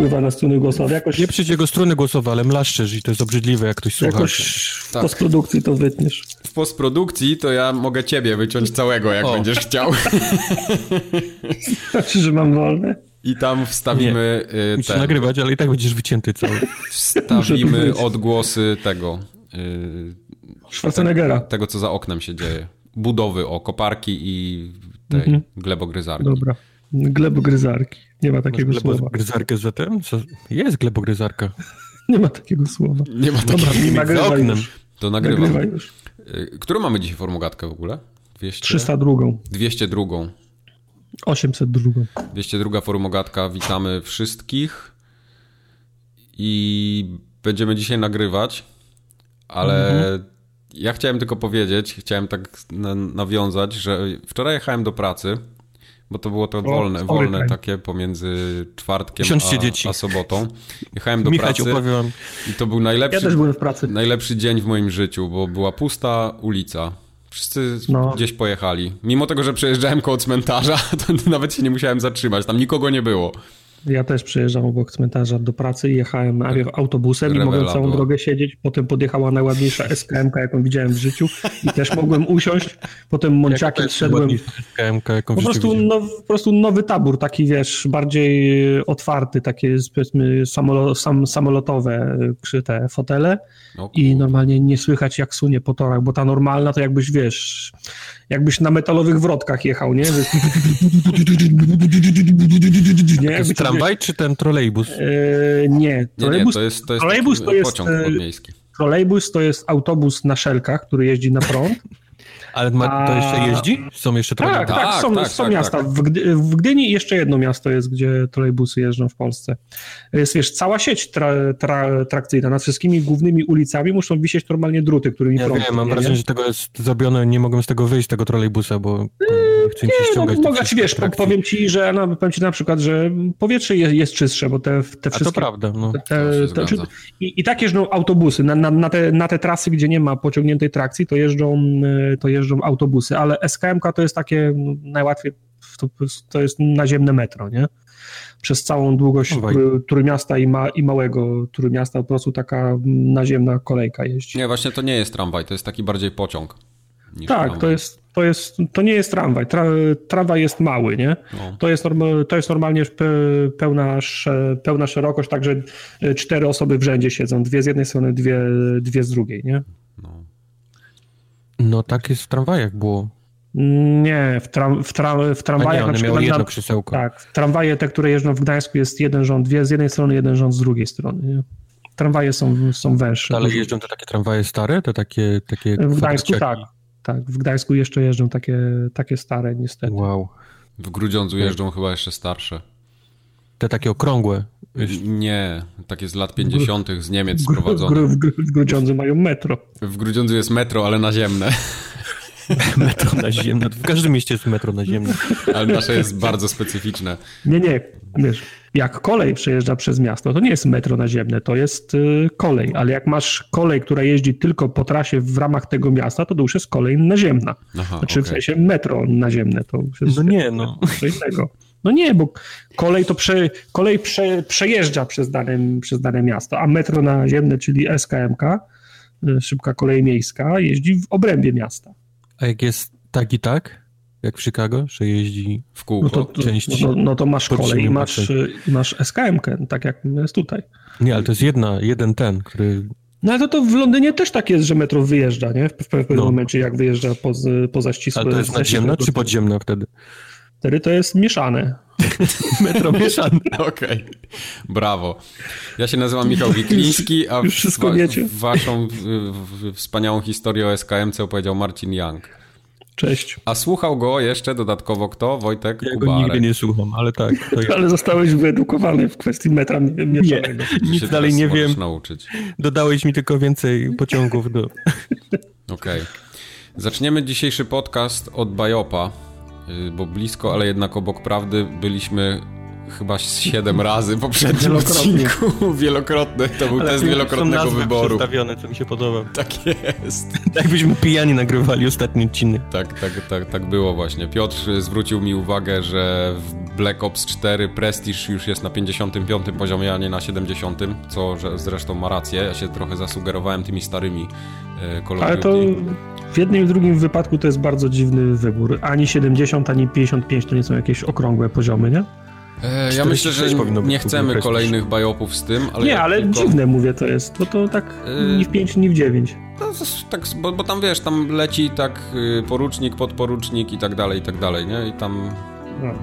wpływa na struny głosowe. Jakoś, Nie przy jego struny głosowe, ale mlaszczesz i to jest obrzydliwe, jak ktoś słucha. jakoś w Tak. postprodukcji to wytniesz. W postprodukcji to ja mogę ciebie wyciąć całego, jak O. będziesz chciał. Znaczy, że mam wolne. I tam wstawimy y, Musisz ten, nagrywać, ale i tak będziesz wycięty cały. Wstawimy odgłosy tego, y, Schwarzeneggera. tego, co za oknem się dzieje. Budowy, o, koparki i tej Mhm. glebogryzarki. Dobra. Glebogryzarki. Nie ma takiego słowa. Glebogryzarkę z zatem? Co? Jest glebogryzarka. Nie ma takiego słowa. Nie ma Dobra, takiego. nie Za oknem. już. To nagrywam. Nagrywaj już. Y, Którą mamy dzisiaj formogatkę w ogóle? 200? 302. 202. 802. 202 formogatka. Witamy wszystkich. I będziemy dzisiaj nagrywać, ale ja chciałem tylko powiedzieć, chciałem tak na, nawiązać, że wczoraj jechałem do pracy, bo to było to wolne, wolne takie pomiędzy czwartkiem a, a sobotą. Jechałem do Michać pracy opowiem i to był Ja najlepszy, też byłem w pracy. najlepszy dzień w moim życiu, bo była pusta ulica. Wszyscy No. gdzieś pojechali. Mimo tego, że przejeżdżałem koło cmentarza, to nawet się nie musiałem zatrzymać. Tam nikogo nie było. Ja też przejeżdżam obok cmentarza do pracy i jechałem autobusem i Rewela mogłem całą była. drogę siedzieć. Potem podjechała najładniejsza SKM, jaką widziałem w życiu i też mogłem usiąść. Potem mąciakiem szedłem. KMK, jaką Po prostu, now, po prostu nowy tabór, taki wiesz, bardziej otwarty, takie powiedzmy samolo, sam, samolotowe przy te fotele i normalnie nie słychać jak sunie po torach, bo ta normalna to jakbyś wiesz, jakbyś na metalowych wrotkach jechał, nie? nie? To jest Jakby, tramwaj czy ten trolejbus? E, nie, Nie, nie, trolejbus, to jest, to jest trolejbus to jest, pociąg e, podmiejski. trolejbus to jest autobus na szelkach, który jeździ na prąd. Ale ma, to jeszcze jeździ? Są jeszcze Tak, trolejbusy? tak, Tak, są, tak, są tak, miasta. tak. W, Gdy, w Gdyni jeszcze jedno miasto jest, gdzie trolejbusy jeżdżą w Polsce. Jest, wiesz, cała sieć tra, tra, trakcyjna. Nad wszystkimi głównymi ulicami muszą wisieć normalnie druty, którymi Ja prąd wiem, mam wrażenie, nie? że tego jest zrobione, nie mogłem z tego wyjść, tego trolejbusa, bo mm, chcę mi się No, ściągać. te mogę ci, wszystkie wiesz, atrakcje. powiem ci, że no, powiem ci na przykład, że powietrze jest, jest czystsze, bo te, te A to wszystkie... prawda, no. To Te, te, zgadza. i, I tak jeżdżą autobusy. Na, na, na, te, na te trasy, gdzie nie ma pociągniętej trakcji, to jeżdżą, e, to jeżdżą autobusy, ale SKM-ka to jest takie no, najłatwiej, to, to jest naziemne metro, nie? Przez całą długość. Trój- Trójmiasta i, ma, i małego Trójmiasta po prostu taka naziemna kolejka jeździ. Nie, właśnie to nie jest tramwaj, to jest taki bardziej pociąg. Tak, tramwaj. to jest, to jest, to nie jest tramwaj. Tra, tramwaj jest mały, nie? No. To jest, to jest normalnie pe- pełna, pełna szerokość, także cztery osoby w rzędzie siedzą, dwie z jednej strony, dwie, dwie z drugiej, nie? No. Tak jest w tramwajach było. Nie, w, tram, w, tram, w A tramwajach nie, na przykład... jedno na, krzesełko. tak, w tramwaje te, które jeżdżą w Gdańsku jest jeden rząd, dwie z jednej strony, jeden rząd z drugiej strony, nie? Tramwaje są, są węższe. Ale jeżdżą te takie tramwaje stare, te takie, takie W Gdańsku tak. Tak, w Gdańsku jeszcze jeżdżą takie, takie stare niestety. Wow. W Grudziądzu jeżdżą chyba jeszcze starsze. Te takie okrągłe. Nie, takie z lat 50. z Niemiec W, w, sprowadzone. W, Gru- w Grudziądzu mają metro. W Grudziądzu jest metro, ale naziemne. Metro naziemne. W każdym mieście jest metro naziemne. Ale nasze jest bardzo specyficzne. Nie, nie, wiesz, jak kolej przejeżdża przez miasto, to nie jest metro naziemne, to jest y, kolej, ale jak masz kolej, która jeździ tylko po trasie w ramach tego miasta, to to już jest kolej naziemna. Aha, Znaczy w okej. sensie metro naziemne, to już jest No nie, no. co innego. No nie, bo kolej to prze, kolej prze, przejeżdża przez dane, przez dane miasto, a metro naziemne, czyli SKMK, y, szybka kolej miejska, jeździ w obrębie miasta. A jak jest tak i tak, jak w Chicago, że jeździ... W kółko. No to, to, część no, no to masz kolej i masz, y, i masz SKMkę, tak jak jest tutaj. Nie, ale to jest jedna, jeden ten, który... No ale to, to w Londynie też tak jest, że metro wyjeżdża, nie? W, w pewnym No. momencie, jak wyjeżdża poza, poza ścisłe... Ale to jest nadziemna czy podziemna wtedy? Wtedy to jest mieszane. Metro mieszane. Okej, brawo. Ja się nazywam Michał Wikliński, a już wszystko wiecie. waszą w, w, wspaniałą historię o SKMC opowiedział Marcin Young. Cześć. A słuchał go jeszcze dodatkowo kto? Wojtek Ja go Kubarek. nigdy nie słucham, ale tak, to ja. Ale zostałeś wyedukowany w kwestii metra mi- mieszanego. Się Nic dalej nie możesz wiem. nauczyć. Dodałeś mi tylko więcej pociągów do... Okej. Zaczniemy dzisiejszy podcast od Bajopa, bo blisko, ale jednak obok prawdy byliśmy chyba siedem razy w poprzednim Wielokrotnie. odcinku. Wielokrotne. To był Ale test są wielokrotnego nazwy wyboru. przedstawione, co mi się podoba. Tak jest. Jakbyśmy pijani nagrywali ostatni odcinek. Tak, tak, tak, tak było właśnie. Piotr zwrócił mi uwagę, że w Black Ops 4 Prestige już jest na 55 poziomie, a nie na 70, co że zresztą ma rację. Ja się trochę zasugerowałem tymi starymi e, Call of Ale to w jednym i drugim wypadku to jest bardzo dziwny wybór. Ani 70, ani 55 to nie są jakieś okrągłe poziomy, nie? E, ja myślę, że 46 powinno być nie chcemy kolejnych bajopów z tym, ale nie, ale tylko... dziwne mówię to jest, bo to tak Yy. ni w 5, ni w 9. No, tak, bo, bo tam wiesz, tam leci tak y, porucznik, podporucznik i tak dalej, i tak dalej, nie? I tam.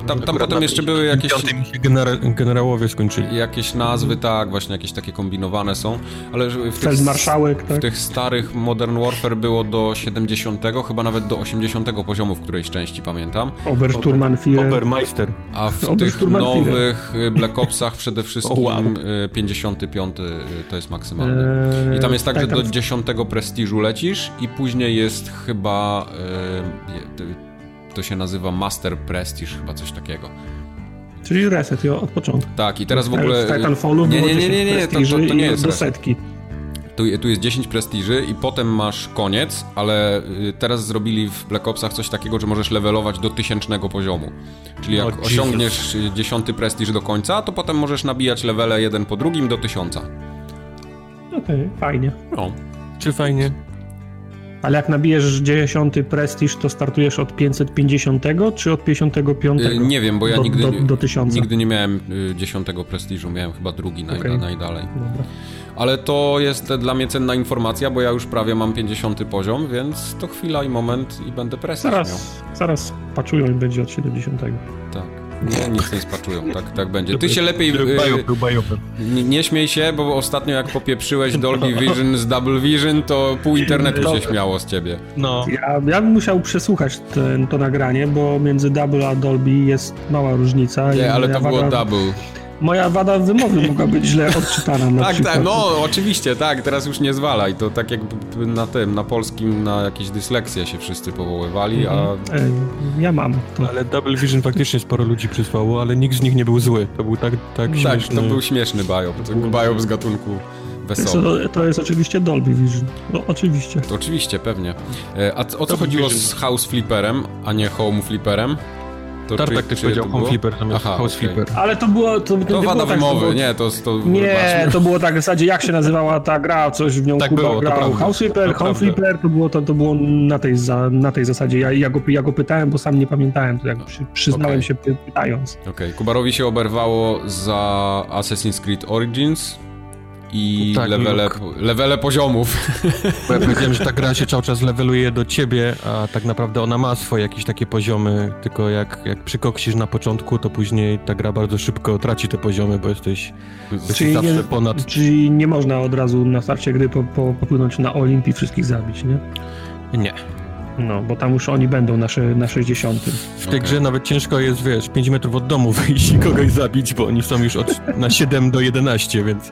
Tam, tam potem jeszcze były jakieś... Piątym się genera generałowie skończyli. Jakieś nazwy, tak, właśnie jakieś takie kombinowane są, ale że w tych, Feldmarszałek, w tak? tych starych Modern Warfare było do 70, chyba nawet do 80 poziomu w którejś części, pamiętam. Obersturmführer. Obermeister. A w tych nowych y, Black Opsach przede wszystkim O, wow. y, 55 y, to jest maksymalny. Eee, I tam jest tak, że tam- do 10 prestiżu lecisz i później jest chyba y, to się nazywa Master Prestige, chyba coś takiego. Czyli reset jo, od początku. Tak, i teraz w ogóle... W Titanfallu nie, nie, nie, nie, nie, 10 to, to, to nie jest do setki. Tu, tu jest 10 prestiży i potem masz koniec, ale y, teraz zrobili w Black Opsach coś takiego, że możesz levelować do tysięcznego poziomu. Czyli jak O, Jesus. osiągniesz y, 10 prestiż do końca, to potem możesz nabijać levele jeden po drugim do 1000. Okej, fajnie. No. Czy fajnie? Ale jak nabijesz 10 prestiż, to startujesz od 550 czy od 55? Y, Nie wiem, bo ja do, nigdy, do, do 1000. nigdy nie miałem y, 10 prestiżu, miałem chyba drugi naj, najdalej. Dobra. Ale to jest dla mnie cenna informacja, bo ja już prawie mam 50 poziom, więc to chwila i moment i będę prestiż miał. Zaraz, zaraz paczują i będzie od 70. Tak. Nie, nic nie spaczują, tak, tak będzie. Ty się lepiej... y. Nie, nie śmiej się, bo ostatnio jak popieprzyłeś Dolby Vision z Double Vision, to pół internetu się śmiało z ciebie. No. Ja, ja bym musiał przesłuchać ten, to nagranie, bo między Double a Dolby jest mała różnica. Nie, ale moja to było double. Moja wada wymowy mogła być źle odczytana na Tak, przykład. tak, no oczywiście, tak, teraz już nie zwalaj. To tak jakby na tym, na polskim, na jakieś dysleksje się wszyscy powoływali, a Ej, Ja mam to. Ale Double Vision faktycznie sporo ludzi przysłało, ale nikt z nich nie był zły. To był tak, tak tak, śmieszny. to był śmieszny był bajop z gatunku wesoły. To, to jest oczywiście Dolby Vision. No, oczywiście. To Oczywiście, pewnie. E, A o co chodziło Vision. z House Flipperem, a nie Home Flipperem? To Tartak czy- też powiedział to Home? Flipper zamiast Aha, House okej. Flipper. Ale to było... To, to, To nie wada tak, wymowy, było- nie, to... to Nie, wybaczmy. to było tak w zasadzie, jak się nazywała ta gra, coś w nią Tak Kuba było, grał. prawda. House Flipper, To Home prawda. Flipper, to było, to, to było na, tej za, na tej zasadzie. Ja, ja, go, ja go pytałem, bo sam nie pamiętałem, to jak przy, przyznałem Okej. się py, pytając. Okej, Kubarowi się oberwało za Assassin's Creed Origins i Tak, levele, levele poziomów. Bo ja powiedziałem, że ta gra się cały czas leveluje do ciebie, a tak naprawdę ona ma swoje jakieś takie poziomy, tylko jak, jak przykoksisz na początku, to później ta gra bardzo szybko traci te poziomy, bo jesteś, jesteś Czyli zawsze nie- ponad... Czyli nie można od razu na starcie gry po, po, popłynąć na Olimp i wszystkich zabić, nie? Nie. No, bo tam już oni będą na, na 60. W tej Okej. grze nawet ciężko jest, wiesz, 5 metrów od domu wyjść i kogoś zabić, bo oni są już od, na 7 do 11, więc...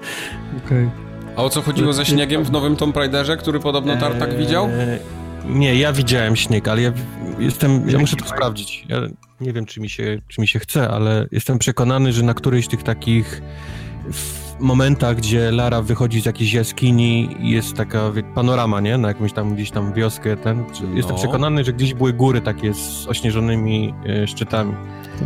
Okej. A o co chodziło ze śniegiem w nowym Tomb Raiderze, który podobno Tartak widział? Eee, Nie, ja widziałem śnieg, ale ja jestem, ja muszę to sprawdzić. Ja nie wiem, czy mi, się, czy mi się chce, ale jestem przekonany, że na którejś z tych takich momentach, gdzie Lara wychodzi z jakiejś jaskini jest taka wie, panorama, nie? Na jakąś tam gdzieś tam wioskę, ten. Jestem No. przekonany, że gdzieś były góry takie z ośnieżonymi e, szczytami.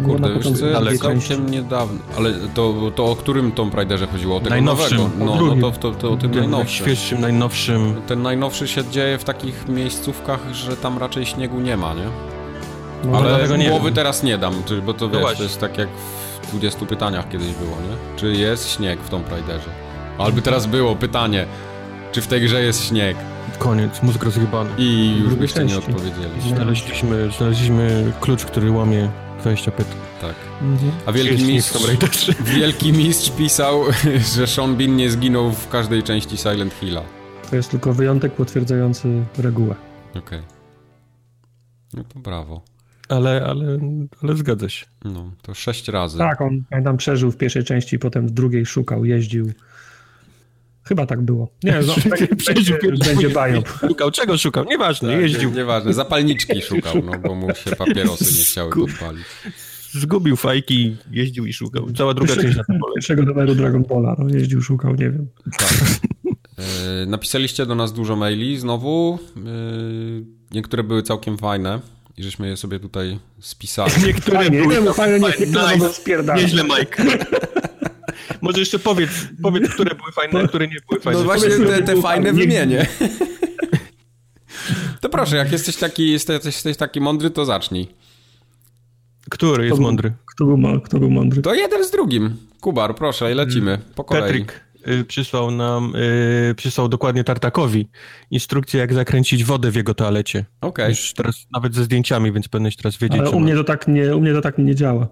Kurde, co, ale całkiem niedawno. Ale to, to o którym Tomb Raiderze chodziło? O tego Najnowszym, nowego? No, no to, to, to o tym najnowszym. Najświeższym, najnowszym. Ten najnowszy się dzieje w takich miejscówkach, że tam raczej śniegu nie ma, nie? No, Ale głowy wiem. teraz nie dam, bo to No wiesz, to jest tak jak w 20 pytaniach kiedyś było, nie? Czy jest śnieg w Tomb Raiderze? Albo teraz było pytanie, czy w tej grze jest śnieg? Koniec, mózg rozjebany. I już byście nie części. odpowiedzieli. Znaleźliśmy, znaleźliśmy klucz, który łamie 20 pytań. Tak. Mhm. A wielki mistrz, wielki mistrz pisał, że Sean Bean nie zginął w każdej części Silent Hilla. To jest tylko wyjątek potwierdzający regułę. Okej. No to brawo. Ale, ale, ale zgadza się. No, to sześć razy. Tak, on pamiętam przeżył w pierwszej części, potem w drugiej szukał, jeździł. Chyba tak było. Nie, no, tak, Przeżył będzie, pierwszy- będzie bajop. Szukał, czego szukał? Nieważne, Tak, jeździł. nie- Nieważne, zapalniczki szukał, no bo mu się papierosy nie chciały podpalić. zgubił fajki, jeździł i szukał. Cała druga część na tym Pierwszego numeru Dragon Balla, no, jeździł, szukał, nie wiem. Tak. E, napisaliście do nas dużo maili znowu. E, niektóre były całkiem fajne i żeśmy je sobie tutaj spisali. Niektóre fajnie, były nie, fajne, niektóre nice. Nieźle, Mike. Może jeszcze powiedz, powiedz, które były fajne, a które nie były fajne. No właśnie te, te fajne wymienię. To proszę, jak jesteś taki, jesteś, jesteś taki mądry, to zacznij. Który jest kto mądry? Kto był, kto był mądry? To jeden z drugim. Kubar, proszę, i lecimy po kolei. Przysłał nam, y, przysłał dokładnie Tartakowi instrukcję, jak zakręcić wodę w jego toalecie. Okej. Okay. Już teraz nawet ze zdjęciami, więc powinieneś teraz wiedzieć. Ale u mnie, to tak nie, u mnie to tak nie działa.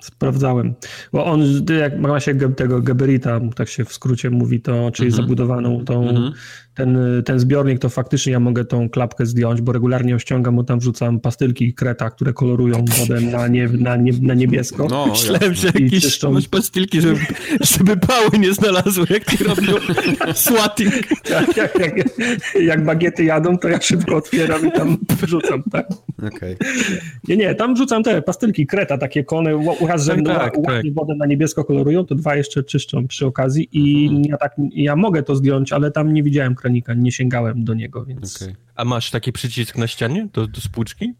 Sprawdzałem. Bo on, jak ma się tego Geberita, tak się w skrócie mówi, to, czyli mhm. zabudowaną tą, mhm. Ten, ten zbiornik, to faktycznie ja mogę tą klapkę zdjąć, bo regularnie ją ściągam, bo tam wrzucam pastylki i kreta, które kolorują wodę na, nie, na, nie, na niebiesko. No, Myślałem, że jakieś czyszczą... pastylki, żeby, żeby pały nie znalazły, jak ci robią swatting. Jak, jak, jak, jak, bagiety jadą, to ja szybko otwieram i tam wrzucam, tak? Okay. Nie, nie, tam wrzucam te pastylki kreta, takie kone raz, że tak, tak, tak. wodę na niebiesko kolorują, to dwa jeszcze czyszczą przy okazji i mhm. ja tak, ja mogę to zdjąć, ale tam nie widziałem kranika, nie sięgałem do niego, więc... Okay. A masz taki przycisk na ścianie do, do spłuczki?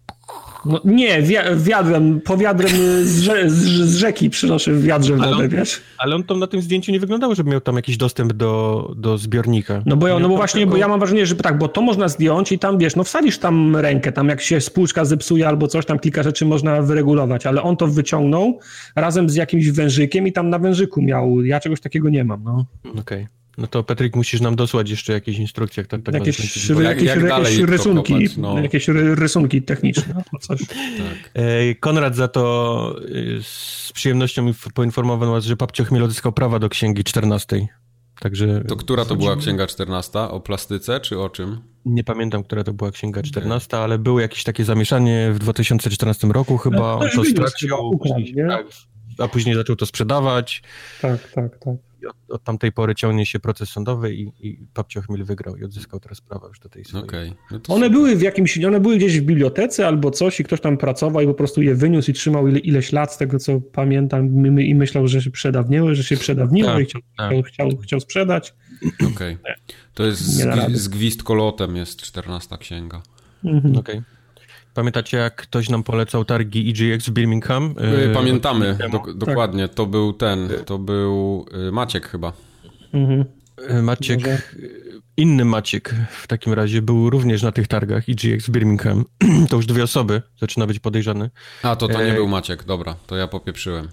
No, nie, wiadrem, po wiadrem z, rze, z, z rzeki przynoszę wiadrze wodę, on, wiesz? Ale on tam na tym zdjęciu nie wyglądało, żeby miał tam jakiś dostęp do, do zbiornika. No bo, ja, no bo właśnie, tego... bo ja mam wrażenie, że tak, bo to można zdjąć i tam, wiesz, no wsadzisz tam rękę, tam jak się spłuczka zepsuje albo coś, tam kilka rzeczy można wyregulować, ale on to wyciągnął razem z jakimś wężykiem i tam na wężyku miał, ja czegoś takiego nie mam, no. Okej. Okay. No to Patryk, musisz nam dosłać jeszcze jakieś instrukcje. Tak, tak jakieś, jak, jakieś, jak jakieś rysunki, kopać, no. jakieś rysunki techniczne. Coś. Tak. E, Konrad za to e, z przyjemnością poinformował nas, że Papcio Chmiel odzyskał prawa do księgi 14. Także to która to była księga 14? O plastyce czy o czym? Nie pamiętam, która to była księga 14, ale było jakieś takie zamieszanie w 2014 roku chyba. No, on to stracił, tak, a później zaczął to sprzedawać. Tak, tak, tak od, od, tamtej pory ciągnie się proces sądowy i, i Papcio Chmiel wygrał i odzyskał teraz prawa już do tej swojej. Okay. No one były w jakimś, one były gdzieś w bibliotece albo coś i ktoś tam pracował i po prostu je wyniósł i trzymał ile, ileś lat z tego, co pamiętam i myślał, że się przedawniły, że się przedawniło tak, i chciał, tak. chciał, chciał, sprzedać. Okej. Okay. To jest z, z gwizd kolotem jest 14 księga. Mhm. Okej. Okay. Pamiętacie, jak ktoś nam polecał targi EGX w Birmingham? Y, pamiętamy, do, dokładnie. To był ten, to był y, Maciek chyba. Mhm. Y, Maciek, Może? inny Maciek w takim razie był również na tych targach EGX w Birmingham. to już dwie osoby, zaczyna być podejrzany. A, to to nie e... był Maciek, dobra, to ja popieprzyłem.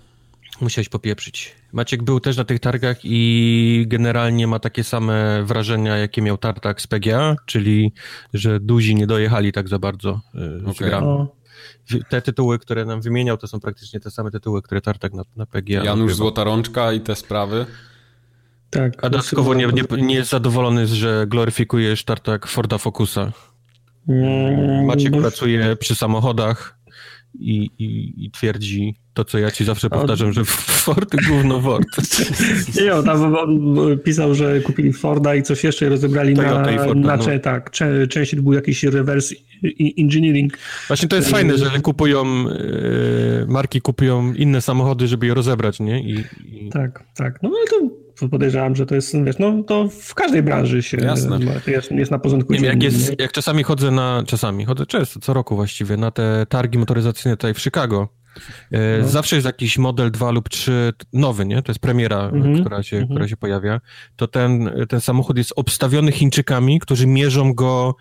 Musiałeś popieprzyć. Maciek był też na tych targach i generalnie ma takie same wrażenia, jakie miał tartak z PGA, czyli że duzi nie dojechali tak za bardzo okay. z grami. Te tytuły, które nam wymieniał, to są praktycznie te same tytuły, które tartak na, na PGA. Janusz Złota Rączka i te sprawy. Tak. A dodatkowo nie, nie, nie jest zadowolony, że gloryfikujesz tartak Forda Focusa. Mm, Maciek no. pracuje przy samochodach i, i, i twierdzi, to, co ja ci zawsze powtarzam, że Ford gówno Ford. Nie, on tam on pisał, że kupili Forda i coś jeszcze rozebrali Toyota na, Forda, na no. tak, część był jakiś reverse engineering. Właśnie to jest fajne, że kupują e, marki kupują inne samochody, żeby je rozebrać, nie? I, i... Tak, tak. No ale to podejrzewam, że to jest, wiesz, no to w każdej branży się Jasne. Jest, jest na porządku. Nie, jak, jest, jak czasami chodzę na, czasami, chodzę często, co roku właściwie, na te targi motoryzacyjne tutaj w Chicago, E, no. Zawsze jest jakiś model 2 lub 3 nowy, nie? To jest premiera, mhm. która, się, mhm. która się pojawia. To ten, ten samochód jest obstawiony Chińczykami, którzy mierzą go,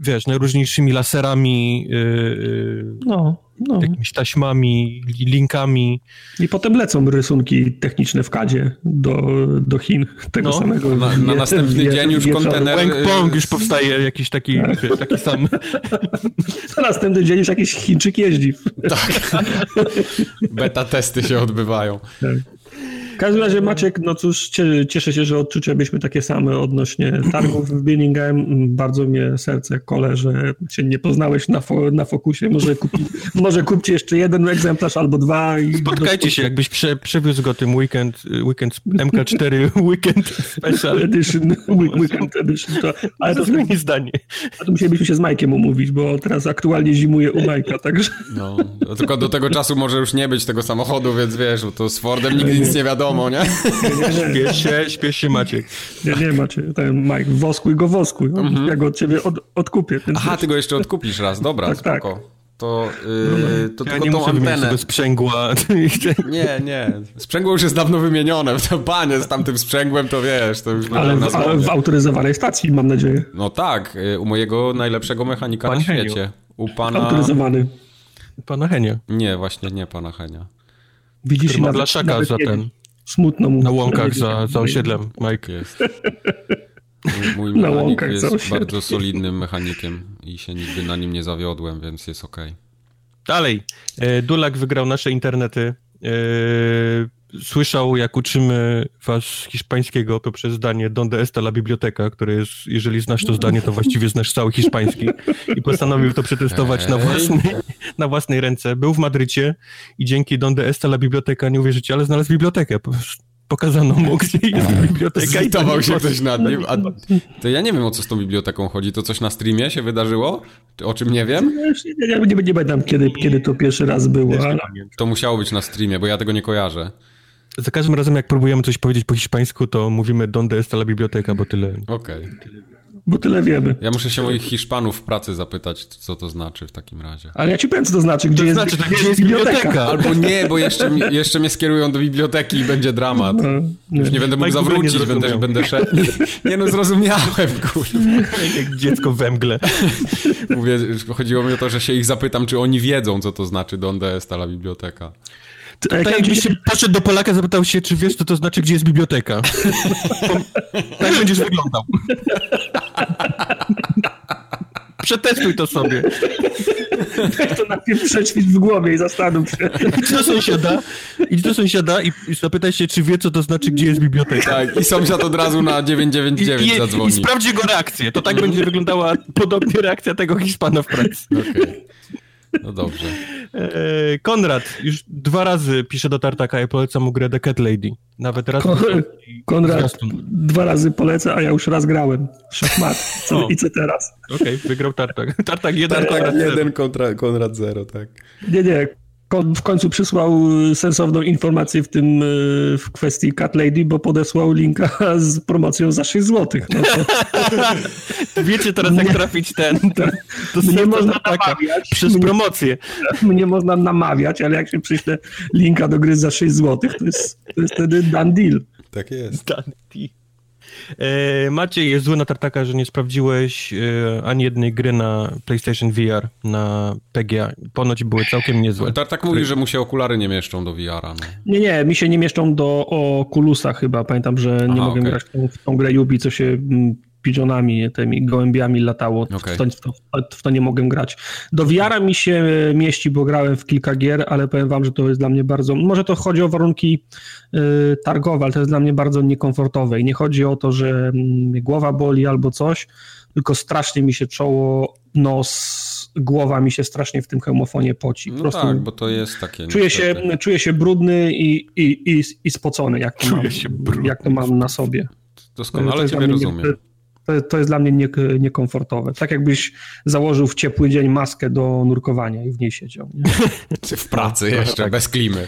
wiesz, najróżniejszymi laserami, yy, no, no. jakimiś taśmami, linkami. I potem lecą rysunki techniczne w kadzie do, do Chin tego no. samego. Na, na następny dzień już kontener... Wang Pong już powstaje jakiś taki, tak. taki sam. Na następny dzień już jakiś Chińczyk jeździ. Tak. Beta testy się odbywają. Tak. W każdym razie Maciek, no cóż, cieszę się, że odczucia byliśmy takie same odnośnie targów w Birmingham. Bardzo mnie serce kole, że się nie poznałeś na, fo na Fokusie. Może, kupi, może kupcie jeszcze jeden egzemplarz albo dwa. I Spotkajcie się, jakbyś prze, przewiózł go tym weekend, weekend MK4 Weekend Special Edition. Weekend Edition. To, ale to zmieni zdanie. A to musielibyśmy się z Majkiem umówić, bo teraz aktualnie zimuje u Majka, także... No, tylko do tego czasu może już nie być tego samochodu, więc wiesz, to z Fordem nigdy nic nie wiadomo, nie? Śpiesz się, śpiesz się Maciek. Nie, nie Maciek, ten Mike, woskuj go, woskuj. Mhm. Ja go od ciebie od, odkupię. Aha, wiesz. ty go jeszcze odkupisz raz, dobra, tak, tak. spoko. Tak. To, yy, to ja tylko nie tą antenę. sprzęgła. Nie, nie. Sprzęgło już jest dawno wymienione. To panie z tamtym sprzęgłem, to wiesz, to już Ale w, ale w autoryzowanej stacji, mam nadzieję. No tak, y, u mojego najlepszego mechanika Pan na świecie. Heniu. U pana... Autoryzowany. Pana Henia. Nie, właśnie nie pana Henia. Widzisz, ma blaszaka za ten. Smutno mu. Na łąkach za, za osiedlem, Mike. Jest. Mój, mechanik jest bardzo solidnym mechanikiem i się nigdy na nim nie zawiodłem, więc jest ok. Dalej. E, Dulak wygrał nasze internety. Słyszał, jak uczymy was hiszpańskiego poprzez zdanie Donde está la biblioteka, które jest, jeżeli znasz to zdanie, to właściwie znasz cały hiszpański. I postanowił to przetestować na własnej, na własnej ręce. Był w Madrycie i dzięki Donde está la biblioteka, nie uwierzycie, ale znalazł bibliotekę pokazano mu, gdzie jest biblioteka. Zlitował się ktoś nad nim. A to ja nie wiem, o co z tą biblioteką chodzi. To coś na streamie się wydarzyło? O czym nie wiem? Nie, nie, nie, nie pamiętam, kiedy, kiedy to pierwszy raz było. Ale... To musiało być na streamie, bo ja tego nie kojarzę. Za każdym razem, jak próbujemy coś powiedzieć po hiszpańsku, to mówimy donde está la biblioteka, bo tyle. Okej. Okay bo tyle wiemy. Ja muszę się moich Hiszpanów w pracy zapytać, co to znaczy w takim razie. Ale ja ci powiem, co to znaczy, gdzie, to jest, znaczy, gdzie jest biblioteka. Albo nie, bo jeszcze, jeszcze mnie skierują do biblioteki i będzie dramat. No, Już nie będę mógł Mike zawrócić, nie będę, będę szedł. Nie no, zrozumiałem, kurwa. Jak dziecko we mgle. Mówię, chodziło mi o to, że się ich zapytam, czy oni wiedzą, co to znaczy Donde jest ta biblioteka. To jak jakbyś się poszedł do Polaka, zapytał się, czy wiesz, co to znaczy, gdzie jest biblioteka. tak będziesz wyglądał. Przetestuj to sobie. Tak to najpierw przećwicz w głowie i zastanów się. Idź do sąsiada, idź do sąsiada i, i zapytaj się, czy wie, co to znaczy, gdzie jest biblioteka. Tak, i sąsiad od razu na 999 I, i, zadzwoni. I sprawdzi jego reakcję. To tak będzie wyglądała podobnie reakcja tego Hiszpana w pracy. Okay. No dobrze. Konrad już dwa razy pisze do Tartaka i poleca mu grę The Cat Lady. Nawet raz. Kon Konrad dwa razy poleca, a ja już raz grałem. Szachmat. Co, I co teraz? Okej, okay, wygrał Tartak. Tartak jeden, Tartak jeden kontra Konrad zero, tak. Nie, nie w końcu przysłał sensowną informację w tym e, w kwestii Cat Lady, bo podesłał linka z promocją za 6 zł. No to... Wiecie teraz jak trafić ten, ten to nie można namawiać. Przez promocję. Nie można namawiać, ale jak się przyśle linka do gry za 6 zł, to jest, to jest wtedy done deal. Tak jest. Done deal. E, Maciej jest zły na tartaka, że nie sprawdziłeś e, ani jednej gry na PlayStation VR, na PGA. Ponoć były całkiem niezłe. Tartak mówi, że mu się okulary nie mieszczą do VR-a. No. Nie, nie, mi się nie mieszczą do Oculusa chyba. Pamiętam, że nie Aha, mogę okay. grać w tą, w tą grę Yubi, co się mm, pigeonami, tymi gołębiami latało. Okay. W, to, w, to, w, to, nie mogę grać. Do VR mi się mieści, bo grałem w kilka gier, ale powiem wam, że to jest dla mnie bardzo... Może to chodzi o warunki y, targowe, ale to jest dla mnie bardzo niekomfortowe i nie chodzi o to, że mnie głowa boli albo coś, tylko strasznie mi się czoło, nos, głowa mi się strasznie w tym hemofonie poci. Po no tak, bo to jest takie... Czuję się, czuję się brudny i, i, i, i spocony, jak to, mam, jak to mam na sobie. Doskonale ciebie rozumiem to, to jest dla mnie nie, niekomfortowe. Tak jakbyś założył w ciepły dzień maskę do nurkowania i w niej siedział. Nie? w pracy jeszcze, tak. bez klimy.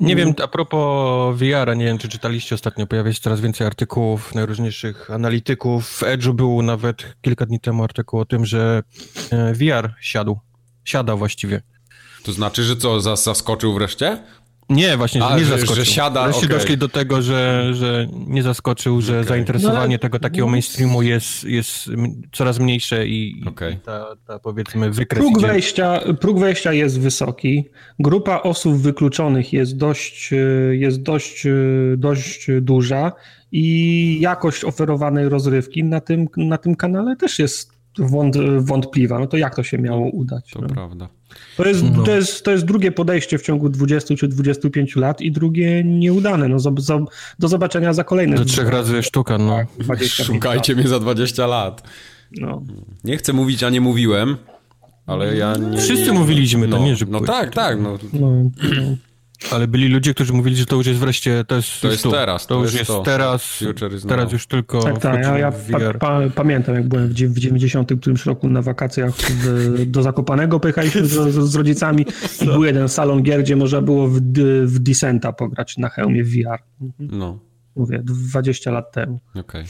Nie wiem, a propos VR, nie wiem, czy czytaliście ostatnio, pojawia się coraz więcej artykułów najróżniejszych analityków. W Edge'u był nawet kilka dni temu artykuł o tym, że e, VR siadł. Siada właściwie. To znaczy, że co, zaskoczył wreszcie? Nie, właśnie, A, nie że, zaskoczył. Że siada, Wreszcie okay. doszli do tego, że, że nie zaskoczył, że okay. zainteresowanie no, tego takiego mainstreamu jest, jest coraz mniejsze i, okay. i ta, ta, powiedzmy wykres próg wejścia, próg wejścia jest wysoki. Grupa osób wykluczonych jest dość, jest dość, dość duża i jakość oferowanej rozrywki na tym, na tym kanale też jest wąt, wątpliwa. No to jak to się miało udać? To no? prawda. To jest, No. to, jest, to jest drugie podejście w ciągu 20 czy 25 lat i drugie nieudane. No, zob- zob- do zobaczenia za kolejne Do trzech razy sztuka, no. 25 Szukajcie mnie za 20 lat. lat. No. Nie chcę mówić, a nie mówiłem, ale ja nie... Wszyscy mówiliśmy, to no, nie, że No tak, tak, no. No, no. Ale byli ludzie, którzy mówili, że to już jest wreszcie, to jest, To jest tu. teraz, To, to już jest to. teraz, teraz już tylko Tak, tak. Ja, ja pa, pa, pamiętam, jak byłem w, dzie- w 90 którymś roku na wakacjach w, do Zakopanego, pojechaliśmy z, z, z rodzicami i był jeden salon gier, gdzie można było w, w Descenta pograć na hełmie w VR. No, Mówię, 20 lat temu. okej.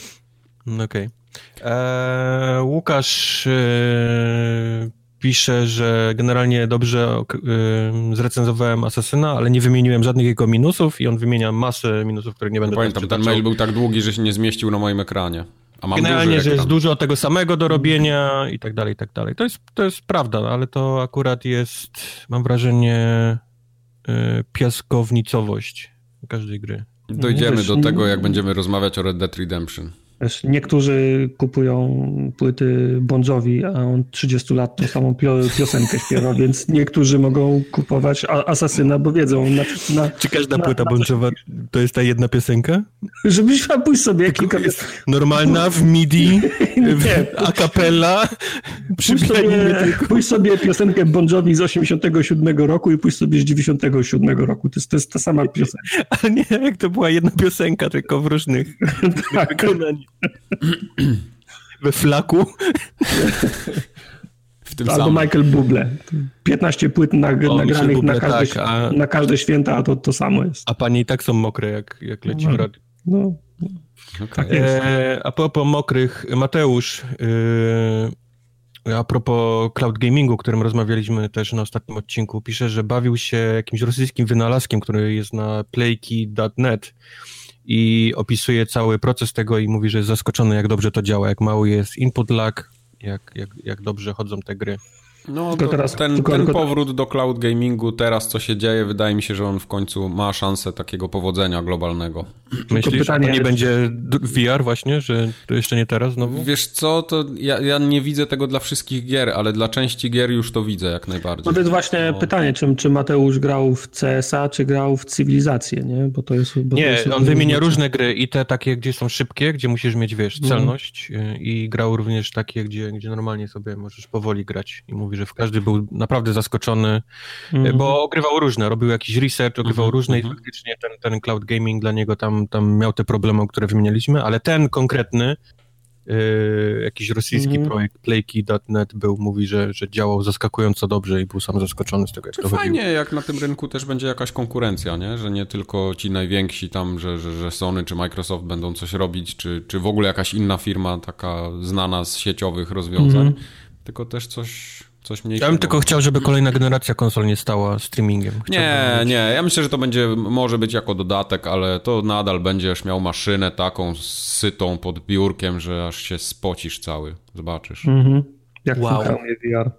No Okej. Eee, Łukasz e, pisze, że generalnie dobrze zrecenzowałem Asasyna, ale nie wymieniłem żadnych jego minusów i on wymienia masę minusów, które nie będę teraz Pamiętam, ten mail był tak długi, że się nie zmieścił na moim ekranie. A mam Generalnie, duży że jest dużo tego samego do robienia i tak dalej, i tak dalej. To jest, to jest prawda, ale to akurat jest, mam wrażenie, e, piaskownicowość każdej gry. Dojdziemy Wiesz, do tego, jak będziemy rozmawiać o Red Dead Redemption. Wiesz, niektórzy kupują płyty Bon Jovi, a on 30 lat tą samą pio, piosenkę śpiewa, więc niektórzy mogą kupować Asasyna, bo wiedzą, na, na, Czy każda Na- płyta bądźczowa to jest ta jedna piosenka? żebyś pójść sobie kilka Normalna, w MIDI, w a cappella, Pójdź sobie, tylko. pójdź sobie piosenkę Bon Jovi z 87 roku i pójdź sobie z 97 roku. To jest, to jest ta sama piosenka. Ale nie, jak to była jedna piosenka, tylko w różnych Tak. wykonaniach. We flaku. W tym Albo samym. Michael Bublé. 15 płyt nag, O, nagranych Michael na każde, tak, a- na każde święta, a to to samo jest. A panie i tak są mokre, jak, jak leci w No. radiu. No, Okej. tak jest. E, a propos mokrych, Mateusz, e, a propos cloud gamingu, o którym rozmawialiśmy też na ostatnim odcinku, pisze, że bawił się jakimś rosyjskim wynalazkiem, który jest na playki.net i opisuje cały proces tego i mówi, że jest zaskoczony, jak dobrze to działa, jak mały jest input lag, jak, jak, jak dobrze chodzą te gry. No, Tylko to teraz- ten, tylko- ten tylko- powrót do cloud gamingu, teraz co się dzieje, wydaje mi się, że on w końcu ma szansę takiego powodzenia globalnego. Myślisz, pytanie- że to nie będzie d- VR właśnie, że to jeszcze nie teraz znowu? Wiesz co, to ja, ja nie widzę tego dla wszystkich gier, ale dla części gier już to widzę jak najbardziej. No to jest właśnie No. pytanie, czy, czy Mateusz grał w CSA, czy grał w Cywilizację, nie? Bo to jest... Bo to Nie, jest on wymienia różne gry i te takie, gdzie są szybkie, gdzie musisz mieć, wiesz, No. celność y, i grał również takie, gdzie, gdzie normalnie sobie możesz powoli grać i mówi, że w każdy był naprawdę zaskoczony, y, Mhm. bo ogrywał różne, robił jakiś research, ogrywał Mhm, różne mhm. i faktycznie ten, ten cloud gaming dla niego tam, tam miał te problemy, które wymienialiśmy, ale ten konkretny y, jakiś rosyjski Mhm. projekt Playki.net był, mówi, że, że działał zaskakująco dobrze i był sam zaskoczony z tego, jak Czy to fajnie, chodziło. jak na tym rynku też będzie jakaś konkurencja, nie? Że nie tylko ci najwięksi tam, że, że, że Sony czy Microsoft będą coś robić, czy, czy w ogóle jakaś inna firma taka znana z sieciowych rozwiązań, Mhm. tylko też coś, coś mniejszego. Ja bym tylko chciał, żeby kolejna generacja konsol nie stała streamingiem. Nie, Chciałbym mieć- nie, ja myślę, że to będzie, może być jako dodatek, ale to nadal będziesz miał maszynę taką sytą pod biurkiem, że aż się spocisz cały, zobaczysz. Mhm. Jak Wow. VR.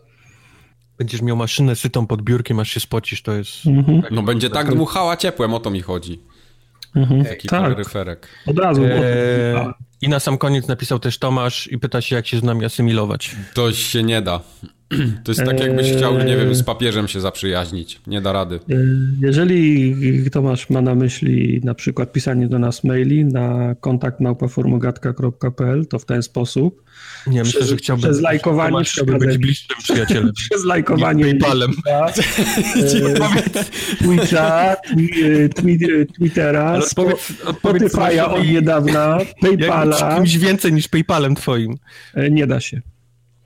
Będziesz miał maszynę sytą pod biurkiem, aż się spocisz, to jest... Mhm. No będzie tak dmuchała ciepłem, o to mi chodzi. Mhm. Taki Tak, kaloryferek. od razu. Eee, I na sam koniec napisał też Tomasz i pyta się, jak się z nami asymilować. To się nie da. To jest tak, jakbyś chciał, nie wiem, z papieżem się zaprzyjaźnić. Nie da rady. E, Jeżeli Tomasz ma na myśli na przykład pisanie do nas maili na kontakt małpaformogatka.pl, to w ten sposób Nie, myślę, Przez- że chciałbym... przez lajkowanie Tomasz chciałby być bliższym przyjacielem. przez lajkowanie Paypalem. Twitcha, e, Twitcha, twi- twi- Twittera, Spotify'a od niedawna, Paypala, kimś więcej niż Paypalem twoim. Nie da się.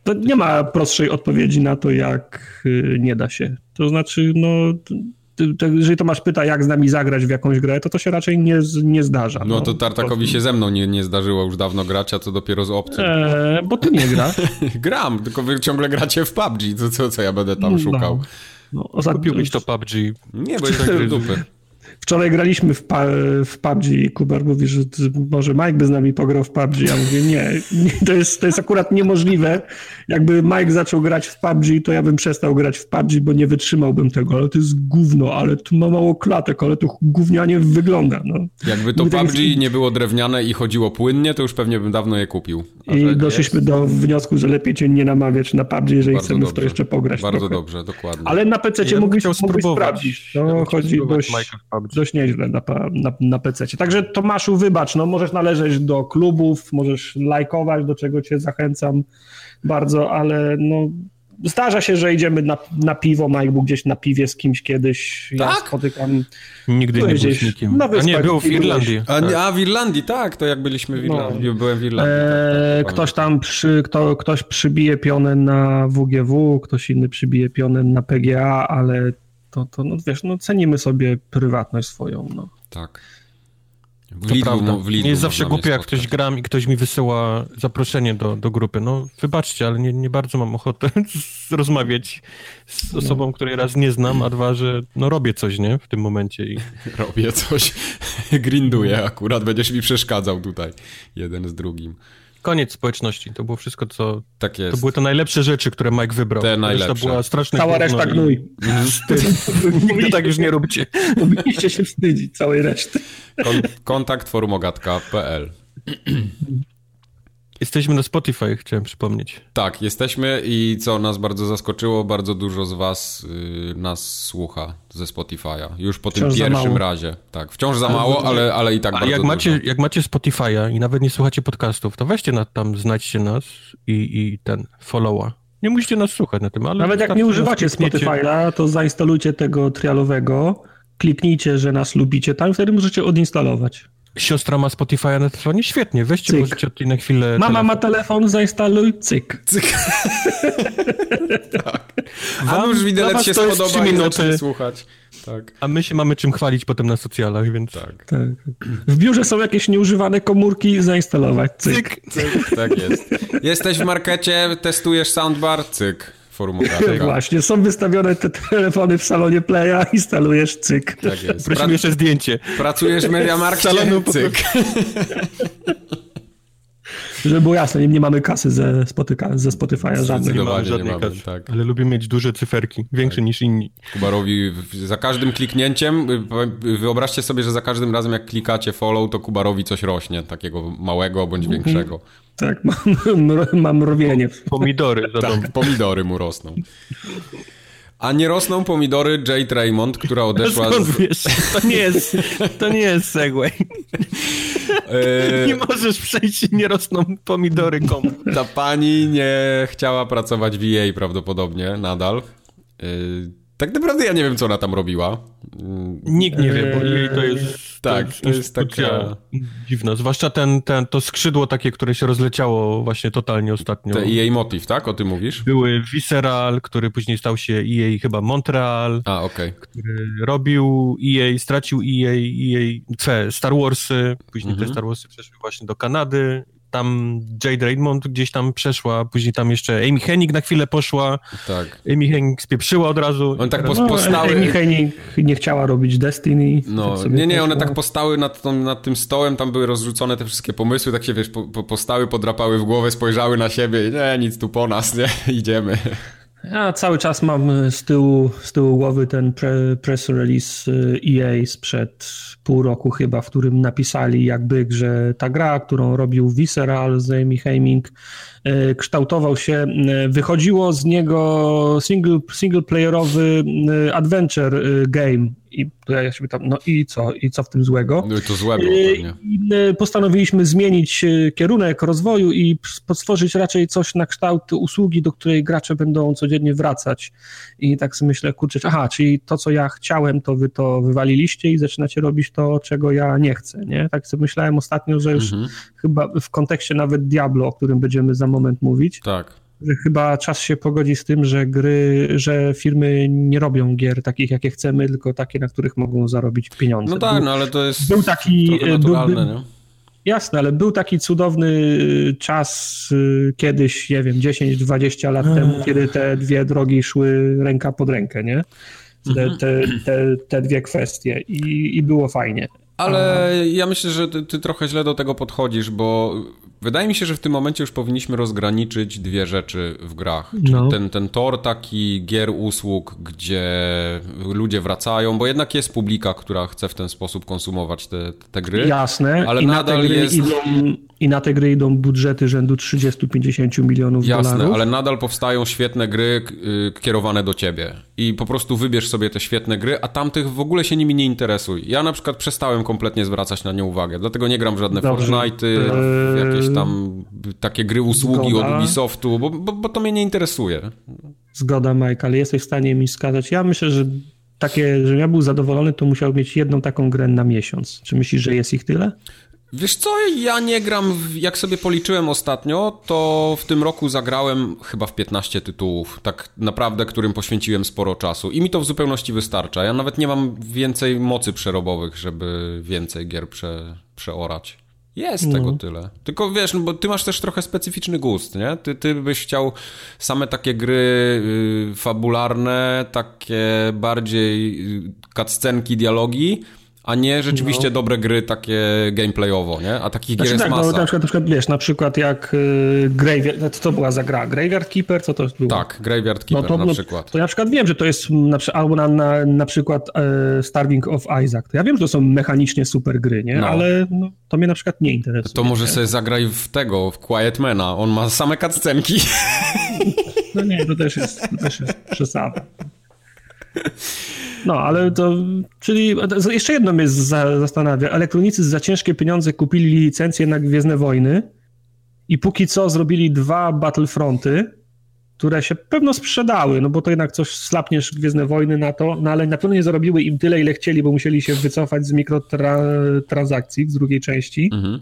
To nie ma prostszej odpowiedzi na to, jak y, nie da się. To znaczy, no, ty, ty, jeżeli Tomasz pyta, jak z nami zagrać w jakąś grę, to to się raczej nie, nie zdarza. No to Tartakowi się ze mną nie, nie zdarzyło już dawno grać, a co dopiero z obcym. E, bo ty nie grasz. Gram, tylko wy ciągle gracie w PUBG, to co, co ja będę tam szukał? No, ostatnio, Kupiłbyś to PUBG. Nie, bo jest tak dupy. Wczoraj graliśmy w, w PUBG i Kubar mówi, że może Mike by z nami pograł w PUBG. Ja mówię, nie, nie, to, jest, to jest akurat niemożliwe. Jakby Mike zaczął grać w PUBG, to ja bym przestał grać w PUBG, bo nie wytrzymałbym tego, ale to jest gówno, ale tu ma mało klatek, ale to gównianie wygląda. No. Jakby to PUBG nie było drewniane i chodziło płynnie, to już pewnie bym dawno je kupił. A I doszliśmy jest... do wniosku, że lepiej cię nie namawiać na PUBG, jeżeli Bardzo chcemy dobrze. w to jeszcze pograć. Bardzo trochę. dobrze, dokładnie. Ale na PC ja mógłbyś, mógłbyś sprawdzić. To ja chodzi dość, dość nieźle na, na, na PC. Także Tomaszu, wybacz, no możesz należeć do klubów, możesz lajkować, do czego cię zachęcam bardzo, ale no Zdarza się, że idziemy na, na piwo, Mike był gdzieś na piwie z kimś kiedyś, ja tak? spotykam... Nigdy nie był z nikim. A nie, był w Irlandii. A, tak. a, w Irlandii, tak, to jak byliśmy w Irlandii, no. byłem w Irlandii. Tak, tak, ktoś tam, przy, kto, ktoś przybije pionę na WGW, ktoś inny przybije pionę na PGA, ale to, to no wiesz, no cenimy sobie prywatność swoją, no. Tak. W to prawda. W nie jest zawsze głupio, jak ktoś gram i ktoś mi wysyła zaproszenie do, do grupy. No, wybaczcie, ale nie, nie bardzo mam ochotę rozmawiać z osobą, której raz nie znam, a dwa, że no robię coś, nie? W tym momencie. I... Robię coś. Grinduję akurat. Będziesz mi przeszkadzał tutaj. Jeden z drugim. Koniec społeczności. To było wszystko, co. Tak jest. To były te najlepsze rzeczy, które Mike wybrał. Te najlepsze. To była straszna Cała reszta gnój. Nigdy tak już nie róbcie. Powinniście się wstydzić całej reszty. Kon kontakt forumogatka.pl Jesteśmy na Spotify, chciałem przypomnieć. Tak, jesteśmy i co nas bardzo zaskoczyło, bardzo dużo z was y, nas słucha ze Spotify'a. Już po wciąż tym pierwszym razie. Tak, wciąż za mało, ale, ale i tak bardzo jak dużo. macie, jak macie Spotify'a i nawet nie słuchacie podcastów, to weźcie na, tam, znajdźcie nas i, i ten followa. Nie musicie nas słuchać na tym, ale... Nawet jak nie używacie Spotify'a, to zainstalujcie tego trialowego, kliknijcie, że nas lubicie tam, wtedy możecie odinstalować. Siostra ma Spotify na telefonie? Świetnie, weźcie, cyk. możecie tutaj na chwilę... Mama telefon. ma telefon, zainstaluj, cyk. Cyk. tak. A już widelec się spodoba i minuty. słuchać. Tak. A my się mamy czym chwalić potem na socjalach, więc... Tak. tak. W biurze są jakieś nieużywane komórki, zainstalować, cyk. cyk. cyk. Tak jest. Jesteś w markecie, testujesz soundbar, cyk forum Właśnie, są wystawione te telefony w salonie Playa, instalujesz cyk. Tak jest. Prosimy jeszcze zdjęcie. Pracujesz w Mediamarkcie, salonu cyk. Żeby było jasne, nie, nie mamy kasy ze, Spotyka, ze Spotify'a żadnej. Nie mamy żadnej kasy, tak. ale lubimy mieć duże cyferki, większe tak. niż inni. Kubarowi za każdym kliknięciem, wyobraźcie sobie, że za każdym razem jak klikacie follow, to Kubarowi coś rośnie, takiego małego bądź mhm. większego. Tak, mam, mam rowienie. Pomidory. tak, pomidory mu rosną. A nie rosną pomidory Jade Raymond, która odeszła Skąd z... wiesz? To nie jest, to nie jest segway. E, nie możesz przejść, nie rosną pomidory komu. Ta pani nie chciała pracować w EA prawdopodobnie nadal. Tak naprawdę ja nie wiem, co ona tam robiła. Nikt nie wie, bo jej to jest. Tak, to jest taka. Dziwna. Zwłaszcza ten, ten, to skrzydło takie, które się rozleciało właśnie totalnie ostatnio. Te EA Motive, tak? O tym mówisz? Były Visceral, który później stał się EA chyba Montreal. A, okej. Okay. Który robił EA, stracił EA, EA, Star Warsy. Później mhm. te Star Warsy przeszły właśnie do Kanady tam Jade Raymond gdzieś tam przeszła, później tam jeszcze Amy Hennig na chwilę poszła. Tak. Amy Hennig spieprzyła od razu. On tak no, postały... Amy Hennig nie chciała robić Destiny. No, tak nie, nie, one tak postały nad, tą, nad tym stołem, tam były rozrzucone te wszystkie pomysły, tak się wiesz, po, po, postały, podrapały w głowę, spojrzały na siebie i nie, nic tu po nas, nie, idziemy. Ja cały czas mam z tyłu, z tyłu głowy ten pre, press release EA sprzed pół roku chyba, w którym napisali jakby, że ta gra, którą robił Visceral z Amy Heiming, e, kształtował się, e, wychodziło z niego single, single playerowy adventure game i to ja się pytam, no i co, i co w tym złego? No i to złego pewnie. I postanowiliśmy zmienić kierunek rozwoju i stworzyć raczej coś na kształt usługi, do której gracze będą codziennie wracać. I tak sobie myślę, kurczę, aha, czyli to, co ja chciałem, to wy to wywaliliście i zaczynacie robić to, czego ja nie chcę, nie? Tak sobie myślałem ostatnio, że już mhm. chyba w kontekście nawet Diablo, o którym będziemy za moment mówić. Tak. Chyba czas się pogodzi z tym, że gry, że firmy nie robią gier takich, jakie chcemy, tylko takie, na których mogą zarobić pieniądze. No tak, był, no ale to jest był taki, naturalne, był, nie? Jasne, ale był taki cudowny y, czas y, kiedyś, nie wiem, 10-20 lat temu, kiedy te dwie drogi szły ręka pod rękę, nie? te, mhm. te, te, te dwie kwestie i, i było fajnie. Ale ja myślę, że ty, ty, trochę źle do tego podchodzisz, bo wydaje mi się, że w tym momencie już powinniśmy rozgraniczyć dwie rzeczy w grach. Czyli no. ten, ten tor taki gier, usług, gdzie ludzie wracają, bo jednak jest publika, która chce w ten sposób konsumować te, te gry. Jasne. Ale I nadal jest... Idą, I na te gry idą budżety rzędu 30-50 milionów Jasne, dolarów. Jasne, ale nadal powstają świetne gry y, kierowane do ciebie. I po prostu wybierz sobie te świetne gry, a tamtych w ogóle się nimi nie interesuj. Ja na przykład przestałem kompletnie zwracać na nie uwagę, dlatego nie gram w żadne Fortnite, eee... jakieś tam takie gry usługi Zgoda. od Ubisoftu, bo, bo, bo to mnie nie interesuje. Zgoda, Mike, ale jesteś w stanie mi skazać. Ja myślę, że takie, że ja był zadowolony, to musiał mieć jedną taką grę na miesiąc. Czy myślisz, że jest ich tyle? Wiesz co, ja nie gram, w, jak sobie policzyłem ostatnio, to w tym roku zagrałem chyba w 15 tytułów, tak naprawdę, którym poświęciłem sporo czasu i mi to w zupełności wystarcza. Ja nawet nie mam więcej mocy przerobowych, żeby więcej gier prze, przeorać. Jest no. tego tyle. Tylko wiesz, no bo ty masz też trochę specyficzny gust, nie? Ty, ty byś chciał same takie gry y, fabularne, takie bardziej y, cutscenki, dialogi, a nie rzeczywiście no. dobre gry takie gameplayowo, nie? A takich znaczy, gier jest tak, masa. No, na, przykład, na przykład, wiesz, na przykład jak y, Graveyard, co to była za gra? Graveyard Keeper, co to było? Tak, Graveyard Keeper no to, na przykład. To ja na przykład wiem, że to jest na, albo na, na, na przykład e, Starving of Isaac. To ja wiem, że to są mechanicznie super gry, nie? No. Ale no, to mnie na przykład nie interesuje. To może nie? sobie zagraj w tego, w Quietmana. On ma same cutscenki. No nie, to też jest, to też jest przesada. No, ale to, czyli jeszcze jedno mnie zastanawia. Elektronicy za ciężkie pieniądze kupili licencję na Gwiezdne Wojny i póki co zrobili dwa Battlefronty, które się pewno sprzedały, no bo to jednak coś slapniesz Gwiezdne Wojny na to, no ale na pewno nie zarobiły im tyle, ile chcieli, bo musieli się wycofać z mikrotransakcji z drugiej części. Mhm.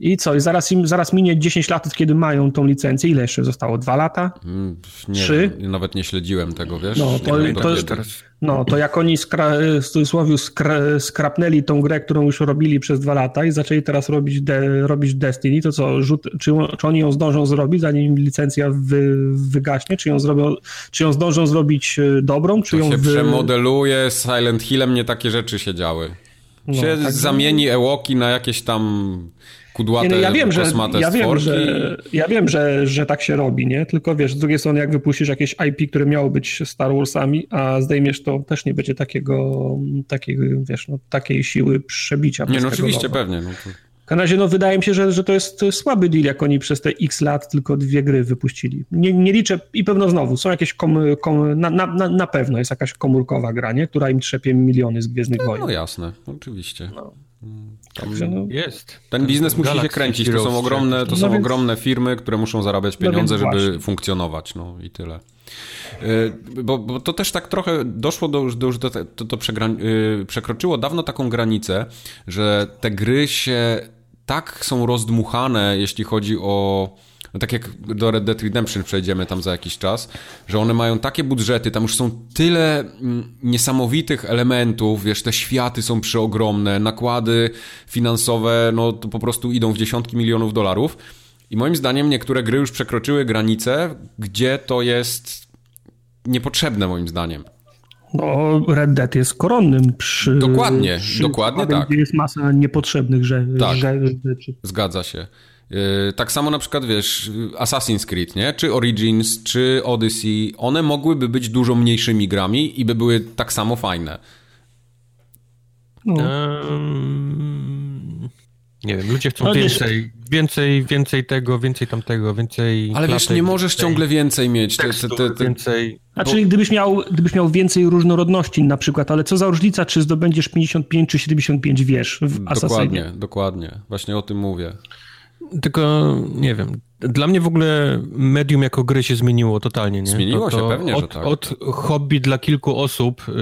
I co? I zaraz, im, zaraz minie 10 lat, kiedy mają tą licencję. Ile jeszcze zostało? Dwa lata? Mm, nie, Trzy? Nawet nie śledziłem tego, wiesz? No to, to, to, no, to jak oni skra, w cudzysłowie skra, skrapnęli tą grę, którą już robili przez dwa lata i zaczęli teraz robić, de, robić Destiny, to co? Rzut, czy, czy oni ją zdążą zrobić, zanim licencja wy, wygaśnie? Czy ją, zrobią, czy ją zdążą zrobić e, dobrą? Czy to ją się wy... przemodeluje, Silent Hillem nie takie rzeczy się działy. No, się tak zamieni Ewoki na jakieś tam kudłate, nie, no ja wiem, że, ja wiem, że, ja wiem, że, że tak się robi, nie? Tylko wiesz, z drugiej strony jak wypuścisz jakieś IP, które miało być Star Warsami, a zdejmiesz to, też nie będzie takiego, takiego wiesz, no, takiej siły przebicia. Nie, no oczywiście, pewnie. No to... W razie, no wydaje mi się, że, że to jest słaby deal, jak oni przez te x lat tylko dwie gry wypuścili. Nie, nie liczę i pewno znowu, są jakieś, kom, kom, na, na, na pewno jest jakaś komórkowa gra, nie? która im trzepie miliony z Gwiezdnych no, Wojen. No jasne, oczywiście. No. Także no, jest. Ten biznes musi Galaxy się kręcić. To są ogromne, to no są więc... ogromne firmy, które muszą zarabiać no pieniądze, no żeby funkcjonować. No i tyle. Y, bo, bo, to też tak trochę doszło do, do to, to, to y, przekroczyło dawno taką granicę, że te gry się tak są rozdmuchane, jeśli chodzi o no tak jak do Red Dead Redemption przejdziemy tam za jakiś czas, że one mają takie budżety, tam już są tyle mm, niesamowitych elementów, wiesz, te światy są przeogromne, nakłady finansowe, no to po prostu idą w dziesiątki milionów dolarów. I moim zdaniem niektóre gry już przekroczyły granice, gdzie to jest niepotrzebne moim zdaniem. No, Red Dead jest koronnym przy... Dokładnie, przy, dokładnie tak. Jest masa niepotrzebnych rzeczy. Tak, zgadza się. Yy, tak samo na przykład, wiesz, Assassin's Creed, nie? Czy Origins, czy Odyssey, one mogłyby być dużo mniejszymi grami i by były tak samo fajne. No. Um, nie wiem, ludzie chcą więcej, więcej, więcej tego, więcej tamtego, więcej... Ale wiesz, nie możesz więcej ciągle więcej mieć. Tekstur, te, te, te, więcej... Znaczy, bo... gdybyś, miał, gdybyś miał więcej różnorodności na przykład, ale co za różnica, czy zdobędziesz 55 czy 75 wież w Assassinie? Dokładnie, dokładnie. Właśnie o tym mówię. Tylko nie wiem. Dla mnie w ogóle medium jako gry się zmieniło totalnie. Nie? Zmieniło to, to się, pewnie, od, że tak. Od hobby dla kilku osób y,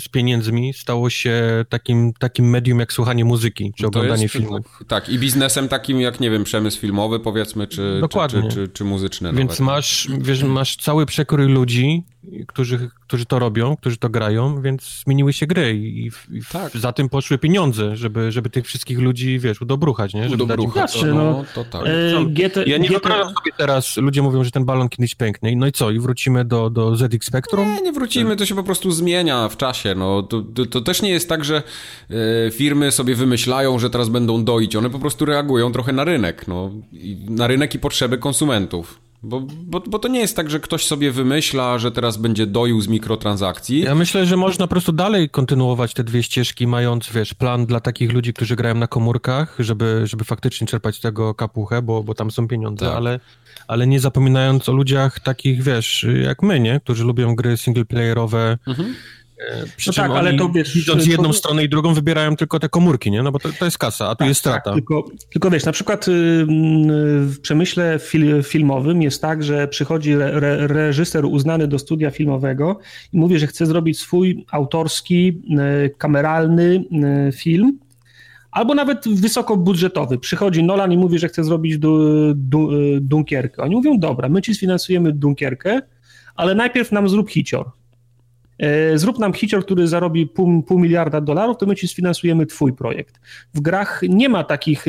z pieniędzmi stało się takim, takim medium jak słuchanie muzyki, czy oglądanie jest, filmów. Tak, i biznesem takim jak, nie wiem, przemysł filmowy powiedzmy, czy, Dokładnie. czy, czy, czy, czy muzyczny Więc nawet. masz, wiesz, masz cały przekrój ludzi, którzy, którzy to robią, którzy to grają, więc zmieniły się gry i, i tak. za tym poszły pieniądze, żeby, żeby tych wszystkich ludzi, wiesz, udobruchać, nie? Żeby udobruchać, dać no, no, to tak. E, GT, ja nie GT... wyobrażam sobie teraz, ludzie mówią, że ten balon kiedyś pęknie, no i co, i wrócimy do, do ZX Spectrum? Nie, nie wrócimy, to się po prostu zmienia w czasie, no. To, to, to też nie jest tak, że e, firmy sobie wymyślają, że teraz będą doić, one po prostu reagują trochę na rynek, no. na rynek i potrzeby konsumentów. Bo, bo, bo to nie jest tak, że ktoś sobie wymyśla, że teraz będzie doił z mikrotransakcji. Ja myślę, że można po prostu dalej kontynuować te dwie ścieżki, mając, wiesz, plan dla takich ludzi, którzy grają na komórkach, żeby, żeby faktycznie czerpać tego kapuchę, bo, bo tam są pieniądze, tak. ale, ale nie zapominając o ludziach takich, wiesz, jak my, nie? Którzy lubią gry singleplayerowe, mhm przy no tak, ale to wiesz... Idąc jedną to... stronę i drugą wybierają tylko te komórki, nie? No bo to, to jest kasa, a tu tak, jest strata. Tak, tylko, tylko wiesz, na przykład w przemyśle fil, filmowym jest tak, że przychodzi re, re, reżyser uznany do studia filmowego i mówi, że chce zrobić swój autorski, y, kameralny y, film, albo nawet wysokobudżetowy. Przychodzi Nolan i mówi, że chce zrobić du, du, Dunkierkę. Oni mówią, dobra, my ci sfinansujemy Dunkierkę, ale najpierw nam zrób hicior. E, zrób nam hicior, który zarobi pół, pół miliarda dolarów, to my ci sfinansujemy twój projekt. W grach nie ma takich,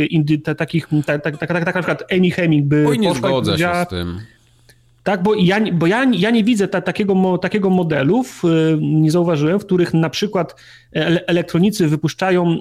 takich tak, tak, tak, tak, na przykład Amy Heming by Oj, nie zgodzę się z tym. Tak, bo ja, bo ja, ja nie widzę ta, takiego, takiego modelów, nie zauważyłem, w których na przykład elektronicy wypuszczają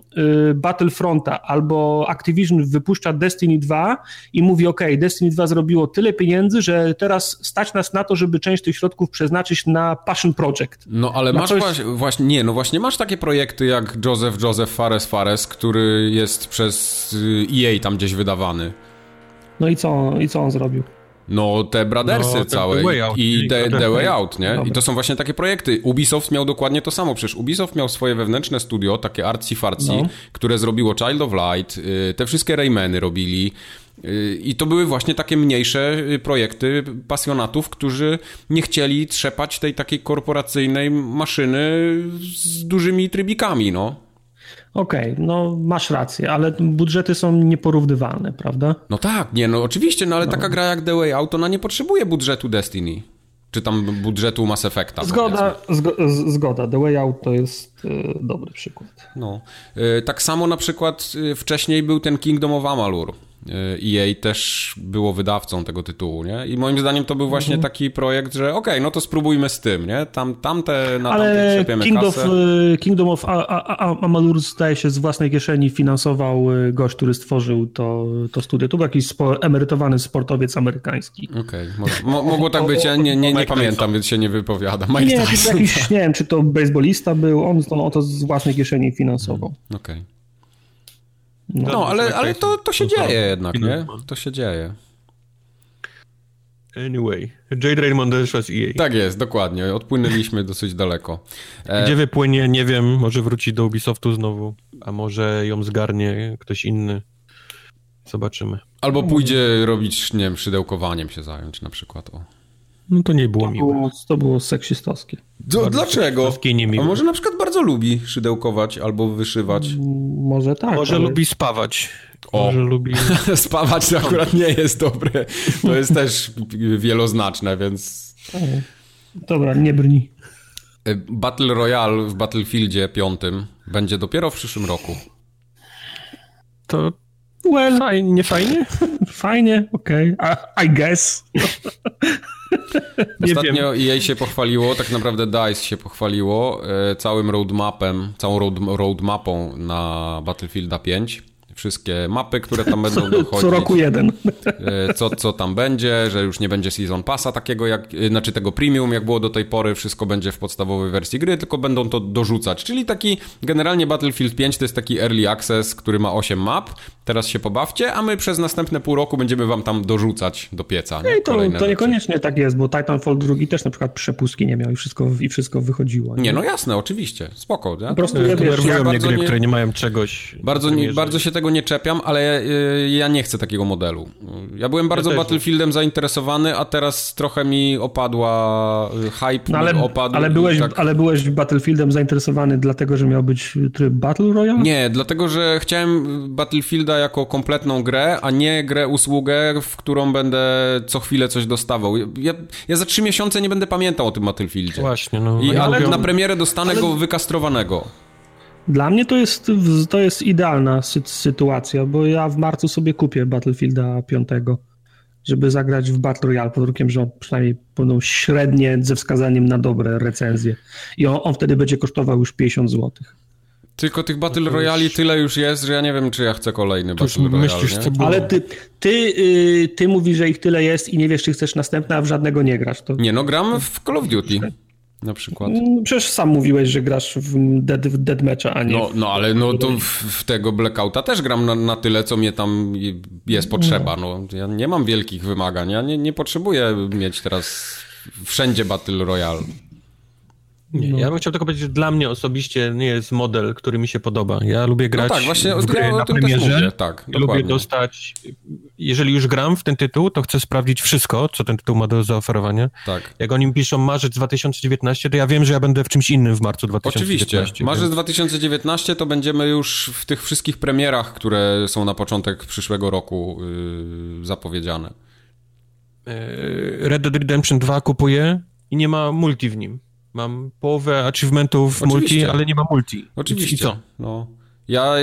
y, Battlefronta albo Activision wypuszcza Destiny 2 i mówi ok, Destiny 2 zrobiło tyle pieniędzy, że teraz stać nas na to, żeby część tych środków przeznaczyć na Passion Project. No ale masz coś... właśnie, nie, no właśnie masz takie projekty jak Joseph Joseph Fares Fares, który jest przez EA tam gdzieś wydawany. No i co, i co on zrobił? No, te Brothersy no, całe i the, the, Way Out, nie? Dobra. I to są właśnie takie projekty. Ubisoft miał dokładnie to samo, przecież Ubisoft miał swoje wewnętrzne studio, takie artsy-fartsy, no. które zrobiło Child of Light, y, te wszystkie Raymany robili. Y, I to były właśnie takie mniejsze y, projekty pasjonatów, którzy nie chcieli trzepać tej takiej korporacyjnej maszyny z dużymi trybikami, no. Okej, okay, no masz rację, ale budżety są nieporównywalne, prawda? No tak, nie, no oczywiście, no ale no. taka gra jak The Way Out, ona nie potrzebuje budżetu Destiny. Czy tam budżetu Mass Effecta. Zgoda, zgo, zgoda. The Way Out to jest y, dobry przykład. No. Y, tak samo na przykład y, wcześniej był ten Kingdom of Amalur. EA e też było wydawcą tego tytułu, nie? I moim zdaniem to był właśnie mhm. taki projekt, że okej, okay, no to spróbujmy z tym, nie? Tam, tamte, na Ale tamte Kingdom of, Kingdom of Amalur zdaje się z własnej kieszeni finansował y, gość, który stworzył to, to studio. To był jakiś spo, emerytowany sportowiec amerykański. Okej, okay. mogło tak być, ja nie, nie, nie pamiętam, więc się nie wypowiadam. Mike nie, jakiś, nie wiem, czy to baseballista był, on, on to z własnej kieszeni finansował. Okej. Okay. No, no ale, ale to, to się dzieje jednak, nie? To się dzieje. Anyway, Jade Raymond odeszła z EA. Tak jest, dokładnie. Odpłynęliśmy dosyć daleko. E... Gdzie wypłynie, nie wiem, może wróci do Ubisoftu znowu, a może ją zgarnie ktoś inny. Zobaczymy. Albo pójdzie robić, nie wiem, szydełkowaniem się zająć na przykład. O. No to nie było to miłe. Było, to było seksistowskie. Do, dlaczego? A może na przykład bardzo lubi szydełkować albo wyszywać? Może tak. Może ale... lubi spawać. O. Może lubi... spawać to akurat nie jest dobre. To jest też wieloznaczne, więc... Dobra, nie brni. E, Battle Royale w Battlefieldzie 5 będzie dopiero w przyszłym roku. To well, fajnie, nie fajnie? Fajnie, okej. Okay. I, guess. Ostatnio wiem. EA się pochwaliło, tak naprawdę DICE się pochwaliło e, całym roadmapem, całą road, roadmapą na Battlefielda 5 wszystkie mapy, które tam będą dochodzić. Co roku jeden. E, co, co tam będzie, że już nie będzie Season Passa takiego jak, e, znaczy tego premium jak było do tej pory, wszystko będzie w podstawowej wersji gry, tylko będą to dorzucać. Czyli taki, generalnie Battlefield 5 to jest taki early access, który ma 8 map, teraz się pobawcie, a my przez następne pół roku będziemy wam tam dorzucać do pieca. Nie? to, to niekoniecznie tak jest, bo Titanfall 2 też na przykład przepustki nie miał i wszystko, i wszystko wychodziło. Nie? nie, no jasne, oczywiście, spoko. Po prostu ja, wiesz, ja mnie gry, nie... które nie mają czegoś. Bardzo, nie, bardzo się tego tego nie czepiam, ale y, ja nie chcę takiego modelu. Ja byłem bardzo ja Battlefieldem zainteresowany, a teraz trochę mi opadła y, hype, no ale, opadł. Ale byłeś, tak... ale byłeś Battlefieldem zainteresowany dlatego, że miał być tryb Battle Royale? Nie, dlatego, że chciałem Battlefielda jako kompletną grę, a nie grę usługę, w którą będę co chwilę coś dostawał. Ja, ja za trzy miesiące nie będę pamiętał o tym Battlefieldzie. Właśnie, no. I, ale na premierę dostanę ale... go wykastrowanego. Dla mnie to jest, to jest idealna sy sytuacja, bo ja w marcu sobie kupię Battlefielda 5, żeby zagrać w Battle Royale pod warunkiem, że on przynajmniej będą średnie ze wskazaniem na dobre recenzje. I on, on wtedy będzie kosztował już 50 zł. Tylko tych Battle Royali tyle już jest, że ja nie wiem, czy ja chcę kolejny Battle Royale. Myślisz, Ale ty, ty, yy, ty mówisz, że ich tyle jest i nie wiesz, czy chcesz następne, a w żadnego nie grasz. To... Nie, no gram w Call of Duty na przykład. Mm, przecież sam mówiłeś, że grasz w dead, w deadmatcha, a nie... No, no ale no to w, w tego Blackouta też gram na, na, tyle, co mnie tam jest potrzeba. No, ja nie mam wielkich wymagań, ja nie, nie potrzebuję mieć teraz wszędzie Battle Royale. Nie, no. Ja bym chciał tylko powiedzieć, że dla mnie osobiście nie jest model, który mi się podoba. Ja lubię no grać no tak, właśnie w gry ja na premierze. Tak, lubię dostać, jeżeli już gram w ten tytuł, to chcę sprawdzić wszystko, co ten tytuł ma do zaoferowania. Tak. Jak oni piszą marzec 2019, to ja wiem, że ja będę w czymś innym w marcu 2019. Oczywiście. Marzec więc... 2019 to będziemy już w tych wszystkich premierach, które są na początek przyszłego roku yy, zapowiedziane. Yy, Red Dead Redemption 2 kupuję i nie ma multi w nim. Mam połowę achievementów Oczywiście. multi, ale nie ma multi. Oczywiście. I co? No. Ja,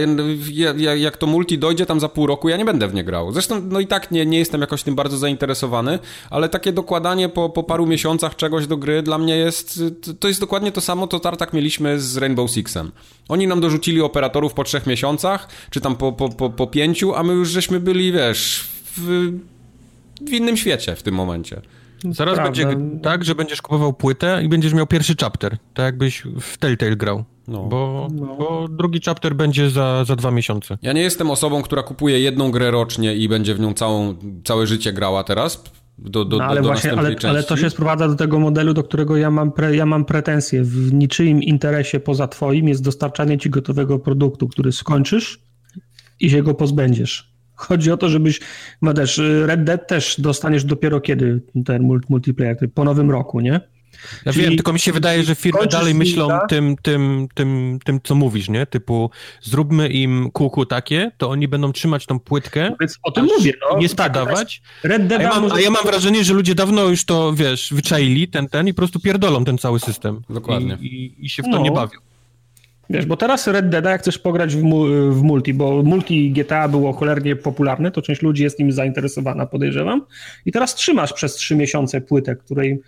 ja, jak to multi dojdzie tam za pół roku, ja nie będę w nie grał. Zresztą, no i tak nie, nie jestem jakoś tym bardzo zainteresowany, ale takie dokładanie po, po paru miesiącach czegoś do gry dla mnie jest, to jest dokładnie to samo, co tartak mieliśmy z Rainbow Sixem. Oni nam dorzucili operatorów po trzech miesiącach, czy tam po, po, po, po pięciu, a my już żeśmy byli, wiesz, w, w innym świecie w tym momencie. Zaraz Prawda. będzie tak, że będziesz kupował płytę i będziesz miał pierwszy chapter, tak jakbyś w Telltale grał. No. Bo, no. bo drugi chapter będzie za, za dwa miesiące. Ja nie jestem osobą, która kupuje jedną grę rocznie i będzie w nią całą, całe życie grała teraz. Do, do, no, ale do właśnie, ale, ale, to się sprowadza do tego modelu, do którego ja mam, pre, ja mam pretensje. W niczyim interesie poza twoim jest dostarczanie ci gotowego produktu, który skończysz i się go pozbędziesz. Chodzi o to, żebyś, no też, Red Dead też dostaniesz dopiero kiedy ten multiplayer, po nowym roku, nie? Ja Czyli wiem, tylko mi się wydaje, że firmy dalej myślą tym, tym, tym, tym, co mówisz, nie? Typu zróbmy im kółku takie, to oni będą trzymać tą płytkę. Więc o tym mówię, no. Nie tak, sprzedawać. Tak, Red Dead a, ja mam, a ja mam wrażenie, że ludzie dawno już to, wiesz, wyczaili ten, ten i po prostu pierdolą ten cały system. Dokładnie. I, i, i się w to no. nie bawią. Wiesz, bo teraz Red Dead, jak chcesz pograć w, mu, w, multi, bo multi GTA było cholernie popularne, to część ludzi jest nim zainteresowana, podejrzewam. I teraz trzymasz przez trzy miesiące płytę, której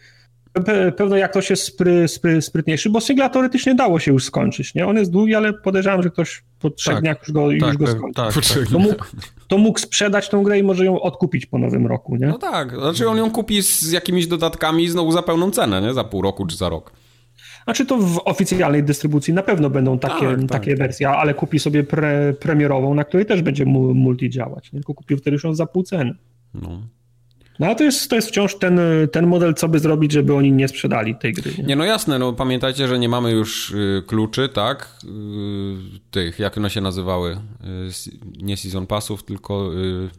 pewno jak ktoś jest spry, spry, sprytniejszy, bo singla teoretycznie dało się już skończyć, nie? On jest długi, ale podejrzewam, że ktoś po trzech tak, dniach już go, tak, już go skończy. Tak, tak, to, mógł, to mógł sprzedać tą grę i może ją odkupić po nowym roku, nie? No tak, znaczy on ją kupi z jakimiś dodatkami znowu za pełną cenę, nie? Za pół roku czy za rok. Znaczy to w oficjalnej dystrybucji na pewno będą takie, tak, tak. takie wersje, ale kupi sobie pre, premierową, na której też będzie multi działać. Tylko kupi wtedy już za pół ceny. No. No ale to jest, to jest wciąż ten, ten model, co by zrobić, żeby oni nie sprzedali tej gry. Nie, nie no jasne, no pamiętajcie, że nie mamy już y, kluczy, tak? Y, tych, jak one się nazywały? Y, nie season passów, tylko y,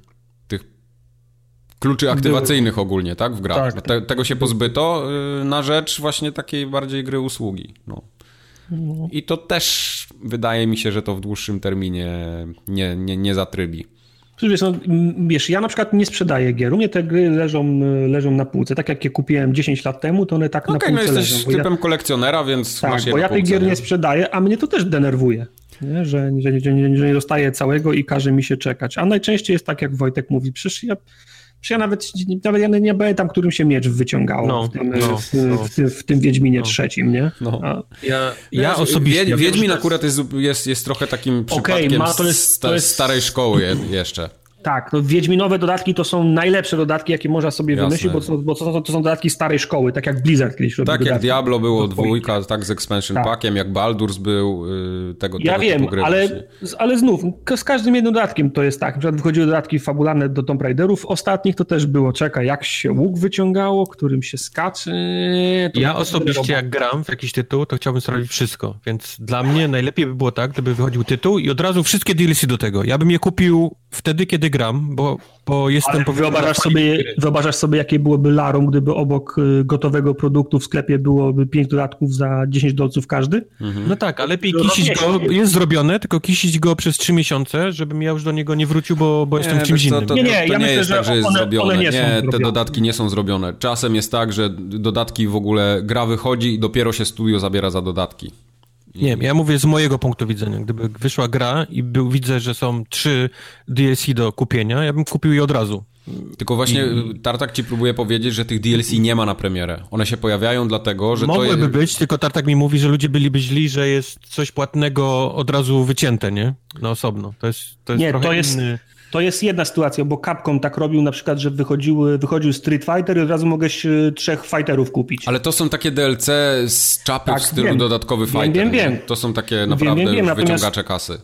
kluczy aktywacyjnych ogólnie, tak? W grach. Tak, Te, tego się pozbyto y, na rzecz właśnie takiej bardziej gry usługi. No. no. I to też wydaje mi się, że to w dłuższym terminie nie, nie, nie zatrybi. Wiesz, no, wiesz, ja na przykład nie sprzedaję gier. U mnie te gry leżą, leżą na półce. Tak jak je kupiłem 10 lat temu, to one tak okay, na półce no jesteś leżą. typem ja... kolekcjonera, więc tak, masz je bo ja tych gier nie sprzedaję, a mnie to też denerwuje. Nie? Że, że, że, nie, że nie dostaję całego i każe mi się czekać. A najczęściej jest tak, jak Wojtek mówi, przecież ja ja nawet, nawet ja nie pamiętam, którym się miecz wyciągało no, w, tym, no, w, no. w, tym, w, tym Wiedźminie no. trzecim, nie? No. A, ja, ja osobiście... Wiedźmin akurat jest, jest, jest trochę takim przypadkiem okay, ma, to jest, to jest... starej szkoły jeszcze. Tak, no Wiedźminowe dodatki to są najlepsze dodatki, jakie można sobie Jasne. wymyślić, bo, to, bo to, to, są dodatki starej szkoły, tak jak Blizzard kiedyś robił Tak jak Diablo było dwójka, tak z expansion tak. packiem, jak Baldur's był, yy, tego, ja tego wiem, ale, ale znów, z każdym jednym dodatkiem to jest tak, na przykład wychodziły dodatki fabularne do Tomb Raiderów, ostatnich to też było, czekaj, jak się łuk wyciągało, którym się skacze... Ja osobiście jak gram w jakiś tytuł, to chciałbym zrobić wszystko, więc dla mnie najlepiej by było tak, gdyby wychodził tytuł i od razu wszystkie DLC do tego. Ja bym je kupił wtedy, kiedy gram, bo, bo jestem... Ale wyobrażasz sobie, wyobrażasz sobie, jakie byłoby larum, gdyby obok y, gotowego produktu w sklepie byłoby 5 dodatków za 10 dolców każdy? Mhm. No tak, a lepiej kisić go, jest zrobione, tylko kisić go przez 3 miesiące, żebym ja już do niego nie wrócił, bo, bo nie, jestem w czymś innym. To, nie, nie, to ja nie myślę, jest tak, że jest one, zrobione. One nie, nie te dodatki nie są zrobione. Czasem jest tak, że dodatki w ogóle, gra wychodzi i dopiero się studio zabiera za dodatki. Nie, ja mówię z mojego punktu widzenia. Gdyby wyszła gra i był, widzę, że są trzy DLC do kupienia, ja bym kupił je od razu. Tylko właśnie I... Tartak ci próbuje powiedzieć, że tych DLC nie ma na premierę. One się pojawiają dlatego, że Mogłyby to jest... być, tylko Tartak mi mówi, że ludzie byliby źli, że jest coś płatnego od razu wycięte, nie? Na osobno. To jest, to jest nie, trochę to jest, inny... To jest jedna sytuacja, bo Capcom tak robił na przykład, że wychodziły, wychodził Street Fighter i od razu mogłeś trzech fighterów kupić. Ale to są takie DLC z czapy tak, w stylu wiem. dodatkowy fighter. Wiem, wiem, wiem. To są takie naprawdę wiem, wiem, wiem. wyciągacze kasy.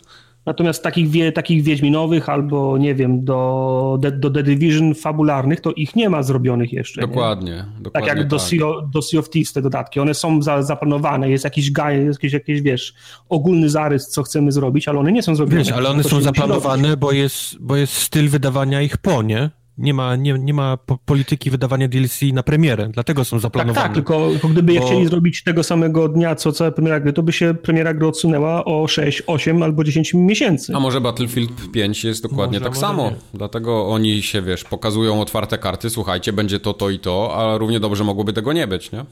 Natomiast takich, wie, takich Wiedźminowych albo, nie wiem, do, do The Division fabularnych, to ich nie ma zrobionych jeszcze. Dokładnie. Nie? dokładnie tak jak tak. Do, sea, do Sea of Thieves te dodatki. One są za, zaplanowane, jest jakiś gaj, jest jakiś, jakiś, wiesz, ogólny zarys, co chcemy zrobić, ale one nie są zrobione. Wiesz, ale one są zaplanowane, bo jest, bo jest styl wydawania ich po, nie? Nie ma, nie, nie ma polityki wydawania DLC na premierę, dlatego są zaplanowane. Tak, tak tylko, tylko gdyby bo... je chcieli zrobić tego samego dnia, co cała premiera gry, to by się premiera gry odsunęła o 6, 8 albo 10 miesięcy. A może Battlefield 5 jest dokładnie może, tak może samo. Nie. Dlatego oni się, wiesz, pokazują otwarte karty, słuchajcie, będzie to, to i to, a równie dobrze mogłoby tego nie być, nie?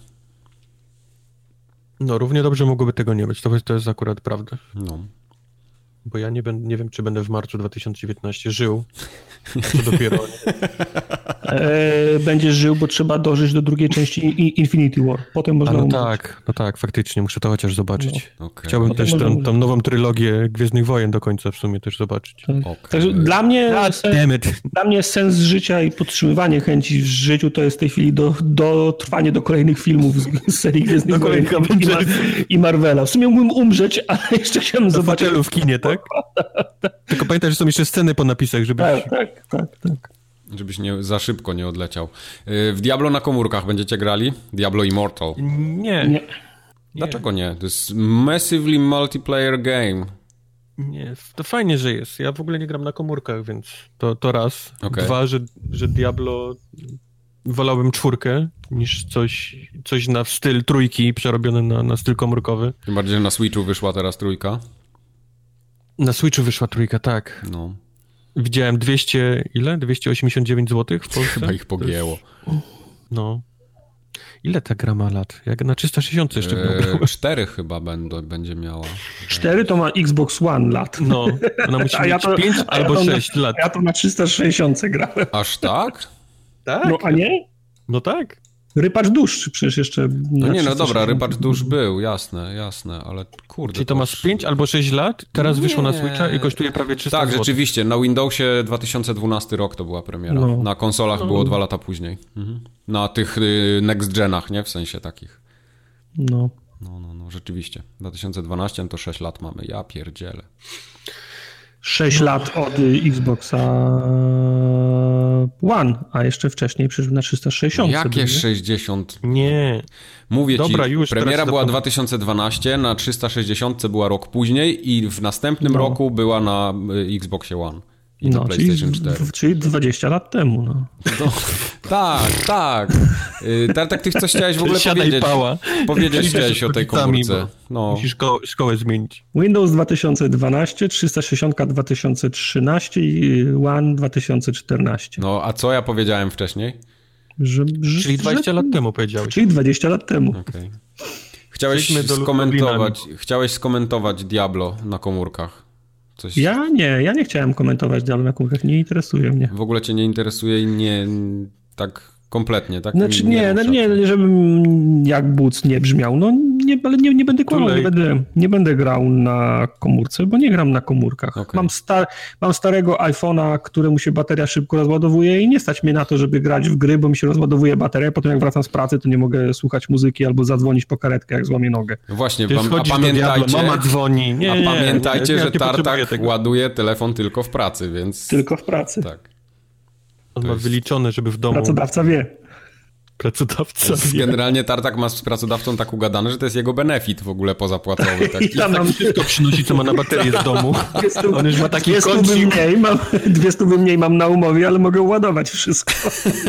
No, równie dobrze mogłoby tego nie być, to, to jest akurat prawda. No bo ja nie, ben, nie wiem, czy będę w marcu 2019 żył. Co dopiero. e, będziesz żył, bo trzeba dożyć do drugiej części Infinity War. Potem można. A no tak, no tak, faktycznie, muszę to chociaż zobaczyć. No. Okay. Chciałbym Potem też tą, tą, nową trylogię Gwiezdnych Wojen do końca w sumie też zobaczyć. Tak. Okay. Także dla mnie, sen, dla mnie sens życia i podtrzymywanie chęci w życiu to jest w tej chwili do, do trwanie do kolejnych filmów z, z serii Gwiezdnych Wojen i, i Marvela. W sumie mógłbym umrzeć, ale jeszcze chciałem zobaczyć. w kinie, tak? Tak? Tylko pamiętaj, że są jeszcze sceny po napisach, żeby... Tak, tak, tak, tak. Żebyś nie, za szybko nie odleciał. Y, w Diablo na komórkach będziecie grali? Diablo Immortal? Nie. nie. Dlaczego nie? To jest massively multiplayer game. Nie, to fajnie, że jest. Ja w ogóle nie gram na komórkach, więc to, to raz. Okay. Dwa, że, że Diablo wolałbym czwórkę niż coś, coś na styl trójki przerobione na, na styl komórkowy. Tym bardziej, że na Switchu wyszła teraz trójka. Na Switchu wyszła trójka, tak. No. Widziałem 200, ile? 289 zł w Polsce? Chyba ich pogięło. No. Ile ta gra ma lat? Jak na 360 jeszcze eee, Cztery chyba będą, będzie miała. Cztery to ma Xbox One lat. No, ona musi mieć ja to, 5 albo ja 6 na, lat. Ja to na 360 grałem. Aż tak? tak. No a nie? No tak. Rypacz dusz przecież jeszcze... No nie, no dobra, rypacz dusz był, jasne, jasne, ale kurde... Czyli to masz 5 albo 6 lat, teraz nie. wyszło na Switcha i kosztuje prawie 300 Tak, zł. rzeczywiście, na Windowsie 2012 rok to była premiera, no. na konsolach no. było dwa lata później. Mhm. Na tych y, next genach, nie? W sensie takich. No. No, no, no, rzeczywiście. 2012 to 6 lat mamy, ja pierdzielę. 6 no. lat od Xboxa One, a jeszcze wcześniej przecież na 360. Jakie był, 60? Nie. Mówię Dobra, ci, już premiera była 2012, na 360 była rok później i w następnym no. roku była na y, Xboxie One. I no, PlayStation czyli, 4. Czyli 20 lat temu, no. no tak, tak. Y, Tartak, ty coś chciałeś w ogóle Siadaj powiedzieć. Pała. Powiedzieć chciałeś o tej komórce. No. Musisz szko szkołę zmienić. Windows 2012, 360 2013 i One 2014. No, a co ja powiedziałem wcześniej? Że, że, czyli 20 że, lat temu powiedziałeś. Czyli 20 lat temu. Okay. Chciałeś skomentować, chciałeś skomentować Diablo na komórkach. Coś... Ja nie, ja nie chciałem komentować Diablo na komórkach, nie interesuje mnie. W ogóle cię nie interesuje i nie tak Kompletnie, tak? Znaczy nie, nie, nie, nie żebym jak Boots nie brzmiał, no nie, ale nie, nie będę kłamał, nie będę, nie będę grał na komórce, bo nie gram na komórkach. Okay. Mam, star, mam starego iPhone'a, któremu się bateria szybko rozładowuje i nie stać mnie na to, żeby grać w gry, bo mi się rozładowuje bateria, potem jak wracam z pracy, to nie mogę słuchać muzyki albo zadzwonić po karetkę, jak złamię nogę. No właśnie, wam, a pamiętajcie, mama dzwoni. Nie, a pamiętajcie, nie, że Tartak ładuje telefon tylko w pracy, więc... Tylko w pracy. Tak. On to ma jest... wyliczone, żeby w domu... Pracodawca wie. Pracodawca wie. Generalnie Tartak ma z pracodawcą tak ugadane, że to jest jego benefit w ogóle pozapłacowy. Tak? Ja mam wszystko przynosi, co ma na baterię z domu. Stu, On już ma taki dwie mniej mam, Dwie stówy mniej mam na umowie, ale mogę ładować wszystko.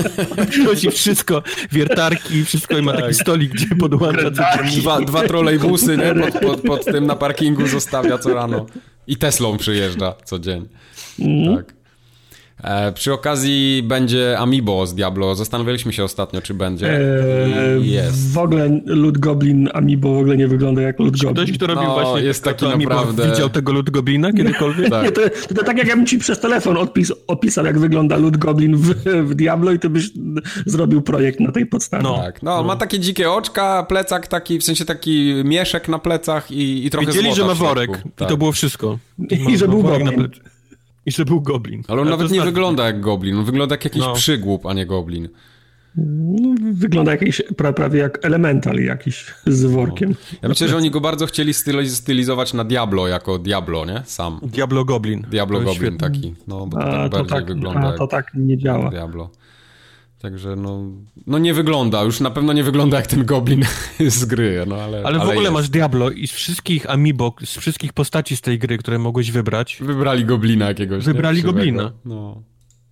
Przynosi wszystko, wiertarki, wszystko i ma taki tak. stolik, gdzie podłącza dwa, dwa trolejbusy, nie? Pod, pod, pod tym na parkingu zostawia co rano. I Teslą przyjeżdża co dzień. Mm. Tak. E, przy okazji będzie Amiibo z Diablo. Zastanawialiśmy się ostatnio, czy będzie. Eee, jest. W ogóle Loot Goblin Amiibo w ogóle nie wygląda jak Loot Goblin. Ktoś, kto robił no, właśnie jest taki naprawdę... widział tego Loot Goblina kiedykolwiek? tak. Nie, to, to, tak jak ja bym ci przez telefon odpis, opisał, jak wygląda Loot Goblin w, w, Diablo i ty byś zrobił projekt na tej podstawie. No, tak. no, no. ma takie dzikie oczka, plecak taki, w sensie taki mieszek na plecach i, i trochę Widzieli, że ma worek tak. i to tak. było wszystko. I, I że był Goblin. I że był goblin. Ale on nawet nie znaczy... wygląda jak goblin, on wygląda jak jakiś no. przygłup, a nie goblin. No, wygląda jakiś, prawie jak elemental jakiś z workiem. No. Ja myślę, że oni go bardzo chcieli stylizować na Diablo jako Diablo, nie? Sam. Diablo Goblin. Diablo Goblin świetny. taki. No, bo a, tak bardziej tak, wygląda. A to tak nie działa. Diablo. Także no, no nie wygląda, już na pewno nie wygląda jak ten goblin z gry, no ale Ale w ale ogóle jest. masz Diablo i z wszystkich amiibo, z wszystkich postaci z tej gry, które mogłeś wybrać... Wybrali goblina jakiegoś. Wybrali goblina. No.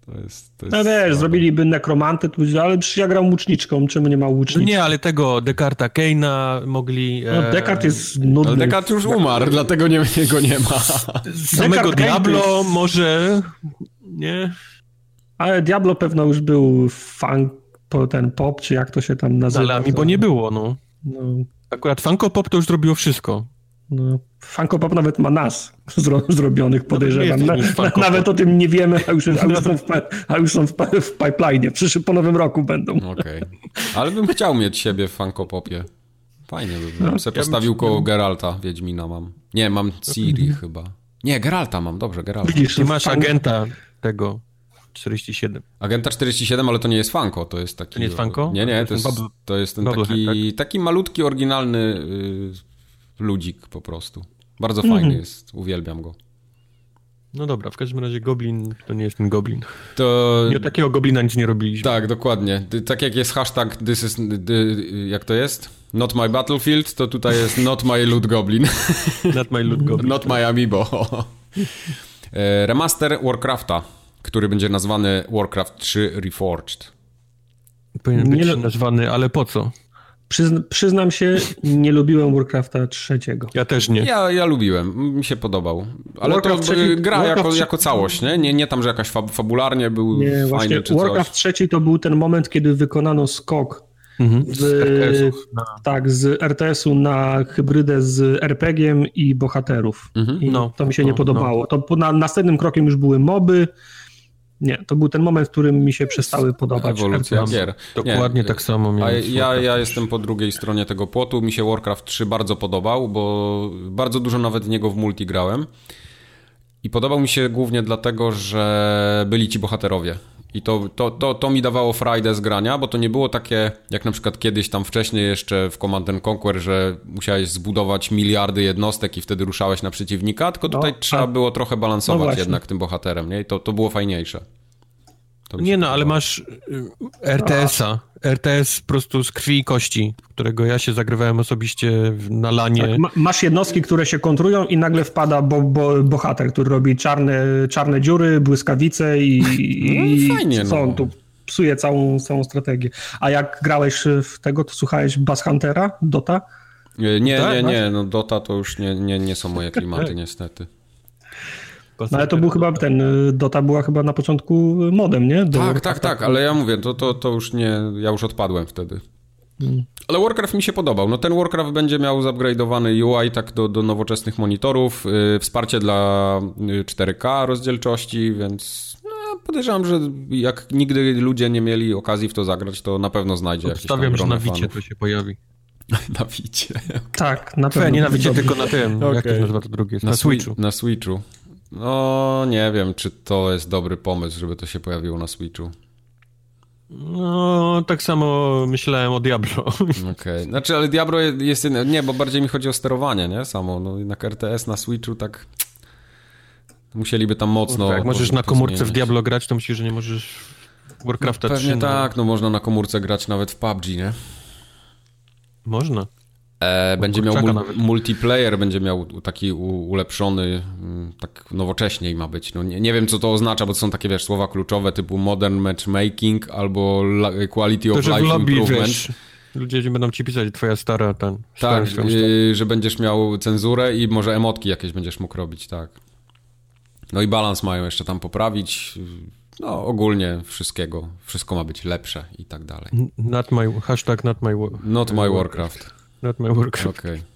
To jest, to jest no wiesz, zrobiliby nekromantę, ale przecież ja gram łuczniczką, czemu nie ma łuczniczki? Nie, ale tego Dekarta Keina mogli... No Dekart jest nudny. Ale Dekart już umarł, dlatego nie, go nie ma. Samego Diablo jest... może... Nie... Ale Diablo pewno już był funk, ten pop, czy jak to się tam nazywa. Ale bo nie było, no. no. Akurat Funko Pop to już zrobiło wszystko. No, Funko Pop nawet ma nas zro, zrobionych, podejrzewam. Na, na, nawet o tym nie wiemy, a już, a już są, w, a już są w, w pipeline. Przyszły po nowym roku będą. Okej. Okay. Ale bym chciał mieć siebie w Funko Popie. Fajnie by było. No, ja postawił koło Geralta, Wiedźmina mam. Nie, mam Ciri chyba. Nie, Geralta mam, dobrze, Geralta. Widzisz, ty masz agenta tego 47. Agenta 47, ale to nie jest Funko, to jest taki... To nie jest Funko? Nie, nie, to jest, to jest ten taki, tak? taki malutki, oryginalny y, ludzik po prostu. Bardzo fajny mm -hmm. jest, uwielbiam go. No dobra, w każdym razie Goblin to nie jest ten Goblin. To... Nie takiego Goblina nic nie robiliśmy. Tak, dokładnie. Tak jak jest hashtag this is, jak to jest? Not my battlefield, to tutaj jest not my loot goblin. Not my loot goblin. Not my amiibo. E, remaster Warcrafta który będzie nazwany Warcraft 3 Reforged. Powinien być nie nazwany, ale po co? Przyzn przyznam się, nie lubiłem Warcrafta trzeciego. Ja też nie. Ja, ja lubiłem, mi się podobał. Ale Warcraft to trzeci, gra jako, jako całość, nie? nie? Nie tam, że jakaś fab fabularnie był nie, fajny właśnie, czy Warcraft coś. trzeci to był ten moment, kiedy wykonano skok mhm. z, z tak, z RTS-u na hybrydę z RPG-iem i bohaterów. Mhm. I no, to mi się no, nie podobało. No. To na, następnym krokiem już były moby, nie, to był ten moment, w którym mi się przestały podobać. Ewolucja gier. Dokładnie nie, tak samo miałem. Ja, ja jestem po drugiej stronie tego płotu. Mi się Warcraft 3 bardzo podobał, bo bardzo dużo nawet w niego w multi grałem. I podobał mi się głównie dlatego, że byli ci bohaterowie. I to, to, to, to mi dawało frajdę z grania, bo to nie było takie, jak na przykład kiedyś tam wcześniej jeszcze w Command Conquer, że musiałeś zbudować miliardy jednostek i wtedy ruszałeś na przeciwnika, tylko tutaj no, trzeba było trochę balansować no jednak tym bohaterem, nie? I to, to było fajniejsze. Nie no, ale masz y, RTS-a. RTS po prostu z krwi i kości, którego ja się zagrywałem osobiście na lanie. Tak, ma, masz jednostki, które się kontrują i nagle wpada bo, bo, bohater, który robi czarne, czarne dziury, błyskawice i, i no, fajnie, co on no. tu psuje całą, całą strategię. A jak grałeś w tego, to słuchałeś Bass Huntera, Dota? Nie, nie, tak, nie, nie, no Dota to już nie, nie, nie są moje klimaty niestety. No ale to był chyba ten, y, Dota była chyba na początku modem, nie? Do tak, tak, tak, ale ja mówię, to, to, to już nie, ja już odpadłem wtedy. Hmm. Ale Warcraft mi się podobał. No ten Warcraft będzie miał zupgrade'owany UI tak do, do nowoczesnych monitorów, yy, wsparcie dla 4K y, rozdzielczości, więc no, podejrzewam, że jak nigdy ludzie nie mieli okazji w to zagrać, to na pewno znajdzie jakieś tam Obstawiam, że na Wicie to się pojawi. Na Wicie. Tak, na pewno. nie na Wicie, tylko na tym. Jak to nazywa to drugie? Na, Na Swi- Switchu. Na Switchu. No, nie wiem, czy to jest dobry pomysł, żeby to się pojawiło na Switchu. No, tak samo myślałem o Diablo. Okej. Znaczy, ale Diablo jest... Nie, bo bardziej mi chodzi o sterowanie, nie? Samo. No jednak RTS na Switchu tak... Musieliby tam mocno... jak możesz na komórce w pozmieniać. Diablo grać, to myślisz, że nie możesz Warcrafta Pewnie 3. no. tak, no można na komórce grać nawet w PUBG, nie? Można. E, będzie miał mul- nawet. multiplayer, będzie miał taki ulepszony, mm, tak nowocześniej ma być. No nie, nie wiem, co to oznacza, bo to są takie, wiesz, słowa kluczowe typu modern matchmaking albo quality To, of life lobby, improvement. wiesz, ludzie będą ci pisać, twoja stara, ten... Tak, stara, yy, że będziesz miał cenzurę i może emotki jakieś będziesz mógł robić, tak. No i balans mają jeszcze tam poprawić. No ogólnie wszystkiego. Wszystko ma być lepsze i tak dalej. Not my, hashtag not my, Not my Warcraft not my workshop. Okej. Okay.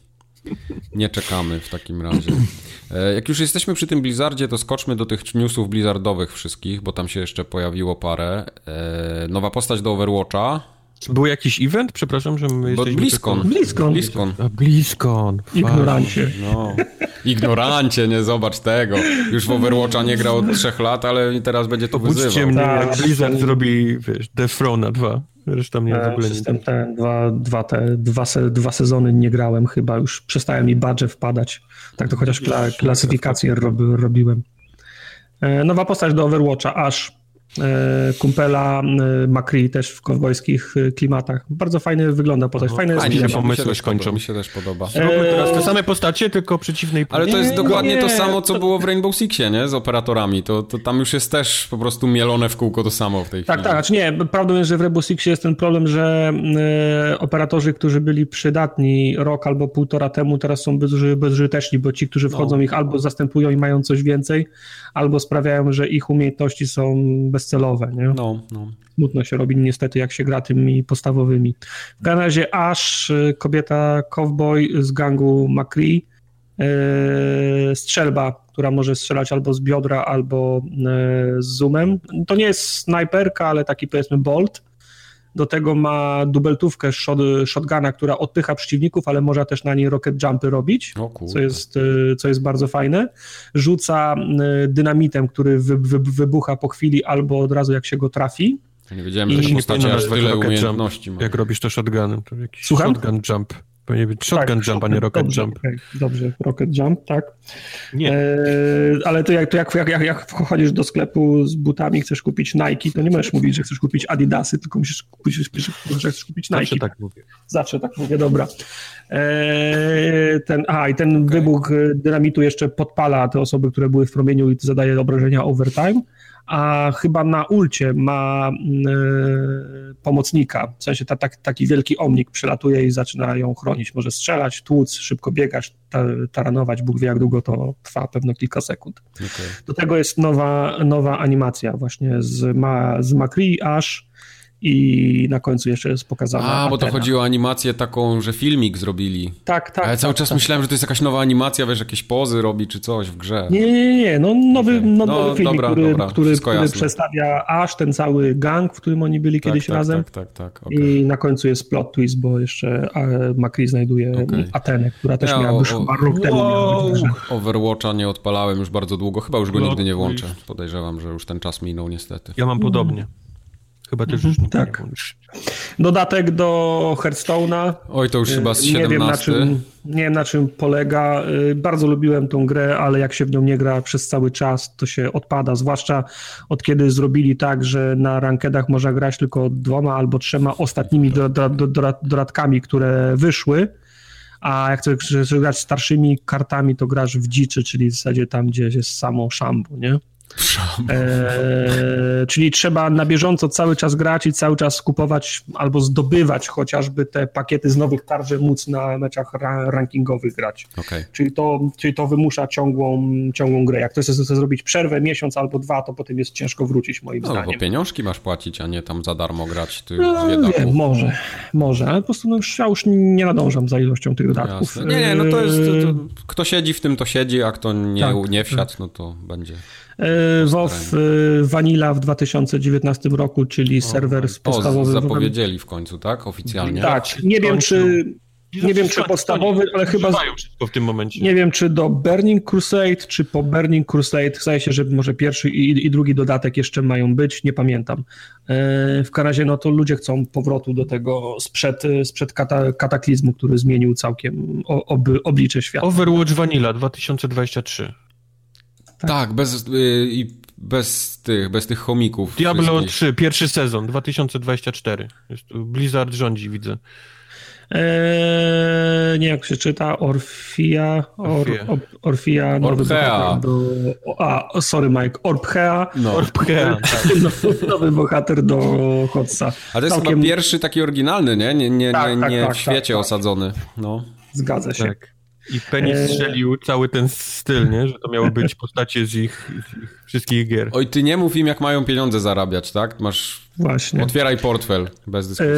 Nie czekamy w takim razie. E, jak już jesteśmy przy tym Blizzardzie, to skoczmy do tych newsów Blizzardowych wszystkich, bo tam się jeszcze pojawiło parę. E, nowa postać do Overwatcha. Czy był jakiś event? Przepraszam, że my jesteśmy... Bliskon. Bliskon. Bliskon. Bliskon. Ignorancie. No. Ignorancie, nie zobacz tego. Już w Overwatcha nie grał od trzech lat, ale teraz będzie to Obudźcie wyzywał. mnie, jak tak. Blizzard zrobi, wiesz, Defrona 2. Zresztą mnie w e, ogóle nie ten, ten, dwa, dwa, te, dwa, se, dwa sezony nie grałem chyba, już przestałem mi badże wpadać. Tak to chociaż kla, klasyfikację tak. rob, robiłem. E, nowa postać do Overwatcha, Ash kumpela e, Macri też w kowbojskich e, klimatach. Bardzo fajny wygląda postać, fajne jest fajnie pomysły mi się też skończą. podoba, Mi się też podoba. Zróbmy teraz te same postacie, tylko przeciwnej Ale to jest Nie, dokładnie to nie, samo, co to- było w Rainbow Sixie, nie? Z operatorami. To, to tam już jest też po prostu mielone w kółko to samo w tej Tak, chwili. tak, znaczy nie, prawdą jest, że w Rainbow Sixie jest ten problem, że e, operatorzy, którzy byli przydatni rok albo półtora temu, teraz są bezuży, bezużyteczni, bo ci, którzy wchodzą, ich albo zastępują i mają coś więcej, albo sprawiają, że ich umiejętności są bezcelowe, nie? No, no. Smutno się robi niestety, jak się gra tymi podstawowymi. W każdym razie Ash, kobieta cowboy z gangu McCree, y, strzelba, która może strzelać albo z biodra, albo y, z zoomem. To nie jest snajperka, ale taki powiedzmy bolt. Do tego ma dubeltówkę shot, shotguna, która odpycha przeciwników, ale można też na niej rocket jumpy robić co jest, y, co jest bardzo fajne. Rzuca y, dynamitem, który wy, wy, wybucha po chwili albo od razu jak się go trafi. Nie wiedziałem, że postacie aż tyle jump. umiejętności. Jak robisz to shotgunem, to jakiś Słucham? shotgun jump. Powinien być shotgun Tak, jump, a nie rocket dobrze, jump. okej, dobrze, rocket jump, tak. Nie. E, ale to, jak, to jak, jak, jak, jak wchodzisz do sklepu z butami, chcesz kupić Nike, to nie możesz mówić, że chcesz kupić Adidasy, tylko musisz kupić, że chcesz kupić Nike. Zawsze tak mówię. Zawsze tak mówię, dobra. Eee, ten, a, i ten wybuch e, dynamitu jeszcze podpala te osoby, które były w promieniu i zadaje obrażenia overtime, a chyba na ulcie ma e, pomocnika, w sensie ta, ta, taki wielki omnik przylatuje i zaczyna ją chronić. Może strzelać, tłuc, szybko biegać, ta, taranować, Bóg wie jak długo to trwa, pewno kilka sekund. Okej. Do tego jest nowa, nowa animacja właśnie z, ma, z Macri aż i na końcu jeszcze jest pokazana A, bo to chodzi o animację taką, że filmik zrobili. Tak, tak. A ja cały tak, czas tak. myślałem, że to jest jakaś nowa animacja, wiesz, jakieś pozy robi czy coś w grze. Nie, nie, nie. No, nowy, no, No, nowy film, dobra, który, dobra. który, który jasne. przedstawia aż ten cały gang, w którym oni byli tak, kiedyś tak, razem. Tak, tak, tak. okej. I na końcu jest plot twist, bo jeszcze Macri znajduje Okej. Atenę, która też Ja miała już chyba rok temu miała być w grze. Overwatcha nie odpalałem już bardzo długo. Chyba już go No, nigdy nie włączę. Podejrzewam, że już ten czas minął niestety. Ja mam podobnie. Chyba też już nigdy tak. nie. Dodatek do Hearthstone'a. Oj, to już chyba z E, Nie wiem, na 17. czym, nie wiem na czym polega. Y, Bardzo lubiłem tą grę, ale jak się w nią nie gra przez cały czas, to się odpada. Zwłaszcza od kiedy zrobili tak, że na rankedach można grać tylko dwoma albo trzema ostatnimi do- do- do- do- dodatkami, które wyszły. A jak chcesz chcesz grać starszymi kartami, to grasz w dziczy, czyli w zasadzie tam, gdzie jest samo szambo, nie? Eee, czyli trzeba na bieżąco cały czas grać i cały czas kupować albo zdobywać chociażby te pakiety z nowych kart, żeby móc na meczach ra rankingowych grać. Okej. Czyli to, czyli to wymusza ciągłą, ciągłą grę. Jak ktoś chce chce zrobić przerwę miesiąc albo dwa, to potem jest ciężko wrócić moim No, bo zdaniem. pieniążki masz płacić, a nie tam za darmo grać. Ty No, wiem, może, może, ale po prostu no, już, ja już nie nadążam za ilością tych dodatków. Jasne. Nie, nie, no to jest... To, to, kto siedzi w tym, to siedzi, a kto nie, Tak, nie wsiadł, no to będzie... E, WoW e, Vanilla w 2019 roku, czyli serwer podstawowy. O, zapowiedzieli w końcu, tak? Oficjalnie. Tak, nie wiem czy nie wiem, czy podstawowy, ale chyba. w tym momencie. Nie wiem, czy do Burning Crusade, czy po Burning Crusade. Zdaje się, że może pierwszy i, i drugi dodatek jeszcze mają być, nie pamiętam. E, w każdym razie, no to ludzie chcą powrotu do tego sprzed, sprzed kata, kataklizmu, który zmienił całkiem ob, oblicze świata. Overwatch Vanilla 2023. Tak, tak bez, yy, bez tych, bez tych chomików. Diablo 3, pierwszy sezon, 2024. Blizzard rządzi, widzę. Eee, nie jak się czyta, Orfia, Or, Or, Orfia, nowy bohater do, a, sorry Mike, Orphea, no. Orphea tak. nowy bohater do Hotsa. A to jest Całkiem... chyba pierwszy taki oryginalny, nie? Nie, nie, tak, nie, tak, nie tak, w świecie tak, osadzony. No. Zgadza się. Tak. I Penny eee. strzelił cały ten styl, nie? Że to miały być postacie z ich, z ich wszystkich gier. Oj, ty nie mów im, jak mają pieniądze zarabiać, tak? Masz Właśnie. Otwieraj portfel, bez dyskusji.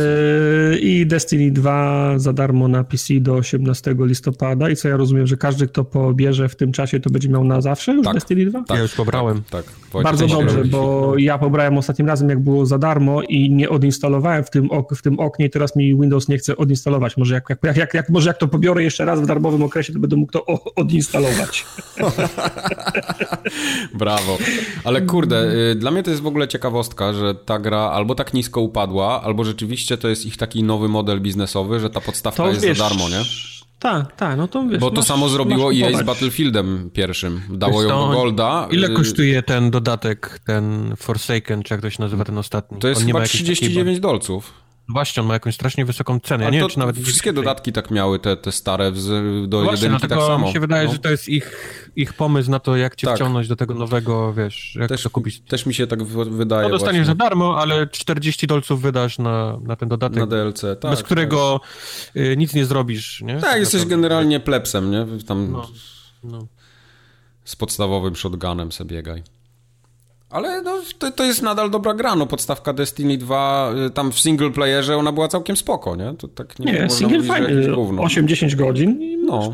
Yy, I Destiny 2 za darmo na PC do 18 listopada. I co ja rozumiem, że każdy, kto pobierze w tym czasie, to będzie miał na zawsze już tak, Destiny 2? Tak, ja już pobrałem. Tak, tak. Bardzo dobrze, bo ja pobrałem ostatnim razem, jak było za darmo i nie odinstalowałem w tym, ok w tym oknie i teraz mi Windows nie chce odinstalować. Może jak, jak, jak, jak, może jak to pobiorę jeszcze raz w darmowym okresie, to będę mógł to odinstalować. Brawo. Ale kurde, y, dla mnie to jest w ogóle ciekawostka, że ta gra albo tak nisko upadła, albo rzeczywiście to jest ich taki nowy model biznesowy, że ta podstawka to jest wiesz, za darmo, nie? Tak, tak, no to wiesz. Bo to masz, samo zrobiło EA z Battlefieldem pierwszym. Dało ją do Golda. Ile kosztuje ten dodatek, ten Forsaken, czy jak to się nazywa, ten ostatni? To jest On chyba 39 takiej... dolców. Właśnie, on ma jakąś strasznie wysoką cenę. Ja nie wiem, czy nawet wszystkie dodatki tak miały, te, te stare do Właśnie, jedynki tak samo. mi się wydaje, no. że to jest ich, ich pomysł na to, jak cię tak. wciągnąć do tego nowego, wiesz, jak też, to kupić. Też mi się tak wydaje No dostaniesz właśnie. za darmo, ale 40 dolców wydasz na, na ten dodatek. Na DLC, tak. Bez którego tak. nic nie zrobisz, nie? Tak, tak jesteś generalnie plepsem, nie? Tam no, no. z podstawowym shotgunem sobie biegaj. Ale no, to, to jest nadal dobra gra, no podstawka Destiny 2, y, tam w single playerze ona była całkiem spoko, nie? To tak nie, nie single fajny, 8-10 godzin i no.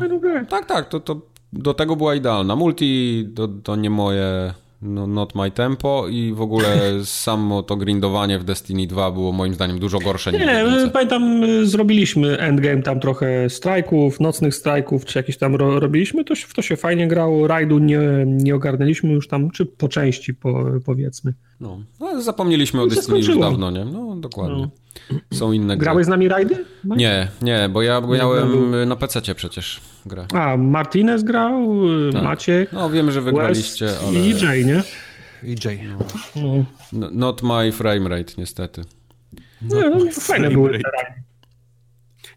Tak, tak, to, to do tego była idealna. Multi to, to nie moje no, not my tempo i w ogóle samo to grindowanie w Destiny 2 było moim zdaniem dużo gorsze niż Nie, pamiętam, y, zrobiliśmy endgame tam trochę strajków, nocnych strajków, czy jakieś tam ro, robiliśmy, to, w to się fajnie grało, rajdu nie, nie ogarnęliśmy już tam, czy po części po, powiedzmy. No, no zapomnieliśmy o Destiny już dawno, nie? No, dokładnie. No. Są inne gry. Grałeś z nami rajdy? Nie, nie, bo ja grałem no, na PC przecież grę. A, Martinez grał, tak. Maciek. No wiem, że wygraliście, West ale... I EJ, nie? EJ. No. no. Not my frame rate, niestety. No, no fajne były te rajdy.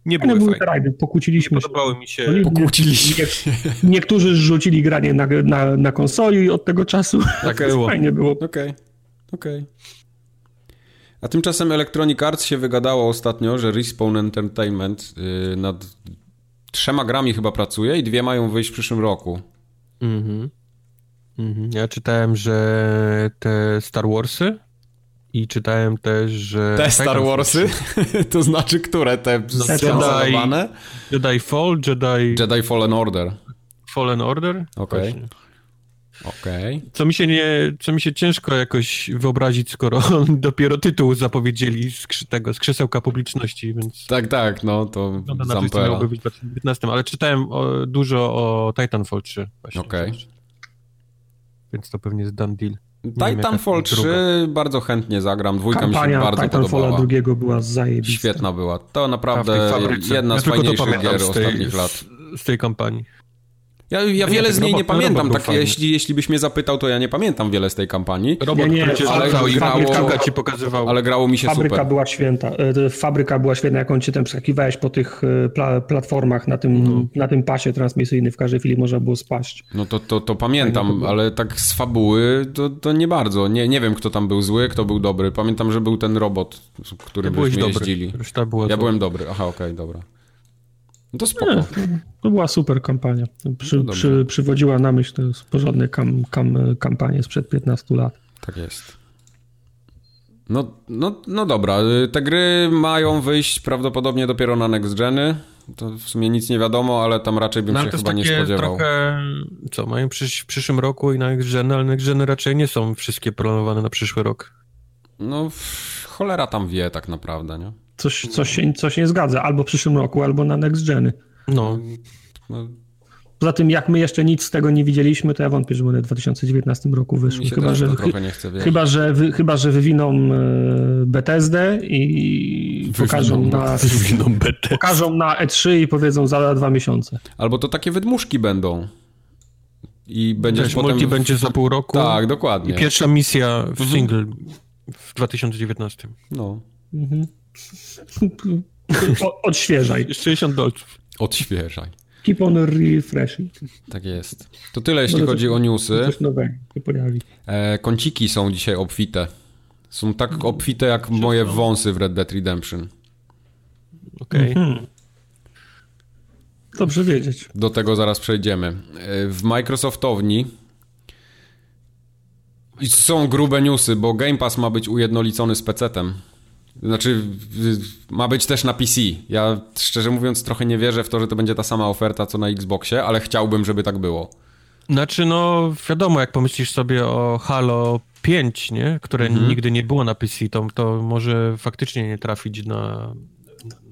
Nie były, były te rajdy, pokłóciliśmy się. Podobały mi się. Pokłóciliśmy się. Niektórzy rzucili granie na, na, na konsoli od tego czasu. Tak było. Fajnie było. Okej, okay. okej. Okay. A tymczasem Electronic Arts się wygadało ostatnio, że Respawn Entertainment yy, nad trzema grami chyba pracuje i dwie mają wyjść w przyszłym roku. Mhm. Mhm. Ja czytałem, że te Star Warsy i czytałem też, że... Te Star Warsy? to znaczy które? Te no, Jedi, Jedi Fall, Jedi... Jedi Fallen Order. Fallen Order? Okej. Okay. Okay. Co mi się nie, co mi się ciężko jakoś wyobrazić, skoro dopiero tytuł zapowiedzieli z tego, z krzesełka publiczności, więc... Tak, tak, no to no, Zampera. miałby być w 2015, ale czytałem o, dużo o Titanfall 3 Okej. Okay. Więc to pewnie jest done deal. Titanfall 3 bardzo chętnie zagram, dwójka Kampania mi się bardzo Titanfalla podobała. drugiego była zajebista. Świetna była. To naprawdę jedna z ja fajniejszych gier z tej, ostatnich lat. Z tej kampanii. Ja, ja no wiele z niej nie pamiętam, tak jeśli, jeśli byś mnie zapytał, to ja nie pamiętam wiele z tej kampanii. Robot, nie, nie, ale, grało, ci pokazywał. ale grało mi się Fabryka super. była święta. E, fabryka była świetna, jak on cię tam przeskakiwałeś po tych e, pla platformach na tym, mhm. na tym pasie transmisyjnym, w każdej chwili można było spaść. No to, to, to pamiętam, ale tak z fabuły to, to nie bardzo. Nie, nie wiem, kto tam był zły, kto był dobry. Pamiętam, że był ten robot, którym ja żeśmy jeździli. Ja byłem dobry, aha, okej, okay, dobra. No to spoko. Nie, to była super kampania. Przy, no przy, przywodziła na myśl to porządne kam, kam, kampanie sprzed 15 lat. Tak jest. No, no, no dobra, te gry mają wyjść prawdopodobnie dopiero na next geny. to w sumie nic nie wiadomo, ale tam raczej bym No, się chyba nie takie spodziewał. trochę, co, mają przysz, w przyszłym roku i na Next Gen, ale Next Gen raczej nie są wszystkie planowane na przyszły rok. No, cholera tam wie tak naprawdę, nie? Coś, coś, się, coś nie zgadza, albo w przyszłym roku, albo na next geny. No, No, Poza tym, jak my jeszcze nic z tego nie widzieliśmy, to ja wątpię, że one w 2019 roku wyszły. Chyba, że, chy, chyba, że, wy, chyba, że wywiną e, Bethesdę i pokażą na, wywiną pokażą na E3 i powiedzą za dwa miesiące. Albo to takie wydmuszki będą. I będziesz Wiesz, potem... multi będzie za pół roku. Tak, dokładnie. I pierwsza misja w single w 2019. No, Mhm. O, odświeżaj. 60 dolców. odświeżaj. Keep on refreshing. Tak jest. To tyle, jeśli Może chodzi coś- o newsy. Coś nowego się pojawi. E, kąciki są dzisiaj obfite. Są tak obfite jak moje wąsy w Red Dead Redemption. Okej. Mhm. Dobrze wiedzieć. Do tego zaraz przejdziemy. E, W Microsoftowni i są grube newsy, bo Game Pass ma być ujednolicony z PC-tem. Znaczy, ma być też na PC. Ja szczerze mówiąc trochę nie wierzę w to, że to będzie ta sama oferta co na Xboxie, ale chciałbym, żeby tak było. Znaczy, no wiadomo, jak pomyślisz sobie o Halo 5, nie? które Mhm. nigdy nie było na PC, to, to może faktycznie nie trafić na,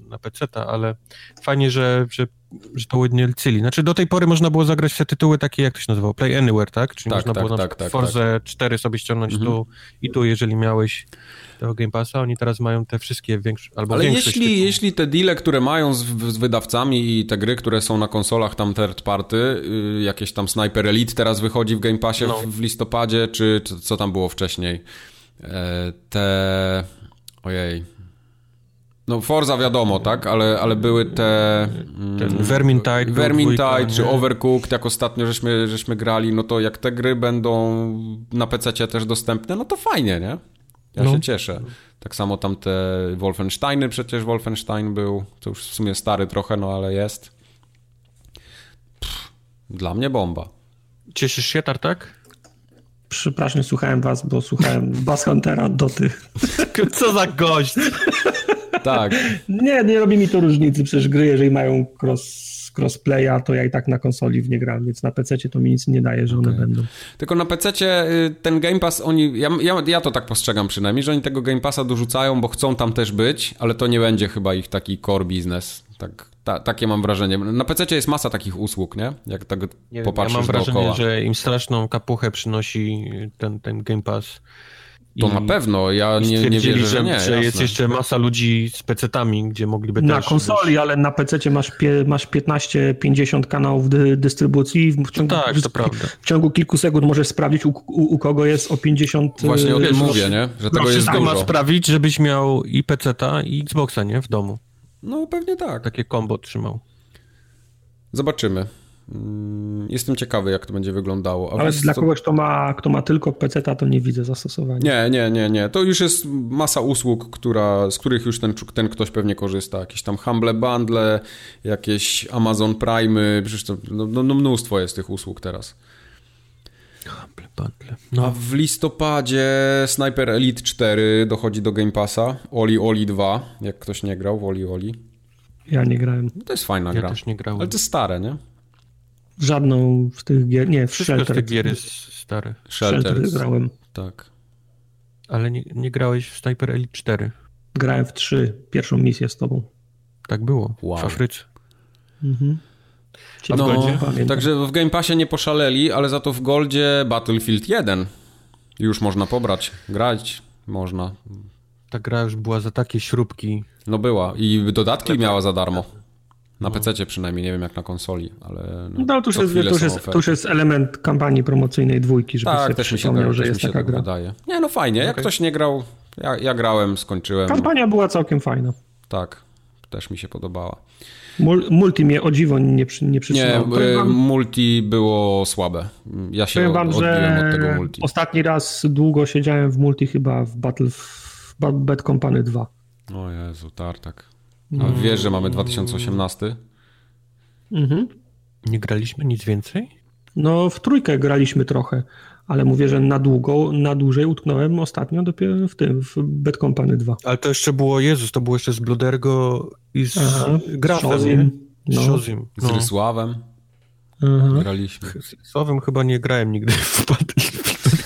na PC, ale fajnie, że, że, że to ujednolicyli. Znaczy, do tej pory można było zagrać te tytuły takie, jak to się nazywało, Play Anywhere, tak? Czyli Tak, można tak, było na tak, przykład tak, Forza 4 sobie ściągnąć Mhm. tu i tu, jeżeli miałeś tego Game Passa. Oni teraz mają te wszystkie większe, albo Ale jeśli, tytułów. jeśli te deale, które mają z, z wydawcami i te gry, które są na konsolach tam third party, y, jakieś tam Sniper Elite teraz wychodzi w Game Passie No. w, w listopadzie, czy, czy co tam było wcześniej? E, te... Ojej. No Forza wiadomo, tak? Ale, ale były te... mm, Ten Vermintide był Vermintide dwójka, czy? Overcooked, jak ostatnio żeśmy, żeśmy grali, no to jak te gry będą na PC też dostępne, no to fajnie, nie? Ja No. się cieszę. Tak samo tam te Wolfensteiny, przecież Wolfenstein był, to już w sumie stary trochę, no ale jest. Pff, dla mnie bomba. Cieszysz się, Tartak? Przepraszam, słuchałem was, bo słuchałem Bass Huntera Doty. Co za gość! Tak, Nie, nie robi mi to różnicy, przecież gry, jeżeli mają cross, crossplaya, to ja i tak na konsoli w nie gram, więc na PC to mi nic nie daje, że one będą. tylko na PC ten Game Pass, oni, ja, ja, ja to tak postrzegam przynajmniej, że oni tego Game Passa dorzucają, bo chcą tam też być, ale to nie będzie chyba ich taki core business. Tak, ta, takie mam wrażenie. Na PC jest masa takich usług, nie? Jak tak Nie wiem, ja popatrzysz mam wrażenie, dookoła. że im straszną kapuchę przynosi ten, ten Game Pass. To I- na pewno, ja nie, nie wierzę, że, że, nie. że jest jeszcze masa ludzi z PC-tami, gdzie mogliby Na też... konsoli, ale na PC masz, pie, masz 15-50 kanałów dy, dystrybucji i w ciągu, tak, to prawda. w ciągu kilku sekund możesz sprawdzić, u, u, u kogo jest o 50... Właśnie o y, tym mówię, nie? Że tego To jest wszystko ma dużo. sprawić, żebyś miał i PC-ta, i Xboxa, nie? W domu. No pewnie tak. Takie combo trzymał. Zobaczymy. Mm, Jestem ciekawy, jak to będzie wyglądało. A Ale dla co? kogoś, kto ma, kto ma tylko PC, to nie widzę zastosowania. Nie, nie, nie, nie. To już jest masa usług, która, z których już ten, ten ktoś pewnie korzysta. Jakieś tam Humble Bundle, jakieś Amazon Prime, przecież to no, no, no mnóstwo jest tych usług teraz. Bundle, bundle. A No, w listopadzie Sniper Elite 4 dochodzi do Game Passa. Oli Oli 2, jak ktoś nie grał w Oli Oli. Ja nie grałem No to jest fajna ja gra. też nie grałem. Ale to jest stare, nie? W żadną z tych gier, nie, w Wszystko z Shelter. tych gier jest stare. Shelter grałem. Tak. Ale nie, nie grałeś w Sniper Elite 4. Grałem w 3, pierwszą misję z tobą. Tak było. Wow. W Afryce. Mhm. W No, także w Game Passie nie poszaleli, ale za to w Goldzie Battlefield 1 już można pobrać, grać można. Ta gra już była za takie śrubki. No była i dodatki miała za darmo. Na No. PC przynajmniej, nie wiem jak na konsoli, ale no, No to już, jest, to, już jest, to już jest element kampanii promocyjnej dwójki, żeby Tak, też mi się, przypomniał, że też jest mi się taka tak gra. wydaje. Nie, no fajnie, jak Okej. ktoś nie grał, ja, ja grałem, skończyłem. Kampania była całkiem fajna. Tak, też mi się podobała. Mul, multi mnie o dziwo nie, przy, nie Nie, e, wam, multi było słabe. Ja się powiem wam, od, odbiłem że od tego multi. ostatni raz długo siedziałem w multi chyba w Battle w Bad, Bad Company 2. O Jezu, tartak. No. A wiesz, że mamy 2018? Mhm. Nie graliśmy nic więcej? No w trójkę graliśmy trochę, ale mówię, że na długo, na dłużej utknąłem ostatnio dopiero w tym, w Bad Company 2. Ale to jeszcze było, Jezus, to było jeszcze z Bludergo i z Aha, Grafem? Shozim. No. Shozim. Z. Rysławem. Mhm. Graliśmy. Z Rysławem chyba nie grałem nigdy w Battlefield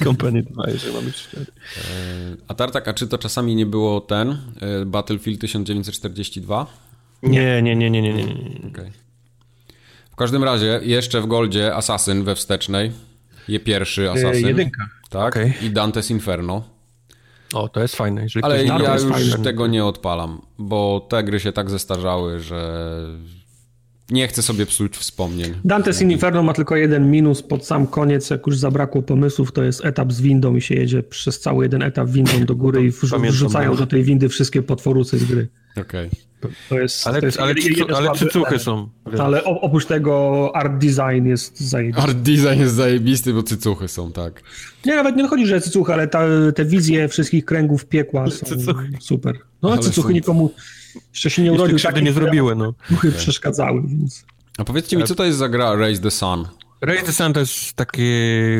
Company 2, jeżeli mam być szczery. E, a Tartak, a czy to czasami nie było ten e, Battlefield 1942? Nie, nie, nie, nie, nie, nie. nie. Okay. W każdym razie, jeszcze w Goldzie Assassin we wstecznej. Je pierwszy Assassin. Jedynka. Tak. Okay. I Dante's Inferno. O, to jest fajne. Jeżeli Ale ja już fajne. tego nie odpalam, bo te gry się tak zestarzały, że nie chcę sobie psuć wspomnień. Dante's Inferno ma tylko jeden minus pod sam koniec, jak już zabrakło pomysłów, to jest etap z windą i się jedzie przez cały jeden etap windą do góry i wrzucają do tej windy wszystkie potworusy z gry. Okej. Okay. Jest, ale, jest ale, ale cycuchy są. Ale oprócz tego art design jest zajebisty. Art design jest zajebisty, bo cycuchy są, tak. Nie, nawet nie chodzi, że cycuchy, ale ta, te wizje wszystkich kręgów piekła są cycuchy. super. No, ale cycuchy są... nikomu jeszcze się nie urodził. Jeszcze tak, nie zrobiły, no. Cycuchy okay. przeszkadzały, więc... A powiedzcie mi, co to jest za gra Raise the Sun? Raise the Sun to jest takie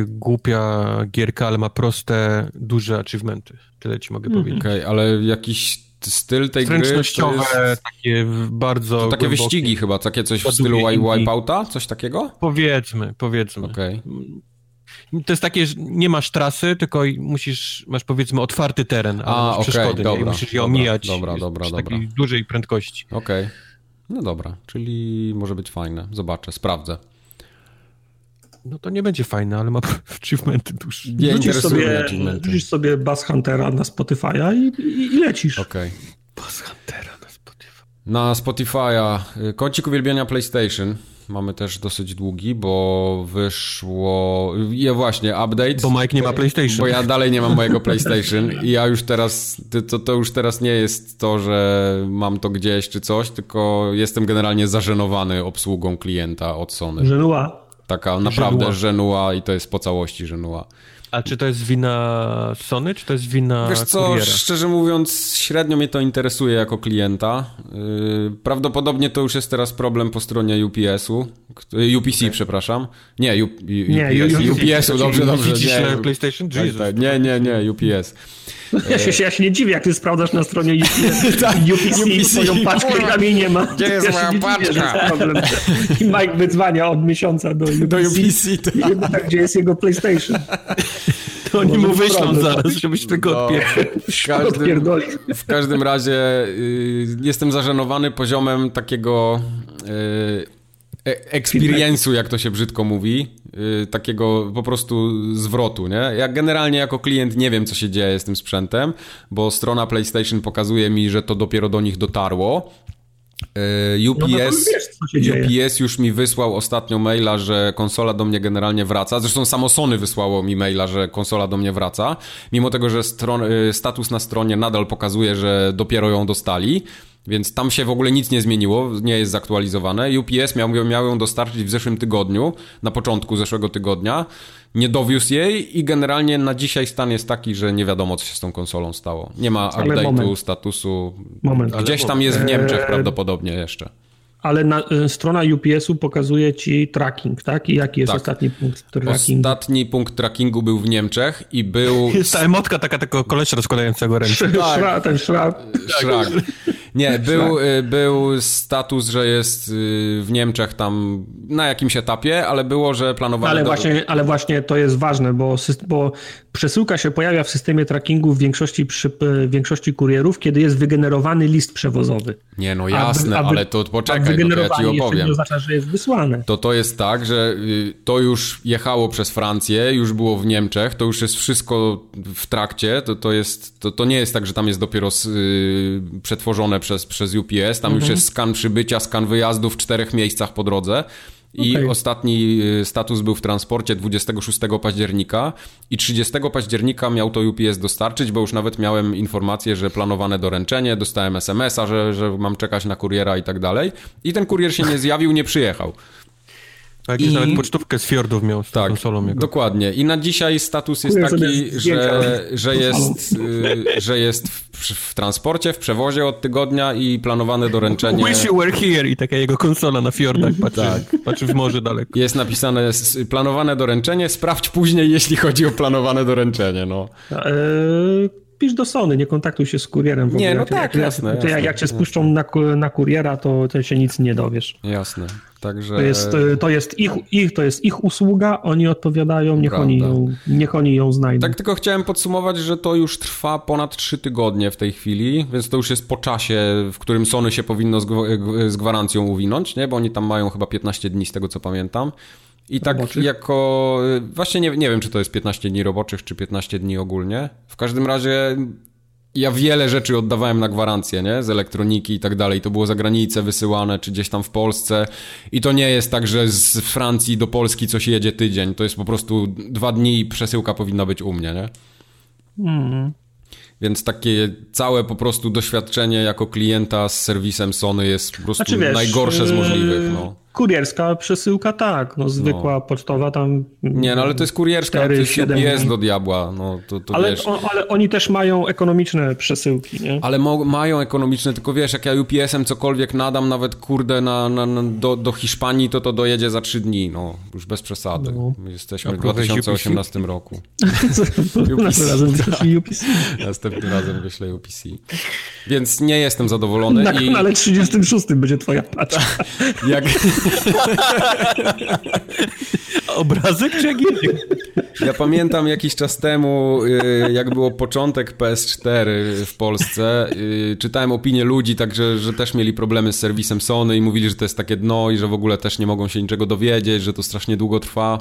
głupia gierka, ale ma proste, duże achievementy. Tyle ci mogę mm. powiedzieć. Okej, okay, ale jakiś styl tej gry to jest... takie bardzo to takie głębokie. wyścigi chyba, takie coś w stylu Wipeouta? Coś takiego? Powiedzmy, powiedzmy. Okay. To jest takie, że nie masz trasy, tylko musisz, masz powiedzmy otwarty teren, a, a okay, przeszkody, dobra, musisz je dobra, omijać dobra, dobra, przy dobra. dużej prędkości. Okej, okay. no dobra, czyli może być fajne, zobaczę, sprawdzę. No to nie będzie fajne, ale ma achievementy dłuższe. Nie wrzucisz sobie, wrzucisz sobie Bass Huntera na Spotify'a i, i, i lecisz. Okej. Okay. Bass Huntera na Spotify. Na Spotify'a. Kącik uwielbienia PlayStation. Mamy też dosyć długi, bo wyszło... Ja właśnie, update. Bo Mike nie ma PlayStation. Bo ja dalej nie mam mojego PlayStation i ja już teraz... To, to już teraz nie jest to, że mam to gdzieś czy coś, tylko jestem generalnie zażenowany obsługą klienta od Sony. Żenua. Taka naprawdę żenua i to jest po całości żenua. A czy to jest wina Sony, czy to jest wina Wiesz co, kuriera? szczerze mówiąc, średnio mnie to interesuje jako klienta. Yy, prawdopodobnie to już jest teraz problem po stronie UPS-u, UPC, okay. przepraszam. Nie, U, U, nie UPS, UPS-u, dobrze, dobrze. Nie, PlayStation? Tak, tak. Nie, nie, nie, UPS. Ja się, ja się nie dziwię, jak ty sprawdzasz na stronie UPS, tak, UPC, UPC swoją paczkę i tam jej nie ma. Gdzie jest ja moja paczka? I Mike wydzwania od miesiąca do UPC. Do UPC, tak. tak, gdzie jest jego PlayStation. To oni mu wyślą zaraz, żebyś tego no. W każdym, w każdym razie y, jestem zażenowany poziomem takiego y, experience'u, jak to się brzydko mówi, y, takiego po prostu zwrotu, nie? Ja generalnie jako klient nie wiem, co się dzieje z tym sprzętem, bo strona PlayStation pokazuje mi, że to dopiero do nich dotarło, UPS, no, no wiesz, UPS już mi wysłał ostatnio maila, że konsola do mnie generalnie wraca. Zresztą samo Sony wysłało mi maila, że konsola do mnie wraca. Mimo tego, że stron, y, status na stronie nadal pokazuje, że dopiero ją dostali. Więc tam się w ogóle nic nie zmieniło, nie jest zaktualizowane. UPS miał, miał ją dostarczyć w zeszłym tygodniu, na początku zeszłego tygodnia. Nie dowiózł jej i generalnie na dzisiaj stan jest taki, że nie wiadomo, co się z tą konsolą stało. Nie ma update'u, statusu. Moment. Gdzieś tam jest w Niemczech eee... prawdopodobnie jeszcze ale na, y, strona UPS-u pokazuje ci tracking, tak? I jaki jest tak. ostatni punkt trackingu? Ostatni punkt trackingu był w Niemczech i był... Jest ta emotka taka tego kolesia rozkładającego ręce. Tak. Szra, ten szrak. Szrak. Nie, był, y, był status, że jest y, w Niemczech tam na jakimś etapie, ale było, że planowane... Ale, do... właśnie, ale właśnie to jest ważne, bo, bo przesyłka się pojawia w systemie trackingu w większości, przy, w większości kurierów, kiedy jest wygenerowany list przewozowy. Nie, no jasne, ale to poczekaj, to, to ja ci opowiem. nie oznacza, że jest wysłane. To to jest tak, że y, to już jechało przez Francję, już było w Niemczech, to już jest wszystko w trakcie, to, to, jest, to, to nie jest tak, że tam jest dopiero y, przetworzone przez, przez UPS, tam mhm. już jest skan przybycia, skan wyjazdu w czterech miejscach po drodze. I okay. ostatni y, status był w transporcie 26 października i 30 października miał to UPS dostarczyć, bo już nawet miałem informację, że planowane doręczenie, dostałem SMS-a, że, że mam czekać na kuriera i tak dalej. I ten kurier się nie zjawił, nie przyjechał. Tak, I... nawet pocztówkę z fiordów miał z tak, konsolą jego. dokładnie. I na dzisiaj status jest taki, że, że jest, y, że jest w, w, transporcie, w przewozie od tygodnia i planowane doręczenie... Wish you were here i taka jego konsola na fiordach patrzy, tak. patrzy w morze daleko. Jest napisane planowane doręczenie, sprawdź później, jeśli chodzi o planowane doręczenie, no. E, pisz do Sony, nie kontaktuj się z kurierem. W nie, ogóle. no tak, jak, jasne. Jak, jak, jak cię spuszczą na, na kuriera, to, to się nic nie dowiesz. Jasne. Także... To jest, to jest, ich, ich, to jest ich usługa, oni odpowiadają, niech oni, ją, niech oni ją znajdą. Tak tylko chciałem podsumować, że to już trwa ponad 3 tygodnie w tej chwili, więc to już jest po czasie, w którym Sony się powinno z, z gwarancją uwinąć, nie? bo oni tam mają chyba 15 dni z tego co pamiętam. I tak roboczych? jako. Właśnie nie, nie wiem, czy to jest 15 dni roboczych, czy 15 dni ogólnie. W każdym razie ja wiele rzeczy oddawałem na gwarancję, nie? Z elektroniki i tak dalej. To było za granicę wysyłane, czy gdzieś tam w Polsce. I to nie jest tak, że z Francji do Polski coś jedzie tydzień. To jest po prostu dwa dni i przesyłka powinna być u mnie, nie? Mm. Więc takie całe po prostu doświadczenie jako klienta z serwisem Sony jest po prostu znaczy, wiesz, najgorsze z możliwych. No. Kurierska przesyłka tak, no zwykła no. pocztowa tam... Nie, no ale to jest kurierska, 4, to jest UPS do diabła, no to, to ale, wiesz... O, ale oni też mają ekonomiczne przesyłki, nie? Ale mo- mają ekonomiczne, tylko wiesz, jak ja UPS-em cokolwiek nadam, nawet kurde na, na, na do, do Hiszpanii, to to dojedzie za 3 dni, no już bez przesady. No. My jesteśmy w 2018 UPC? roku. Następnym razem wyślę UPC. Następnym razem wyślę UPC. Więc nie jestem zadowolony. Na i... kanale 36 będzie twoja paczka. jak... Obrazek czy język? Ja pamiętam jakiś czas temu, y, jak było początek PS4 w Polsce, y, czytałem opinie ludzi, także, że też mieli problemy z serwisem Sony i mówili, że to jest takie dno i że w ogóle też nie mogą się niczego dowiedzieć, że to strasznie długo trwa.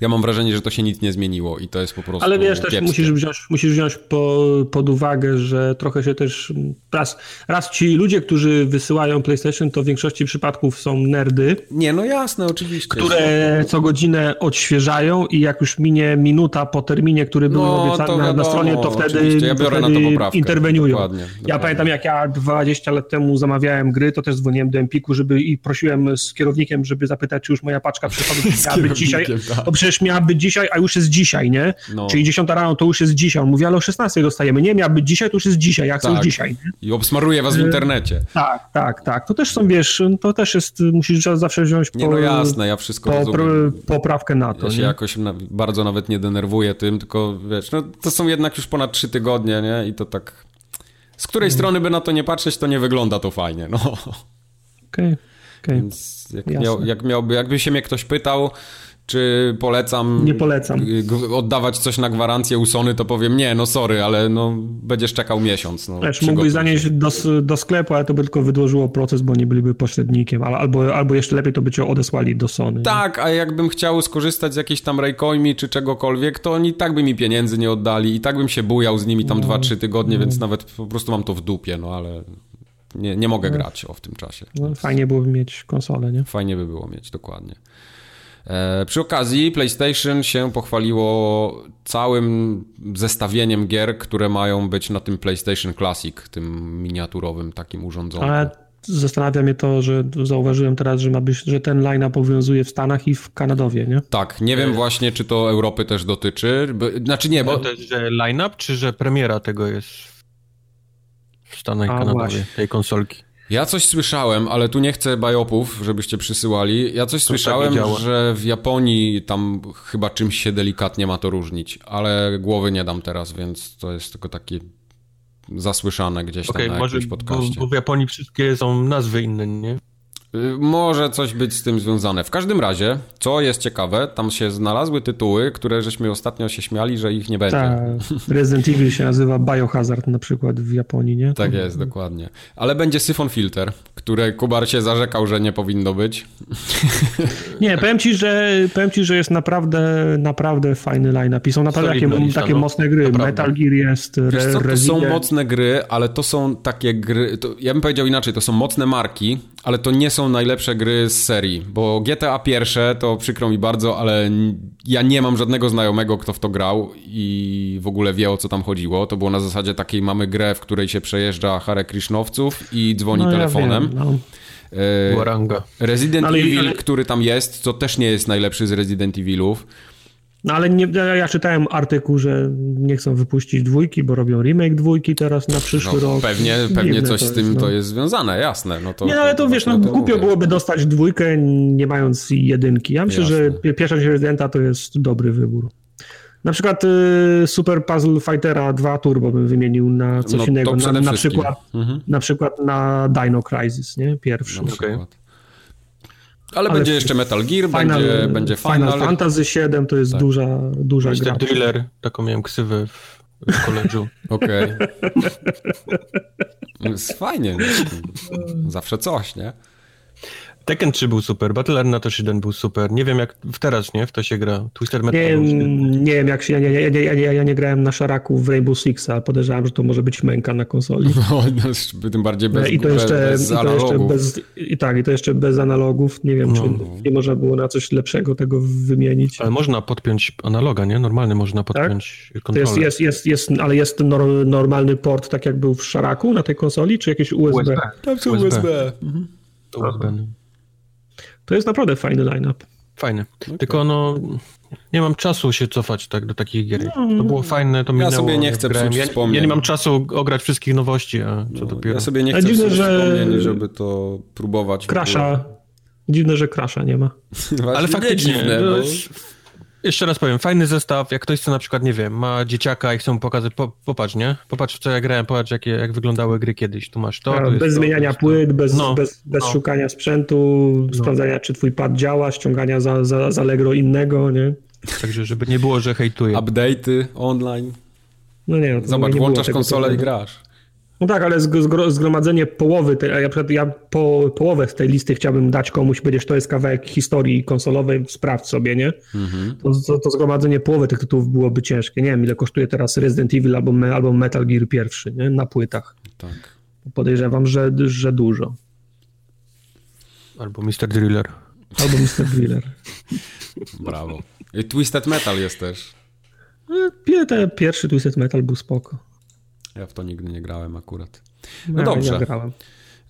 Ja mam wrażenie, że to się nic nie zmieniło i to jest po prostu Ale wiesz, też musisz wziąć, musisz wziąć po, pod uwagę, że trochę się też raz, raz ci ludzie, którzy wysyłają PlayStation, to w większości przypadków są nerdy. Nie, no jasne, oczywiście. Które co godzinę odświeżają i jak już minie minuta po terminie, który był no, obiecany na, na, stronie, to wtedy, ja to wtedy interweniują. Dokładnie, ja dokładnie. pamiętam, jak ja 20 lat temu zamawiałem gry, to też dzwoniłem do Empiku, żeby i prosiłem z kierownikiem, żeby zapytać, czy już moja paczka przychodzi dzisiaj. Tak przecież miała być dzisiaj, a już jest dzisiaj, nie? No. Czyli 10 rano to już jest dzisiaj. On mówi, ale o 16 dostajemy. Nie, miała być dzisiaj, to już jest dzisiaj, ja chcę tak. już dzisiaj. Nie? I obsmaruje was w internecie. Tak, tak, tak. To też są, wiesz, to też jest, musisz zawsze wziąć po, Nie, no jasne, ja wszystko po, rozumiem. poprawkę na to. Ja się nie? jakoś na, bardzo nawet nie denerwuję tym, tylko wiesz, no to są jednak już ponad 3 tygodnie, nie? I to tak... Z której hmm. strony by na to nie patrzeć, to nie wygląda to fajnie, no. Okej. Okay. Okay. Więc jak, miał, jak miałby, jakby się mnie ktoś pytał, czy polecam, nie polecam oddawać coś na gwarancję u Sony, to powiem nie, no sorry, ale no będziesz czekał miesiąc. No, Wiesz, mógłbyś zanieść do, do, sklepu, ale to by tylko wydłużyło proces, bo nie byliby pośrednikiem, albo, albo jeszcze lepiej to by cię odesłali do Sony. Tak, a jakbym chciał skorzystać z jakiejś tam Raycoimi czy czegokolwiek, to oni tak by mi pieniędzy nie oddali i tak bym się bujał z nimi tam no, 2-3 tygodnie, no. więc nawet po prostu mam to w dupie, no ale nie, nie mogę no. grać o w tym czasie. No, fajnie byłoby mieć konsolę, nie? Fajnie by było mieć, dokładnie. E, przy okazji PlayStation się pochwaliło całym zestawieniem gier, które mają być na tym PlayStation Classic, tym miniaturowym takim urządzeniu. Ale zastanawia mnie to, że zauważyłem teraz, że ma być, że ten line obowiązuje w Stanach i w Kanadowie, nie? Tak, nie wiem właśnie, czy to Europy też dotyczy. Znaczy nie, bo... To jest, że line-up, czy że premiera tego jest w Stanach i Kanadowie, właśnie. tej konsolki? Ja coś słyszałem, ale tu nie chcę bajopów, żebyście przysyłali. Ja coś to słyszałem, tak że w Japonii tam chyba czymś się delikatnie ma to różnić, ale głowy nie dam teraz, więc to jest tylko takie zasłyszane gdzieś okay, tam na może, jakimś podcaście. Bo, bo w Japonii wszystkie są nazwy inne, nie? Może coś być z tym związane. W każdym razie, co jest ciekawe, tam się znalazły tytuły, które żeśmy ostatnio się śmiali, że ich nie będzie. Tak, Resident Evil się nazywa Biohazard na przykład w Japonii, nie? Tak jest, dokładnie. Ale będzie Syphon Filter, które Kubar się zarzekał, że nie powinno być. Nie, powiem ci, że, powiem ci, że jest naprawdę, naprawdę fajny line-up i są naprawdę takie, takie no. mocne gry. Naprawdę. Metal Gear jest, Wiesz co, to są mocne gry, ale to są takie gry, to, ja bym powiedział inaczej, to są mocne marki, ale to nie są najlepsze gry z serii, bo GTA pierwsze to przykro mi bardzo, ale ja nie mam żadnego znajomego, kto w to grał i w ogóle wie o co tam chodziło. To było na zasadzie takiej mamy grę, w której się przejeżdża Hare Krishnowców i dzwoni no, telefonem. Ja wiem, no. Resident ale, Evil, ale... który tam jest, to też nie jest najlepszy z Resident Evilów. No ale nie, ja czytałem artykuł, że nie chcą wypuścić dwójki, bo robią remake dwójki teraz na przyszły no, rok. Pewnie, pewnie coś z tym jest, no. to jest związane, jasne. No to, nie, ale to, to wiesz, no, głupio mówię. byłoby dostać dwójkę, nie mając jedynki. Ja myślę, jasne. że pierwsza część Residenta to jest dobry wybór. Na przykład y, Super Puzzle Fightera 2 Turbo bym wymienił na coś No, innego. to Na, na, przykład, Mhm. na przykład na Dino Crisis, nie? Pierwszy. Na przykład. Ale, Ale będzie jeszcze Metal Gear, będzie, będzie Final, Final. Fantasy 7 to jest Tak. duża, duża gra. Driller, taką miałem ksywę w, w koledżu. Okej. No Jest fajnie. Zawsze coś, nie? Tekken 3 był super, Battle Arena też 1 był super. Nie wiem jak w teraz, nie? W to się gra. Twister Metal Nie, był nie wiem, jak się, ja, nie, ja, nie- ja, nie- ja nie grałem na szaraku w Rainbow Sixa, ale podejrzewam, że to może być męka na konsoli. No, no, tym bardziej bez, I to jeszcze, bez i to jeszcze analogów. bez, i tak, i to jeszcze bez analogów. Nie wiem, No. czy nie można było na coś lepszego tego wymienić. Ale można podpiąć analoga, nie? Normalny można podpiąć To jest, kontrolę. jest, jest, jest, ale jest nor, normalny port, tak jak był w szaraku na tej konsoli, czy jakieś USB? USB. Tam są USB. USB. To USB. No. To jest naprawdę fajny line-up. Fajne. Tylko no, nie mam czasu się cofać tak do takich gier. No, To było fajne, to minęło. sobie nie chcę grałem. ja, ja nie mam czasu ograć wszystkich nowości, a co No, dopiero. Ja sobie nie chcę dziwne, że- żeby to próbować. Krasza. Dziwne, że Krasza nie ma. Właśnie Ale nie faktycznie, dziwne, bo... jeszcze raz powiem, fajny zestaw, jak ktoś chce na przykład, nie wiem, ma dzieciaka i chce mu pokazać, po, popatrz, nie? Popatrz w co ja grałem, popatrz jakie, jak wyglądały gry kiedyś. Tu masz to, jest bez to, zmieniania to. płyt, bez, No, bez, bez no. szukania sprzętu, sprawdzania, czy twój pad działa, ściągania za, za, z Allegro innego, nie? Także żeby nie było, że hejtuję. Update'y online. No nie, no, to Zobacz, nie włączasz konsolę i grasz. No tak, ale zg- zgro- zgromadzenie połowy, tej, a ja, ja po, połowę z tej listy chciałbym dać komuś, będziesz, to jest kawałek historii konsolowej, sprawdź sobie, nie? Mhm. To, to, to zgromadzenie połowy tych tytułów byłoby ciężkie. Nie wiem, ile kosztuje teraz Resident Evil albo, albo Metal Gear pierwszy, nie? Na płytach. Tak. Podejrzewam, że, że dużo. Albo Mr. Driller. Albo Mr. Driller. Brawo. I Twisted Metal jest też. Te Pierwszy Twisted Metal był spoko. Ja w to nigdy nie grałem akurat. No, No dobrze.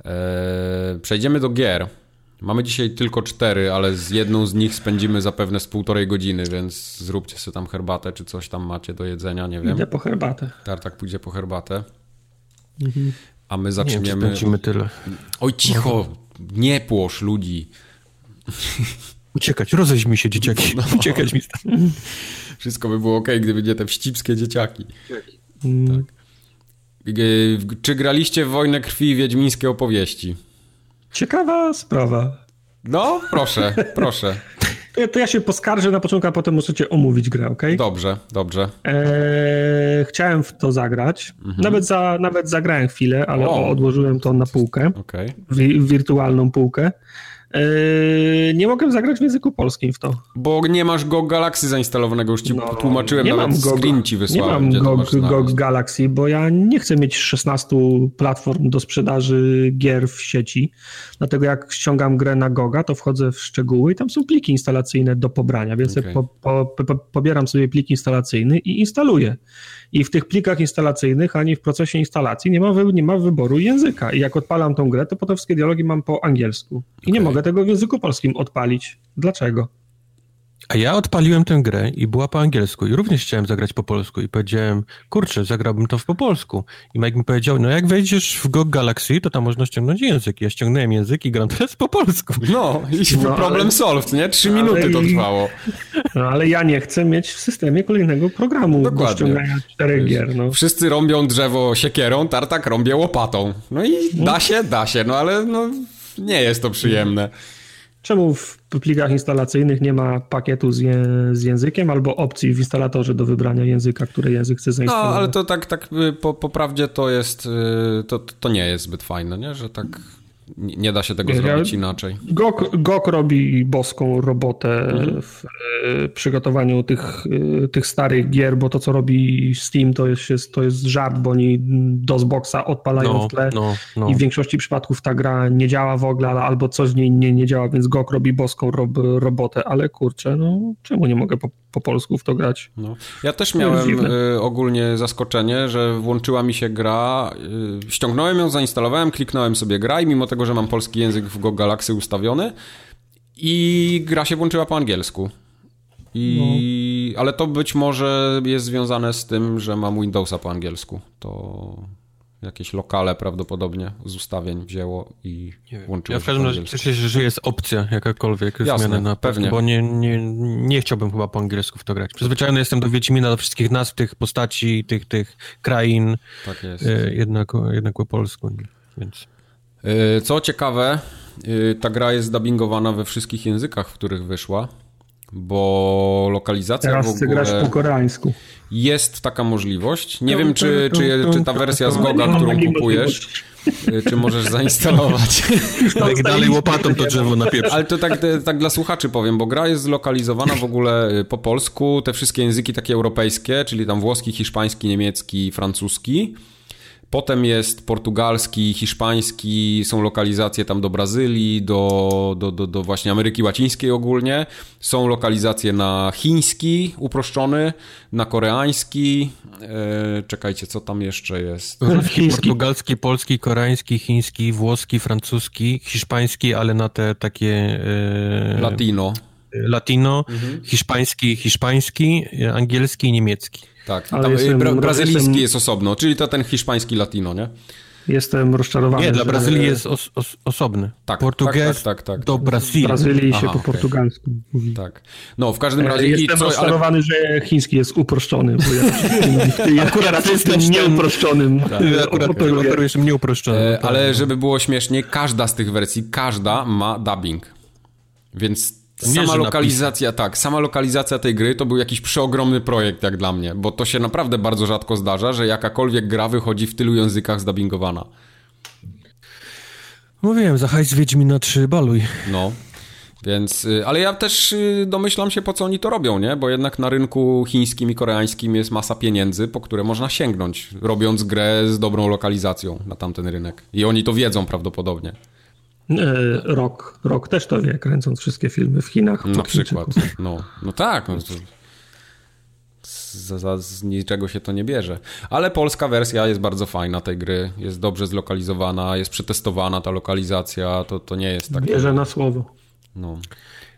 Eee, przejdziemy do gier. Mamy dzisiaj tylko cztery, ale z jedną z nich spędzimy zapewne z półtorej godziny, więc zróbcie sobie tam herbatę, czy coś tam macie do jedzenia, nie wiem. Idę po herbatę. Tartak pójdzie po herbatę. Mhm. A my Nie wiem, czy zaczniemy... spędzimy tyle. Oj, cicho! Nie płosz ludzi. Uciekać, rozeźmij się, dzieciaki. No. Uciekać mi stąd. Wszystko by było ok, gdyby nie te wścibskie dzieciaki. Mm, Yy, Czy graliście w Wojnę Krwi i Wiedźmińskie opowieści? Ciekawa sprawa. No, proszę, proszę. To ja, to ja się poskarżę na początku, a potem możecie omówić grę, ok? Dobrze, dobrze. Eee, chciałem w to zagrać. Nawet, za, nawet zagrałem chwilę, ale O. odłożyłem to na półkę, wi- wirtualną półkę. Eee, nie mogłem zagrać w języku polskim w to. Bo nie masz Go Galaxy zainstalowanego, już ci No, tłumaczyłem, nie nawet mam screen ci Nie wysłałem, mam gdzie to GOG. GOG Galaxy, bo ja nie chcę mieć 16 platform do sprzedaży gier w sieci. Dlatego jak ściągam grę na GOGa, to wchodzę w szczegóły i tam są pliki instalacyjne do pobrania, więc Okej. po, po, po, pobieram sobie plik instalacyjny i instaluję. I w tych plikach instalacyjnych ani w procesie instalacji nie ma, wy, nie ma wyboru języka. I jak odpalam tą grę, to potem wszystkie dialogi mam po angielsku. I nie Okej. mogę tego w języku polskim odpalić. Dlaczego? A ja odpaliłem tę grę i była po angielsku i również chciałem zagrać po polsku i powiedziałem, kurczę, zagrałbym to w po polsku. I Mike mi powiedział, no jak wejdziesz w GOG Galaxy, to tam można ściągnąć język. Ja ściągnąłem język i gram teraz po polsku. No, i No, problem ale- solved, nie? Trzy ale minuty to i- trwało. No, ale ja nie chcę mieć w systemie kolejnego programu Dokładnie. do ściągania czterech gier. No. Wszyscy rąbią drzewo siekierą, tartak rąbie łopatą. No i da się, da się, no ale no, nie jest to przyjemne. Czemu w plikach instalacyjnych nie ma pakietu z, je, z językiem albo opcji w instalatorze do wybrania języka, który język chce No, zainstalować? ale to tak, tak y, po, po prawdzie to jest, y, to, to nie jest zbyt fajne, nie? Że tak nie da się tego zrobić inaczej. GOG, GOG robi boską robotę Mhm. w e, przygotowaniu tych, e, tych starych gier, bo to, co robi Steam, to jest, to jest żart, bo oni DOSBoxa odpalają No, w tle no, no. i w większości przypadków ta gra nie działa w ogóle, albo coś w niej nie, nie działa, więc GOG robi boską rob, robotę, ale kurczę, no czemu nie mogę po, po polsku w to grać? No. Ja też miałem y, ogólnie zaskoczenie, że włączyła mi się gra, y, ściągnąłem ją, zainstalowałem, kliknąłem sobie gra i mimo tego, że mam polski język w Go Galaxy ustawiony i gra się włączyła po angielsku. I... Ale to być może jest związane z tym, że mam Windowsa po angielsku. To Jakieś lokale prawdopodobnie z ustawień wzięło i włączyło Ja w każdym razie cieszę się, że jest opcja jakakolwiek Jasne, zmiany na pewnie. Bo nie, nie, nie chciałbym chyba po angielsku w to grać. Przyzwyczajony jestem do Wiedźmina, do wszystkich nazw, tych postaci, tych, tych krain, Tak jest. e, jednak, jednak po polsku, więc... Yy, Co ciekawe, yy, ta gra jest dubbingowana we wszystkich językach, w których wyszła, bo lokalizacja Teraz w chcę grać po ogóle koreańsku. jest taka możliwość. Nie wiem, czy, czy, czy ta wersja z Goga, którą kupujesz, yy, czy możesz zainstalować. Jak dalej łopatą to drzewo na pieprz. Ale to tak, tak dla słuchaczy powiem, bo gra jest zlokalizowana w ogóle y, po polsku, te wszystkie języki takie europejskie, czyli tam włoski, hiszpański, niemiecki, francuski. Potem jest portugalski, hiszpański, są lokalizacje tam do Brazylii, do, do, do, do właśnie Ameryki Łacińskiej ogólnie. Są lokalizacje na chiński uproszczony, na koreański. E, czekajcie, co tam jeszcze jest? Ruski, Chiński. portugalski, polski, koreański, chiński, włoski, francuski, hiszpański, ale na te takie... E, Latino. Latino, hiszpański, hiszpański, e, angielski i niemiecki. Tak, Ale tam jestem- bra- brazylijski jestem- jest osobno, czyli to ten hiszpański latino, nie? Jestem rozczarowany. Nie, dla że Brazylii jest os, os, osobny. Tak, Portugiez tak, tak, tak, tak. do W Brazylii. Brazylii się Aha, po okej. portugalsku mówi. Tak. No, w każdym E, razie... Jestem i co, ale, rozczarowany, że chiński jest uproszczony, bo ja, ja akurat jestem nieuproszczonym. Ty Akurat operuję. uproszczony. e, ale żeby było śmiesznie, każda z tych wersji, każda ma dubbing. Więc sama lokalizacja, tak, sama lokalizacja tej gry to był jakiś przeogromny projekt jak dla mnie, bo to się naprawdę bardzo rzadko zdarza, że jakakolwiek gra wychodzi w tylu językach zdubbingowana. Mówiłem, za hajs Wiedźmina 3 baluj. No. Więc, y, ale ja też y, domyślam się, po co oni to robią, nie? Bo jednak na rynku chińskim i koreańskim jest masa pieniędzy, po które można sięgnąć, robiąc grę z dobrą lokalizacją na tamten rynek. I oni to wiedzą prawdopodobnie. E, Rok. Rok też to wie, kręcąc wszystkie filmy w Chinach. Na przykład. No, no tak. No to z, z, z niczego się to nie bierze. Ale polska wersja jest bardzo fajna tej gry. Jest dobrze zlokalizowana, jest przetestowana ta lokalizacja. To, to nie jest takie... Bierze na słowo. No.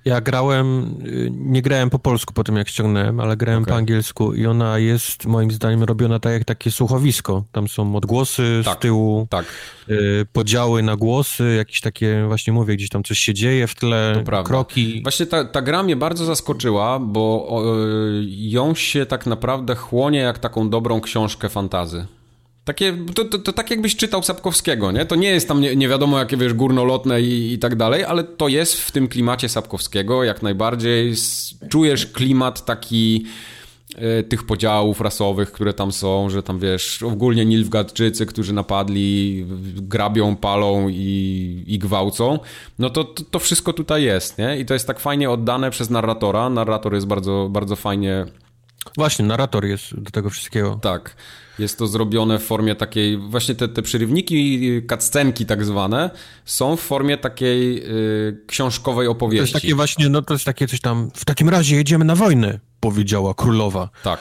Ja grałem, y, nie grałem po polsku po tym jak ściągnąłem, ale grałem Okej. po angielsku i ona jest moim zdaniem robiona tak jak takie słuchowisko. Tam są odgłosy Tak. z tyłu, Tak. y, podziały na głosy, jakieś takie, właśnie mówię, gdzieś tam coś się dzieje w tle, kroki. Właśnie ta, ta gra mnie bardzo zaskoczyła, bo y, ją się tak naprawdę chłonie jak taką dobrą książkę fantazy. Takie, to, to, to tak jakbyś czytał Sapkowskiego, nie? To nie jest tam nie, nie wiadomo jakie, wiesz, górnolotne i, i tak dalej, ale to jest w tym klimacie Sapkowskiego jak najbardziej. Czujesz klimat taki e, tych podziałów rasowych, które tam są, że tam wiesz, ogólnie Nilfgaardczycy, którzy napadli, grabią, palą i, i gwałcą, no to, to to wszystko tutaj jest, nie? I to jest tak fajnie oddane przez narratora. Narrator jest bardzo, bardzo fajnie Właśnie, narrator jest do tego wszystkiego. tak. Jest to zrobione w formie takiej, właśnie te, te przerywniki, cutscenki tak zwane, są w formie takiej y, książkowej To opowieści. jest takie właśnie, no to jest takie coś tam, w takim razie jedziemy na wojnę, powiedziała królowa. Tak.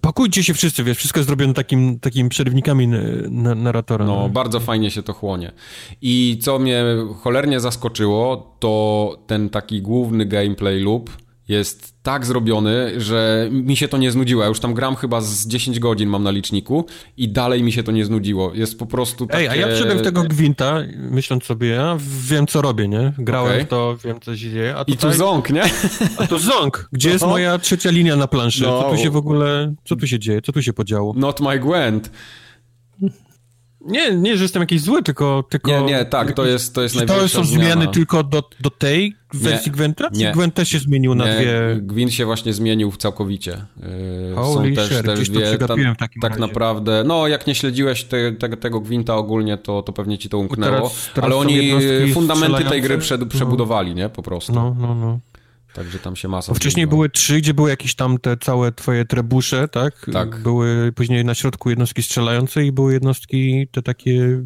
Pakujcie się wszyscy, wiesz, wszystko jest zrobione takim, takimi przerywnikami na, narratora. No, bardzo fajnie się to chłonie. I co mnie cholernie zaskoczyło, to ten taki główny gameplay loop jest tak zrobiony, że mi się to nie znudziło. Ja już tam gram chyba z 10 godzin mam na liczniku i dalej mi się to nie znudziło. Jest po prostu takie... Ej, a ja wszedłem w tego gwinta, myśląc sobie, ja wiem co robię, nie? Grałem Okej. w to, wiem co się dzieje, a I tu tutaj... ząk, nie? A to ząg! Gdzie jest No. moja trzecia linia na planszy? No. Co tu się w ogóle, co tu się dzieje? Co tu się podziało? Not my Gwent. Nie, nie, że jestem jakiś zły, tylko... tylko Nie, nie, tak, to jest, to jest Czy to największa są zmiana. zmiany tylko do, do tej wersji Nie. Gwenta? Czy Nie. Gwent też się zmienił na Nie, dwie... Gwint się właśnie zmienił całkowicie. Yy, Holy shit, gdzieś to przegapiłem w takim tak razie. naprawdę, no jak nie śledziłeś te, te, tego Gwinta ogólnie, to, to pewnie ci to umknęło. teraz- teraz ale są oni fundamenty tej gry przed, przebudowali, nie? Po prostu. No, no, no. Także tam się masa Bo wcześniej były trzy, gdzie były jakieś tam te całe twoje trebusze, tak? Tak. Były później na środku jednostki strzelające i były jednostki te takie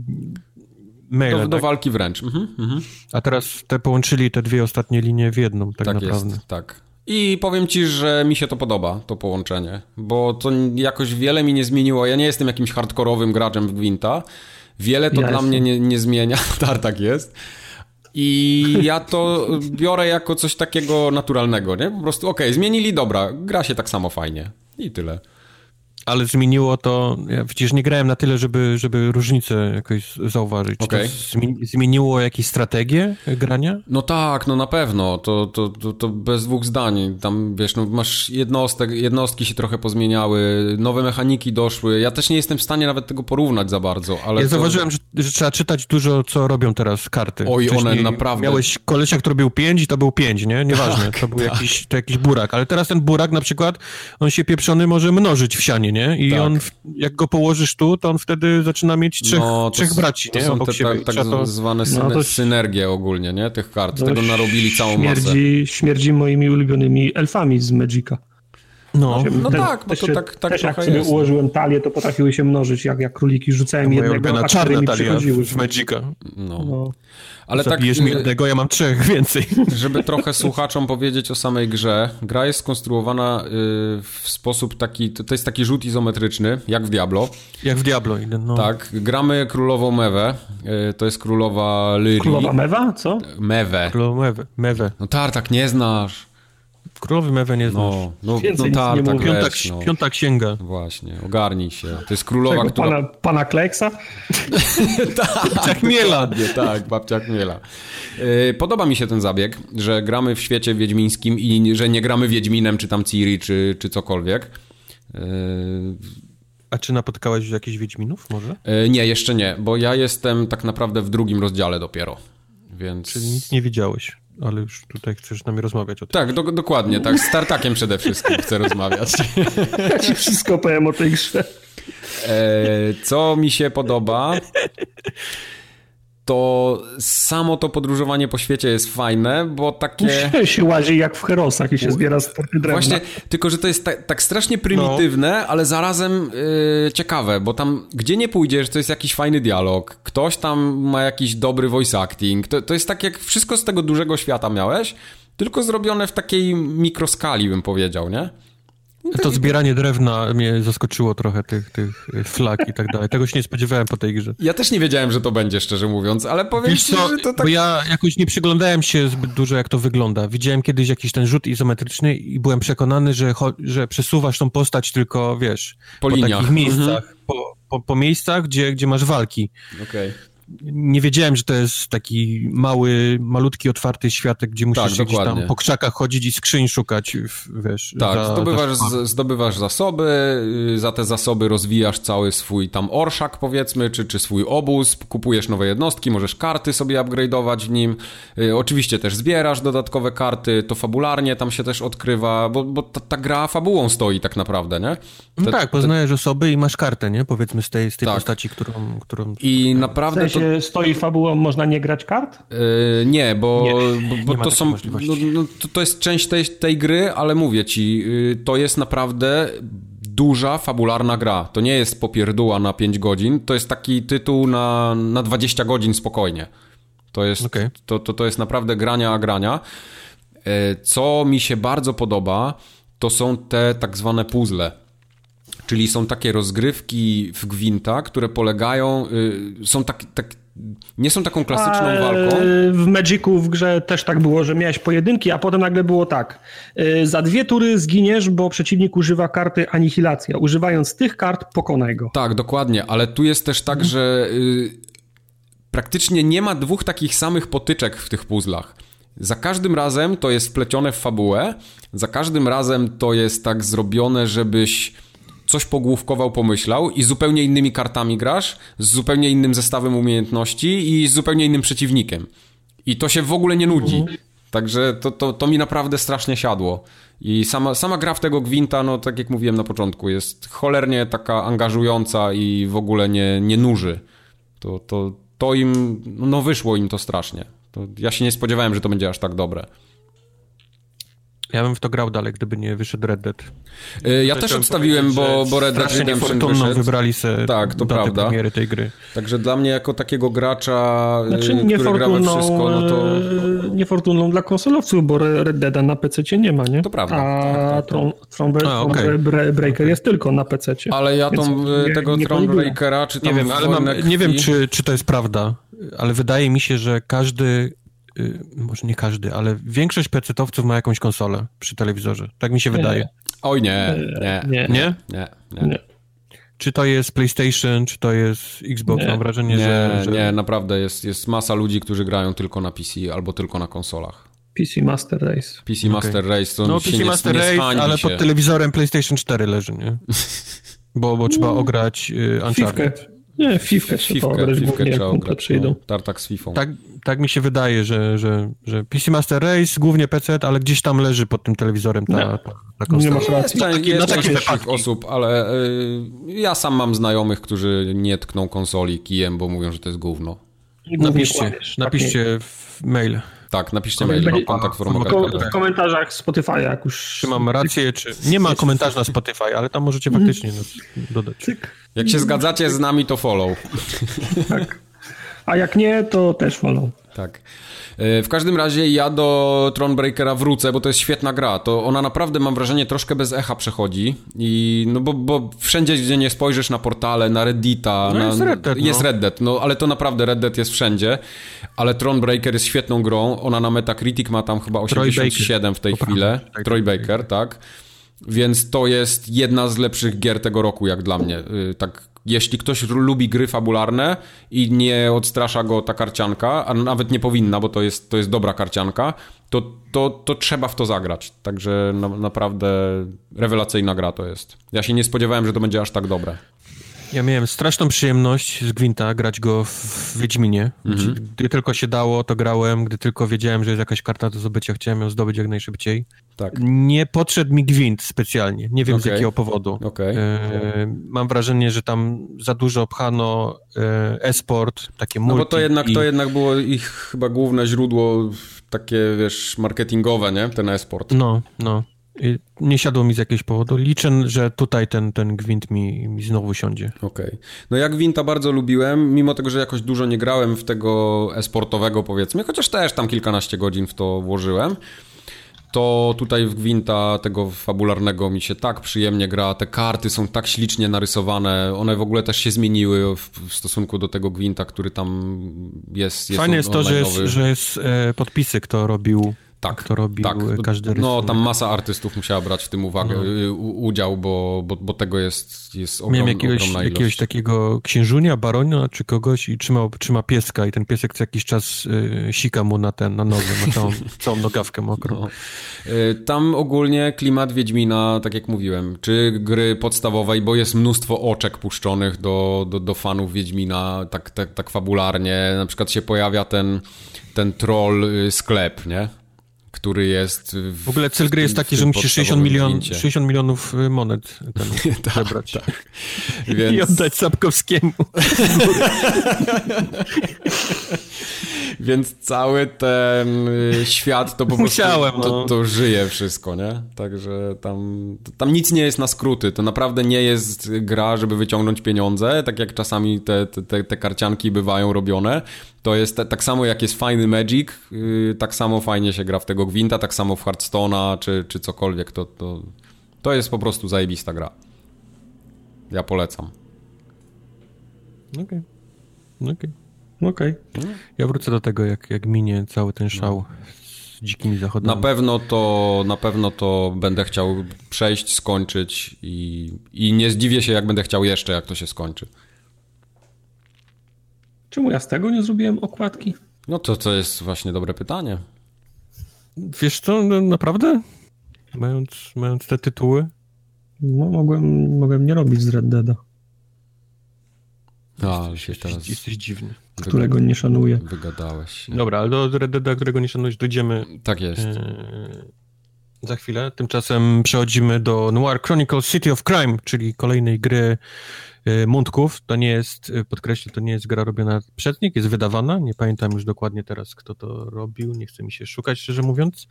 maile, do, do tak? walki wręcz. Mhm, mhm. A teraz te połączyli te dwie ostatnie linie w jedną, tak, Tak naprawdę. jest, tak. I powiem ci, że mi się to podoba, to połączenie, bo to jakoś wiele mi nie zmieniło. Ja nie jestem jakimś hardkorowym graczem w Gwinta. Wiele to Ja dla jestem. mnie nie, nie zmienia. Tartak jest. I ja to biorę jako coś takiego naturalnego, nie? Po prostu, okej, zmienili, dobra, gra się tak samo fajnie. I tyle. Ale zmieniło to, ja przecież nie grałem na tyle, żeby, żeby różnicę jakoś zauważyć. Zmi- zmieniło jakieś strategie grania? No tak, no na pewno, to, to, to, to bez dwóch zdań. Tam wiesz, no masz jednostek, jednostki się trochę pozmieniały, nowe mechaniki doszły. Ja też nie jestem w stanie nawet tego porównać za bardzo, ale. ja to... zauważyłem, że, że trzeba czytać dużo, co robią teraz karty. Oj, one Wcześniej naprawdę- Miałeś kolesia, który był 5 i to był 5, nie? Nieważne, Tak, to był tak. jakiś, to jakiś burak, ale teraz ten burak na przykład, on się pieprzony może mnożyć w sianie, nie? I Tak. on, jak go położysz tu, to on wtedy zaczyna mieć trzech, No, to trzech braci, to nie? są te siebie. tak, tak to... zwane No syne- to- synergie ogólnie, nie? Tych kart. To Tego narobili całą masę. śmierdzi, śmierdzi moimi ulubionymi elfami z Magica. No, No Te- tak, bo to się- tak- tak też jak trochę sobie jest. ułożyłem talię, to potrafiły się mnożyć jak, jak króliki. Rzucałem jednego, ulubiona a cztery czarna mi talia przychodziły. w Magica. No. No. Ale tak, Zabijesz mi y, jednego, ja mam trzech więcej. żeby trochę słuchaczom powiedzieć o samej grze, gra jest skonstruowana y, w sposób taki, to jest taki rzut izometryczny, jak w Diablo. Jak w Diablo idę, no. Tak, gramy królową Mewę, y, to jest królowa Lyrii. Królowa Mewa, co? Mewę. Królowy Mewe, Mewe. No Tartak nie znasz. Królowy Mewe nie znasz. No, no, Więcej no nic nie Tartak mówię. Piąta, no. piąta księga. Właśnie, ogarnij się. To jest królowa, Czego, która... pana, pana Kleksa? tak, Chmiela. dokładnie, tak, babcia Chmiela. Yy, Podoba mi się ten zabieg, że gramy w świecie wiedźmińskim i że nie gramy Wiedźminem, czy tam Ciri, czy, czy cokolwiek. Yy, A czy napotkałeś już jakichś Wiedźminów może? yy, Nie, jeszcze nie, bo ja jestem tak naprawdę w drugim rozdziale dopiero, więc... Czyli nic nie widziałeś, ale już tutaj chcesz z nami rozmawiać o tym. Tak, do, dokładnie, tak, z Tartakiem przede wszystkim chcę rozmawiać. Ja ci wszystko powiem o tej grze. E, co mi się podoba, to samo to podróżowanie po świecie jest fajne, bo takie... się łazi jak w Herosach i się zbiera sporty drewna. Właśnie, tylko że to jest tak, tak strasznie prymitywne, ale zarazem yy, ciekawe, bo tam gdzie nie pójdziesz, to jest jakiś fajny dialog, ktoś tam ma jakiś dobry voice acting, to, to jest tak jak wszystko z tego dużego świata miałeś, tylko zrobione w takiej mikroskali, bym powiedział, nie? To zbieranie drewna mnie zaskoczyło trochę, tych, tych flag i tak dalej. Tego się nie spodziewałem po tej grze. Ja też nie wiedziałem, że to będzie, szczerze mówiąc, ale powiem Wiesz ci, co, że to tak... bo ja jakoś nie przyglądałem się zbyt dużo, jak to wygląda. Widziałem kiedyś jakiś ten rzut izometryczny i byłem przekonany, że, że przesuwasz tą postać tylko, wiesz, Po po, liniach. takich miejscach, Mhm. po, po, po miejscach, gdzie, gdzie masz walki. Okej. Nie wiedziałem, że to jest taki mały, malutki, otwarty światek, gdzie musisz Tak, gdzieś dokładnie. tam po krzakach chodzić i skrzyń szukać, wiesz. Tak, za- zdobywasz, za- z, zdobywasz zasoby, y, za te zasoby rozwijasz cały swój tam orszak powiedzmy, czy, czy swój obóz, kupujesz nowe jednostki, możesz karty sobie upgrade'ować w nim, y, oczywiście też zbierasz dodatkowe karty, to fabularnie tam się też odkrywa, bo, bo ta, ta gra fabułą stoi tak naprawdę, nie? No Te- tak, poznajesz osoby i masz kartę, nie? Powiedzmy z tej, z tej Tak. postaci, którą... którą... I naprawdę sensie stoi fabułą, można nie grać kart? Yy, nie, bo, Nie, bo, bo nie to są. No, no, to, to jest część tej, tej gry, ale mówię ci, yy, to jest naprawdę duża, fabularna gra. To nie jest popierdóła na 5 godzin, to jest taki tytuł na, na 20 godzin spokojnie. To jest, Okej. to, to, to jest naprawdę grania a grania. Yy, Co mi się bardzo podoba, to są te tak zwane puzzle. Czyli są takie rozgrywki w Gwinta, które polegają, yy, są tak, tak, nie są taką klasyczną A, walką. W Magicu w grze też tak było, że miałeś pojedynki, a potem nagle było tak. e, Za dwie tury zginiesz, bo przeciwnik używa karty anihilacja. Używając tych kart pokonaj go. Tak, dokładnie, ale tu jest też tak, że y, praktycznie nie ma dwóch takich samych potyczek w tych puzzlach. Za każdym razem to jest wplecione w fabułę, za każdym razem to jest tak zrobione, żebyś coś pogłówkował, pomyślał i zupełnie innymi kartami grasz, z zupełnie innym zestawem umiejętności i z zupełnie innym przeciwnikiem. I to się w ogóle nie nudzi. Także to, to, to mi naprawdę strasznie siadło. I sama, sama gra w tego Gwinta, no tak jak mówiłem na początku, jest cholernie taka angażująca i w ogóle nie, nie nuży. To, to, to im, no wyszło im to strasznie. To ja się nie spodziewałem, że to będzie aż tak dobre. Ja bym w to grał dalej, gdyby nie wyszedł Red Dead. Y, Ja też odstawiłem, bo, bo Red Dead Redemption wyszedł. wybrali se Tak, to prawda. premiery tej gry. Także dla mnie jako takiego gracza, y, Znaczy który gra we niefortunną, wszystko, no to... e, niefortunną dla konsolowców, bo Re- Red Deada na PC nie ma, nie? To prawda, A tak. Tron, A, okej. Breaker jest tylko na PC. Ale ja tą, nie- tego nie koliduję. Thronebreakera, czy tam Nie wiem, ale mam, nie wiem czy, czy to jest prawda, ale wydaje mi się, że każdy, y, może nie każdy, ale większość pecetowców ma jakąś konsolę przy telewizorze. Tak mi się wydaje. Oj nie, nie, Nie. Nie? nie, nie. Nie. czy to jest PlayStation, czy to jest Xbox? Nie. Mam wrażenie, nie, że, że... Nie, naprawdę jest, jest masa ludzi, którzy grają tylko na PC albo tylko na konsolach. PC Master Race. PC Master okay. Race to no, PC nie, Master nie Race, ale się. pod telewizorem PlayStation 4 leży, nie? Bo, bo trzeba ograć y, Uncharted. Nie, Fifkę trzeba Fifkę, ograć, Fifkę głównie trzeba jak ograć, przyjdą. No, tartak z Fifą. Tak, tak mi się wydaje, że, że, że PC Master Race, głównie PC, ale gdzieś tam leży pod tym telewizorem ta, ta, ta konsola. Nie masz racji. Jest, Taki- jest część takich osób, ale y, ja sam mam znajomych, którzy nie tkną konsoli kijem, bo mówią, że to jest gówno. Napiszcie, napiszcie w mail, Tak, napiszcie mail będzie- kontakt Tak, w, komentarzach Spotify, jak już... czy mam rację, czy... Nie ma komentarzy na Spotify, ale tam możecie faktycznie nas dodać. Cyk. Jak się zgadzacie z nami, to follow. Tak. A jak nie, to też follow. Tak. E, W każdym razie ja do Thronebreakera wrócę, bo to jest świetna gra. To ona naprawdę, mam wrażenie, troszkę bez echa przechodzi. I no bo, bo wszędzie, gdzie nie spojrzysz na portale, na Reddita, No na, jest Red Dead, no. jest Red Dead, no ale to naprawdę Red Dead jest wszędzie. Ale Thronebreaker jest świetną grą. Ona na Metacritic ma tam chyba Troy 87 w tej chwili. Tak, Troy. Baker, tak. Więc to jest jedna z lepszych gier tego roku, jak dla mnie. Y, Tak, jeśli ktoś lubi gry fabularne i nie odstrasza go ta karcianka, a nawet nie powinna, bo to jest, to jest dobra karcianka, to, to, to trzeba w to zagrać. Także na, naprawdę rewelacyjna gra to jest. Ja się nie spodziewałem, że to będzie aż tak dobre. Ja miałem straszną przyjemność z Gwinta grać go w Wiedźminie. Mhm. Gdy tylko się dało, to grałem. Gdy tylko wiedziałem, że jest jakaś karta do zdobycia, chciałem ją zdobyć jak najszybciej. Tak. Nie podszedł mi Gwint specjalnie. Nie wiem z Okej. jakiego powodu. Okej. E, mam wrażenie, że tam za dużo pchano e, e-sport, takie No multi. bo to jednak, i- to jednak było ich chyba główne źródło takie, wiesz, marketingowe, nie? Ten e-sport. No, no. I nie siadło mi z jakiegoś powodu. Liczę, że tutaj ten, ten gwint mi, mi znowu siądzie. Okej. No ja Gwinta bardzo lubiłem, mimo tego, że jakoś dużo nie grałem w tego esportowego powiedzmy, chociaż też tam kilkanaście godzin w to włożyłem, to tutaj w Gwinta tego fabularnego mi się tak przyjemnie gra, te karty są tak ślicznie narysowane, one w ogóle też się zmieniły w, w stosunku do tego Gwinta, który tam jest, jest Fajne jest to, że jest, że jest e, podpisy, kto robił, Tak, kto robił tak. e, każdy No, rysunek. tam masa artystów musiała brać w tym uwagę, u, udział, bo, bo, bo tego jest, jest ogrom, Miałem jakiegoś, jakiegoś takiego księżunia, baronia czy kogoś i trzymał, trzyma pieska i ten piesek co jakiś czas y, sika mu na ten, na nogę, ma całą, całą nogawkę mokrą. No. Y, Tam ogólnie klimat Wiedźmina, tak jak mówiłem, czy gry podstawowej, bo jest mnóstwo oczek puszczonych do, do, do fanów Wiedźmina, tak, tak, tak fabularnie. Na przykład się pojawia ten, ten troll y, sklep, nie? Który jest. W, W ogóle cel gry jest taki, że musisz 60, podstawowym milion, gwincie. 60 milionów y, monet ten, Tak, zebrać i Więc, oddać Sapkowskiemu. więc cały ten y, świat to po prostu Musiałem, to, no. to żyje wszystko, nie? Także tam, tam nic nie jest na skróty. To naprawdę nie jest gra, żeby wyciągnąć pieniądze, tak jak czasami te- te, te karcianki bywają robione. To jest tak samo jak jest fajny Magic, yy, tak samo fajnie się gra w tego Gwinta, tak samo w Hearthstone'a czy, czy cokolwiek. To, to, to jest po prostu zajebista gra. Ja polecam. Okej. Okej. Okej. Ja wrócę do tego, jak, jak minie cały ten szał z dzikimi zachodami. Na pewno to, na pewno to będę chciał przejść, skończyć i, i nie zdziwię się, jak będę chciał jeszcze, jak to się skończy. Czemu ja z tego nie zrobiłem okładki? No to, to jest właśnie dobre pytanie. Wiesz co, no, naprawdę? Mając, mając te tytuły? No, mogłem, mogłem nie robić z Red Deada, A, ale się Jesteś, teraz jesteś dziwny. którego nie szanuję. wygadałeś. się. Dobra, ale do Red Deada, którego nie szanujesz, dojdziemy Tak jest. e, za chwilę. Tymczasem przechodzimy do Noir Chronicles City of Crime, czyli kolejnej gry e, Mundków. To nie jest, e, podkreślę, to nie jest gra robiona przez nich, jest wydawana. Nie pamiętam już dokładnie teraz, kto to robił. Nie chce mi się szukać, szczerze mówiąc.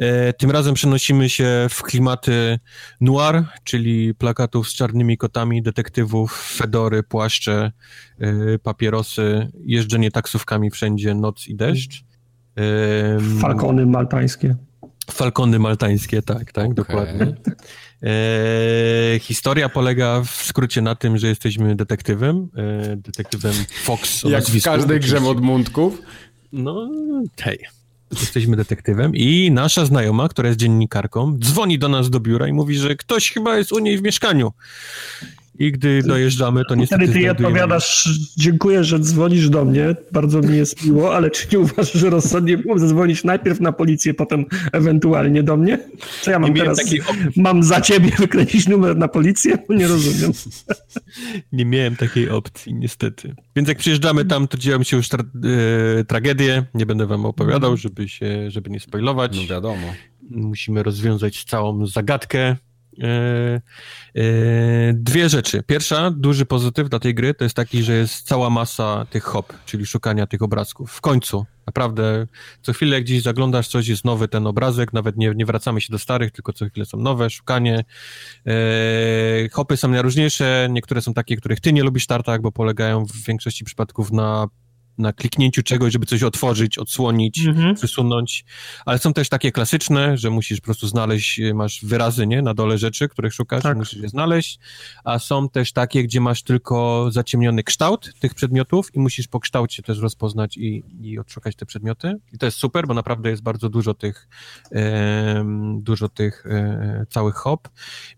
E, Tym razem przenosimy się w klimaty noir, czyli plakatów z czarnymi kotami, detektywów, fedory, płaszcze, papierosy, jeżdżenie taksówkami wszędzie, noc i deszcz. Falkony maltańskie. Falkony maltańskie, tak, tak, Okej. dokładnie. E, historia polega w skrócie na tym, że jesteśmy detektywem, e, detektywem Fox Jak w każdej grze oczywiście. modmundków. No, hej. Jesteśmy detektywem i nasza znajoma, która jest dziennikarką, dzwoni do nas do biura i mówi, że ktoś chyba jest u niej w mieszkaniu. I gdy dojeżdżamy, to niestety Wtedy ty odpowiadasz, dziękuję, że dzwonisz do mnie, bardzo mi jest miło, ale czy nie uważasz, że rozsądnie było zadzwonić najpierw na policję, potem ewentualnie do mnie? Co ja mam nie teraz? Mam za ciebie wykręcić numer na policję? Nie rozumiem. Nie miałem takiej opcji, niestety. Więc jak przyjeżdżamy tam, to dzieją się już tra e, tragedie. Nie będę wam opowiadał, żeby się, żeby nie spoilować. No wiadomo. Musimy rozwiązać całą zagadkę dwie rzeczy. Pierwsza, duży pozytyw dla tej gry to jest taki, że jest cała masa tych hop, czyli szukania tych obrazków. W końcu, naprawdę, co chwilę jak gdzieś zaglądasz, coś jest nowy ten obrazek, nawet nie, nie wracamy się do starych, tylko co chwilę są nowe, szukanie. E, hopy są najróżniejsze, niektóre są takie, których ty nie lubisz tartak, bo polegają w większości przypadków na na kliknięciu czegoś, żeby coś otworzyć, odsłonić, mhm. wysunąć, ale są też takie klasyczne, że musisz po prostu znaleźć, y, masz wyrazy, nie, na dole rzeczy, których szukasz, tak. musisz je znaleźć, a są też takie, gdzie masz tylko zaciemniony kształt tych przedmiotów i musisz po kształcie też rozpoznać i, i odszukać te przedmioty i to jest super, bo naprawdę jest bardzo dużo tych e, dużo tych e, całych hop.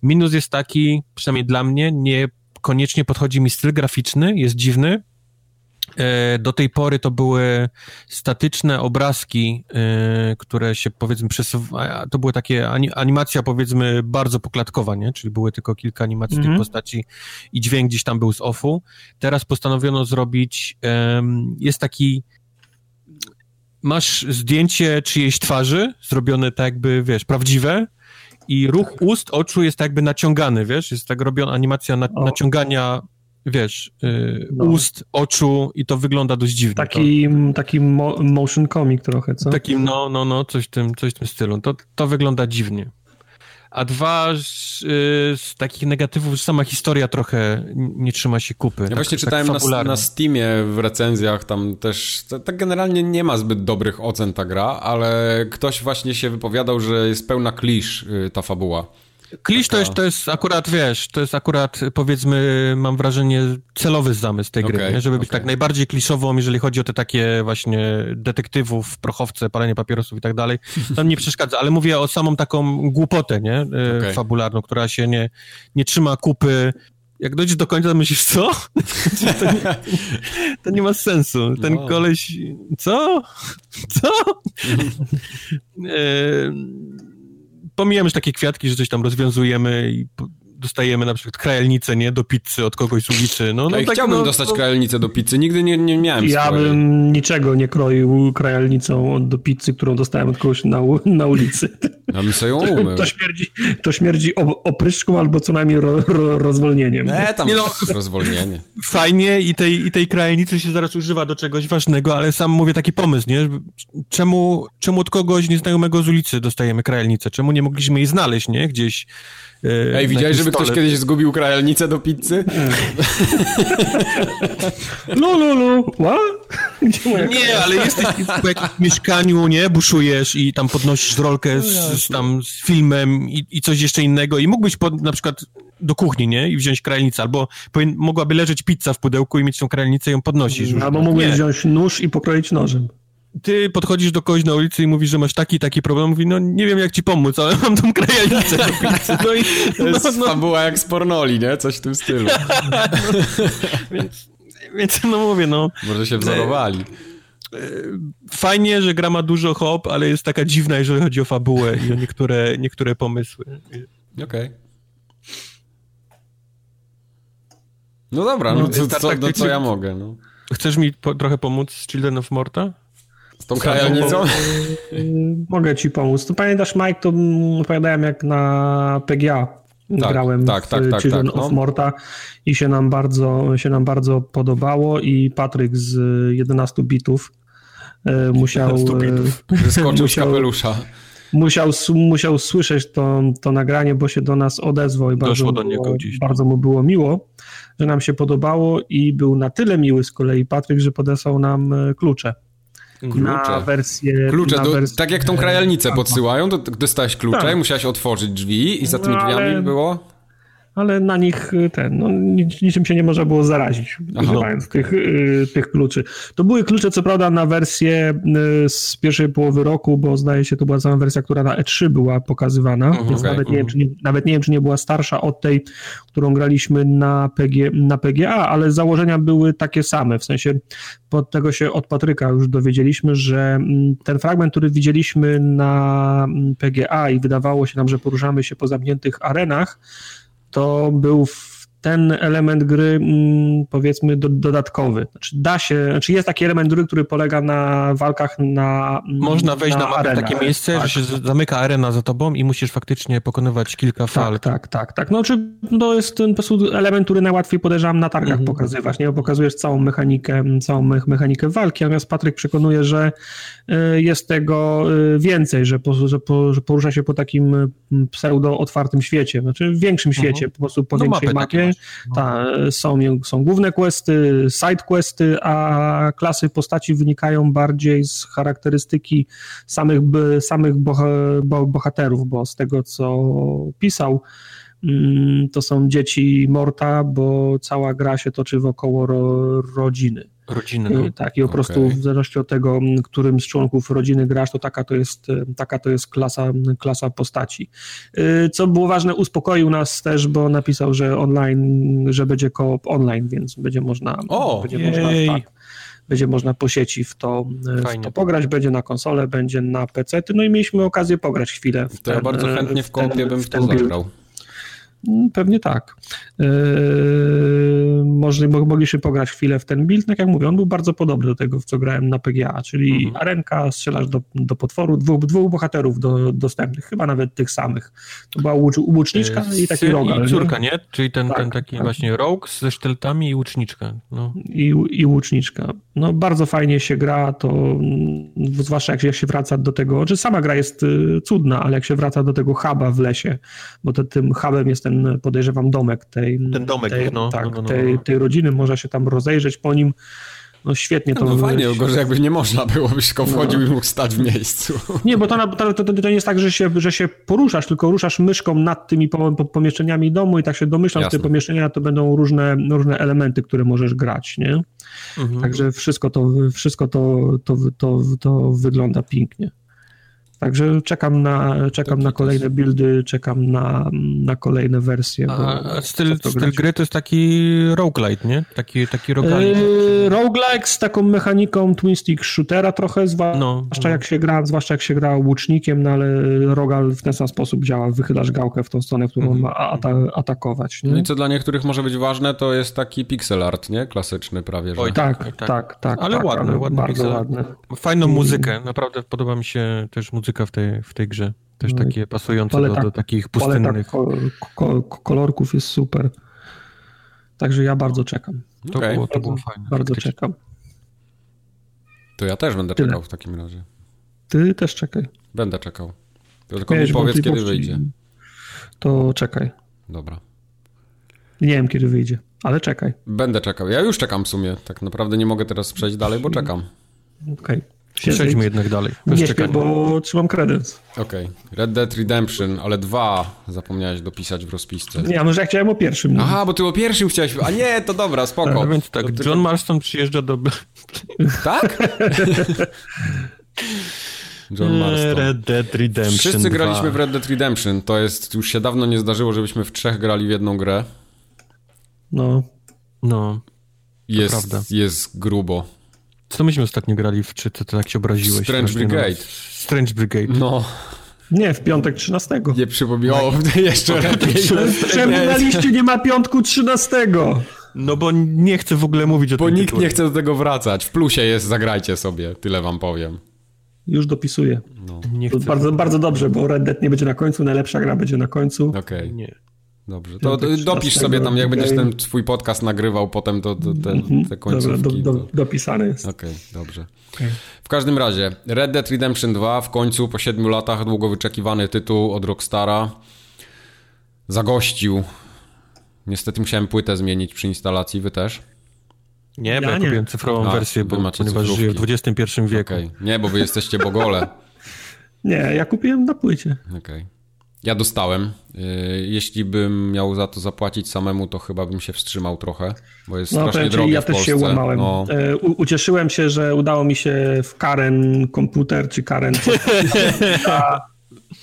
Minus jest taki, przynajmniej dla mnie, nie koniecznie podchodzi mi styl graficzny, jest dziwny, do tej pory to były statyczne obrazki, e, które się powiedzmy przesuwały. To były takie animacja powiedzmy bardzo poklatkowa, nie? Czyli były tylko kilka animacji mm -hmm. tych mhm. postaci i dźwięk gdzieś tam był z offu. Teraz postanowiono zrobić, jest taki masz zdjęcie czyjejś twarzy, zrobione tak jakby, wiesz, prawdziwe, i ruch ust, oczu jest tak jakby naciągany, wiesz, jest tak robiona animacja na, naciągania wiesz, y, no. ust, oczu i to wygląda dość dziwnie. Taki, to... taki mo motion comic trochę, co? Takim, no, no, no, coś w tym, coś w tym stylu. To, to wygląda dziwnie. A dwa z, y, z takich negatywów, że sama historia trochę nie trzyma się kupy. Ja tak, właśnie tak czytałem na, na Steamie w recenzjach, tam też, tak generalnie nie ma zbyt dobrych ocen ta gra, ale ktoś właśnie się wypowiadał, że jest pełna klisz y, ta fabuła. Klisz to jest, to jest akurat, wiesz, to jest akurat, powiedzmy, mam wrażenie, celowy zamysł tej gry, okay, nie? żeby być tak najbardziej kliszową, jeżeli chodzi o te takie właśnie detektywów, prochowce, palenie papierosów i tak dalej. To nie przeszkadza, ale mówię o samą taką głupotę, nie? E, okay. Fabularną, która się nie, nie trzyma kupy, jak dojdziesz do końca, to myślisz, co? to, nie, to, nie, ma sensu. Ten no. koleś, co? Co? pomijamy już takie kwiatki, że coś tam rozwiązujemy i dostajemy na przykład krajelnicę, nie, do pizzy od kogoś z ulicy. No, no tak, chciałbym no, dostać no... krajelnicę do pizzy, nigdy nie, nie miałem Ja bym niczego nie kroił krajelnicą do pizzy, którą dostałem od kogoś na, na ulicy. Ja bym sobie ją umył. To śmierdzi, to śmierdzi opryszką albo co najmniej ro, ro, rozwolnieniem. Nie, tam nie no, rozwolnienie. Fajnie i tej, i tej krajelnicy się zaraz używa do czegoś ważnego, ale sam mówię taki pomysł, nie? Czemu, czemu od kogoś nieznajomego z ulicy dostajemy krajelnicę? Czemu nie mogliśmy jej znaleźć, nie? Gdzieś E, Ej, widziałeś, żeby ktoś kiedyś zgubił krajalnicę do pizzy? No, no, no. Nie, ale jesteś w jakimś mieszkaniu, nie? Buszujesz i tam podnosisz rolkę z, z tam z filmem i, i, coś jeszcze innego i mógłbyś pod, na przykład do kuchni, nie? I wziąć krajnicę, albo powin, mogłaby leżeć pizza w pudełku i mieć tą krajnicę i ją podnosisz. Albo mógłbyś wziąć nóż i pokroić nożem ty podchodzisz do kogoś na ulicy i mówisz, że masz taki taki problem, mówi, no nie wiem jak ci pomóc, ale mam tą krajalnicę No i, to jest no, no. fabuła jak z pornoli, nie? Coś w tym stylu. no, więc, więc no mówię, no. Może się wzorowali. E, fajnie, że gra ma dużo hop, ale jest taka dziwna, jeżeli chodzi o fabułę i o niektóre, niektóre pomysły. Okej. Okay. No dobra, no, no co, co, no, co ja mogę, no. Chcesz mi po, trochę pomóc z Children of Morta? Z tą krajalnicą? Mogę ci pomóc. Tu pamiętasz, Mike, to opowiadałem jak na PGA tak, grałem tak, tak, w tak, Children tak, no. of Morta i się nam, bardzo, się nam bardzo podobało i Patryk z 11 bitów musiał... 11 bitów. Wyskoczył z kapelusza. Musiał, musiał słyszeć to, to nagranie, bo się do nas odezwał i bardzo, do niego gdzieś. bardzo mu było miło, że nam się podobało i był na tyle miły z kolei Patryk, że podesłał nam e, klucze. Klucze. Na wersję. Klucze, na do, wersję, tak jak tą krajalnicę podsyłają, to dostałeś klucze, tak. musiałeś otworzyć drzwi i za tymi no, drzwiami było? Ale na nich y, ten, no, niczym się nie można było zarazić, używając tych, y, tych kluczy. To były klucze, co prawda, na wersję y, z pierwszej połowy roku, bo zdaje się, to była sama wersja, która na E3 była pokazywana, uh mhm, więc okay, nawet, uh nie wiem, czy nie, nawet nie wiem, czy nie była starsza od tej, którą graliśmy na, PG, na PGA, ale założenia były takie same, w sensie pod tego się od Patryka już dowiedzieliśmy, że mm, ten fragment, który widzieliśmy na mm, PGA i wydawało się nam, że poruszamy się po zamkniętych arenach, to był ten element gry, mm, powiedzmy, do, dodatkowy. Znaczy, da się, znaczy jest taki element gry, który polega na walkach na. Mm, Można wejść na, na mapę w takie miejsce, tak. że się zamyka arena za tobą i musisz faktycznie pokonywać kilka tak, fal. Tak, tak, tak. No, czy to jest ten po prostu element, który najłatwiej podejrzewam na targach mhm. pokazywać, nie? Bo pokazujesz całą mechanikę, całą mechanikę walki, natomiast Patryk przekonuje, że y, jest tego y, więcej, że, po, że, po, że porusza się po takim mm, pseudo otwartym świecie, znaczy w większym mhm. świecie, po prostu po no większej mapie no. Ta, są, są główne questy, side questy, a klasy postaci wynikają bardziej z charakterystyki samych, samych bohaterów, bo z tego co pisał, mm, to są dzieci Morta, bo cała gra się toczy wokoło ro, rodziny. Rodziny. No. Tak, i po okay. prostu w zależności od tego, którym z członków rodziny grasz, to taka to jest, taka to jest klasa, klasa postaci. Y, co było ważne, uspokoił nas też, bo napisał, że online, że będzie koop online, więc będzie można, o, będzie można tak, będzie można po sieci w to, w to pograć, będzie na konsolę, będzie na PC, no i mieliśmy okazję pograć chwilę. W ten, to ja bardzo chętnie w kopie bym w to zagrał. Mm, pewnie tak. Yy, może mogliśmy pograć chwilę w ten build. Tak jak mówię, on był bardzo podobny do tego, w co grałem na PGA, czyli mhm. arenka, strzelasz do, do potworu, dwóch, dwóch bohaterów do, dostępnych, chyba nawet tych samych. To była łucz, łuczniczka yy, i taki rogal. I córka, nie? Czyli ten, tak, ten taki tak. właśnie rogue ze szteltami i łuczniczka. No. I, I łuczniczka. No bardzo fajnie się gra, to mm, zwłaszcza jak się, jak się wraca do tego, że znaczy sama gra jest y, cudna, ale jak się wraca do tego huba w lesie, bo to, tym hubem jest ten, podejrzewam, domek tej, ten domek, tej, no, tak, no, no, no, tej, tej rodziny, można się tam rozejrzeć po nim. No świetnie to... No fajnie, gorzej jakby nie można było, byś tylko wchodził no. i mógł stać w miejscu. Nie, bo to, to, to, to nie jest tak, że się, że się poruszasz, tylko ruszasz myszką nad tymi pomieszczeniami domu i tak się domyślam, że te pomieszczenia to będą różne, różne elementy, które możesz grać, nie? Mhm. Także wszystko to, wszystko to, to, to, to wygląda pięknie. Także czekam na, czekam na kolejne buildy, czekam na, na kolejne wersje. A, styl, styl gry to jest taki roguelite, nie? Taki, taki roguelite. Yy, roguelike z taką mechaniką twin stick shootera trochę, zwłaszcza, no, no. jak się gra, zwłaszcza jak się gra łucznikiem, no ale rogal w ten sam sposób działa, wychylasz gałkę w tą stronę, którą mhm. ma ata atakować. Nie? No i co dla niektórych może być ważne, to jest taki pixel art, nie? Klasyczny prawie, że. Oj, tak, tak, tak, tak. Ale tak, ładny, ładny bardzo pixel. ładny. Fajną muzykę, naprawdę podoba mi się też muzyka muzyka w tej, w tej grze. Też no takie pasujące paleta, do, do takich pustynnych. kolorków jest super. Także ja bardzo czekam. To, okay. było, to było fajne. Bardzo czekam. To ja też będę Tyle. czekał w takim razie. Ty też czekaj. Będę czekał. Tylko mi powiedz, kiedy wyjdzie. To czekaj. Dobra. Nie wiem, kiedy wyjdzie, ale czekaj. Będę czekał. Ja już czekam w sumie. Tak naprawdę nie mogę teraz przejść dalej, bo czekam. Okej. Okay. Przejdźmy jednak dalej. Nie śpię, bo trzymam kredyt. Okej. Okay. Red Dead Redemption, ale dwa zapomniałeś dopisać w rozpisce. Nie, może ja chciałem o pierwszym. Aha, bo ty o pierwszym chciałeś... A nie, to dobra, spoko. Tak, więc tak, John Marston przyjeżdża do... Tak? John Marston. Red Dead Redemption Wszyscy 2. graliśmy w Red Dead Redemption. To jest... Już się dawno nie zdarzyło, żebyśmy w trzech grali w jedną grę. No. No. Jest, jest grubo. Co myśmy ostatnio grali w czy to tak się obraziłeś? Strange Brigade. No, Strange Brigade. No. Nie, w piątek 13. Nie przypomniało tak. jeszcze lepiej. Czemu na liście nie ma piątku 13? No bo nie chcę w ogóle mówić o bo tym Bo nikt nie chce do tego wracać. W plusie jest, zagrajcie sobie. Tyle wam powiem. Już dopisuję. No. bardzo, bardzo dobrze, bo Red Dead nie będzie na końcu, najlepsza gra będzie na końcu. Okej. Okay. Nie. Dobrze, to dopisz sobie tam, jak będziesz ten swój podcast nagrywał potem, to, to te, mhm. te końcówki. Dobra, do, do, dopisane jest. Okej, okay, dobrze. Okay. W każdym razie, Red Dead Redemption 2 w końcu po 7 latach długo wyczekiwany tytuł od Rockstara zagościł. Niestety musiałem płytę zmienić przy instalacji, wy też? Nie, bo ja, ja nie. kupiłem cyfrową A, wersję, bo, ponieważ cyfrówki. żyję w XXI wieku. Okay. Nie, bo wy jesteście bogole. nie, ja kupiłem na płycie. Okej. Okay. Ja dostałem. Y, jeśli bym miał za to zapłacić samemu, to chyba bym się wstrzymał trochę, bo jest no, strasznie drogie Ja też Polsce. się łamałem. No. E, ucieszyłem się, że udało mi się w Karen komputer, czy Karen za,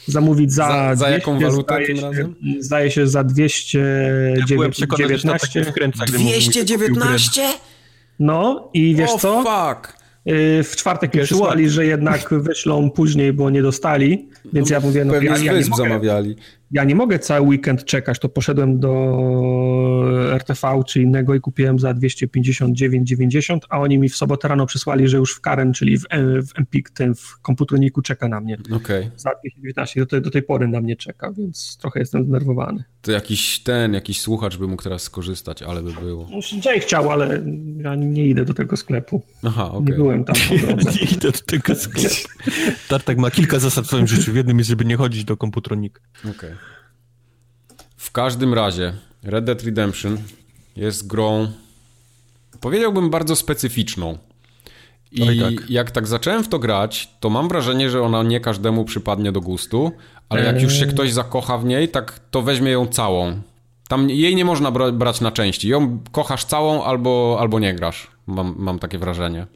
zamówić za Za, za jaką walutę tym razem? Zdaje się za 219. Ja 219? No i wiesz oh, co? fuck! Y, w czwartek mi przysłali, że jednak wyślą później, bo nie dostali, więc ja mówię, no Pewnie ja, ja nie mogę, zamawiali. Ja nie mogę cały weekend czekać, to poszedłem do RTV czy innego i kupiłem za 259,90, a oni mi w sobotę rano przysłali, że już w Karen, czyli w, w Empik, ten w komputerniku czeka na mnie. Okej. Za 219, do tej, do tej pory na mnie czeka, więc trochę jestem zdenerwowany. To jakiś ten, jakiś słuchacz by mógł teraz skorzystać, ale by było. Jay chciał, ale ja nie idę do tego sklepu. Aha, okej. Nie byłem tam po drodze. Nie idę do tego sklepu. Tartak ma kilka zasad w swoim życiu. W jednym jest, żeby nie chodzić do komputronika. Okej. W każdym razie Red Dead Redemption jest grą powiedziałbym bardzo specyficzną. I Oj, tak. jak tak zacząłem w to grać, to mam wrażenie, że ona nie każdemu przypadnie do gustu, ale jak już się Eee. ktoś zakocha w niej, tak to weźmie ją całą. Tam jej nie można bra brać na części. Ją kochasz całą albo, albo nie grasz. Mam, mam takie wrażenie.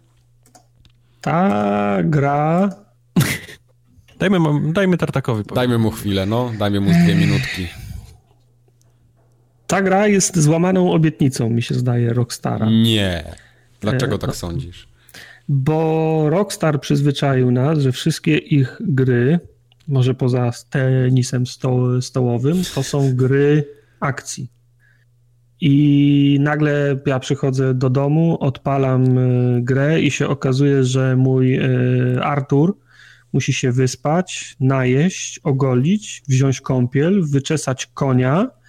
Ta gra Dajmy, dajmy Tartakowi. powiedzieć. Dajmy mu chwilę, no. Dajmy mu dwie minutki. Ta gra jest złamaną obietnicą, mi się zdaje, Rockstara. Nie. Dlaczego E, tak sądzisz? Bo Rockstar przyzwyczaił nas, że wszystkie ich gry, może poza tenisem sto, stołowym, to są gry akcji. I nagle ja przychodzę do domu, odpalam y, grę i się okazuje, że mój y, Artur musi się wyspać, najeść, ogolić, wziąć kąpiel, wyczesać konia,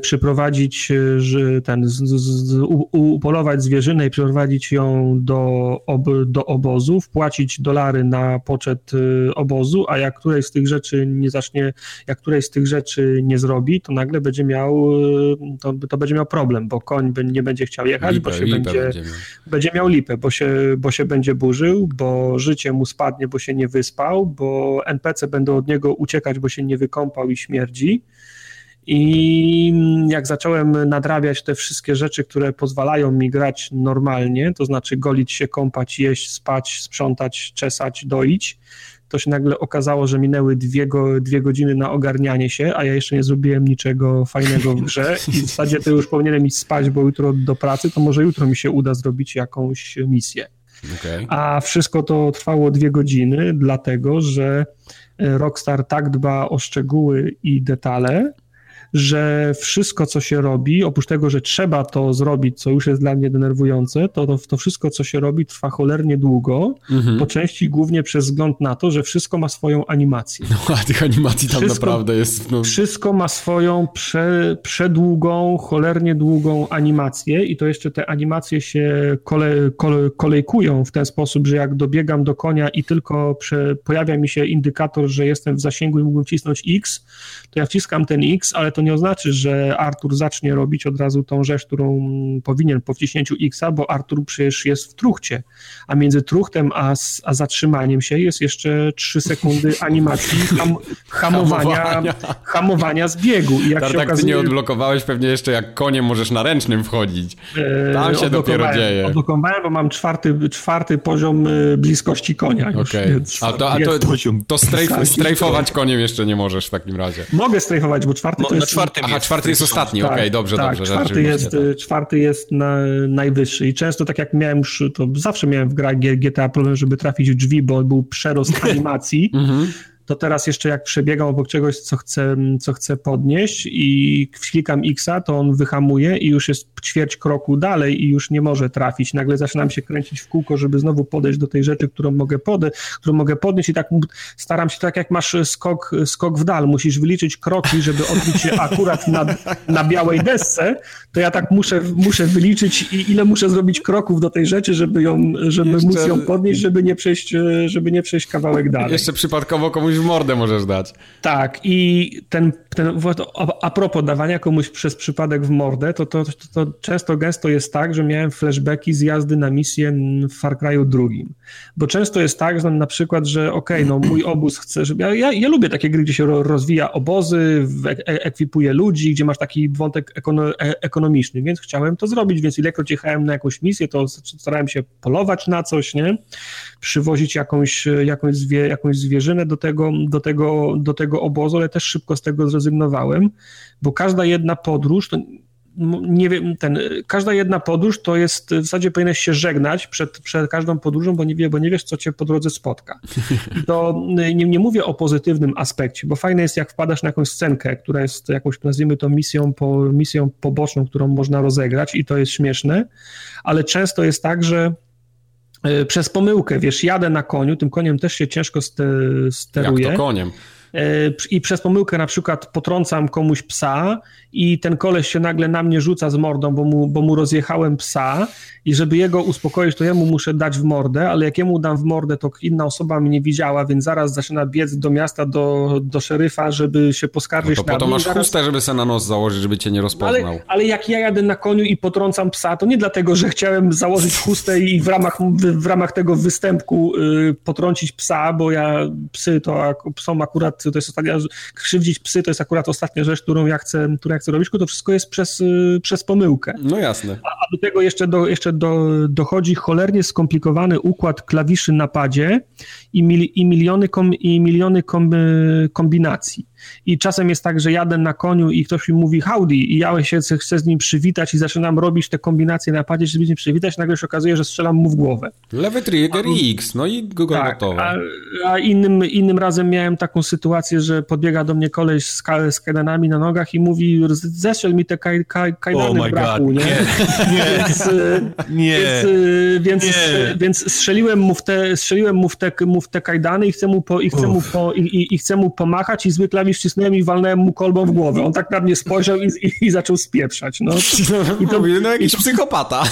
przyprowadzić y, ten, z, z, upolować zwierzynę i przyprowadzić ją do, ob, do obozu, wpłacić dolary na poczet y, obozu, a jak którejś z tych rzeczy nie zacznie, jak którejś z tych rzeczy nie zrobi, to nagle będzie miał, y, to, to będzie miał problem, bo koń nie będzie chciał jechać, bo się lipę będzie, będzie miał. będzie miał lipę, bo się, bo się będzie burzył, bo życie mu spadnie, bo się nie wyspał, bo NPC będą od niego uciekać, bo się nie wykąpał i śmierdzi. I jak zacząłem nadrabiać te wszystkie rzeczy, które pozwalają mi grać normalnie, to znaczy golić się, kąpać, jeść, spać, sprzątać, czesać, doić, to się nagle okazało, że minęły dwie, go, dwie godziny na ogarnianie się, a ja jeszcze nie zrobiłem niczego fajnego w grze i w zasadzie to już powinienem iść spać, bo jutro do pracy, to może jutro mi się uda zrobić jakąś misję. Okej. A wszystko to trwało dwie godziny, dlatego że e, Rockstar tak dba o szczegóły i detale, że wszystko, co się robi, oprócz tego, że trzeba to zrobić, co już jest dla mnie denerwujące, to to, to wszystko, co się robi, trwa cholernie długo, Mhm. po części głównie przez wzgląd na to, że wszystko ma swoją animację. No, a tych animacji tam Wszystko- naprawdę jest... No, Wszystko ma swoją prze, przedługą, cholernie długą animację i to jeszcze te animacje się kole, kole, kolejkują w ten sposób, że jak dobiegam do konia i tylko prze, pojawia mi się indykator, że jestem w zasięgu i mógłbym wcisnąć X, to ja wciskam ten X, ale to nie oznacza, że Artur zacznie robić od razu tą rzecz, którą powinien po wciśnięciu Xa, bo Artur przecież jest w truchcie, a między truchtem a, a zatrzymaniem się jest jeszcze 3 sekundy animacji ham, hamowania, Hamowania. hamowania z biegu. I jak się Tartak, ty okazuje, nie odblokowałeś pewnie jeszcze jak koniem możesz na ręcznym wchodzić. e, Tam się dopiero dzieje. Odblokowałem, bo mam czwarty, czwarty poziom e, bliskości konia już. Okej. więc A to, a to, to strajf, strajfować koniem jeszcze nie możesz w takim razie. Mogę strajfować, bo czwarty Mo- to jest... czwartym Aha, jest. czwarty jest ostatni, okej, Tak, dobrze, tak, dobrze. Czwarty jest, tak. y, czwarty jest na, najwyższy i często tak jak miałem już, to zawsze miałem w grach GTA problem, żeby trafić w drzwi, bo był przerost animacji, Mhm. To teraz jeszcze jak przebiegam obok czegoś, co chcę, co chcę podnieść i klikam X-a, to on wyhamuje i już jest ćwierć kroku dalej i już nie może trafić. Nagle zaczynam się kręcić w kółko, żeby znowu podejść do tej rzeczy, którą mogę, pode, którą mogę podnieść i tak staram się, tak jak masz skok, skok w dal, musisz wyliczyć kroki, żeby odbić się akurat na, na białej desce, to ja tak muszę, muszę wyliczyć i ile muszę zrobić kroków do tej rzeczy, żeby ją, żeby Jeszcze- móc ją podnieść, żeby nie przejść, żeby nie przejść kawałek dalej. Jeszcze przypadkowo komuś komuś w mordę możesz dać. Tak, i ten, ten a propos dawania komuś przez przypadek w mordę, to, to, to, to często gęsto jest tak, że miałem flashbacki z jazdy na misję w Far Cry'u drugim. Bo często jest tak, że na przykład, że okej, okay, no mój obóz chce, żeby... Ja, ja, ja, lubię takie gry, gdzie się rozwija obozy, ekwipuje ludzi, gdzie masz taki wątek ekono, e, ekonomiczny, więc chciałem to zrobić, więc ilekroć jechałem na jakąś misję, to starałem się polować na coś, nie? Przywozić jakąś, jakąś, zwie, jakąś zwierzynę do tego, do, tego, do tego obozu, ale też szybko z tego zrezygnowałem, bo każda jedna podróż, to nie wiem, ten, każda jedna podróż to jest, w zasadzie powinieneś się żegnać przed, przed każdą podróżą, bo nie, bo nie wiesz, co cię po drodze spotka. To nie, nie mówię o pozytywnym aspekcie, bo fajne jest, jak wpadasz na jakąś scenkę, która jest jakąś, nazwijmy to misją, po, misją poboczną, którą można rozegrać i to jest śmieszne, ale często jest tak, że przez pomyłkę, wiesz, jadę na koniu, tym koniem też się ciężko steruje. Jak to koniem? E, i przez pomyłkę na przykład potrącam komuś psa i ten koleś się nagle na mnie rzuca z mordą, bo mu, bo mu rozjechałem psa i żeby jego uspokoić, to jemu muszę dać w mordę, ale jak jemu dam w mordę, to inna osoba mnie widziała, więc zaraz zaczyna biec do miasta, do, do szeryfa, żeby się poskarżyć no to na to masz zaraz... chustę, żeby sobie na nos założyć, żeby cię nie rozpoznał. Ale, ale jak ja jadę na koniu i potrącam psa, to nie dlatego, że chciałem założyć chustę i w ramach, w, w ramach tego występku y, potrącić psa, bo ja psy to psom akurat, to jest ostatnia, krzywdzić psy to jest akurat ostatnia rzecz, którą ja chcę, którą ja chcę robić, to wszystko jest przez, y, przez pomyłkę. No jasne. A, a do tego jeszcze, do, jeszcze do, dochodzi cholernie skomplikowany układ klawiszy na padzie i, mil, i miliony, kom, i miliony kom, kombinacji. I czasem jest tak, że jadę na koniu i ktoś mi mówi howdy i ja się chcę z nim przywitać i zaczynam robić te kombinacje na padzie, żeby z nim przywitać, nagle się okazuje, że strzelam mu w głowę. Lewy trigger i X, no i Google tak, gotowe. A, a, innym, innym razem miałem taką sytuację, że podbiega do mnie koleś z, z kajdanami na nogach i mówi, zestrzel mi te kaj, kaj, kajdany oh braku, nie? Nie. więc, nie. Więc, więc, nie. więc strzeliłem mu w te, strzeliłem mu w te, mu w te kajdany i chcę mu, po, i chcę mu, po, i, i, i chcę mu pomachać i zły klawisz ścisnąłem i walnąłem mu kolbą w głowę. On tak na mnie spojrzał i, i, i zaczął spieprzać. No, I to, no jakiś to, psychopata.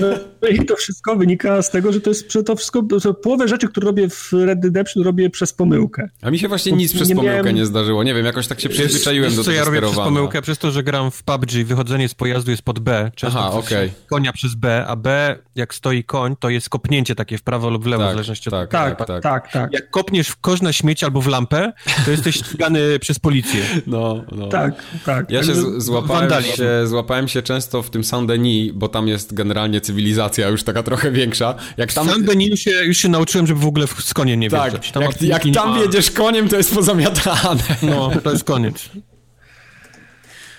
No, I to wszystko wynika z tego, że to jest to wszystko, to połowę rzeczy, które robię w Red Redemption robię przez pomyłkę. A mi się właśnie nic przez nie pomyłkę miałem... nie zdarzyło. Nie wiem, jakoś tak się przyzwyczaiłem wiesz, do tego co ja robię przez pomyłkę? Przez to, że gram w PUBG, wychodzenie z pojazdu jest pod B. Często Aha, okay. konia przez B, a B, jak stoi koń, to jest kopnięcie takie w prawo lub w lewo, tak, w zależności od... Tak, tak, tak, tak, tak, tak. Jak kopniesz w kosz na śmieć albo w lampę, to jesteś ścigany przez policję. No, no. Tak, tak. Ja się złapałem się, złapałem się często w tym Saint-Denis, bo tam jest generalnie cywilizacja już taka trochę większa. Jak tam... Saint-Denis już się, już się nauczyłem, żeby w ogóle z koniem nie tak, wjeżdżać. Tam jak, jak tam jedziesz koniem, to jest pozamiatane. No, to jest koniec.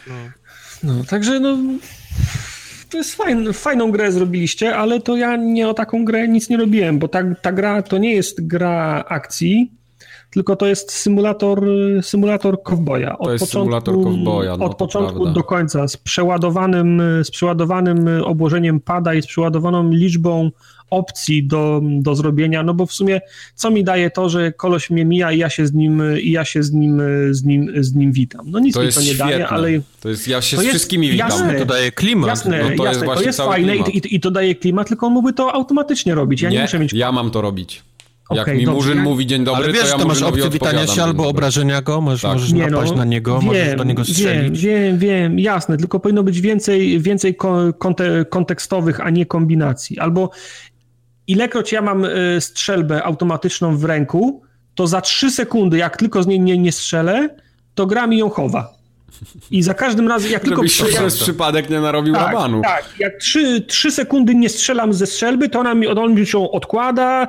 No, no także no... To jest fajn, fajną grę zrobiliście, ale to ja nie o taką grę nic nie robiłem, bo ta, ta gra to nie jest gra akcji, tylko to jest symulator, symulator kowboja. Od to jest początku, symulator kowboja. No, od początku prawda. do końca, z przeładowanym, z przeładowanym obłożeniem pada i z przeładowaną liczbą opcji do, do zrobienia, no bo w sumie co mi daje to, że koleś mnie mija i ja się z nim, i ja się z nim, z nim, z nim witam. No nic to mi to nie świetne. daje, ale... To jest, ja się z wszystkimi witam. Jasne, to daje klimat. Jasne, no to jasne, jest, to jest fajne i, i, i, to daje klimat, tylko on mógłby to automatycznie robić. Ja nie, nie muszę mieć... ja mam to robić. Jak okay, mi dobrze. Murzyn mówi dzień dobry, Ale wiesz, to ja to masz opcję witania się albo obrażenia go, możesz, tak. możesz nie, napaść no, na niego, wiem, możesz do niego strzelić. Wiem, wiem, wiem, jasne, tylko powinno być więcej, więcej konte, kontekstowych, a nie kombinacji. Albo ilekroć ja mam y, strzelbę automatyczną w ręku, to za trzy sekundy, jak tylko z niej nie, nie strzelę, to gra mi ją chowa. I za każdym razem, jak tylko... Żebyś przez przypadek nie narobił tak, rabanu. Tak, jak trzy, trzy sekundy nie strzelam ze strzelby, to ona mi, on mi ją odkłada,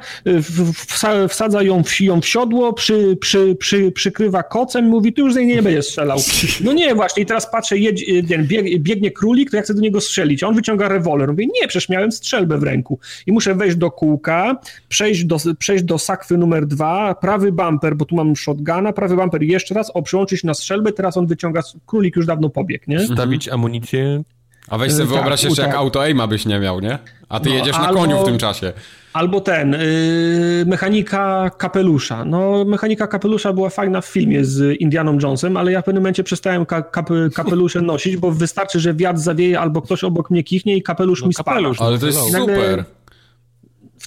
wsadza ją w, ją w siodło, przy, przy, przy, przykrywa kocem mówi, ty już z niej nie będziesz strzelał. No nie, właśnie, i teraz patrzę, jedź, bieg, biegnie królik, to ja chcę do niego strzelić. A on wyciąga rewolwer. Mówię, nie, przecież miałem strzelbę w ręku. I muszę wejść do kółka, przejść do, przejść do sakwy numer dwa, prawy bumper, bo tu mam shotguna, prawy bumper jeszcze raz, o, przyłączyć na strzelbę, teraz on wyciąga królik już dawno pobiegł, nie? Stawić amunicję. A weź sobie tak, wyobraź jeszcze, jak auto aima byś nie miał, nie? A ty no, jedziesz na albo, koniu w tym czasie. Albo ten, yy, mechanika kapelusza. No, mechanika kapelusza była fajna w filmie z Indianą Jonesem, ale ja w pewnym momencie przestałem ka kap kapelusze nosić, bo wystarczy, że wiatr zawieje albo ktoś obok mnie kichnie i kapelusz no, mi spada. Ale to jest super W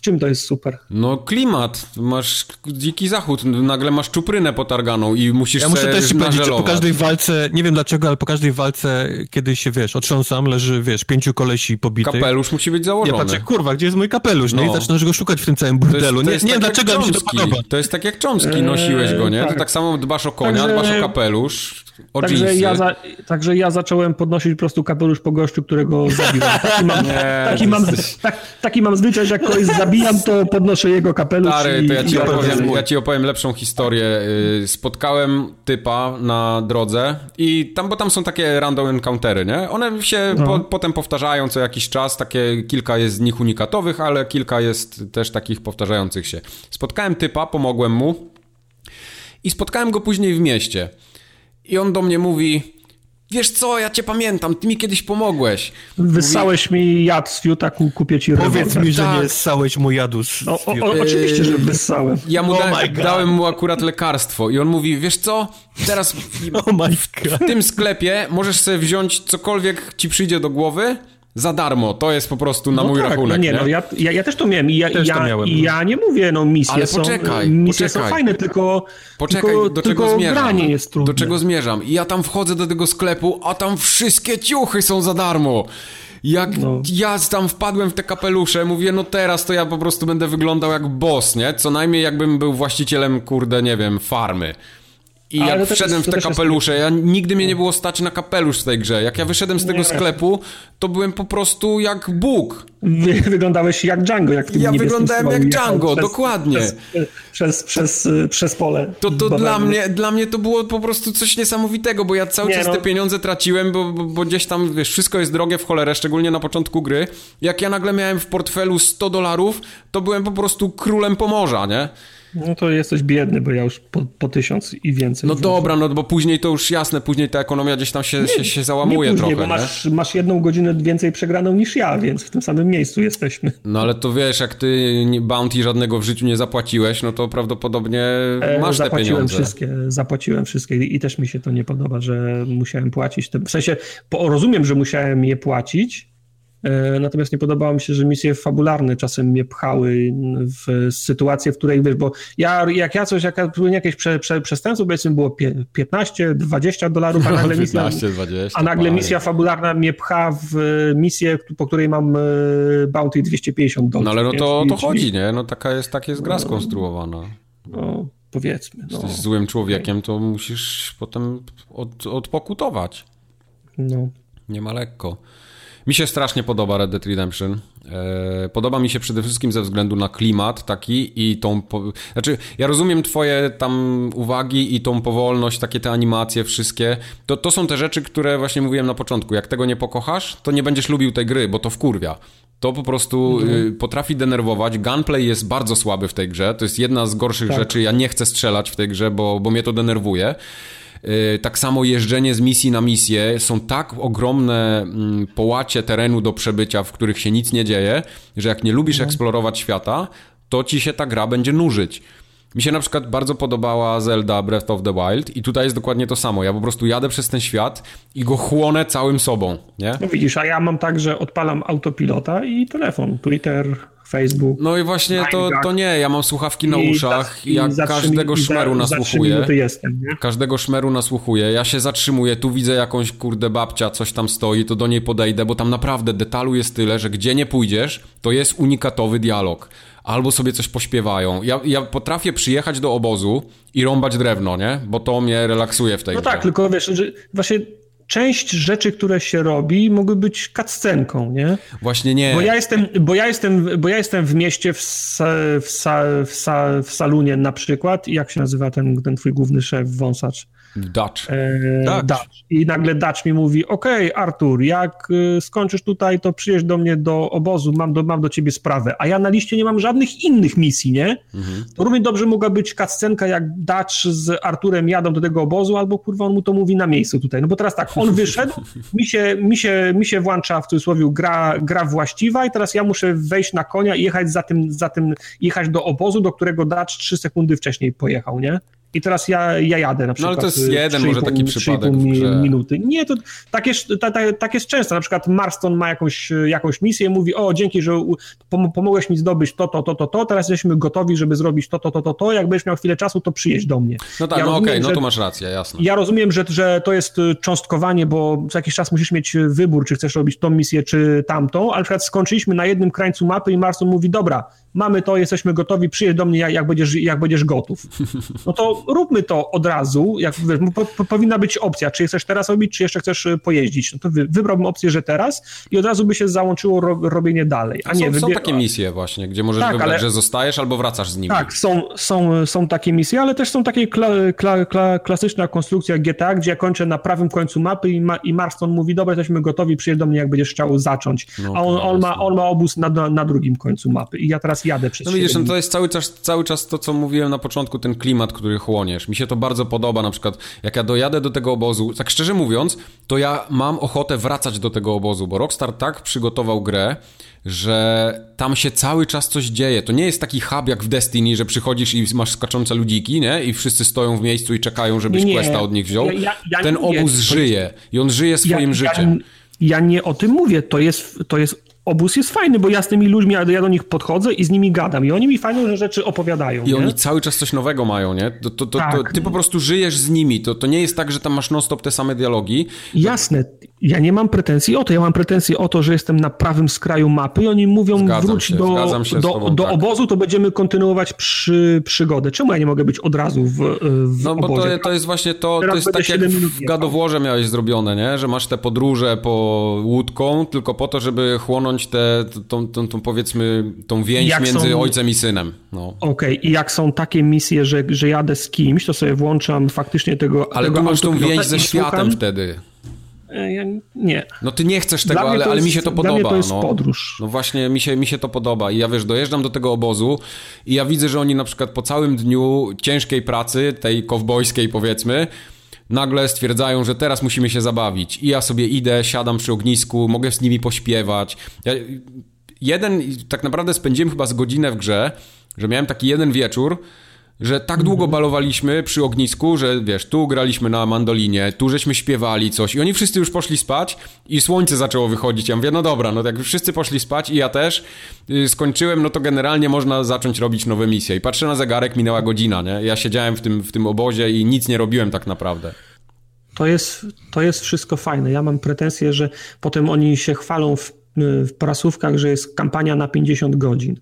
czym to jest super? No klimat, masz dziki zachód, nagle masz czuprynę potarganą i musisz Ja muszę też ci powiedzieć, że po każdej walce, nie wiem dlaczego, ale po każdej walce, kiedy się, wiesz, otrząsam, leży, wiesz, pięciu kolesi pobitych. Kapelusz musi być Ja założony. patrzę, kurwa, gdzie jest mój kapelusz? No, No. i zaczynasz go szukać w tym całym To jest- burdelu. to nie jest nie wiem tak jak dlaczego, mi się to podoba. To jest tak jak cząstki, nosiłeś go, nie? To tak. tak samo dbasz o konia, Także- dbasz o kapelusz, o Także ja, za, także ja zacząłem podnosić po prostu kapelusz po gościu, którego zabiłem. Taki mam, Nie, taki mam, tak, taki mam zwyczaj, że jak kogoś zabijam, to podnoszę jego kapelusz Stary, i, to ja ci, opowiem opowiem, ja ci opowiem lepszą historię. Y, Spotkałem typa na drodze i tam, bo tam są takie random encountery, nie? One się No. po, potem powtarzają co jakiś czas, takie kilka jest z nich unikatowych, ale kilka jest też takich powtarzających się. Spotkałem typa, pomogłem mu i spotkałem go później w mieście. I on do mnie mówi, wiesz co, ja cię pamiętam, ty mi kiedyś pomogłeś. Wyssałeś mi jad z fiuta, ku- kupię ci Powiedz rewolwer. mi, że Tak. nie ssałeś mu jadu z... No, o, o, oczywiście, że wyssałem. Ja mu Oh da, dałem mu akurat lekarstwo i on mówi, wiesz co, teraz Oh my god. w tym sklepie możesz sobie wziąć cokolwiek ci przyjdzie do głowy za darmo. To jest po prostu na No mój tak, rachunek. no nie, nie? no ja, ja, ja też to miałem i ja, Też ja, miałem. i ja nie mówię, no misje Ale są, poczekaj, misje poczekaj. są fajne, tylko, Poczekaj, tylko, do tylko czego zmierzam? granie jest trudne. Do czego zmierzam? I ja tam wchodzę do tego sklepu, a tam wszystkie ciuchy są za darmo. Jak No. ja tam wpadłem w te kapelusze, mówię, no teraz to ja po prostu będę wyglądał jak boss, nie? Co najmniej jakbym był właścicielem, kurde, nie wiem, farmy. I Ale jak wszedłem w to te też jest- kapelusze, ja nigdy mnie nie było stać na kapelusz w tej grze. Jak ja wyszedłem z tego Nie. sklepu, to byłem po prostu jak Bóg. Wy, wyglądałeś jak Django, jak w Ja wyglądałem jak Django, dokładnie. Przez, przez, przez, przez pole. To, to dla, mnie, dla mnie to było po prostu coś niesamowitego, bo ja cały Nie, czas no. te pieniądze traciłem, bo, bo, bo gdzieś tam, wiesz, wszystko jest drogie w cholerę, szczególnie na początku gry. Jak ja nagle miałem w portfelu 100 dolarów, to byłem po prostu królem Pomorza, nie? No to jesteś biedny, bo ja już po, po tysiąc i więcej. No dobra, no bo później to już jasne, później ta ekonomia gdzieś tam się, się, się nie załamuje później, trochę, bo nie? masz, masz jedną godzinę więcej przegraną niż ja, więc w tym samym miejscu jesteśmy. No ale to wiesz, jak ty nie- bounty żadnego w życiu nie zapłaciłeś, no to prawdopodobnie E, masz te zapłaciłem pieniądze. wszystkie, zapłaciłem wszystkie i też mi się to nie podoba, że musiałem płacić. Te, w sensie, po, rozumiem, że musiałem je płacić, natomiast nie podobało mi się, że misje fabularne czasem mnie pchały w sytuację, w której, wiesz, bo ja, jak ja coś, jak ja popełniłem jakieś prze, prze, przestępstwo, powiedzmy było pie- 15, 20 dolarów, a nagle misja... 15, 20, A nagle misja fabularna mnie pcha w e, misję, po której mam e, bounty 250 dolarów. No ale no to, to chodzi, nie? No taka jest, tak jest gra skonstruowana. No, powiedzmy. No, jesteś złym człowiekiem, to musisz potem od, odpokutować. no. Nie ma lekko. Mi się strasznie podoba Red Dead Redemption. E, podoba mi się przede wszystkim ze względu na klimat taki i tą... Po... Znaczy, ja rozumiem twoje tam uwagi i tą powolność, takie te animacje wszystkie. To, to są te rzeczy, które właśnie mówiłem na początku. Jak tego nie pokochasz, to nie będziesz lubił tej gry, bo to wkurwia. To po prostu y, potrafi denerwować. Gunplay jest bardzo słaby w tej grze. To jest jedna z gorszych Tak. rzeczy. Ja nie chcę strzelać w tej grze, bo, bo mnie to denerwuje. Y, Tak samo jeżdżenie z misji na misję są tak ogromne mm, połacie terenu do przebycia, w których się nic nie dzieje, że jak nie lubisz eksplorować świata, to ci się ta gra będzie nużyć. Mi się na przykład bardzo podobała Zelda Breath of the Wild i tutaj jest dokładnie to samo. Ja po prostu jadę przez ten świat i go chłonę całym sobą, nie? No widzisz, a ja mam tak, że odpalam autopilota i telefon, Twitter, Facebook. No i właśnie to, to nie, ja mam słuchawki na uszach za- i jak każdego szmeru nasłuchuję. minuty jestem? Każdego szmeru nasłuchuję, ja się zatrzymuję, tu widzę jakąś kurde babcia, coś tam stoi, to do niej podejdę, bo tam naprawdę detalu jest tyle, że gdzie nie pójdziesz, to jest unikatowy dialog. Albo sobie coś pośpiewają. Ja, ja potrafię przyjechać do obozu i rąbać drewno, nie? Bo to mnie relaksuje w tej No grze. tak, tylko wiesz, że właśnie część rzeczy, które się robi, mogły być cutscenką, nie? Właśnie nie. Bo ja jestem, bo ja jestem, bo ja jestem w mieście w, sa, w, sa, w, sa, w Salunie na przykład i jak się nazywa ten, ten twój główny szef, wąsacz? Dutch. E, Dutch. Dutch. I nagle Dutch mi mówi, okej, Artur, jak y, skończysz tutaj, to przyjedź do mnie do obozu, mam do, mam do ciebie sprawę. A ja na liście nie mam żadnych innych misji, nie? To równie dobrze mogła być cutscenka, jak Dutch z Arturem jadą do tego obozu, albo kurwa on mu to mówi na miejscu tutaj. No bo teraz tak, on wyszedł, mi się, mi się, mi się włącza w cudzysłowie gra, gra właściwa i teraz ja muszę wejść na konia i jechać za tym, za tym, jechać do obozu, do którego Dutch trzy sekundy wcześniej pojechał, nie? I teraz ja, ja jadę na przykład. No ale to jest jeden może taki przypadek. Mi, minuty. Nie, to tak jest, ta, ta, tak jest często. Na przykład Marston ma jakąś, jakąś misję mówi, o dzięki, że pomogłeś mi zdobyć to, to, to, to, to, teraz jesteśmy gotowi, żeby zrobić to, to, to, to, to, jak będziesz miał chwilę czasu, to przyjedź do mnie. No tak, ja no okej, okay, no to masz rację, jasne. Ja rozumiem, że, że to jest cząstkowanie, bo co jakiś czas musisz mieć wybór, czy chcesz robić tą misję, czy tamtą, ale na przykład skończyliśmy na jednym krańcu mapy i Marston mówi, dobra, mamy to, jesteśmy gotowi, przyjedź do mnie, jak będziesz, jak będziesz gotów. No to róbmy to od razu, jak wiesz, po, po, powinna być opcja, czy chcesz teraz robić, czy jeszcze chcesz e, pojeździć. No to wy, wybrałbym opcję, że teraz i od razu by się załączyło ro, robienie dalej. A nie, są, są takie misje właśnie, gdzie możesz tak, wybrać, ale... że zostajesz albo wracasz z nimi. Tak, są, są, są takie misje, ale też są takie kla, kla, kla, klasyczna konstrukcja GTA, gdzie ja kończę na prawym końcu mapy i, ma, i Marston mówi, dobra, jesteśmy gotowi, przyjedź do mnie, jak będziesz chciał zacząć. No, a on, on, ma, on ma obóz na, na drugim końcu mapy i ja teraz jadę przez No widzisz, no to jest cały czas, cały czas to, co mówiłem na początku, ten klimat, który chłoniesz. Mi się to bardzo podoba, na przykład jak ja dojadę do tego obozu, tak szczerze mówiąc, to ja mam ochotę wracać do tego obozu, bo Rockstar tak przygotował grę, że tam się cały czas coś dzieje. To nie jest taki hub jak w Destiny, że przychodzisz i masz skaczące ludziki, nie? I wszyscy stoją w miejscu i czekają, żebyś nie, questa od nich wziął. Ja, ja, ja Ten obóz żyje i on żyje swoim życiem. Ja nie o tym mówię, to jest, to jest obóz jest fajny, bo ja z tymi ludźmi, ja do nich podchodzę i z nimi gadam i oni mi fajne rzeczy opowiadają. I nie? oni cały czas coś nowego mają, nie? To, to, to, tak. to, ty po prostu żyjesz z nimi, to, to nie jest tak, że tam masz non-stop te same dialogi. Jasne, ja nie mam pretensji o to, ja mam pretensji o to, że jestem na prawym skraju mapy i oni mówią zgadzam wróć się, do, do, tobą, do tak. obozu, to będziemy kontynuować przy, przygodę. Czemu ja nie mogę być od razu w, w No bo to, to jest właśnie to, to jest tak jak w gadowłorze miałeś zrobione, nie? Że masz te podróże po łódką tylko po to, żeby chłonąć tę, tą, tą, tą, powiedzmy, tą więź jak między są... ojcem i synem. No. Okej, okay. i jak są takie misje, że, że jadę z kimś, to sobie włączam faktycznie tego Ale tego tu masz tą więź ze światem wtedy. E, ja nie. No ty nie chcesz tego, ale, jest, ale mi się to podoba. Dla mnie to jest no. podróż. No właśnie, mi się, mi się to podoba. I ja wiesz, dojeżdżam do tego obozu i ja widzę, że oni na przykład po całym dniu ciężkiej pracy, tej kowbojskiej powiedzmy, nagle stwierdzają, że teraz musimy się zabawić. I ja sobie idę, siadam przy ognisku, mogę z nimi pośpiewać. Ja, jeden, tak naprawdę spędziłem chyba z godzinę w grze, że miałem taki jeden wieczór, że tak długo mhm. balowaliśmy przy ognisku, że wiesz, tu graliśmy na mandolinie, tu żeśmy śpiewali coś i oni wszyscy już poszli spać i słońce zaczęło wychodzić. Ja mówię, no dobra, no jak wszyscy poszli spać i ja też yy, skończyłem, no to generalnie można zacząć robić nowe misje. I patrzę na zegarek, minęła godzina, nie? Ja siedziałem w tym, w tym obozie i nic nie robiłem tak naprawdę. To jest, to jest wszystko fajne. Ja mam pretensje, że potem oni się chwalą w, w prasówkach, że jest kampania na 50 godzin.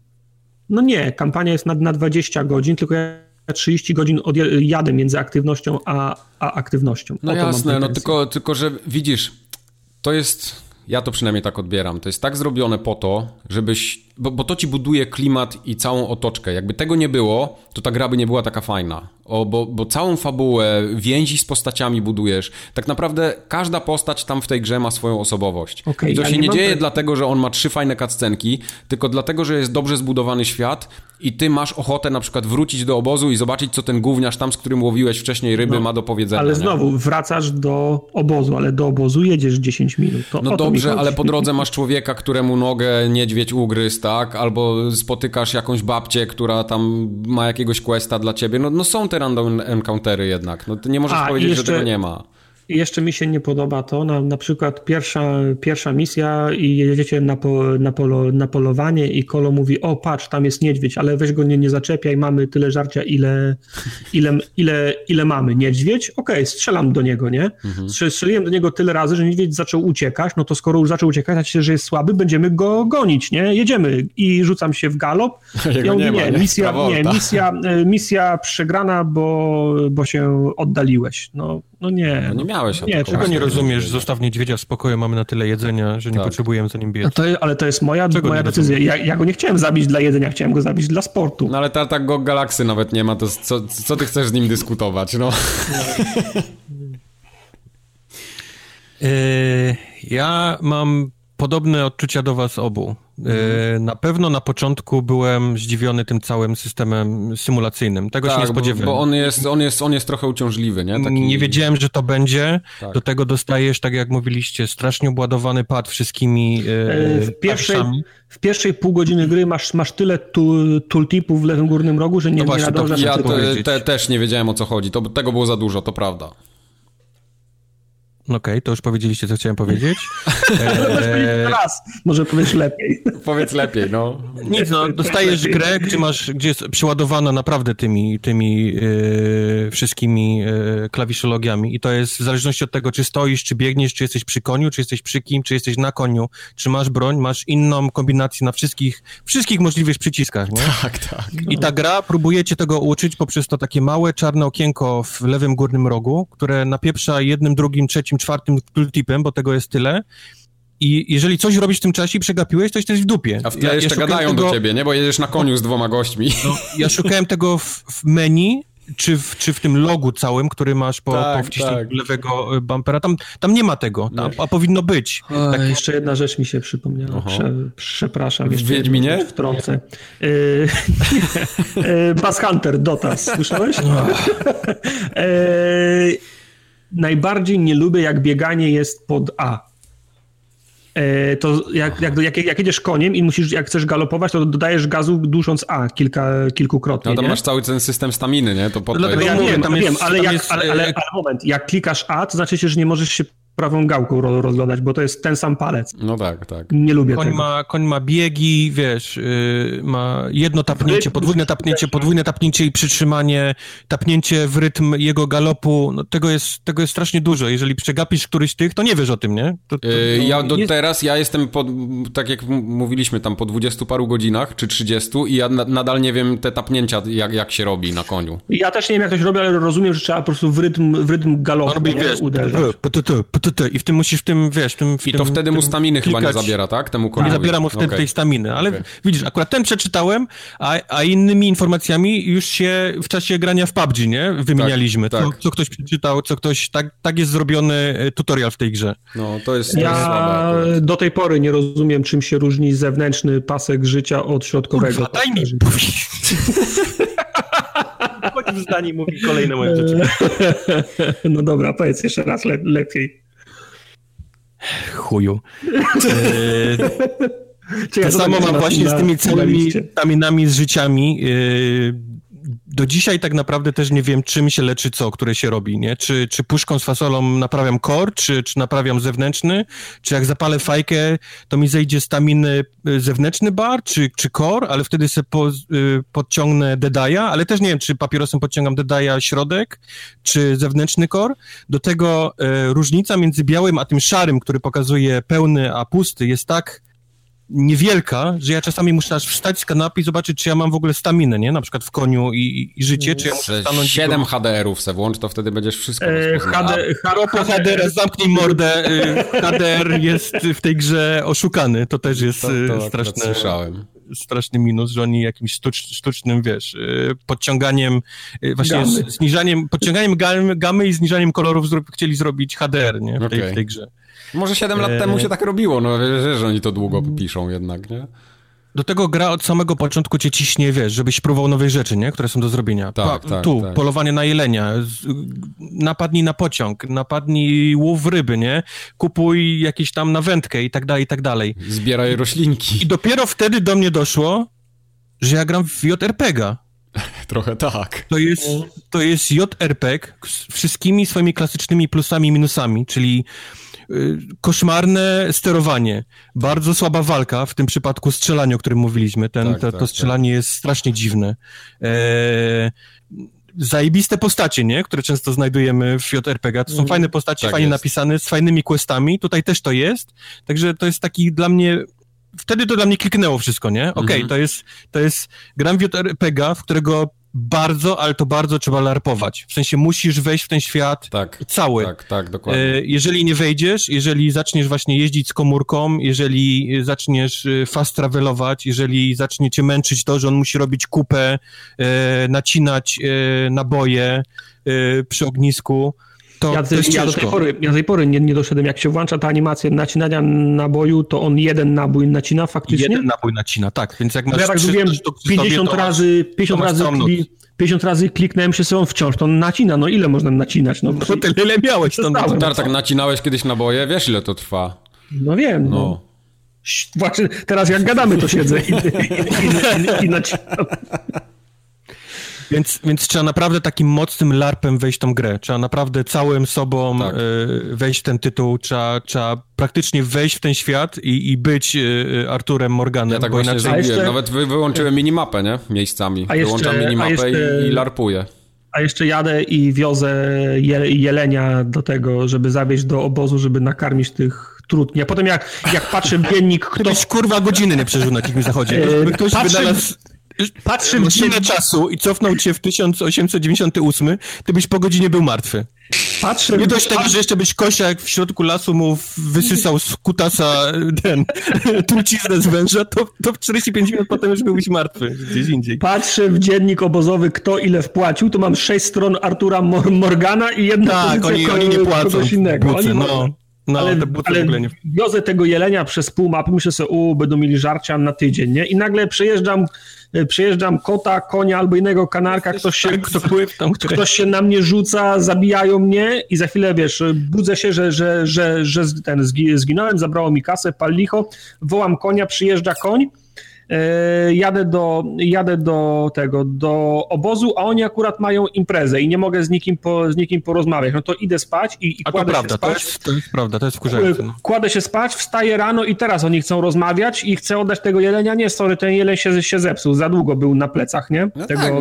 No nie, kampania jest na, na 20 godzin, tylko ja 30 godzin jadę między aktywnością a, a aktywnością. No jasne, no tylko, tylko, że widzisz, to jest, ja to przynajmniej tak odbieram, to jest tak zrobione po to, żebyś, bo, bo to ci buduje klimat i całą otoczkę. Jakby tego nie było, to ta gra by nie była taka fajna. O, bo, bo całą fabułę, więzi z postaciami budujesz. Tak naprawdę każda postać tam w tej grze ma swoją osobowość. Okay, I to ja się nie, nie dzieje te... dlatego, że on ma trzy fajne cutscenki, tylko dlatego, że jest dobrze zbudowany świat i ty masz ochotę na przykład wrócić do obozu i zobaczyć, co ten gówniarz tam, z którym łowiłeś wcześniej ryby, no, ma do powiedzenia. Ale znowu, nie? wracasz do obozu, ale do obozu jedziesz 10 minut. To no dobrze, ale po drodze masz człowieka, któremu nogę niedźwiedź ugryzł, tak? Albo spotykasz jakąś babcię, która tam ma jakiegoś questa dla ciebie. No, no są te random encountery jednak. No, nie możesz A, powiedzieć, jeszcze... że tego nie ma jeszcze mi się nie podoba to, na, na przykład pierwsza, pierwsza misja i jedziecie na, po, na, polo, na polowanie i Kolo mówi, o patrz, tam jest niedźwiedź, ale weź go nie, nie zaczepiaj, mamy tyle żarcia, ile, ile, ile, ile mamy. Niedźwiedź? Okej, okay, strzelam do niego, nie? Mhm. Strzeliłem do niego tyle razy, że niedźwiedź zaczął uciekać, no to skoro już zaczął uciekać, znaczy, że jest słaby, będziemy go gonić, nie? Jedziemy i rzucam się w galop. Ja mówię, nie, nie, misja, nie, misja, e, misja przegrana, bo, bo się oddaliłeś. No, no nie. No nie miałeś Nie, czego nie rozumiesz? Zostaw niedźwiedzia w spokoju, mamy na tyle jedzenia, że nie tak. potrzebujemy za nim biec. No to, ale to jest moja, moja decyzja. Ja, ja, go nie chciałem zabić dla jedzenia, chciałem go zabić dla sportu. No ale tak go galaksy nawet nie ma, to co, co ty chcesz z nim dyskutować, no? yy, ja mam podobne odczucia do was obu. Mhm. Na pewno na początku byłem zdziwiony tym całym systemem symulacyjnym. Tego tak, się nie spodziewałem. Bo, bo on, jest, on, jest, on jest trochę uciążliwy, nie? Taki... Nie wiedziałem, że to będzie. Tak. Do tego dostajesz, tak jak mówiliście, strasznie obładowany pad wszystkimi e, w pierwszej, w pierwszej pół godziny gry masz, masz tyle tooltipów w lewym górnym rogu, że nie, no właśnie, nie nadążasz. Ja te, te, też nie wiedziałem o co chodzi. To, tego było za dużo, to prawda. Okej, okay, to już powiedzieliście, co chciałem powiedzieć. eee... Raz, może powiedz lepiej. Powiedz lepiej, no. Nic, no, dostajesz grę, gdzie masz, gdzie jest przeładowana naprawdę tymi, tymi yy, wszystkimi yy, klawiszologiami i to jest w zależności od tego, czy stoisz, czy biegniesz, czy jesteś przy koniu, czy jesteś przy kim, czy jesteś na koniu, czy masz broń, masz inną kombinację na wszystkich, wszystkich możliwych przyciskach, nie? Tak, tak. No. I ta gra próbuje cię tego uczyć poprzez to takie małe czarne okienko w lewym górnym rogu, które napieprza jednym, drugim, trzecim trzecim, czwartym tooltipem, bo tego jest tyle. I jeżeli coś robisz w tym czasie i przegapiłeś, to jesteś w dupie. A w tle ja, jeszcze ja gadają tego... do ciebie, nie? Bo jedziesz na koniu z dwoma gośćmi. No, ja szukałem tego w, w menu, czy w, czy w tym logu całym, który masz po, tak, po wciśnięciu tak. lewego bumpera, tam, tam nie ma tego, tam, a powinno być. O, tak. Jeszcze jedna rzecz mi się przypomniała, Prze, przepraszam. W Wiedźminie? Wtrącę. Yy, Bass Hunter, Dotas, słyszałeś? najbardziej nie lubię, jak bieganie jest pod A. E, to jak, jak, jak, jak, jedziesz koniem i musisz, jak chcesz galopować, to dodajesz gazu dusząc A kilka, kilkukrotnie. No to nie? masz cały ten system staminy, nie? To po no, to ja wiem, tam wiem, ale, jak, jest... ale, ale, ale, moment, jak klikasz A, to znaczy, że nie możesz się prawą gałką rozglądać, bo to jest ten sam palec. No tak, tak. Nie lubię koń tego. Ma, koń ma biegi, wiesz, yy, ma jedno tapnięcie, podwójne tapnięcie, podwójne tapnięcie i przytrzymanie, tapnięcie w rytm jego galopu, no tego jest, tego jest strasznie dużo. Jeżeli przegapisz któryś z tych, to nie wiesz o tym, nie? To, to, yy, ja do jest... teraz, ja jestem, po, tak jak mówiliśmy, tam po dwudziestu paru godzinach, czy trzydziestu i ja na, nadal nie wiem te tapnięcia, jak, jak się robi na koniu. Ja też nie wiem, jak to się robi, ale rozumiem, że trzeba po prostu w rytm, w rytm galopu robi, wiesz, uderzać i w tym musisz w tym, wiesz, w tym... W I to tym, wtedy mu staminy chyba nie zabiera, tak? Temu konowi. Nie zabiera mu wtedy okay. tej staminy, ale okay. widzisz, akurat ten przeczytałem, a, a innymi informacjami już się w czasie grania w PUBG, nie? Wymienialiśmy. Tak, tak. Co, co, ktoś przeczytał, co ktoś... Tak, tak jest zrobiony e, tutorial w tej grze. No, to jest... To ja jest słabe, do tej pory nie rozumiem, czym się różni zewnętrzny pasek życia od środkowego. Kurwa, daj mi Chodź w zdanie mówi kolejne moje rzeczy. No dobra, powiedz jeszcze raz le lepiej. Chuju. E, to samo mam właśnie z tymi całymi taminami z życiami. E, do dzisiaj tak naprawdę też nie wiem, czym się leczy co, które się robi, nie? Czy, czy puszką z fasolą naprawiam core, czy, czy naprawiam zewnętrzny, czy jak zapalę fajkę, to mi zejdzie staminy y, zewnętrzny bar, czy, czy core, ale wtedy sobie po, y, podciągnę dedaja, ale też nie wiem, czy papierosem podciągam dedaja środek, czy zewnętrzny core. Do tego y, różnica między białym a tym szarym, który pokazuje pełny a pusty, jest tak niewielka, że ja czasami muszę aż wstać z kanapy i zobaczyć, czy ja mam w ogóle staminę, nie? Na przykład w koniu i, i życie, czy ja muszę stanąć... 7 do... HDR-ów se włącz, to wtedy będziesz wszystko e, HD, HDR, HDR, zamknij mordę. HDR jest w tej grze oszukany, to też jest to, to straszne... Słyszałem straszny minus, że oni jakimś sztucznym, wiesz, y, podciąganiem, y, właśnie gamy. zniżaniem, podciąganiem gamy, gamy i zniżaniem kolorów zro chcieli zrobić HDR, nie, w tej, okay. w tej grze. Może 7 lat temu się tak robiło, no wiesz, że oni to długo piszą jednak, nie? Do tego gra od samego początku cię ciśnie, wiesz, żebyś próbował nowej rzeczy, nie? Które są do zrobienia. Tak, pa, tak, tu, tak. polowanie na jelenia, napadnij na pociąg, napadnij łów ryby, nie? Kupuj jakieś tam na wędkę i tak dalej, i tak dalej. Zbieraj roślinki. I dopiero wtedy do mnie doszło, że ja gram w JRPG-a. Trochę tak. To jest, to jest JRPG z wszystkimi swoimi klasycznymi plusami i minusami, czyli koszmarne sterowanie, bardzo słaba walka, w tym przypadku strzelanie, o którym mówiliśmy. Ten, tak, to, tak, to strzelanie tak. jest strasznie dziwne. E, zajebiste postacie, nie? Które często znajdujemy w JRPG. To są mm. fajne postacie, tak fajnie jest. napisane, z fajnymi questami. Tutaj też to jest. Także to jest taki dla mnie wtedy to dla mnie kliknęło wszystko, nie? Okej, okay, mm -hmm. to jest, to jest, gram w JRPG, w którego bardzo, ale to bardzo trzeba larpować. W sensie musisz wejść w ten świat tak, cały. Tak, tak, dokładnie. E, jeżeli nie wejdziesz, jeżeli zaczniesz właśnie jeździć z komórką, jeżeli zaczniesz e, fast travelować, jeżeli zacznie cię męczyć to, że on musi robić kupę, e, nacinać naboje przy ognisku, to, ja, to jest ja, do tej pory, ja do tej pory nie, nie doszedłem, jak się włącza ta animacja nacinania naboju, to on jeden nabój nacina faktycznie? Jeden nabój nacina, tak, więc jak masz ja tak mówiłem, 50 sobie, razy, 50 razy, kli, 50 razy kliknąłem się sobie wciąż, to on nacina, no ile można nacinać? No, no tyle ile miałeś. To no, tak, tak nacinałeś kiedyś naboje, wiesz ile to trwa? No wiem, no. no. Właśnie teraz jak gadamy, to siedzę i, i, i, i, i nacinam. Więc, więc trzeba naprawdę takim mocnym larpem wejść w tą grę. Trzeba naprawdę całym sobą tak. y, wejść w ten tytuł. Trzeba, trzeba praktycznie wejść w ten świat i, i być y, Arturem Morganem. Ja tak bo właśnie inaczej... Jeszcze... Nawet wy, wyłączyłem minimapę, nie? Miejscami. A jeszcze, Wyłączam minimapę jeszcze... i, i larpuję. A jeszcze jadę i wiozę je, jelenia do tego, żeby zawieźć do obozu, żeby nakarmić tych trudni. A potem jak, jak patrzę w dziennik, kto... Byś kurwa godziny nie przeżył na dzikim zachodzie. Ktoś patrzę... wynalazł patrzył godzinę czasu i cofnął cię w 1898, ty byś po godzinie był martwy. Patrzę, nie dość tego, że jeszcze byś jak w środku lasu mu wysysał z kutasa ten truciznę z węża, to, to 45 minut potem już byłbyś martwy gdzieś indziej. Patrzę w dziennik obozowy, kto ile wpłacił, to mam 6 stron Artura Morgana i jedna tak, oni, oni nie płacą. Innego. Bucy, oni no. No, ale, ale nie... wiozę tego jelenia przez pół mapy, myślę sobie, u, będą mieli żarcia na tydzień, nie? I nagle przejeżdżam E, przyjeżdżam kota, konia albo innego kanarka, ktoś się, kto, tam, ktoś się na mnie rzuca, zabijają mnie i za chwilę, wiesz, budzę się, że, że, że, że ten, zginąłem, zabrało mi kasę, pal licho, wołam konia, przyjeżdża koń, jadę do, jadę do tego, do obozu, a oni akurat mają imprezę i nie mogę z nikim, po, z nikim porozmawiać. No to idę spać i, i a kładę to prawda, się spać. To jest, to jest prawda, to jest wkurzające. No. Kładę się spać, wstaję rano i teraz oni chcą rozmawiać i chcę oddać tego jelenia. Nie, sorry, ten jeleń się, się zepsuł, za długo był na plecach, nie? No tego, tak, no,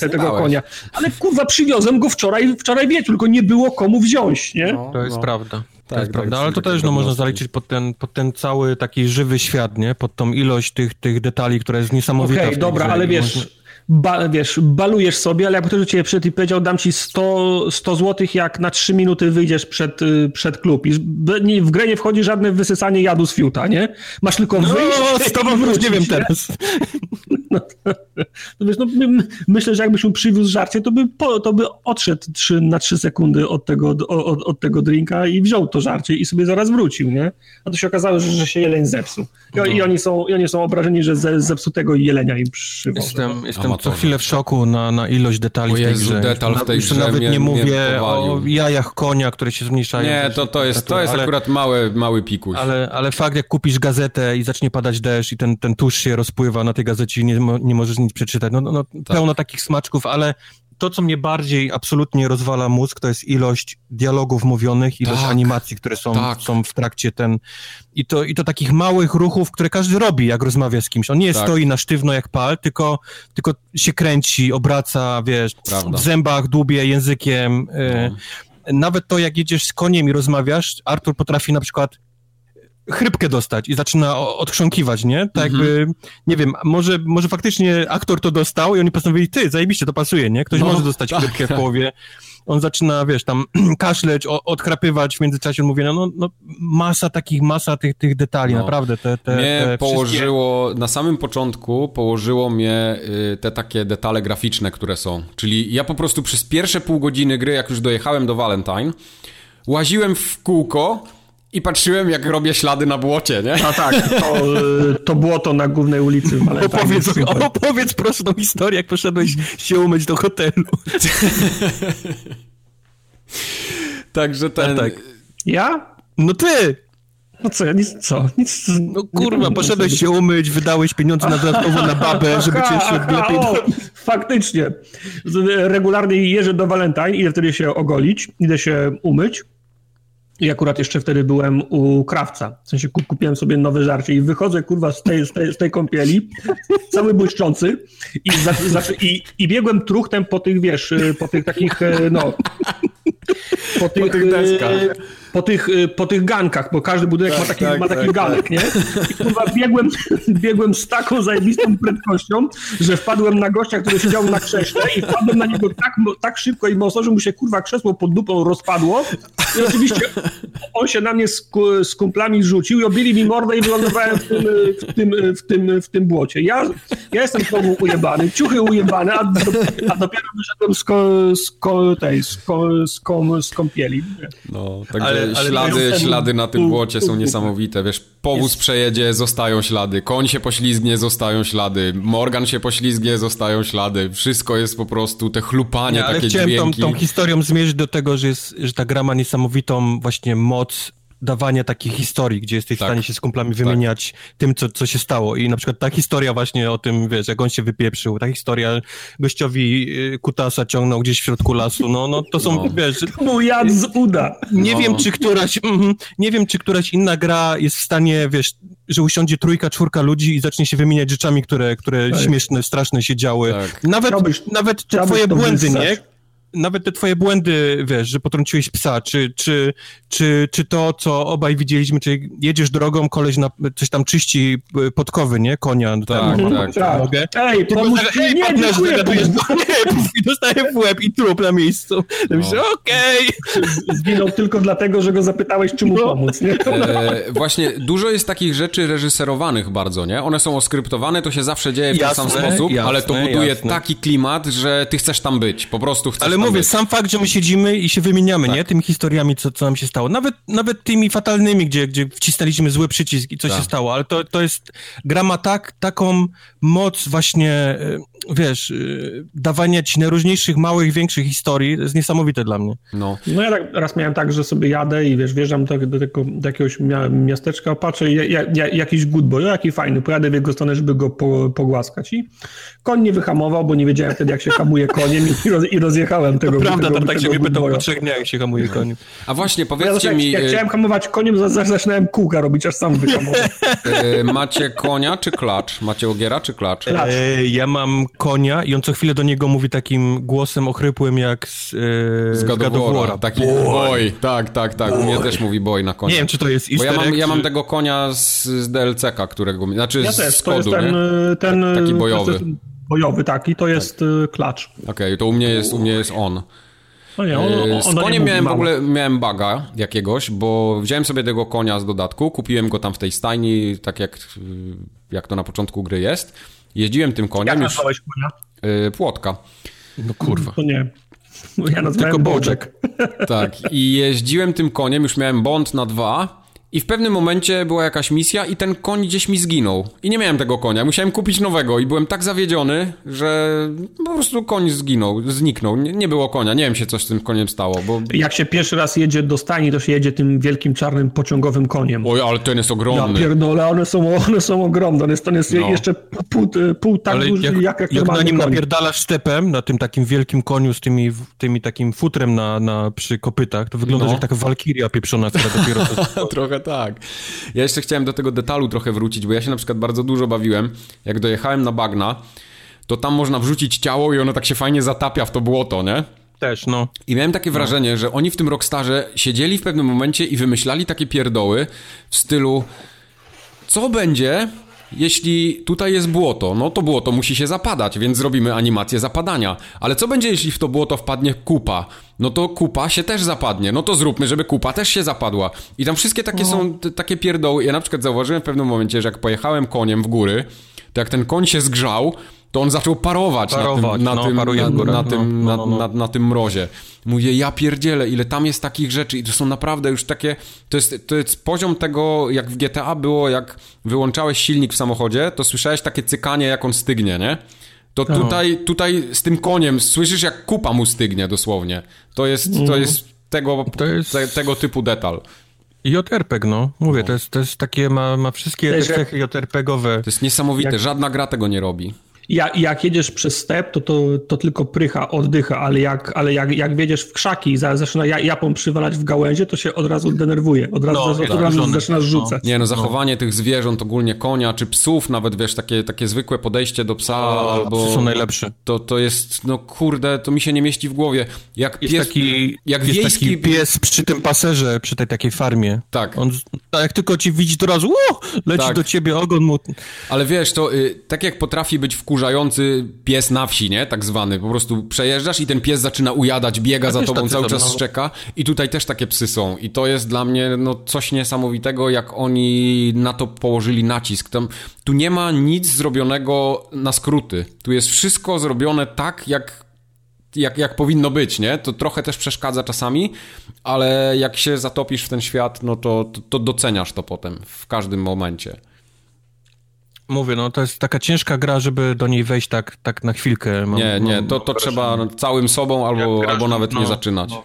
te, tego konia. Ale kurwa, przywiozłem go wczoraj, wczoraj wieczór, tylko nie było komu wziąć, nie? No, to jest no. prawda. Tak, tak, prawda, ale to też no, można zaliczyć pod ten, pod ten cały taki żywy świat, nie? Pod tą ilość tych, tych detali, która jest niesamowita. Okej, okay, dobra, ale wiesz, można... ba, wiesz, balujesz sobie, ale jakby ktoś do ciebie przyszedł i powiedział, dam ci 100, 100 zł, jak na 3 minuty wyjdziesz przed, y, przed klub i w grę nie wchodzi żadne wysysanie jadu z fiuta, nie? Masz tylko no, wyjść... No, z tobą wróć, nie wiem teraz. No, no, wiesz, no, my, myślę, że jakbyś mu przywiózł żarcie, to by, po, to by odszedł 3, na 3 sekundy od tego, od, od, tego drinka i wziął to żarcie i sobie zaraz wrócił, nie? A to się okazało, że, że się jeleń zepsuł. I, no. i, oni, są, i oni są obrażeni, że ze, zepsutego jelenia im przywożą. Jestem, jestem co chwilę w szoku na, na ilość detali o Jezu, w tej grze. detal w tej grze Nawet nie mówię o jajach konia, które się zmniejszają. Nie, to, to jest, to jest ale, akurat mały, mały pikuś. Ale, ale fakt, jak kupisz gazetę i zacznie padać deszcz i ten, ten tusz się rozpływa na tej gazecie i nie, nie możesz nic przeczytać. No, no, no tak. pełno takich smaczków, ale to, co mnie bardziej absolutnie rozwala mózg, to jest ilość dialogów mówionych, ilość tak, animacji, które są, tak. są w trakcie ten... I to, I to takich małych ruchów, które każdy robi, jak rozmawia z kimś. On nie tak. stoi na sztywno jak pal, tylko, tylko się kręci, obraca, wiesz, Prawda. w zębach, dłubie językiem. Y, no. Nawet to, jak jedziesz z koniem i rozmawiasz, Artur potrafi na przykład chrypkę dostać i zaczyna odchrząkiwać, nie? Tak mhm. jakby, nie wiem, może, może faktycznie aktor to dostał i oni postanowili, ty, zajebiście, to pasuje, nie? Ktoś no, może dostać tak. chrypkę w połowie. On zaczyna, wiesz, tam kaszleć, odchrapywać w międzyczasie, on mówi, no, no, no masa takich, masa tych, tych detali, no. naprawdę. Te, te, mnie te położyło, wszystkie... na samym początku położyło mnie y, te takie detale graficzne, które są. Czyli ja po prostu przez pierwsze pół godziny gry, jak już dojechałem do Valentine, łaziłem w kółko, i patrzyłem, jak robię ślady na błocie, nie? A tak, to, to błoto na głównej ulicy w opowiedz, opowiedz prostą historię, jak poszedłeś się umyć do hotelu. Także ten... tak. Ja? No ty! No co, ja nic, co? Nic, no kurwa, poszedłeś się umyć, wydałeś pieniądze na dodatkowo na babę, żeby cię jeszcze lepiej... O, faktycznie. Regularnie jeżdżę do Valentine, idę wtedy się ogolić, idę się umyć i akurat jeszcze wtedy byłem u krawca. W sensie kupiłem sobie nowe żarcie i wychodzę kurwa z tej, z tej, z tej kąpieli, cały błyszczący i, za, za, i, i biegłem truchtem po tych, wiesz, po tych takich, e, no... Po tych, po tych deskach. Po tych, y, po tych gankach, bo każdy budynek tak, ma taki, tak, ma taki tak, ganek, tak. nie? I kurwa biegłem, biegłem z taką zajebistą prędkością, że wpadłem na gościa, który siedział na krześle i wpadłem na niego tak, tak szybko i mocno, że mu się kurwa krzesło pod dupą rozpadło I oczywiście on się na mnie z, z kumplami rzucił i obili mi mordę i wylądowałem w tym, w tym, w tym, w tym błocie. Ja, ja jestem znowu ujebany, ciuchy ujebane, a, a dopiero wyszedłem z, ko, z, ko, tej, z, ko, z, kom, z kąpieli. No, także ale, ale ślady, ślady na tym błocie są niesamowite. Wiesz, powóz jest... przejedzie, zostają ślady, koń się poślizgnie, zostają ślady, Morgan się poślizgnie, zostają ślady. Wszystko jest po prostu, te chlupanie, Nie, ale takie chciałem dźwięki. Tą, tą historią zmierzyć do tego, że, jest, że ta gra ma niesamowitą właśnie moc dawania takiej historii, gdzie jesteś tak. w stanie się z kumplami tak. wymieniać tak. tym, co, co się stało. I na przykład ta historia właśnie o tym, wiesz, jak on się wypieprzył, ta historia gościowi y, kutasa ciągnął gdzieś w środku lasu, no, no to są, no. wiesz... Mu jad z uda. Nie no. wiem, czy któraś, mm, nie wiem, czy któraś inna gra jest w stanie, wiesz, że usiądzie trójka, czwórka ludzi i zacznie się wymieniać rzeczami, które, które tak. śmieszne, straszne się działy. Tak. Nawet, nawet te twoje błędy, nie? Nawet te twoje błędy, wiesz, że potrąciłeś psa, czy, czy, czy, czy to, co obaj widzieliśmy, czy jedziesz drogą, koleś na, coś tam czyści y, podkowy, nie? Konia. Tak, tam, tak, tak. Mogę? Ej, pomóż mi, nie, nie, dziękuję, I dostaję w łeb i trup na miejscu. No. Myślę, okej. Okay. Zginął tylko dlatego, że go zapytałeś, czy mu no. pomóc, nie? E, właśnie, dużo jest takich rzeczy reżyserowanych bardzo, nie? One są oskryptowane, to się zawsze dzieje w jasne, ten sam sposób, jasne, ale to buduje jasne. taki klimat, że ty chcesz tam być, po prostu chcesz ale mówię, sam fakt, że my siedzimy i się wymieniamy, tak. nie? Tymi historiami, co, co nam się stało. Nawet, nawet tymi fatalnymi, gdzie, gdzie wcisnęliśmy zły przycisk i co tak. się stało, ale to, to jest, gra ma tak, taką moc właśnie, e, wiesz, e, dawania ci najróżniejszych małych, większych historii, to jest niesamowite dla mnie. No, no ja tak, raz miałem tak, że sobie jadę i wiesz, wjeżdżam do, do, tego, do jakiegoś miasteczka, patrzę ja, ja, jakiś good boy, o jaki fajny, pojadę w jego stronę, żeby go po, pogłaskać i koń nie wyhamował, bo nie wiedziałem wtedy, jak się hamuje koniem i, roz, i rozjechałem tego. To prawda, tego, tak się mnie pytał po trzech dniach, jak się hamuje koniem. A właśnie, powiedzcie ja, mi... Jak, jak chciałem hamować koniem, zaczynałem kółka robić, aż sam wyhamował. E, macie konia czy klacz? Macie ogiera czy klacz? klacz. E, ja mam konia i on co chwilę do niego mówi takim głosem ochrypłym jak z, e, z God Taki boy. boy. Tak, tak, tak. Boy. U mnie też mówi boy na konia. Nie wiem, czy to jest Bo ja mam, ja mam tego konia z, z DLC-ka, którego... Znaczy ja z też, to jest ten, ten, Taki bojowy bojowy taki, to jest tak. Klacz. Okej, okay, to u mnie jest, u mnie jest on. No nie, on, on, z koniem miałem w ogóle miałem baga jakiegoś, bo wziąłem sobie tego konia z dodatku, kupiłem go tam w tej stajni, tak jak, jak to na początku gry jest. Jeździłem tym koniem. Jak nazwałeś konia? Y, płotka. No kurwa. To nie. Ja nazwałem Tylko boczek. Tak, i jeździłem tym koniem, już miałem bond na dwa i w pewnym momencie była jakaś misja i ten koń gdzieś mi zginął. I nie miałem tego konia, musiałem kupić nowego i byłem tak zawiedziony, że po prostu koń zginął, zniknął. Nie, nie było konia, nie wiem się co z tym koniem stało, bo... Jak się pierwszy raz jedzie do stajni, to się jedzie tym wielkim czarnym pociągowym koniem. Oj, ale ten jest ogromny. Ja pierdolę, one są, one są ogromne, on jest, on jest no. jeszcze pół, pół tak ale duży jak, jak, jak, jak na nim koń. napierdalasz stepem, na tym takim wielkim koniu z tymi, tymi takim futrem na, na, przy kopytach, to wygląda no. jak taka walkiria pieprzona, która dopiero... Trochę tak. Ja jeszcze chciałem do tego detalu trochę wrócić, bo ja się na przykład bardzo dużo bawiłem. Jak dojechałem na bagna, to tam można wrzucić ciało i ono tak się fajnie zatapia w to błoto, nie? Też, no. I miałem takie wrażenie, że oni w tym Rockstarze siedzieli w pewnym momencie i wymyślali takie pierdoły w stylu co będzie, jeśli tutaj jest błoto, no to błoto musi się zapadać, więc zrobimy animację zapadania. Ale co będzie, jeśli w to błoto wpadnie kupa? No to kupa się też zapadnie. No to zróbmy, żeby kupa też się zapadła. I tam wszystkie takie no. są takie pierdoły. Ja na przykład zauważyłem w pewnym momencie, że jak pojechałem koniem w góry, to jak ten koń się zgrzał, to on zaczął parować, parować na tym, na, no, tym, na, na, tym, no, no, no, na, na, tym mrozie. Mówię, ja pierdzielę, ile tam jest takich rzeczy i to są naprawdę już takie, to jest, to jest poziom tego, jak w GTA było, jak wyłączałeś silnik w samochodzie, to słyszałeś takie cykanie, jak on stygnie, nie? To tutaj, tutaj z tym koniem słyszysz, jak kupa mu stygnie dosłownie. To jest, to mhm. jest tego, to jest... Te, tego typu detal. JRPG, no. Mówię, no. To, jest, to jest takie, ma, ma wszystkie cechy JRPGowe. To jest niesamowite, jak... żadna gra tego nie robi jak, jak jedziesz przez step, to, to, to tylko prycha, oddycha, ale jak, ale jak, jak wiedziesz w krzaki i zaczyna japą przywalać w gałęzie, to się od razu denerwuje, od razu, no, od, od razu zaczynasz no. rzucać. Nie no, zachowanie no. tych zwierząt, ogólnie konia czy psów, nawet wiesz, takie, takie zwykłe podejście do psa o, albo... są najlepsze. To, to jest, no kurde, to mi się nie mieści w głowie. Jak jest pies, taki, jak jest wiejski... taki pies przy tym paserze, przy tej takiej farmie. Tak. On, jak tylko ci widzi, to razu uh, leci tak. do ciebie ogon mu. Ale wiesz, to y, tak jak potrafi być wkurzony wkurzający pies na wsi, nie? Tak zwany. Po prostu przejeżdżasz i ten pies zaczyna ujadać, biega za tobą, cały czas szczeka. I tutaj też takie psy są. I to jest dla mnie no, coś niesamowitego, jak oni na to położyli nacisk. Tam, tu nie ma nic zrobionego na skróty. Tu jest wszystko zrobione tak, jak jak, jak powinno być, nie? To trochę też przeszkadza czasami, ale jak się zatopisz w ten świat, no to, to, to doceniasz to potem w każdym momencie. Mówię, no to jest taka ciężka gra, żeby do niej wejść tak, tak na chwilkę. Mam, nie, nie, to, to trzeba całym sobą albo, albo nawet no, nie zaczynać. No.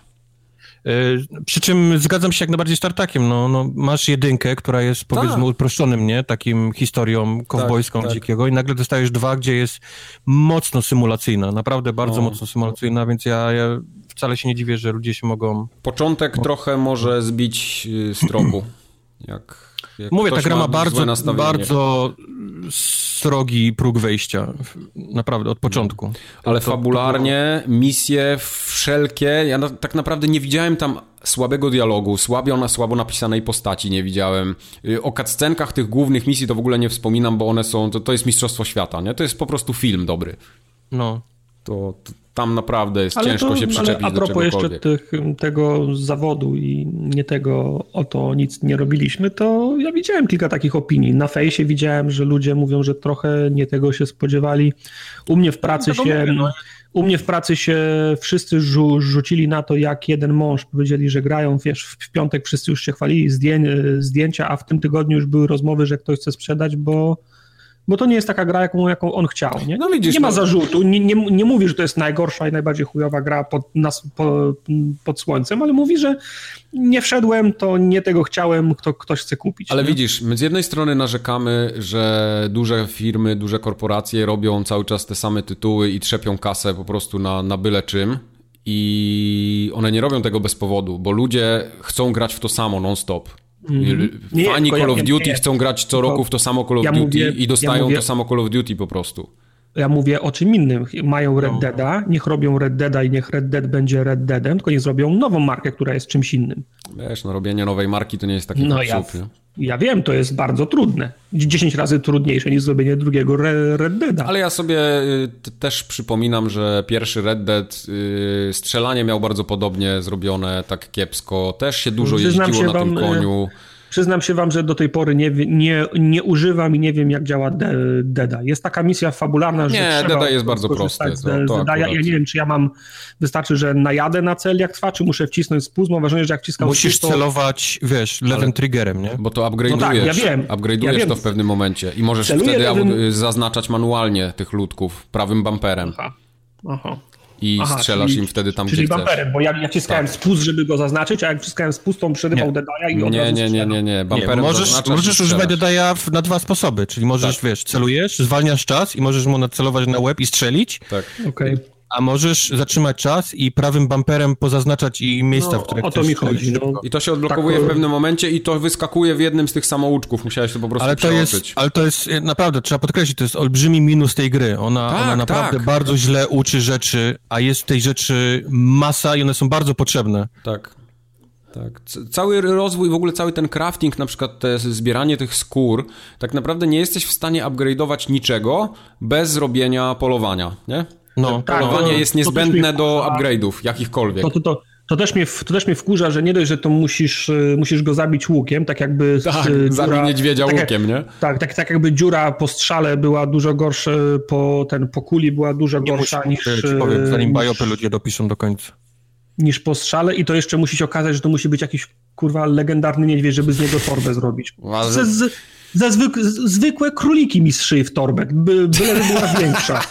E, przy czym zgadzam się jak najbardziej z Tartakiem. No, no, masz jedynkę, która jest powiedzmy tak. uproszczonym, nie? Takim historią kowbojską tak, dzikiego tak. i nagle dostajesz dwa, gdzie jest mocno symulacyjna, naprawdę bardzo no. mocno symulacyjna, więc ja, ja, wcale się nie dziwię, że ludzie się mogą... Początek trochę może zbić y, z tropu, jak Mówię, ta gra ma bardzo, bardzo srogi próg wejścia. Naprawdę, od początku. Ale to, fabularnie, to misje wszelkie, ja na, tak naprawdę nie widziałem tam słabego dialogu, słabio na słabo napisanej postaci nie widziałem. Y, o cutscenkach tych głównych misji to w ogóle nie wspominam, bo one są, to, to jest Mistrzostwo Świata, nie? To jest po prostu film dobry. No. To, to tam naprawdę jest ale ciężko to, się przyczepić ale a propos jeszcze tych, tego zawodu i nie tego o to nic nie robiliśmy, to ja widziałem kilka takich opinii. Na fejsie widziałem, że ludzie mówią, że trochę nie tego się spodziewali. U mnie w pracy no, się... No. U mnie w pracy się wszyscy rzu rzucili na to, jak jeden mąż powiedzieli, że grają, wiesz, w piątek wszyscy już się chwalili zdję zdjęcia, a w tym tygodniu już były rozmowy, że ktoś chce sprzedać, bo bo to nie jest taka gra, jaką, jaką on chciał. Nie, no widzisz, nie ma no. zarzutu, nie, nie, nie mówi, że to jest najgorsza i najbardziej chujowa gra pod, nas, po, pod słońcem, ale mówi, że nie wszedłem, to nie tego chciałem, kto, ktoś chce kupić. Ale nie? widzisz, my z jednej strony narzekamy, że duże firmy, duże korporacje robią cały czas te same tytuły i trzepią kasę po prostu na, na byle czym. I one nie robią tego bez powodu, bo ludzie chcą grać w to samo non-stop. Mm. Fani Call of Duty nie, chcą grać co roku w to samo Call of ja Duty mówię, i dostają ja mówię, to samo Call of Duty po prostu. Ja mówię o czym innym. Mają Red no. Deada, niech robią Red Deada i niech Red Dead będzie Red Deadem, tylko niech zrobią nową markę, która jest czymś innym. Wiesz, no robienie nowej marki to nie jest taki no, ja, ja wiem, to jest bardzo trudne. 10 razy trudniejsze niż zrobienie drugiego Red Deada. Ale ja sobie y, też przypominam, że pierwszy Red Dead y, strzelanie miał bardzo podobnie zrobione, tak kiepsko. Też się dużo Przyznam jeździło się na wam, tym koniu. Przyznam się wam, że do tej pory nie, nie, nie używam i nie wiem, jak działa Deda. Jest taka misja fabularna, że Nie, Deda jest bardzo prosty. To, to ja, ja, nie wiem, czy ja mam, wystarczy, że najadę na cel jak trwa, czy muszę wcisnąć spust. Mam wrażenie, że jak wciskam Musisz spust, to... celować, wiesz, lewym Ale... triggerem, nie? Bo to upgrade'ujesz, no tak, ja wiem, upgrade'ujesz ja to w pewnym momencie i możesz Celuję wtedy lewym... zaznaczać manualnie tych ludków prawym bumperem. Aha. Aha i Aha, strzelasz czyli, im wtedy tam, czyli gdzie bumperem, bo ja, ja ciskałem tak. spust, żeby go zaznaczyć, a jak wciskałem spust, to on przerywał Dedaja i od Nie, nie, nie, nie, nie, bumperem nie, możesz, możesz używać Dedaja na dwa sposoby, czyli możesz, tak. wiesz, celujesz, zwalniasz czas i możesz mu nacelować na łeb i strzelić. Tak. Okej. Okay. A możesz zatrzymać czas i prawym bumperem pozaznaczać i miejsca, no, w których o to mi chodzi. No. I to się odblokowuje tak, w pewnym momencie i to wyskakuje w jednym z tych samouczków. Musiałeś to po prostu ale to jest, Ale to jest, naprawdę, trzeba podkreślić, to jest olbrzymi minus tej gry. Ona, tak, ona naprawdę tak. bardzo źle uczy rzeczy, a jest tej rzeczy masa i one są bardzo potrzebne. Tak. Tak. Cały rozwój, w ogóle cały ten crafting, na przykład te zbieranie tych skór, tak naprawdę nie jesteś w stanie upgrade'ować niczego bez zrobienia polowania, nie? No, tak, polowanie jest niezbędne do upgrade'ów, jakichkolwiek. To, to, to, to, też mnie, to też mnie wkurza, że nie dość, że to musisz, y, musisz go zabić łukiem, tak jakby... Tak, dziura, zabij niedźwiedzia tak, łukiem, nie? Tak, tak, tak jakby dziura po strzale była dużo gorsza, po, ten, po kuli była dużo nie gorsza niż... Ci powiem, zanim niż, bajopy ludzie dopiszą do końca. Niż po strzale i to jeszcze musi się okazać, że to musi być jakiś, kurwa, legendarny niedźwiedź, żeby z niego torbę zrobić. Z, z, ze zwyk zwykłe króliki mi szyj w torbę, by, byle była większa.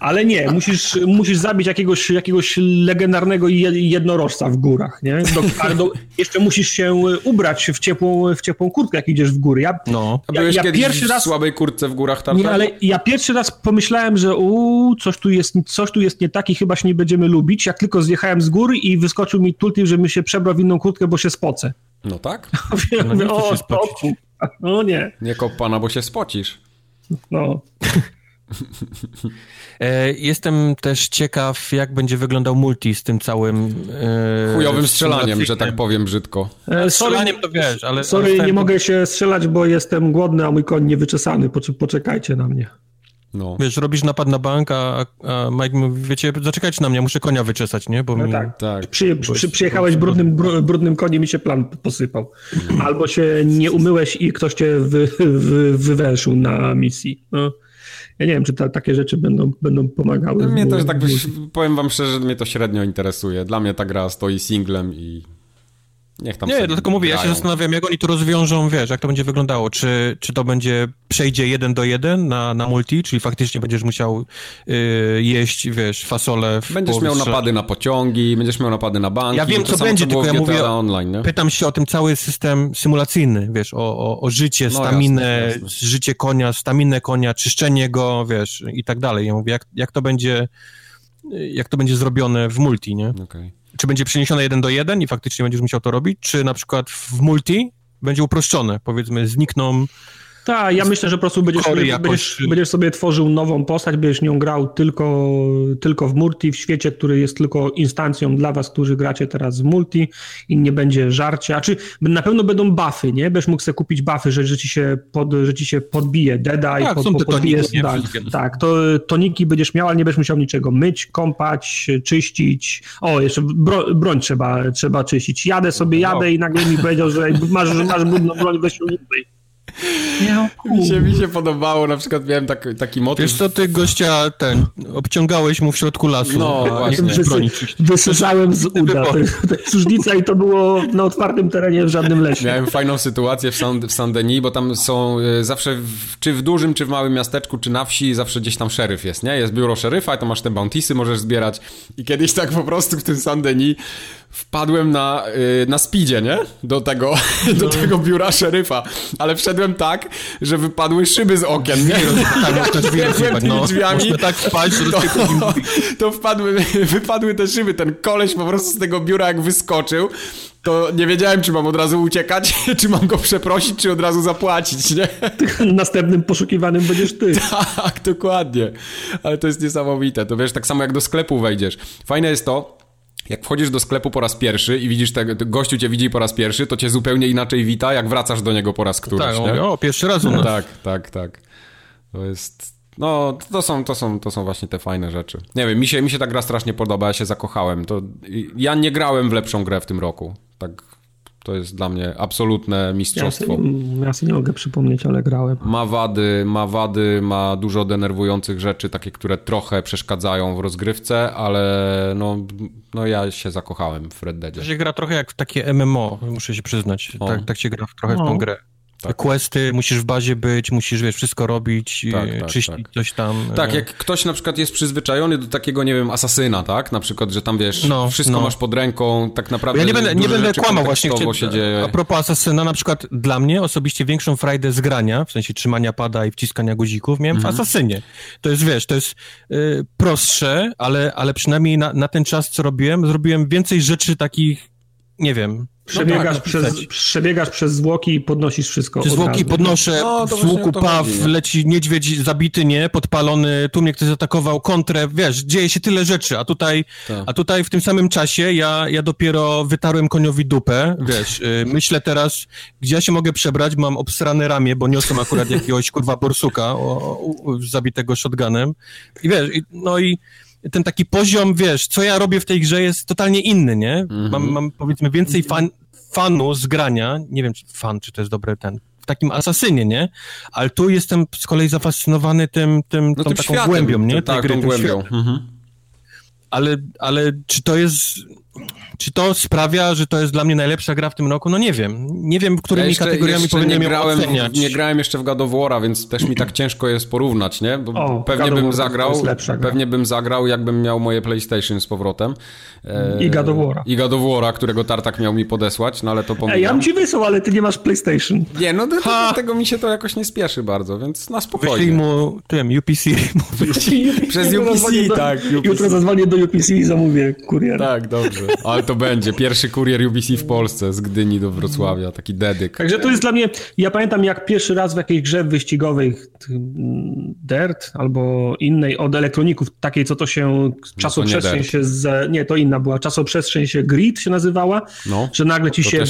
Ale nie, musisz, musisz zabić jakiegoś, jakiegoś legendarnego jednorożca w górach, nie? Do, do, jeszcze musisz się ubrać w ciepłą, w ciepłą kurtkę, jak idziesz w góry. Ja, no. A byłeś ja, ja pierwszy raz w słabej kurtce w górach tam? Nie, ale ja pierwszy raz pomyślałem, że u, coś tu jest, coś tu jest nie tak i chyba się nie będziemy lubić, jak tylko zjechałem z góry i wyskoczył mi tultip, żebym się przebrał w inną kurtkę, bo się spocę. No tak? no, o, się no nie. Nie kop pana, bo się spocisz. No. E, jestem też ciekaw, jak będzie wyglądał multi z tym całym... E, Chujowym strzelaniem, że tak powiem brzydko. E, strzelaniem to wiesz, ale... Sorry, ale nie mogę się strzelać, bo jestem głodny, a mój koń niewyczesany. Poczekajcie na mnie. No. Wiesz, robisz napad na bank, a, a Mike mówi, wiecie, zaczekajcie na mnie, muszę konia wyczesać, nie? Bo no mi... tak, tak. Przy, przy, przyjechałeś brudnym, brudnym koniem i się plan posypał. Albo się nie umyłeś i ktoś cię wy, wy, wywęszył na misji. No. Ja nie wiem, czy ta, takie rzeczy będą, będą pomagały. Mnie też tak, powiem wam szczerze, mnie to średnio interesuje. Dla mnie ta gra stoi singlem i Niech tam nie, dlatego mówię, grają. ja się zastanawiam, jak oni to rozwiążą, wiesz, jak to będzie wyglądało. Czy, czy to będzie, przejdzie jeden do jeden na, na multi, czyli faktycznie będziesz musiał yy, jeść, wiesz, fasole w Będziesz miał napady na pociągi, będziesz miał napady na banki. Ja wiem, co samo, będzie, co tylko ja mówię, online, nie? pytam się o ten cały system symulacyjny, wiesz, o, o, o życie, no, staminę, jasne, jasne. życie konia, staminę konia, czyszczenie go, wiesz, i tak dalej. Ja mówię, jak, jak to będzie, jak to będzie zrobione w multi, nie? Okej. Okay czy będzie przeniesione jeden do jeden i faktycznie będziesz musiał to robić, czy na przykład w multi będzie uproszczone, powiedzmy znikną tak, ja myślę, że po prostu będziesz, będziesz, będziesz, sobie tworzył nową postać, będziesz nią grał tylko, tylko w multi, w świecie, który jest tylko instancją dla was, którzy gracie teraz w multi i nie będzie żarcia. Czy na pewno będą buffy, nie? Będziesz mógł sobie kupić buffy, że, że, ci, się pod, że ci się podbije deda i tak, pod, są te podbije, toniki, tak, tak, to toniki będziesz miał, ale nie będziesz musiał niczego myć, kąpać, czyścić. O, jeszcze bro, broń trzeba, trzeba czyścić. Jadę sobie, jadę i nagle mi powiedział, że masz, że masz brudną broń, weź ją mi, się, mi się podobało, na przykład miałem tak, taki motyw. Wiesz co, ty gościa ten, obciągałeś mu w środku lasu. No, właśnie. Wysyżałem z uda. To jest różnica i to było na otwartym terenie w żadnym lesie. Miałem fajną sytuację w Saint, w Saint Denis, bo tam są y, zawsze, w, czy w dużym, czy w małym miasteczku, czy na wsi, zawsze gdzieś tam szeryf jest, nie? Jest biuro szeryfa i to masz te bountisy, możesz zbierać. I kiedyś tak po prostu w tym Saint Denis wpadłem na, yy, na speedzie, nie? Do tego, do tego biura szeryfa. Ale wszedłem tak, że wypadły szyby z okien, nie? Tak, to drzwi no, drzwiami. tak wpaść, to, to, to wpadły, wypadły te szyby. Ten koleś po prostu z tego biura jak wyskoczył, to nie wiedziałem, czy mam od razu uciekać, czy mam go przeprosić, czy od razu zapłacić, nie? Następnym poszukiwanym będziesz ty. Tak, dokładnie. Ale to jest niesamowite. To wiesz, tak samo jak do sklepu wejdziesz. Fajne jest to, jak wchodzisz do sklepu po raz pierwszy i widzisz tego, gościu cię widzi po raz pierwszy, to cię zupełnie inaczej wita, jak wracasz do niego po raz któryś, tak, o, pierwszy raz u nas. Tak, tak, tak. To jest... No, to są, to, są, to są właśnie te fajne rzeczy. Nie wiem, mi się, mi się ta gra strasznie podoba, ja się zakochałem. To, ja nie grałem w lepszą grę w tym roku. Tak to jest dla mnie absolutne mistrzostwo. Ja sobie, ja sobie nie mogę przypomnieć, ale grałem. Ma wady, ma wady, ma dużo denerwujących rzeczy, takie, które trochę przeszkadzają w rozgrywce, ale no, no ja się zakochałem w Red Deadzie. To się gra trochę jak w takie MMO, muszę się przyznać. Tak, tak się gra trochę w tą grę. Tak. Questy, musisz w bazie być, musisz, wiesz, wszystko robić, tak, tak, czyścić tak. coś tam. Tak, e. jak ktoś na przykład jest przyzwyczajony do takiego, nie wiem, asasyna, tak? Na przykład, że tam, wiesz, no, wszystko no. masz pod ręką, tak naprawdę Ja nie będę, nie będę kłamał właśnie, się dzieje. a propos asasyna, na przykład dla mnie osobiście większą frajdę z grania, w sensie trzymania pada i wciskania guzików, miałem mhm. w asasynie. To jest, wiesz, to jest y, prostsze, ale, ale przynajmniej na, na ten czas, co robiłem, zrobiłem więcej rzeczy takich, nie wiem, Przebiegasz, no tak, przez, przebiegasz przez zwłoki i podnosisz wszystko. Przez zwłoki podnoszę, no, w łuku paw, leci niedźwiedź zabity, nie, podpalony, tu mnie ktoś zaatakował, kontrę, wiesz, dzieje się tyle rzeczy, a tutaj, tak. a tutaj w tym samym czasie ja, ja dopiero wytarłem koniowi dupę, wiesz, y, myślę teraz, gdzie ja się mogę przebrać, mam obsrane ramię, bo niosłem akurat jakiegoś kurwa borsuka o, o, zabitego shotgunem. I wiesz, i, no i ten taki poziom, wiesz, co ja robię w tej grze jest totalnie inny, nie? Mhm. Mam, mam powiedzmy więcej fan, fanu z grania, nie wiem, czy fan, czy to jest dobry ten, w takim asasynie, nie? Ale tu jestem z kolei zafascynowany tym, tym no, tą tym taką światem, głębią, nie? Tak, gry, tą głębią. Mhm. Ale, ale czy to jest czy to sprawia, że to jest dla mnie najlepsza gra w tym roku? No nie wiem. Nie wiem, którymi ja jeszcze, kategoriami jeszcze powinienem nie grałem, oceniać. Nie grałem jeszcze w God of War'a, więc też mi tak ciężko jest porównać, nie? Bo o, pewnie bym zagrał, pewnie bym zagrał, jakbym miał moje PlayStation z powrotem. I God of War'a. I God of War'a, którego Tartak miał mi podesłać, no ale to pomijam. Ej, ja bym ci wysłał, ale ty nie masz PlayStation. Nie, no do, do, tego mi się to jakoś nie spieszy bardzo, więc na spokojnie. Wyślij mu tym UPC. Przez UPC, tak. UPC. Jutro zadzwonię do UPC i zamówię kurier. Tak, dobrze. Ale to będzie. Pierwszy kurier UBC w Polsce z Gdyni do Wrocławia, taki dedyk. Także to jest dla mnie, ja pamiętam jak pierwszy raz w jakiejś grze wyścigowej Dirt albo innej od elektroników, takiej co to się czasoprzestrzeń no się z, nie to inna była, czasoprzestrzeń się Grid się nazywała, no, że nagle ci się,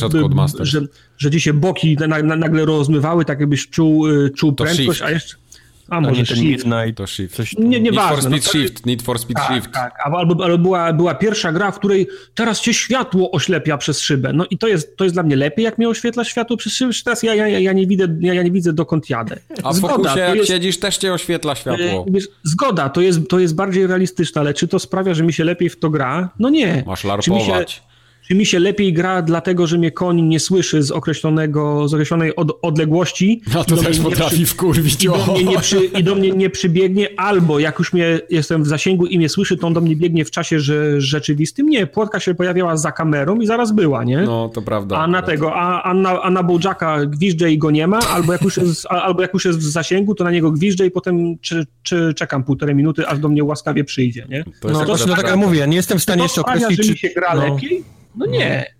że, że ci się boki nagle rozmywały, tak jakbyś czuł, y, czuł prędkość, a jeszcze a może Shift. Midnight, to Shift. Coś nie, nie Need for ważne. Speed no, Shift, Need for Speed tak, Shift. Tak, albo, albo była, była pierwsza gra, w której teraz cię światło oślepia przez szybę. No i to jest, to jest dla mnie lepiej, jak mnie oświetla światło przez szybę, czy teraz ja, ja, ja, nie, widzę, ja, ja nie widzę dokąd jadę. A w Zgoda, fokusie jak jest, siedzisz też cię oświetla światło. e, wiesz, Zgoda, to jest, to jest bardziej realistyczne, ale czy to sprawia, że mi się lepiej w to gra? No nie. Masz Czy mi się, larpować. Czy mi się lepiej gra, dlatego że mnie koń nie słyszy z określonego, z określonej od, odległości? No i to też potrafi przy- wkurwić. i do, mnie nie przy, I do mnie nie przybiegnie, albo jak już mnie jestem w zasięgu i mnie słyszy, to on do mnie biegnie w czasie że, rzeczywistym. Nie, płotka się pojawiała za kamerą i zaraz była, nie? No, to prawda. a na akurat. tego, a, a, na, a na Bojacka gwizdże i go nie ma, albo jak, już jest, a- albo jak już jest w zasięgu, to na niego gwizdże i potem czy, czy czekam półtorej minuty, aż do mnie łaskawie przyjdzie, nie? To jest No akurat właśnie dlatego prawda. mówię, nie jestem w stanie to jeszcze sprawia, określić, że mi czy... się gra no. lepiej? No nie.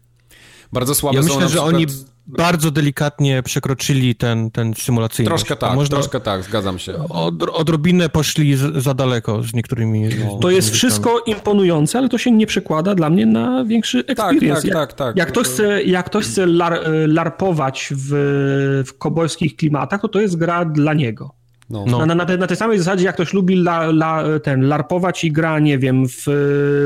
Bardzo słabe Ja są myślę, że przykład... oni bardzo delikatnie przekroczyli ten, ten symulacyjny. Troszkę tak, Można troszkę tak, zgadzam się. Od, odrobinę poszli z, za daleko z niektórymi... No. To jest rzeczami. wszystko imponujące, ale to się nie przekłada dla mnie na większy experience. tak, jak, tak, tak. Jak ktoś chce, jak ktoś chce lar, larpować w, w kobojskich klimatach, to to jest gra dla niego. No. No. Na, na, na, tej, na tej samej zasadzie, jak ktoś lubi la, la, ten, larpować i gra, nie wiem, w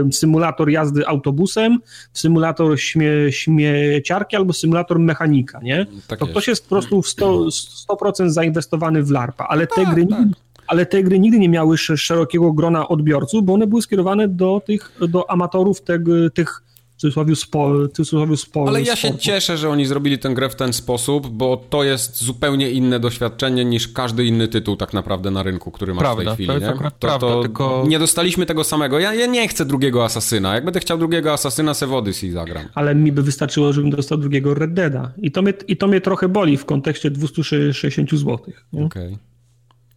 e, symulator jazdy autobusem, w symulator śmie, śmieciarki albo symulator mechanika, nie? Tak to jest. ktoś jest po prostu w 100%, 100% zainwestowany w larpa, ale te Tak, gry tak. nigdy, ale te gry nigdy nie miały sz- szerokiego grona odbiorców, bo one były skierowane do tych, do amatorów tego, tych cudzysłowie spo, w cudzysłowie spo, Ale ja się sportu. cieszę, że oni zrobili tę grę w ten sposób, bo to jest zupełnie inne doświadczenie niż każdy inny tytuł tak naprawdę na rynku, który masz w Prawda, tej chwili. to jest nie? to, prawda, to tylko- Nie dostaliśmy tego samego. Ja, ja nie chcę drugiego Asasyna. Jak będę chciał drugiego Asasyna, se w Odyssey zagram. ale mi by wystarczyło, żebym dostał drugiego Red Deada. I to mnie, i to mnie trochę boli w kontekście 260 zł. Okej.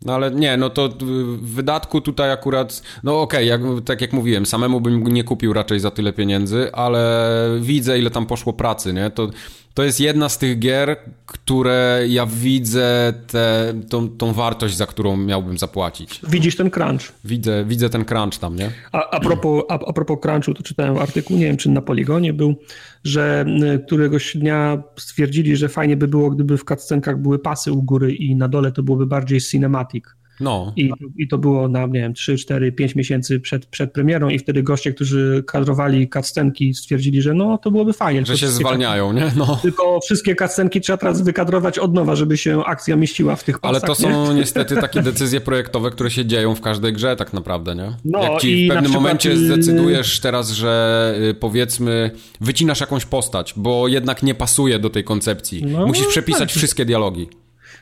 No ale nie, no to w wydatku tutaj akurat, no okej, jak, tak jak mówiłem, samemu bym nie kupił raczej za tyle pieniędzy, ale widzę ile tam poszło pracy, nie? To, to jest jedna z tych gier, które ja widzę te, tą, tą wartość, za którą miałbym zapłacić. Widzisz ten crunch. Widzę, widzę ten crunch tam, nie? A, a, propos, a, a propos crunchu, to czytałem artykuł, nie wiem czy na Poligonie był, że któregoś dnia stwierdzili, że fajnie by było, gdyby w cutscenkach były pasy u góry i na dole to byłoby bardziej cinematic. No. I, I to było na, nie wiem, 3, 4, 5 miesięcy przed, przed premierą i wtedy goście, którzy kadrowali cutscenki stwierdzili, że no to byłoby fajnie. Że się zwalniają, nie? No. Tylko wszystkie cutscenki trzeba teraz wykadrować od nowa, żeby się akcja mieściła w tych pasach. Ale to nie? są niestety takie decyzje projektowe, które się dzieją w każdej grze tak naprawdę, nie? No Jak ci w pewnym momencie zdecydujesz teraz, że y, powiedzmy wycinasz jakąś postać, bo jednak nie pasuje do tej koncepcji. No, Musisz przepisać tak. wszystkie dialogi.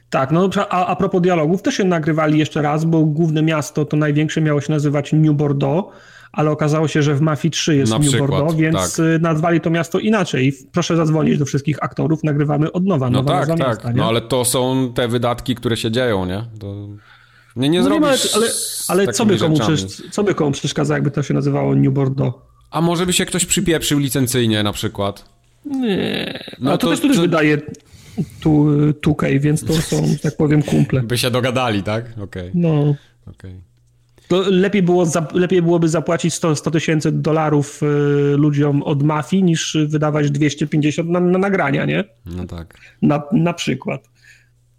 Tak, no a, a propos dialogów, też się nagrywali jeszcze raz, bo główne miasto, to największe miało się nazywać New Bordeaux, ale okazało się, że w Mafii 3 jest Na New przykład, Bordeaux, więc tak. nazwali to miasto inaczej. Proszę zadzwonić do wszystkich aktorów, nagrywamy od nowa, No tak, tak. miasta? No ale to są te wydatki, które się dzieją, nie? To... Nie, nie No nie ma, ale, ale co, by komu co by komu przeszkadza, jakby to się nazywało New Bordeaux? A może by się ktoś przypieprzył licencyjnie na przykład? Nie, No no to, to- też, to też to- wydaje tu, 2K, więc to są, tak powiem, kumple. By się dogadali, tak? Okej, No. okej. To lepiej, było, lepiej byłoby zapłacić 100 100 tysięcy dolarów y, ludziom od mafii, niż wydawać 250 na, na nagrania, nie? No tak. Na, na przykład.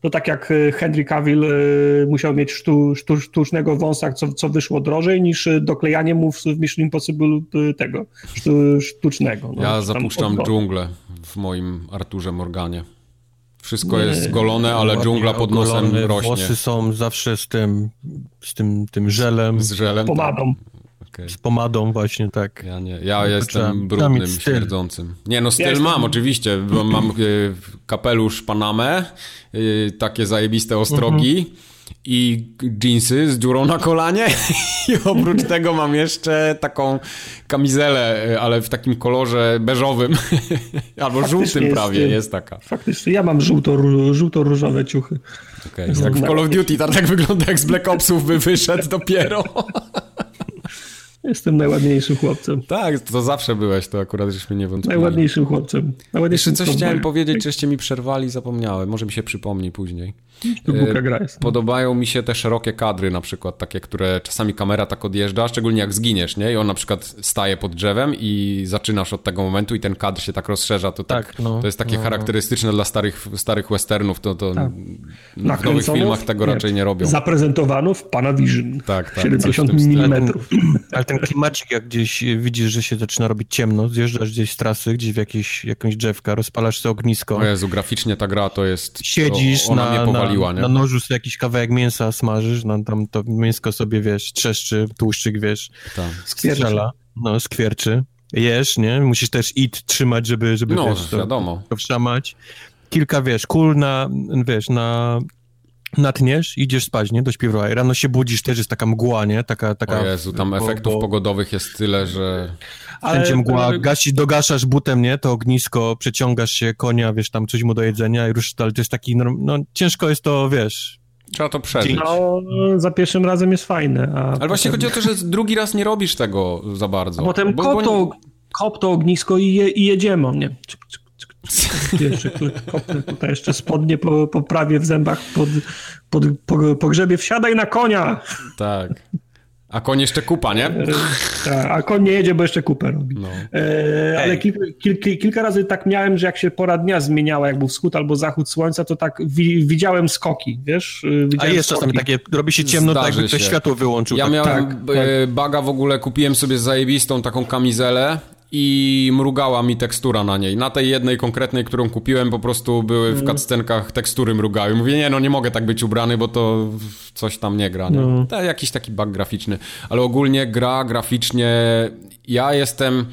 To tak jak y, Henry Cavill y, musiał mieć sztu, sztu, sztucznego wąsa, co, co wyszło drożej, niż doklejanie mu w, Mission Impossible tego sztu, sztucznego. No, Ja zapuszczam dżunglę w moim Arturze Morganie. Wszystko Nie. jest golone, ale dżungla pod nosem ogolone, rośnie. Włosy są zawsze z tym, z tym, tym żelem, Z żelem. Pomadą. Tak. Okej. z pomadą właśnie, tak. Ja nie, ja No, jestem brudnym, śmierdzącym. Nie no, styl Ja jestem- mam oczywiście, bo mam y, kapelusz Panamę, y, takie zajebiste ostrogi Mhm. I jeansy z dziurą na kolanie i oprócz tego mam jeszcze taką kamizelę, y, ale w takim kolorze beżowym albo żółtym jest, prawie, y, jest taka. Faktycznie, ja mam żółto, żółto-różowe ciuchy. Okay. Jak w Call of Duty, tak, tak wygląda jak z Black Opsów by wyszedł dopiero. Jestem najładniejszym chłopcem. Tak, to zawsze byłeś, to akurat żeśmy nie wątpili. Najładniejszym chłopcem. Najładniejszym Jeszcze coś chciałem powiedzieć, żeście mi przerwali, zapomniałem. Może mi się przypomni później. E, gra jest. Podobają mi się te szerokie kadry na przykład, takie, które czasami kamera tak odjeżdża, szczególnie jak zginiesz, nie? I on na przykład staje pod drzewem i zaczynasz od tego momentu i ten kadr się tak rozszerza, to, tak, tak no, to jest takie no. charakterystyczne dla starych, starych westernów, to, to tak. w nowych filmach tego nie, raczej nie robią. Zaprezentowano w Panavision. Tak, tak. 70 mm. Ale ten klimacik, jak gdzieś widzisz, że się zaczyna robić ciemno, zjeżdżasz gdzieś z trasy, gdzieś w jakieś, jakąś drzewka, rozpalasz sobie ognisko. O Jezu, graficznie ta gra to jest... Siedzisz to, na, na, na nożu sobie jakiś kawałek mięsa smażysz, no, tam to mięsko sobie, wiesz, trzeszczy, tłuszczyk, wiesz, tak. No, skwierczy. Jesz, nie? Musisz też it trzymać, żeby, żeby no, wiesz, to, wiadomo. to wszamać. Kilka, wiesz, kul na, wiesz, na natniesz, idziesz spać, nie? Do śpiewaj. Rano się budzisz, też jest taka mgła, nie? Taka, taka... O Jezu, tam efektów bo... pogodowych jest tyle, że... Wszędzie mgła, gasi, dogaszasz butem, nie? To ognisko, przeciągasz się, konia, wiesz, tam coś mu do jedzenia i ruszysz, ale to jest taki, no, no ciężko jest to, wiesz... Trzeba to przeżyć. No, za pierwszym razem jest fajne. ale potem... właśnie chodzi o to, że drugi raz nie robisz tego za bardzo. A potem bo, kop, to, kop to ognisko i, je, i jedziemy, nie? Czyk, czyk, jeszcze tutaj jeszcze spodnie po, poprawię w zębach pod, pod, po, pogrzebie, wsiadaj na konia. Tak. A koń jeszcze kupa, nie? E, tak, a koń nie jedzie, bo jeszcze kupę robi. No. E, ale kil, kil, kil, kilka razy tak miałem, że jak się pora dnia zmieniała, jak był wschód albo zachód słońca, to tak wi, widziałem skoki, wiesz? E, widziałem a jest czasami takie, robi się ciemno, Zdarzy tak jakby to światło wyłączył. Ja tak, miałem tak, tak. baga w ogóle, kupiłem sobie zajebistą taką kamizelę, i mrugała mi tekstura na niej. Na tej jednej konkretnej, którą kupiłem, po prostu były w mm. cutscenkach tekstury mrugały. Mówię, nie, no nie mogę tak być ubrany, bo to coś tam nie gra. Nie? No. To jakiś taki bug graficzny. Ale ogólnie gra graficznie... Ja jestem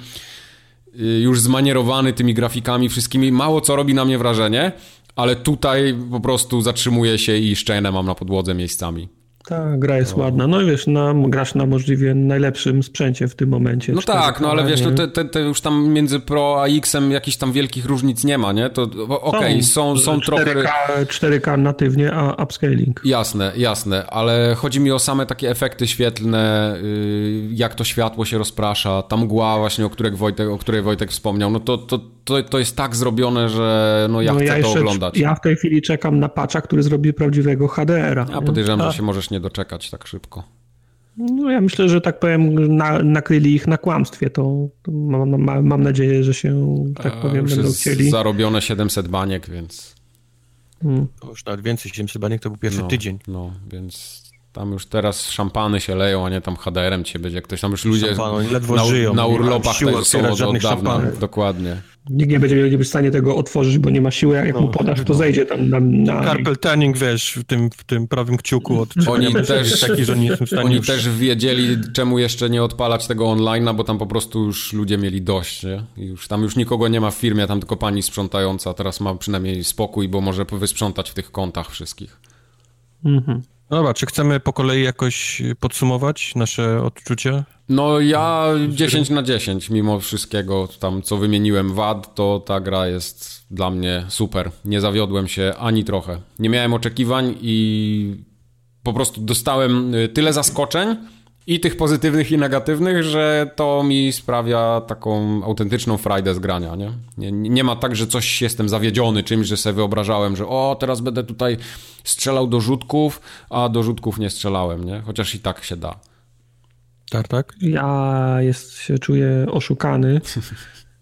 y, już zmanierowany tymi grafikami wszystkimi. Mało co robi na mnie wrażenie, ale tutaj po prostu zatrzymuję się i szczenę mam na podłodze miejscami. Ta gra jest no. ładna. No i wiesz, na, grasz na możliwie najlepszym sprzęcie w tym momencie. No tak, no ale wiesz, to te, te, te, już tam między Pro a X-em jakichś tam wielkich różnic nie ma, nie? To okej, okay, są, są 4K, trochę... 4K natywnie, a upscaling. Jasne, jasne, ale chodzi mi o same takie efekty świetlne, y, jak to światło się rozprasza, ta mgła właśnie, o, której Wojtek, o której Wojtek wspomniał, no to, to, to, to jest tak zrobione, że no ja no chcę ja to oglądać. Ja w tej chwili czekam na patcha, który zrobi prawdziwego HDR-a. Ja podejrzewam, że się możesz nie doczekać tak szybko. No ja myślę, że tak powiem, na, nakryli ich na kłamstwie, to, to mam, mam, nadzieję, że się, tak e, powiem, będą chcieli. zarobione 700 baniek, więc... Hmm. To już nawet więcej, 700 baniek to był pierwszy no, tydzień. No, więc tam już teraz szampany się leją, a nie tam HDR-em cię będzie. Ktoś tam już ludzie Szampany, ledwo na, żyją, na urlopach są od, od dawna. Dokładnie. Nikt nie będzie, nie w stanie tego otworzyć, bo nie ma siły, jak no, mu podasz, to no. zejdzie tam na... na... Carpal tuning, wiesz, w tym, w tym prawym kciuku od Oni też, taki, że nie w stanie oni już... też wiedzieli, czemu jeszcze nie odpalać tego online, bo tam po prostu już ludzie mieli dość, nie? I już, tam już nikogo nie ma w firmie, tam tylko pani sprzątająca, teraz ma przynajmniej spokój, bo może wysprzątać w tych kątach wszystkich. Mhm. No dobra, czy chcemy po kolei jakoś podsumować nasze odczucia? No ja 10 na 10, mimo wszystkiego tam, co wymieniłem wad, to ta gra jest dla mnie super. Nie zawiodłem się ani trochę. Nie miałem oczekiwań i po prostu dostałem y, tyle zaskoczeń, i tych pozytywnych i negatywnych, że to mi sprawia taką autentyczną frajdę z grania, nie? nie? Nie ma tak, że coś jestem zawiedziony czymś, że sobie wyobrażałem, że o, teraz będę tutaj strzelał do rzutków, a do rzutków nie strzelałem, nie? Chociaż i tak się da. Tak, tak? Ja jest, się czuję oszukany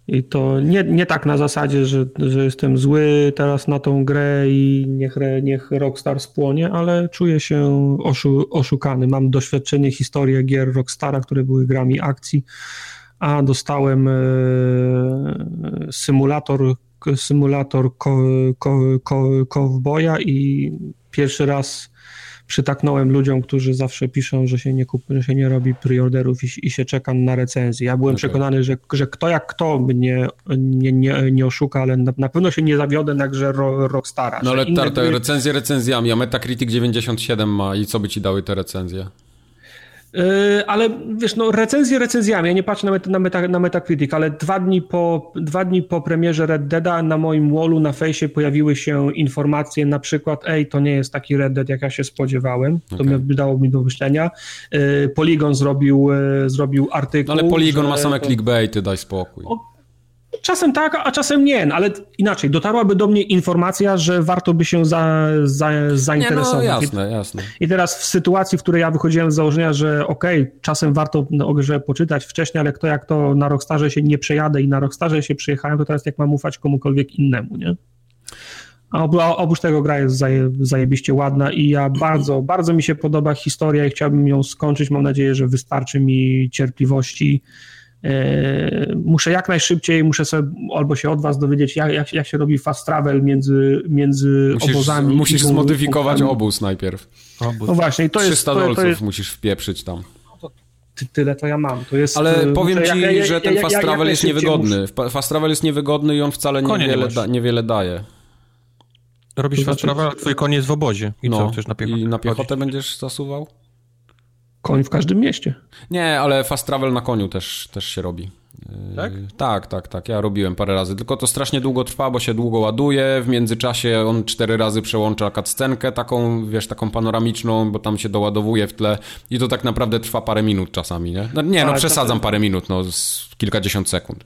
I to nie, nie tak na zasadzie, że, że jestem zły teraz na tą grę i niech, niech Rockstar spłonie, ale czuję się oszu, oszukany. Mam doświadczenie, historię gier Rockstara, które były grami akcji, a dostałem e, symulator, symulator ko, ko, ko, kowboja i pierwszy raz przytaknąłem ludziom, którzy zawsze piszą, że się nie, kup, że się nie robi preorderów i, i się czeka na recenzję. Ja byłem okay. przekonany, że, że kto jak kto mnie nie, nie, nie oszuka, ale na, na pewno się nie zawiodę na grze ro, Rockstara. No ale te, recenzje recenzjami, a Metacritic 97 ma i co by ci dały te recenzje? Yy, ale wiesz, no recenzje recenzjami, ja nie patrzę na, meta, na, meta, na Metacritic, ale dwa dni, po, dwa dni po premierze Red Deada na moim wallu na fejsie pojawiły się informacje na przykład, ej, to nie jest taki Red Dead, jak ja się spodziewałem, to okay. dało mi do myślenia. Yy, Polygon zrobił, yy, zrobił artykuł. No ale Polygon że... ma same clickbaity, daj spokój. O, Czasem tak, a czasem nie, no ale inaczej, dotarłaby do mnie informacja, że warto by się za, za, zainteresować. Nie, no jasne, jasne. I teraz w sytuacji, w której ja wychodziłem z założenia, że okej, okay, czasem warto o grze poczytać wcześniej, ale kto jak to na Rockstarze się nie przejadę i na Rockstarze się przyjechałem, to teraz jak mam ufać komukolwiek innemu, nie? A oprócz tego gra jest zaje, zajebiście ładna i ja bardzo, bardzo mi się podoba historia i chciałbym ją skończyć. Mam nadzieję, że wystarczy mi cierpliwości muszę jak najszybciej, muszę sobie albo się od was dowiedzieć, jak, jak, jak się robi fast travel między, między musisz, obozami. Musisz zmodyfikować obóz najpierw. Obóz. No właśnie, to 300 jest... 300 dolców to jest... musisz wpieprzyć tam. Ty, tyle to ja mam. To jest, Ale powiem ci, jak, że ten fast travel jest niewygodny. Muszę... Fast travel jest niewygodny i on wcale niewiele, da, niewiele daje. Robisz to fast znaczy... travel, a twój jest w obozie. I no, co, chcesz na piechotę? I na piechotę będziesz zasuwał? Koń w każdym mieście. Nie, ale fast travel na koniu też, też się robi. Tak? Tak, tak, tak. Ja robiłem parę razy. Tylko to strasznie długo trwa, bo się długo ładuje. W międzyczasie on cztery razy przełącza cutscenkę taką, wiesz, taką panoramiczną, bo tam się doładowuje w tle. I to tak naprawdę trwa parę minut czasami, nie? No, nie, no przesadzam parę minut, no z kilkadziesiąt sekund.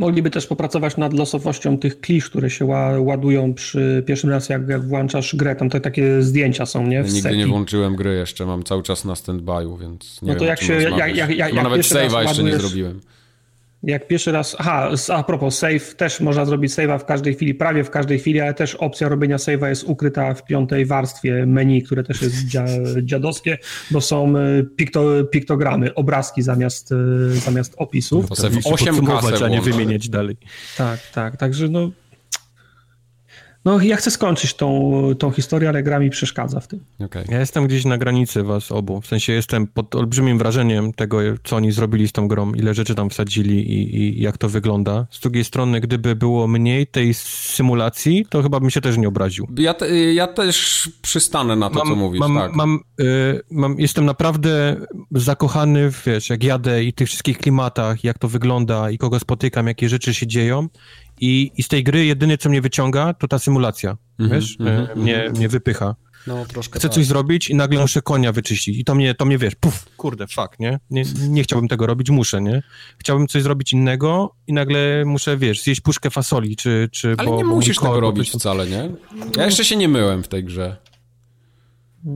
Mogliby też popracować nad losowością tych klisz, które się ładują przy pierwszym raz, jak, jak włączasz grę. Tam te takie zdjęcia są, nie? Ja nigdy nie włączyłem gry jeszcze, mam cały czas na stand-by'u, więc nie no to wiem, jak się, jak, jak, jak, jak Nawet save'a jeszcze nie zrobiłem. Jak pierwszy raz, aha, a propos save, też można zrobić save'a w każdej chwili, prawie w każdej chwili, ale też opcja robienia save'a jest ukryta w piątej warstwie menu, które też jest dzia, dziadowskie, bo są e, pikto, piktogramy, obrazki zamiast, e, zamiast opisów. To sobie w 8 a nie wymieniać dalej. Tak, tak, także no no, ja chcę skończyć tą, tą historię, ale gra mi przeszkadza w tym. Okay. Ja jestem gdzieś na granicy was obu. W sensie jestem pod olbrzymim wrażeniem tego, co oni zrobili z tą grą, ile rzeczy tam wsadzili i, i jak to wygląda. Z drugiej strony, gdyby było mniej tej symulacji, to chyba bym się też nie obraził. Ja, te, ja też przystanę na to, mam, co mówisz. Mam, tak. mam, y, mam, jestem naprawdę zakochany, w, wiesz, jak jadę i tych wszystkich klimatach, jak to wygląda i kogo spotykam, jakie rzeczy się dzieją i, I z tej gry jedyne, co mnie wyciąga, to ta symulacja, mm -hmm, wiesz, mm -hmm, mnie, mnie wypycha. No, troszkę Chcę tak. coś zrobić i nagle muszę konia wyczyścić. I to mnie, to mnie wiesz, puf, kurde, fuck, nie? nie? Nie chciałbym tego robić, muszę, nie? Chciałbym coś zrobić innego i nagle muszę, wiesz, zjeść puszkę fasoli, czy... czy Ale bo, nie bo musisz tego robić wcale, nie? Ja jeszcze się nie myłem w tej grze.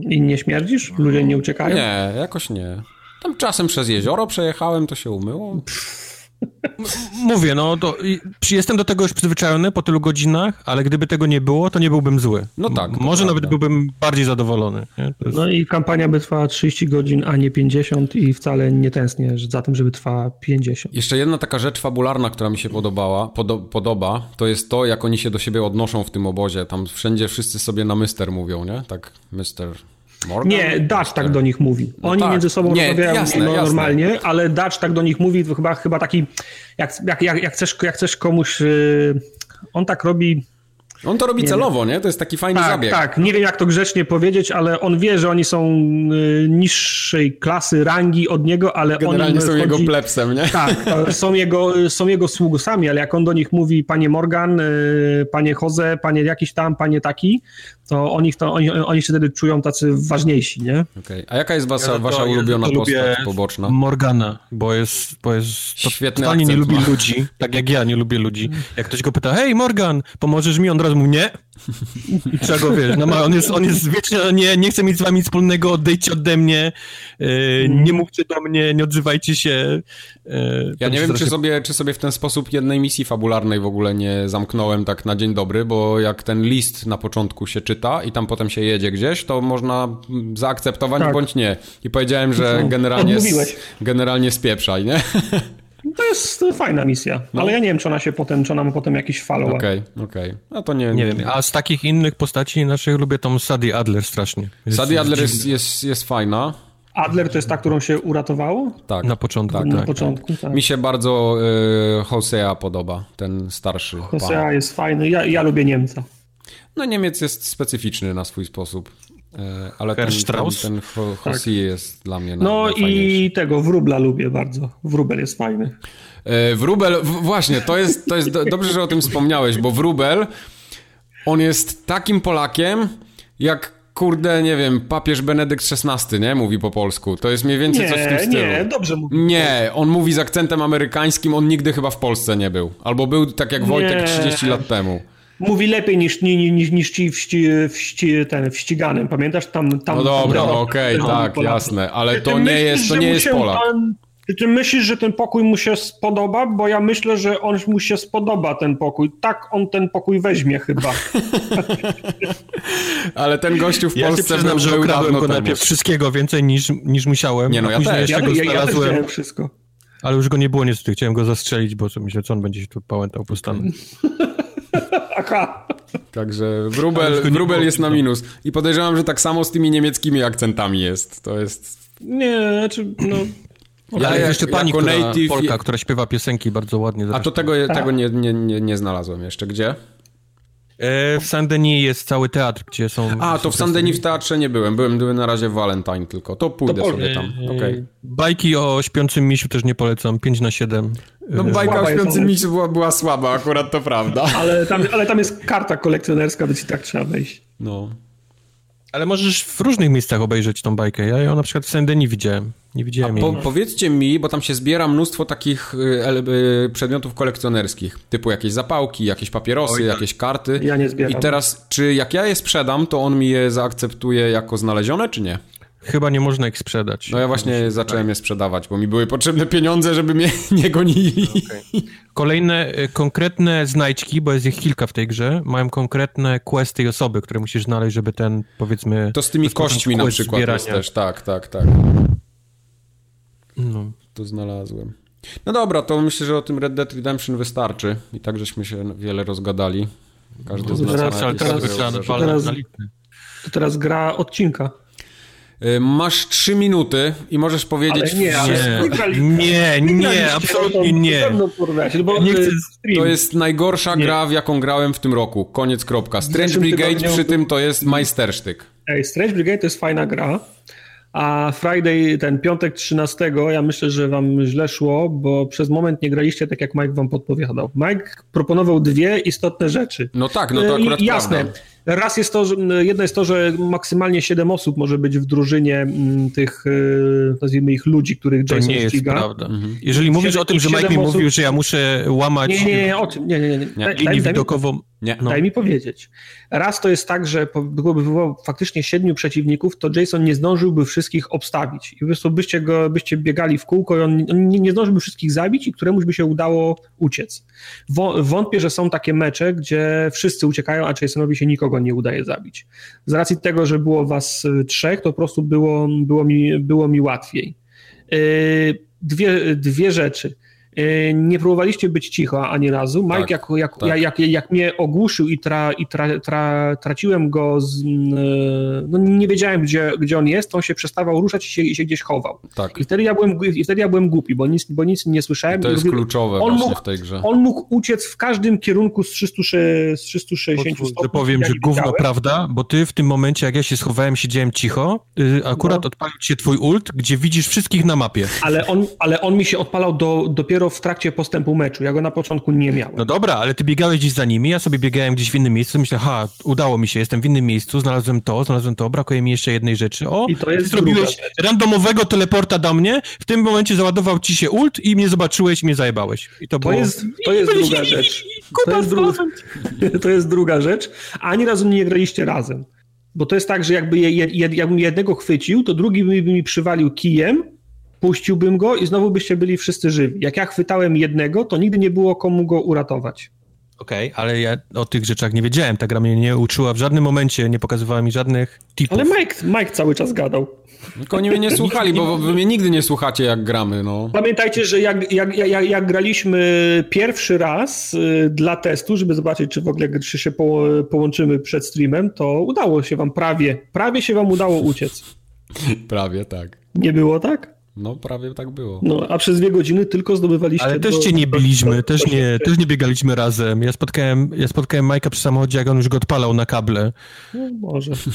I nie śmierdzisz? Ludzie nie uciekają? Nie, jakoś nie. Tam czasem przez jezioro przejechałem, to się umyło. Pff. Mówię, no to jestem do tego już przyzwyczajony po tylu godzinach, ale gdyby tego nie było, to nie byłbym zły. No tak. Może nawet byłbym bardziej zadowolony. Jest... No i kampania by trwała 30 godzin, a nie 50 i wcale nie tęsknię za tym, żeby trwała 50. Jeszcze jedna taka rzecz fabularna, która mi się podobała, podo podoba, to jest to, jak oni się do siebie odnoszą w tym obozie. Tam wszędzie wszyscy sobie na mister mówią, nie? Tak, mister Morgan? Nie, Dutch tak do nich mówi. No Oni no tak. między sobą nie, rozmawiają jasne, normalnie, jasne. ale Dutch tak do nich mówi, to chyba, chyba taki, jak, jak, jak, chcesz, jak chcesz komuś, yy, on tak robi on to robi nie celowo, nie? To jest taki fajny tak, zabieg. Tak, nie wiem jak to grzecznie powiedzieć, ale on wie, że oni są y, niższej klasy, rangi od niego, ale Generalnie oni... są jego plebsem, nie? Tak, są jego, są jego sługusami, ale jak on do nich mówi panie Morgan, y, panie Jose, panie jakiś tam, panie taki, to oni, to, oni, oni się wtedy czują tacy ważniejsi, nie? Okay. A jaka jest wasza, ja wasza ulubiona ja postać poboczna? Morgana, bo jest, bo jest Świetny totalnie nie lubi ludzi, tak jak ja nie lubię ludzi. Jak ktoś go pyta, hej Morgan, pomożesz mi? On razu mówi, nie. I trzeba go, wiesz, no, on, jest, on jest wiecznie, nie, nie chce mieć z wami wspólnego, odejdźcie ode mnie, yy, nie mówcie do mnie, nie odzywajcie się. Yy, ja nie wiem, czy sobie, czy sobie w ten sposób jednej misji fabularnej w ogóle nie zamknąłem tak na dzień dobry, bo jak ten list na początku się czyta i tam potem się jedzie gdzieś, to można zaakceptować tak. bądź nie. I powiedziałem, że generalnie, generalnie spieprzaj, nie? To jest fajna misja, no. ale ja nie wiem, czy ona się potem, czy ona ma potem jakiś follow-up. Okej, okay, okej. Okay. No to nie, nie wiem. A z takich innych postaci naszych lubię tą Sadie Adler strasznie. Jest, Sadie Adler jest, jest, jest fajna. Adler to jest ta, którą się uratowało? Tak. Na początku. Tak, na tak, początku, tak. Mi się bardzo y, Hosea podoba, ten starszy. Hosea pan. jest fajny. Ja, ja lubię Niemca. No Niemiec jest specyficzny na swój sposób. E, ale ten, ten, ten Hossi tak. jest dla mnie No i tego wróbla lubię bardzo. Wróbel jest fajny. E, wróbel, właśnie, to jest, to jest do, dobrze, że o tym wspomniałeś, bo wróbel, on jest takim Polakiem, jak kurde, nie wiem, papież Benedykt XVI, nie? Mówi po polsku. To jest mniej więcej nie, coś w tym stylu. Nie, dobrze mówi. Nie, on mówi z akcentem amerykańskim, on nigdy chyba w Polsce nie był. Albo był tak jak Wojtek nie. 30 lat temu. Mówi lepiej niż, niż, niż ci w, ści, w, ści, ten, w ściganym, pamiętasz? Tam, tam, no dobra, okej, okay, tak, jasne, ale to nie jest, to nie jest Polak. Pan, ty myślisz, że ten pokój mu się spodoba? Bo ja myślę, że on mu się spodoba ten pokój. Tak on ten pokój weźmie chyba. Ale ten gościu w ja Polsce ja przyznam, że ukradłem go najpierw wszystkiego więcej niż, niż musiałem. Nie no, ja też. Ja, ja, ja też wszystko. Ale już go nie było niestety. Chciałem go zastrzelić, bo co myślę, co on będzie się tu pałętał po stanu. Aha. Także wróbel, wróbel jest na minus. I podejrzewam, że tak samo z tymi niemieckimi akcentami jest. To jest... Nie, znaczy, no... Ja, ja jeszcze pani, która, native... Polka, która śpiewa piosenki bardzo ładnie. Zresztą. A to tego, tego nie, nie, nie, nie znalazłem jeszcze. Gdzie? E, w Saint-Denis jest cały teatr, gdzie są... A, to w Saint-Denis w teatrze nie byłem. Byłem, byłem na razie w Valentine tylko. To pójdę to sobie tam. E, okay. Bajki o śpiącym misiu też nie polecam. 5 na 7. No bajka o śpiącym misiu była, była słaba, akurat to prawda. Ale tam, ale tam jest karta kolekcjonerska, więc i tak trzeba wejść. No. Ale możesz w różnych miejscach obejrzeć tą bajkę. Ja ją na przykład w Saint-Denis widziałem. Nie widziałem po, Powiedzcie mi, bo tam się zbiera mnóstwo takich y, y, przedmiotów kolekcjonerskich, typu jakieś zapałki, jakieś papierosy, Oj, tak. jakieś karty. Ja nie zbieram. I teraz, czy jak ja je sprzedam, to on mi je zaakceptuje jako znalezione, czy nie? Chyba nie można ich sprzedać. No ja właśnie zacząłem je sprzedawać, bo mi były potrzebne pieniądze, żeby mnie nie gonili. Okay. Kolejne y, konkretne znajdźki, bo jest ich kilka w tej grze, mają konkretne questy i osoby, które musisz znaleźć, żeby ten, powiedzmy... To z tymi kośćmi na przykład zbierania. jest też, tak, tak, tak. No. To znalazłem. No dobra, to myślę, że o tym Red Dead Redemption wystarczy. I tak żeśmy się wiele rozgadali. Każdy no, z nas teraz, teraz, teraz, to teraz gra odcinka. Y, masz trzy minuty i możesz powiedzieć... Ale nie, ale nie, nie, nie, absolutnie nie. To jest najgorsza nie. gra, w jaką grałem w tym roku. Koniec, kropka. Strange Brigade przy tym to jest majstersztyk. Ej, Strange Brigade to jest fajna gra. A Friday, ten piątek 13, ja myślę, że wam źle szło, bo przez moment nie graliście tak, jak Mike wam podpowiadał. Mike proponował dwie istotne rzeczy. No tak, no to akurat I, Jasne. Prawda. Raz jest to, że, jedno jest to, że maksymalnie 7 osób może być w drużynie mm, tych, e, nazwijmy ich ludzi, których Jason to nie ściga. jest prawda. Mhm. Jeżeli mówisz o tym, że Mike mi osób... mówił, że ja muszę łamać... Nie, nie, nie, o tym, nie, nie, nie. nie. Daj, daj, widokową... Nie. No. Daj mi powiedzieć. Raz to jest tak, że byłoby było faktycznie siedmiu przeciwników, to Jason nie zdążyłby wszystkich obstawić. I po prostu byście, go, byście biegali w kółko i on, on nie, nie zdążyłby wszystkich zabić i któremuś by się udało uciec. Wątpię, że są takie mecze, gdzie wszyscy uciekają, a Jasonowi się nikogo nie udaje zabić. Z racji tego, że było was y, trzech, to po prostu było, było, mi, było mi łatwiej. Y, dwie, dwie rzeczy. E, nie próbowaliście być cicho ani razu. Mike, tak, jak, jak, tak. Jak, jak, mnie ogłuszył i, tra, i tra, tra, traciłem go, z, e, no nie wiedziałem, gdzie, gdzie on jest, on się przestawał ruszać i się, i się gdzieś chował. Tak. I, wtedy ja byłem, I wtedy ja byłem głupi, bo nic, bo nic nie słyszałem. I to jest kluczowe on mógł, w tej grze. On mógł uciec w każdym kierunku z 360, z 360 Pozwól, stopni. powiem, że gówno prawda, bo ty w tym momencie, jak ja się schowałem, siedziałem cicho, y, akurat no. odpalił się twój ult, gdzie widzisz wszystkich na mapie. Ale on, ale on mi się odpalał do, dopiero dopiero w trakcie postępu meczu. Ja go na początku nie miałem. No dobra, ale ty biegałeś gdzieś za nimi, ja sobie biegałem gdzieś w innym miejscu, myślę, ha, udało mi się, jestem w innym miejscu, znalazłem to, znalazłem to, brakuje mi jeszcze jednej rzeczy. O, I to jest zrobiłeś randomowego teleporta do mnie, w tym momencie załadował ci się ult i mnie zobaczyłeś i mnie zajebałeś. I to, to było... jest, to jest druga rzecz. To jest, dru... to jest druga rzecz. Ani razu nie graliście razem. Bo to jest tak, że jakby je, je, jakbym jednego chwycił, to drugi by mi przywalił kijem, puściłbym go i znowu byście byli wszyscy żywi. Jak ja chwytałem jednego, to nigdy nie było komu go uratować. Okej, okay, ale ja o tych rzeczach nie wiedziałem. Ta gra mnie nie uczyła w żadnym momencie, nie pokazywała mi żadnych tipów. Ale Mike, Mike cały czas gadał. Tylko oni mnie nie słuchali, bo wy mnie nigdy nie słuchacie, jak gramy, no. Pamiętajcie, że jak, jak, jak, jak graliśmy pierwszy raz y, dla testu, żeby zobaczyć, czy w ogóle czy się po, połączymy przed streamem, to udało się wam prawie, prawie się wam udało uciec. prawie, tak. Nie było tak? No, prawie tak było. No, a przez dwie godziny tylko zdobywaliście... Ale też do- cię nie biliśmy, też nie, też nie biegaliśmy razem. Ja spotkałem, ja spotkałem Majka przy samochodzie, jak on już go odpalał na kable. No, może. W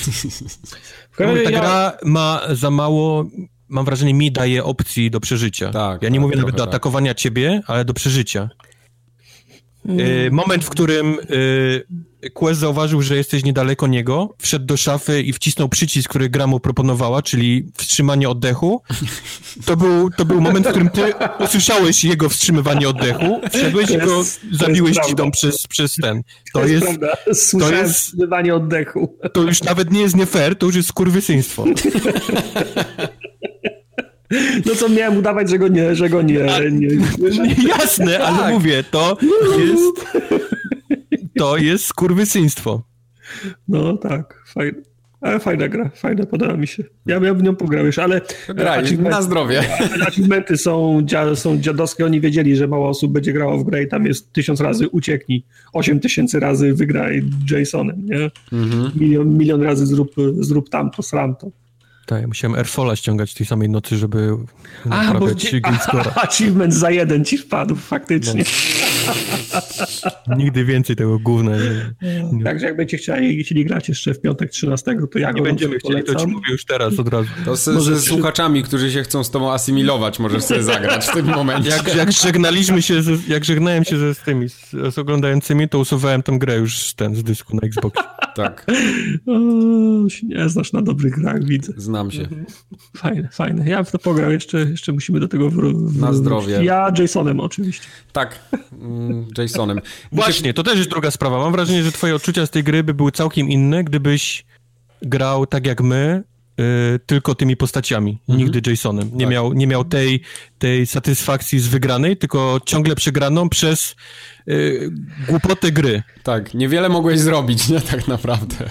Ja każdym mówię, ta razie ja- gra ma za mało, mam wrażenie, mi daje opcji do przeżycia. Tak, ja nie tak, mówię nawet do tak. atakowania ciebie, ale do przeżycia. Mm. Y, moment, w którym y, Quest zauważył, że jesteś niedaleko niego, wszedł do szafy i wcisnął przycisk, który gra mu proponowała, czyli wstrzymanie oddechu. To był, to był moment, w którym ty usłyszałeś jego wstrzymywanie oddechu, wszedłeś To i go jest- to jest zabiłeś dzidą przez, przez ten. To To jest, jest, prawda. Słyszałem jest- wstrzymywanie oddechu. to już nawet nie jest nie fair, to już jest skurwysyństwo. No co miałem udawać, że go nie, że go nie, nie, nie Jasne, ale Tak. mówię, to jest, to jest skurwysyństwo. No tak, fajna. Ale fajna gra, fajna, podoba mi się. Ja bym w nią pograł już, ale Graj, achievement- na zdrowie. achievementy są, dzia, są dziadowskie, oni wiedzieli, że mało osób będzie grało w grę i tam jest tysiąc razy ucieknij, osiem tysięcy razy wygraj Jasonem, nie? Mhm. Milion, milion razy zrób, zrób tamto, sram to. Tak, ja musiałem Airfalla ściągać tej samej nocy, żeby A, bo naprawiać score'a. achievement za jeden ci wpadł, faktycznie. Nigdy więcej tego gówna nie, Także jak będziecie chcieli, chcieli grać jeszcze w piątek 13, to ja nie będziemy chcieli, to ci mówię już teraz od razu. To z, Może słuchaczami, którzy się chcą z tobą asymilować, możesz sobie zagrać w tym momencie. Jak, jak żegnaliśmy się, ze, jak żegnałem się ze z tymi, z, z oglądającymi, to usuwałem tą grę już z ten, z dysku na Xbox. Tak, O, nie znasz na dobrych grach, widzę. znam się. Fajne, fajne. Ja w to pograł, jeszcze, jeszcze musimy do tego wrócić. Na zdrowie. Ja Jasonem oczywiście. Tak, Jasonem. Mi się- Właśnie, to też jest druga sprawa. Mam wrażenie, że twoje odczucia z tej gry by były całkiem inne, gdybyś grał tak jak my, y, tylko tymi postaciami, nigdy Jasonem. Nie, Tak. miał, nie miał tej, tej satysfakcji z wygranej, tylko ciągle przegraną przez y, głupotę gry. Tak, niewiele mogłeś zrobić, nie? Tak naprawdę.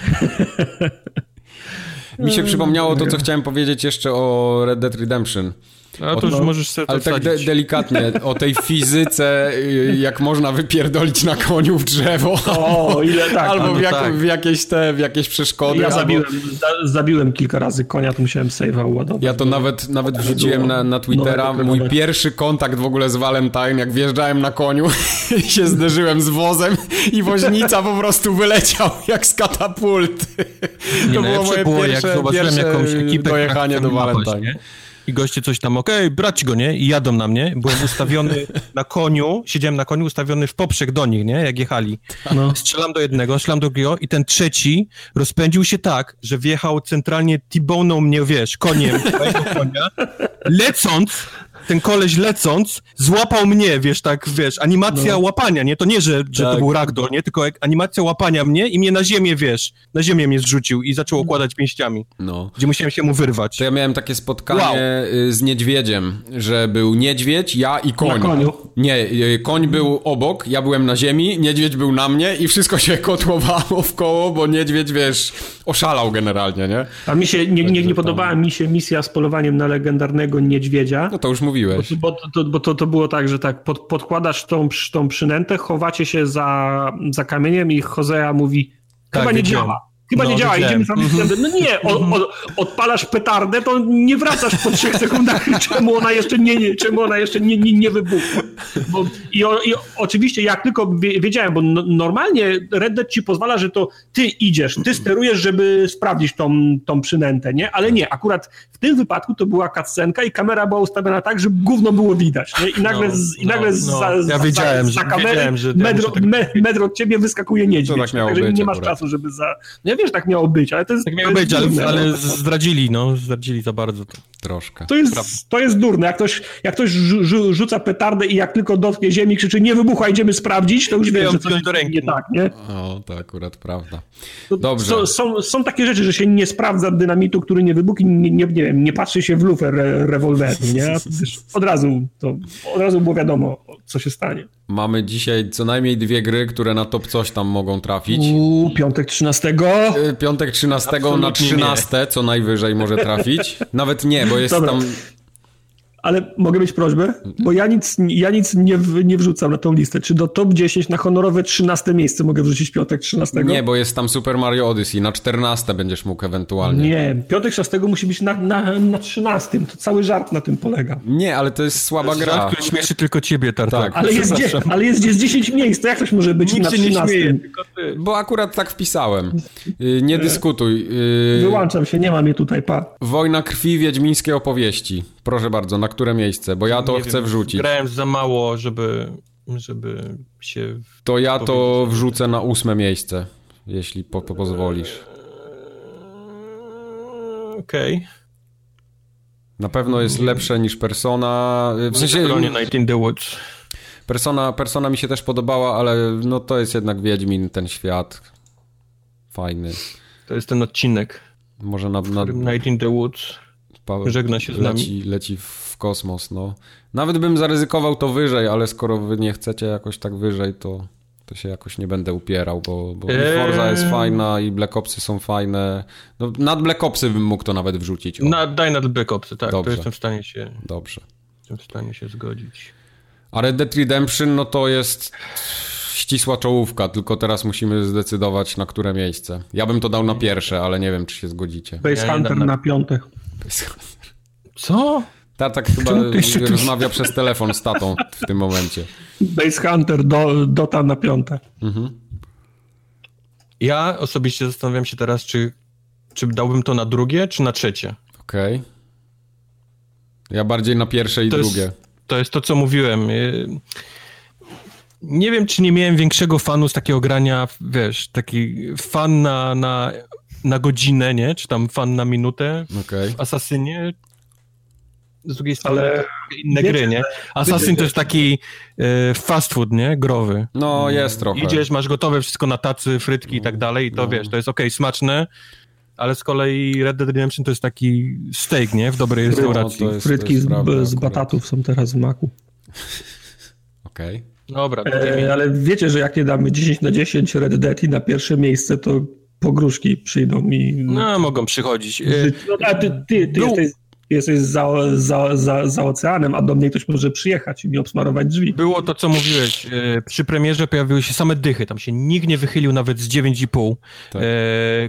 Mi się przypomniało to, co chciałem powiedzieć jeszcze o Red Dead Redemption. A to już no, możesz sobie to Ale tak de delikatnie, o tej fizyce, y, jak można wypierdolić na koniu w drzewo. O, ile tak. albo w, no jak, tak. w jakieś te, w jakieś przeszkody. Ja albo... zabiłem, za, zabiłem kilka razy konia, to musiałem save'a ładować. Ja to nawet, nawet wrzuciłem na, na Twittera. No, Mój no, pierwszy kontakt w ogóle z Valentine, jak wjeżdżałem na koniu i się zderzyłem z wozem i woźnica po prostu wyleciał jak z katapulty. Nie, To było moje było, jak pierwsze, zobaczyłem pierwsze jakąś ekipę, dojechanie do Valentine. nie? I goście coś tam, okej, brać go, nie? I jadą na mnie. Byłem ustawiony na koniu, siedziałem na koniu, ustawiony w poprzek do nich, nie? Jak jechali. No. Strzelam do jednego, strzelam do drugiego i ten trzeci rozpędził się tak, że wjechał centralnie T-bone'ą mnie, wiesz, koniem konia, lecąc, ten koleś lecąc, złapał mnie, wiesz, tak, wiesz, animacja No. łapania, nie? To nie, że, że to Tak. był ragdoll, nie? Tylko jak animacja łapania mnie i mnie na ziemię, wiesz, na ziemię mnie zrzucił i zaczął okładać pięściami, No. gdzie musiałem się mu wyrwać. To ja miałem takie spotkanie Wow. y, z niedźwiedziem, że był niedźwiedź, ja i koń. Na koniu. Nie, y, koń był obok, ja byłem na ziemi, niedźwiedź był na mnie i wszystko się kotłowało w koło, bo niedźwiedź, wiesz, oszalał generalnie, nie? A mi się nie, nie, nie podobała mi się misja z polowaniem na legendarnego niedźwiedzia. No to już mówiłeś. Bo, to, to, bo to, to było tak, że tak pod, podkładasz tą, tą przynętę, chowacie się za, za kamieniem i Hosea mówi, chyba Tak, nie działa. Chyba No, nie działa, idziemy tam. No nie, o, o, odpalasz petardę, to nie wracasz po trzech sekundach, czemu ona jeszcze nie, nie, czemu ona jeszcze nie, nie, nie wybuchła. Bo, i, o, I oczywiście jak tylko wie- wiedziałem, bo no, normalnie Red Dead ci pozwala, że to ty idziesz, ty sterujesz, żeby sprawdzić tą, tą przynętę, nie? Ale nie, akurat w tym wypadku to była cutscenka i kamera była ustawiona tak, żeby gówno było widać, nie? I nagle, No, z, i no, nagle no. za, Ja wiedziałem, za, że- za kamery wiedziałem, że ja metro, tak- od ciebie wyskakuje niedźwiedź. To tak miało być nie masz akurat. czasu, żeby za... No ja wiesz, tak miało być, ale to jest... Tak to miało jest być, ale, durne, ale zdradzili, no, zdradzili za bardzo to. Troszkę. To jest, to jest durne. Jak ktoś, jak ktoś rzu- rzu- rzuca petardę i jak tylko dotknie ziemi, krzyczy nie wybucha, idziemy sprawdzić, to już ją że coś do ręki, nie tak, nie? O, to akurat prawda. To Dobrze. Są, są, są takie rzeczy, że się nie sprawdza dynamitu, który nie wybuchł i nie, nie, nie wiem, nie patrzy się w lufę re, rewolweru, nie? Od razu, to, od razu było wiadomo, co się stanie. Mamy dzisiaj co najmniej dwie gry, które na top coś tam mogą trafić. Uuu, piątek 13. Y, Piątek 13 na Absolutnie 13 co najwyżej może trafić. Nawet nie, bo jest Dobra. tam Ale mogę mieć prośbę? Bo ja nic, ja nic nie, w, nie wrzucam na tą listę. Czy do top 10 na honorowe 13 miejsce mogę wrzucić piątek 13? Nie, bo jest tam Super Mario Odyssey. Na 14 będziesz mógł ewentualnie. Nie, piątek 16 musi być na, na, na 13. To cały żart na tym polega. Nie, ale to jest słaba gra. Żart, który śmieszy tylko ciebie, Tartak. Tak. Ale jest, dzie- ale jest, jest 10 miejsc, to jak coś może być Nikt na się nie 13? śmieje, tylko ty. Bo akurat tak wpisałem. Y, Nie dyskutuj. Y, Wyłączam się, nie mam je tutaj, pa. Wojna krwi, wiedźmińskie opowieści. Proszę bardzo, na które miejsce? Bo ja to Nie chcę wiem, wrzucić. Grałem za mało, żeby, żeby się... To ja to wrzucę na ósme miejsce, jeśli po, po pozwolisz. Okej. Na pewno jest lepsze niż Persona. W sensie, Bronie Night in the Woods. Persona, Persona mi się też podobała, ale no to jest jednak Wiedźmin, ten świat. Fajny. To jest ten odcinek, Może na, na, Night in the Woods żegna się z nami. leci, leci w kosmos, no. Nawet bym zaryzykował to wyżej, ale skoro wy nie chcecie jakoś tak wyżej, to, to się jakoś nie będę upierał, bo, bo Eee. Forza jest fajna i Black Opsy są fajne. No, nad Black Opsy bym mógł to nawet wrzucić. Na, daj na Black Opsy, tak, Dobrze. to jestem w stanie się, Dobrze. jestem w stanie się zgodzić. A Red Dead Redemption, no to jest ścisła czołówka, tylko teraz musimy zdecydować na które miejsce. Ja bym to dał na pierwsze, ale nie wiem, czy się zgodzicie. Base Ja Hunter na- na piątek. Co? Tartak chyba rozmawia przez telefon z tatą w tym momencie. Base Hunter, do, Dota na piątek. Ja osobiście zastanawiam się teraz, czy, czy dałbym to na drugie, czy na trzecie. Okej. Ja bardziej na pierwsze i To drugie. jest, to jest to, co mówiłem. Y, Nie wiem, czy nie miałem większego fanu z takiego grania, wiesz, taki fan na, na, na godzinę, nie? Czy tam fan na minutę Okej. w Asasynie. Z drugiej strony Ale inne wiecie, gry, nie? Assassin to jest taki e, fast food, nie? Growy. No, jest trochę. Idziesz, masz gotowe wszystko na tacy, frytki i tak dalej i to wiesz, to jest okej, smaczne, ale z kolei Red Dead Redemption to jest taki steak, nie? W dobrej restauracji. to jest- frytki z, prawda z batatów są teraz w maku. Okej. Dobra, drugie E, ale wiecie, że jak nie damy 10 na 10 Red Dead i na pierwsze miejsce, to pogróżki przyjdą mi. No, mogą przychodzić. E, No, a ty, ty, ty No. jesteś, jesteś za, za, za, za oceanem, a do mnie ktoś może przyjechać i mi obsmarować drzwi. Było to, co mówiłeś. E, Przy premierze pojawiły się same dychy. Tam się nikt nie wychylił nawet z 9,5. Tak. E,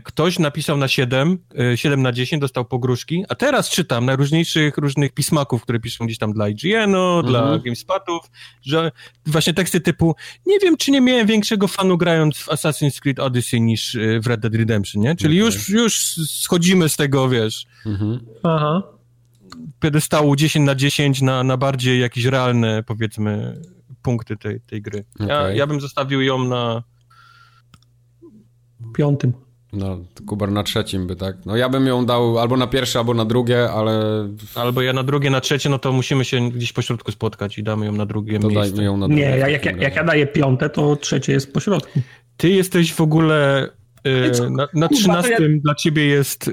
Ktoś napisał na 7, e, 7 na 10, dostał pogróżki. A teraz czytam najróżniejszych różnych pismaków, które piszą gdzieś tam dla IGN-u, dla GameSpotów, że właśnie teksty typu nie wiem, czy nie miałem większego fanu grając w Assassin's Creed Odyssey niż e, w Red Dead Redemption, nie? Czyli już, już schodzimy z tego, wiesz, Mhm. Aha. Piedestału 10 na 10 na, na bardziej jakieś realne, powiedzmy, punkty tej, tej gry. Ja, Okej. ja bym zostawił ją na... Piątym. No, Kubar na trzecim by, tak? No ja bym ją dał albo na pierwsze, albo na drugie, ale Albo ja na drugie, na trzecie, no to musimy się gdzieś po środku spotkać i damy ją na drugie to miejsce. dajmy ją na drugie. Nie, ja, jak, jak, jak ja daję piąte, to trzecie jest po środku. Ty jesteś w ogóle... e, na, na Kurwa, to 13 ja- dla ciebie jest...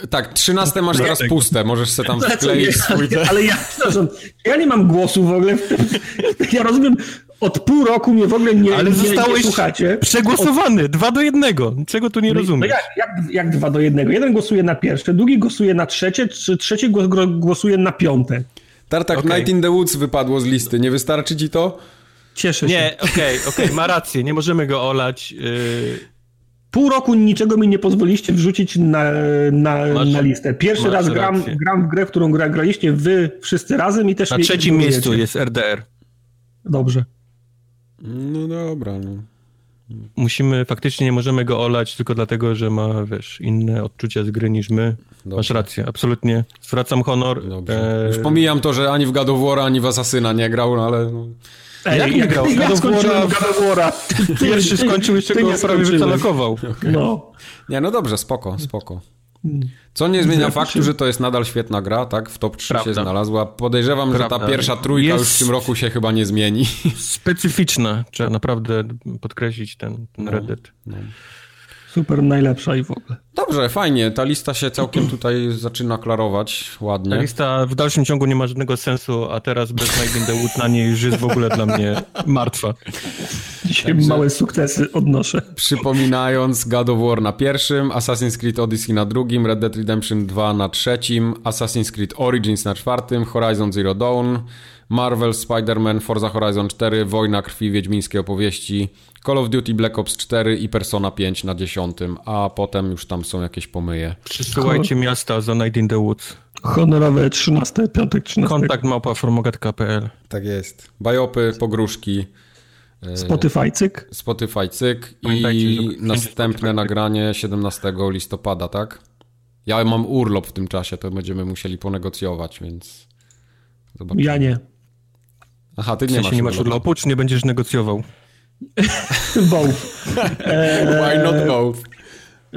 e, Tak, trzynaste masz teraz puste, możesz se tam co, wkleić swój... ale, ale ja, przepraszam, ja nie mam głosu w ogóle. Ja rozumiem, od pół roku mnie w ogóle nie, Ale nie, zostałeś nie słuchacie. przegłosowany, dwa do jednego. Czego tu nie No rozumiesz? jak, jak, jak dwa do jednego? Jeden głosuje na pierwsze, drugi głosuje na trzecie, trzy, trzeci głosuje na piąte. Tartak, Okej. Night in the Woods wypadło z listy, nie wystarczy ci to? Cieszę się. Nie, okej, okej, ma rację, nie możemy go olać. e, Pół roku niczego mi nie pozwoliście wrzucić na, na, Masz- na listę. Pierwszy raz gram, rację. gram w grę, w którą gra, graliście wy wszyscy razem i też Na trzecim miejscu jest RDR. Dobrze. No dobra, no. Musimy, faktycznie nie możemy go olać tylko dlatego, że ma, wiesz, inne odczucia z gry niż my. Dobrze. Masz rację, absolutnie. Zwracam honor. E, Już pomijam to, że ani w God of War, ani w Asasyna nie grał, no ale... No. Ej, Jak nie grał? Ja skończyłem ty- Pierwszy skończył, jeszcze ty go nie prawie skończyłeś. wycalakował. No. Nie, no dobrze, spoko, spoko. Co nie zmienia faktu, że to jest nadal świetna gra, tak? W top 3 się Prawda. znalazła. Podejrzewam, że ta Prawda. pierwsza trójka Jest- już w tym roku się chyba nie zmieni. Specyficzna, trzeba naprawdę podkreślić ten, ten Red Dead. Super, najlepsza i w ogóle. Dobrze, fajnie. Ta lista się całkiem tutaj zaczyna klarować Ta ładnie. lista w dalszym ciągu nie ma żadnego sensu, a teraz bez Night in the Wood na niej już jest w ogóle dla mnie martwa. Dzisiaj Także małe sukcesy odnoszę. Przypominając, God of War na pierwszym, Assassin's Creed Odyssey na drugim, Red Dead Redemption 2 na trzecim, Assassin's Creed Origins na czwartym, Horizon Zero Dawn, Marvel, Spider-Man, Forza Horizon 4, Wojna Krwi, Wiedźmińskie opowieści, Call of Duty Black Ops 4 i Persona 5 na dziesiątym, a potem już tam są jakieś pomyje. Przysyłajcie miasta za Night in the Woods. Honorowe 13, piątek 13. Kontakt małpa formogat.pl Tak jest. Bajopy, pogróżki. E, Spotify cyk. Spotify cyk i następne Spotify. nagranie 17 listopada, tak? Ja mam urlop w tym czasie, to będziemy musieli ponegocjować, więc zobaczymy. Ja nie. Aha, ty nie w sensie masz nie masz urlopu, czy nie będziesz negocjował? both. Why not both?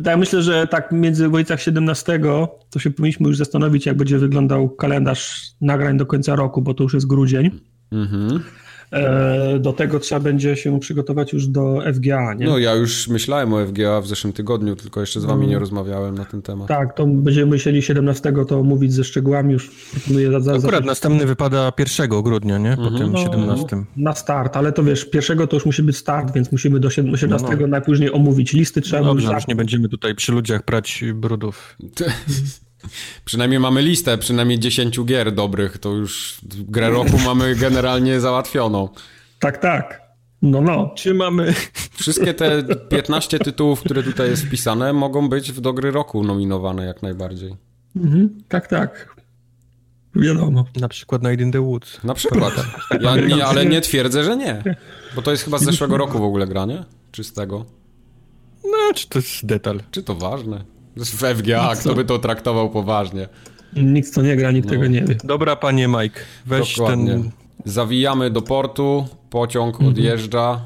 Tak, myślę, że tak między Wojcach 17 to się powinniśmy już zastanowić, jak będzie wyglądał kalendarz nagrań do końca roku, bo to już jest grudzień. Mhm. E, do tego trzeba będzie się przygotować już do FGA, nie? No ja już myślałem o FGA w zeszłym tygodniu, tylko jeszcze z wami no. nie rozmawiałem na ten temat. Tak, to będziemy musieli 17 to mówić ze szczegółami, już proponuję za, za, Akurat za... następny wypada 1 grudnia, nie? Po mhm. tym no, 17. Na start, ale to wiesz, pierwszego to już musi być start, więc musimy do 17 no, no. najpóźniej omówić listy, trzeba no Dobrze, już nie będziemy tutaj przy ludziach brać brudów. Przynajmniej mamy listę, przynajmniej 10 gier dobrych, to już grę roku mamy generalnie załatwioną. Tak, tak. No, no. Czy mamy... Wszystkie te 15 tytułów, które tutaj jest wpisane, mogą być w do gry roku nominowane jak najbardziej. Mhm, tak, tak. Wiadomo. Na przykład Night in the Woods. Na przykład. Ja nie, ale nie twierdzę, że nie. Bo to jest chyba z zeszłego roku w ogóle granie? Czy z tego? No, czy to jest detal? Czy to ważne? W FGA, kto by to traktował poważnie. Nikt to nie gra, nikt no. tego nie wie. Dobra, panie Mike, weź Dokładnie. ten... Zawijamy do portu, pociąg mhm. odjeżdża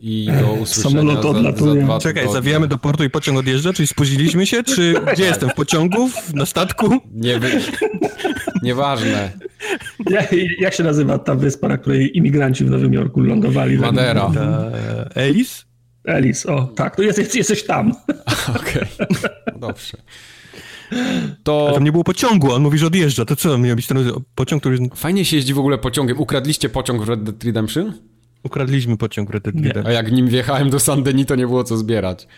i do usłyszenia Samolot odlatuje. Za, za dwa Czekaj, zawijamy do portu i pociąg odjeżdża? Czyli spóźniliśmy się? Czy gdzie jestem? W pociągu? Na statku? Nie wy... Nieważne. Jak się nazywa ta wyspa, na której imigranci w Nowym Jorku lądowali? Madera. Elis? Elis, o tak, to jesteś, jesteś tam. Okej, okay. dobrze. To... A tam nie było pociągu, on mówi, że odjeżdża. To co, miał być ten pociąg, który... Fajnie się jeździ w ogóle pociągiem. Ukradliście pociąg w Red Dead Redemption? Ukradliśmy pociąg w Red Dead Redemption. A jak nim wjechałem do San Denis, to nie było co zbierać.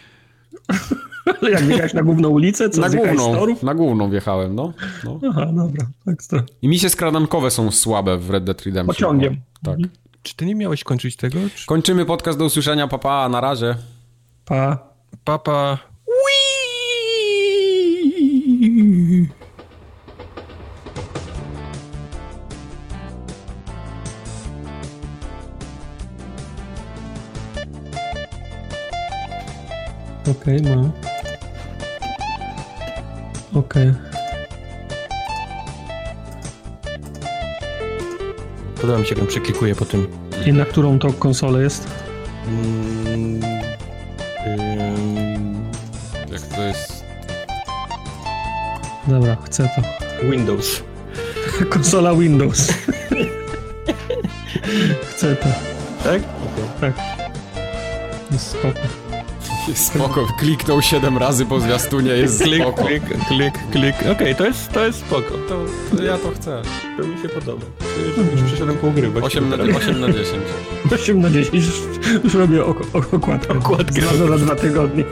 Ale jak wjechałeś na główną ulicę? Co, na główną, na główną wjechałem, no. no. Aha, dobra, ekstra. I misje skradankowe są słabe w Red Dead Redemption. Pociągiem. Tak. Mhm. Czy ty nie miałeś kończyć tego? Czy... Kończymy podcast, do usłyszenia, papa, na razie. Pa. Papa. Okej, okay, mam. Okej. Okay. Podoba mi się, jak on przeklikuje po tym. I na którą to konsolę jest? Mm, jak to jest? Dobra, chcę to. Windows. Konsola Windows. chcę to. Tak? Okay. Tak. Jest spoko. Spoko, kliknął 7 razy po zwiastunie, jest klik, spoko. Klik, klik, klik. Okej, okay, to, jest, to jest spoko. To, to, ja to chcę. To mi się podoba. Już, przeszedłem pół gry. 8 na, 8 na 10. 8 na 10. Już, już robię ok, ok, okładkę. Okładkę. Za, za dwa tygodnie.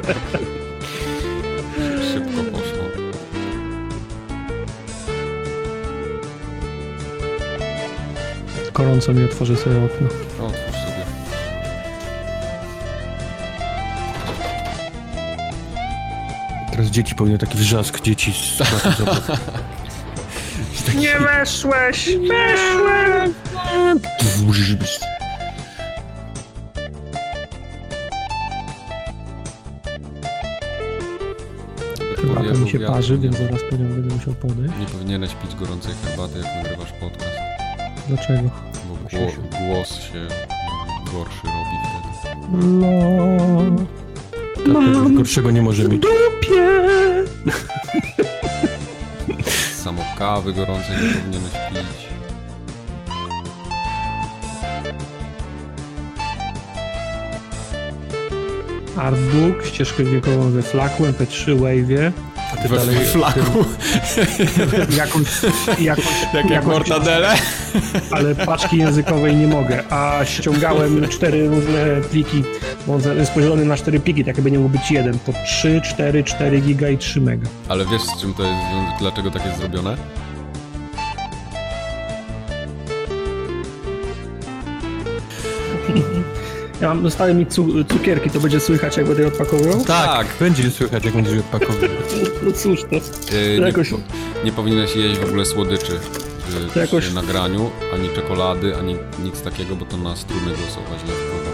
Szybko poszło. Gorąco mi otworzy sobie okno. Dzieci powinny taki wrzask dzieci z Nie weszłeś! Weszłem! Herbata mi się parzy, więc zaraz po nią będę musiał podejść. Nie powinieneś pić gorącej herbaty, jak nagrywasz podcast. Dlaczego? Bo gło głos się gorszy robi wtedy. No. Tak, gorszego nie może mieć. Dupie! Samo kawy gorącej nie powinieneś pić. Artbook, ścieżkę dźwiękową we Flaku, MP3 Wave'ie. Ty We dalej... flaku, Jakąś, jakąś, tak jak mortadele. ale paczki językowej nie mogę, a ściągałem cztery różne pliki, bo on jest podzielony na cztery pliki, tak jakby nie mógł być jeden, to 3, 4, 4 giga i 3 mega. Ale wiesz z czym to jest, dlaczego tak jest zrobione? Ja mam, zostały mi cu cukierki, to będzie słychać, jak będę je odpakowywał? Tak, Tak. będzie słychać, jak będziesz odpakowywał. No cóż, to, Yy, to nie, jakoś... nie powinieneś jeść w ogóle słodyczy yy, To jakoś- przy nagraniu, ani czekolady, ani nic takiego, bo to na struny głosowe źle wpływa.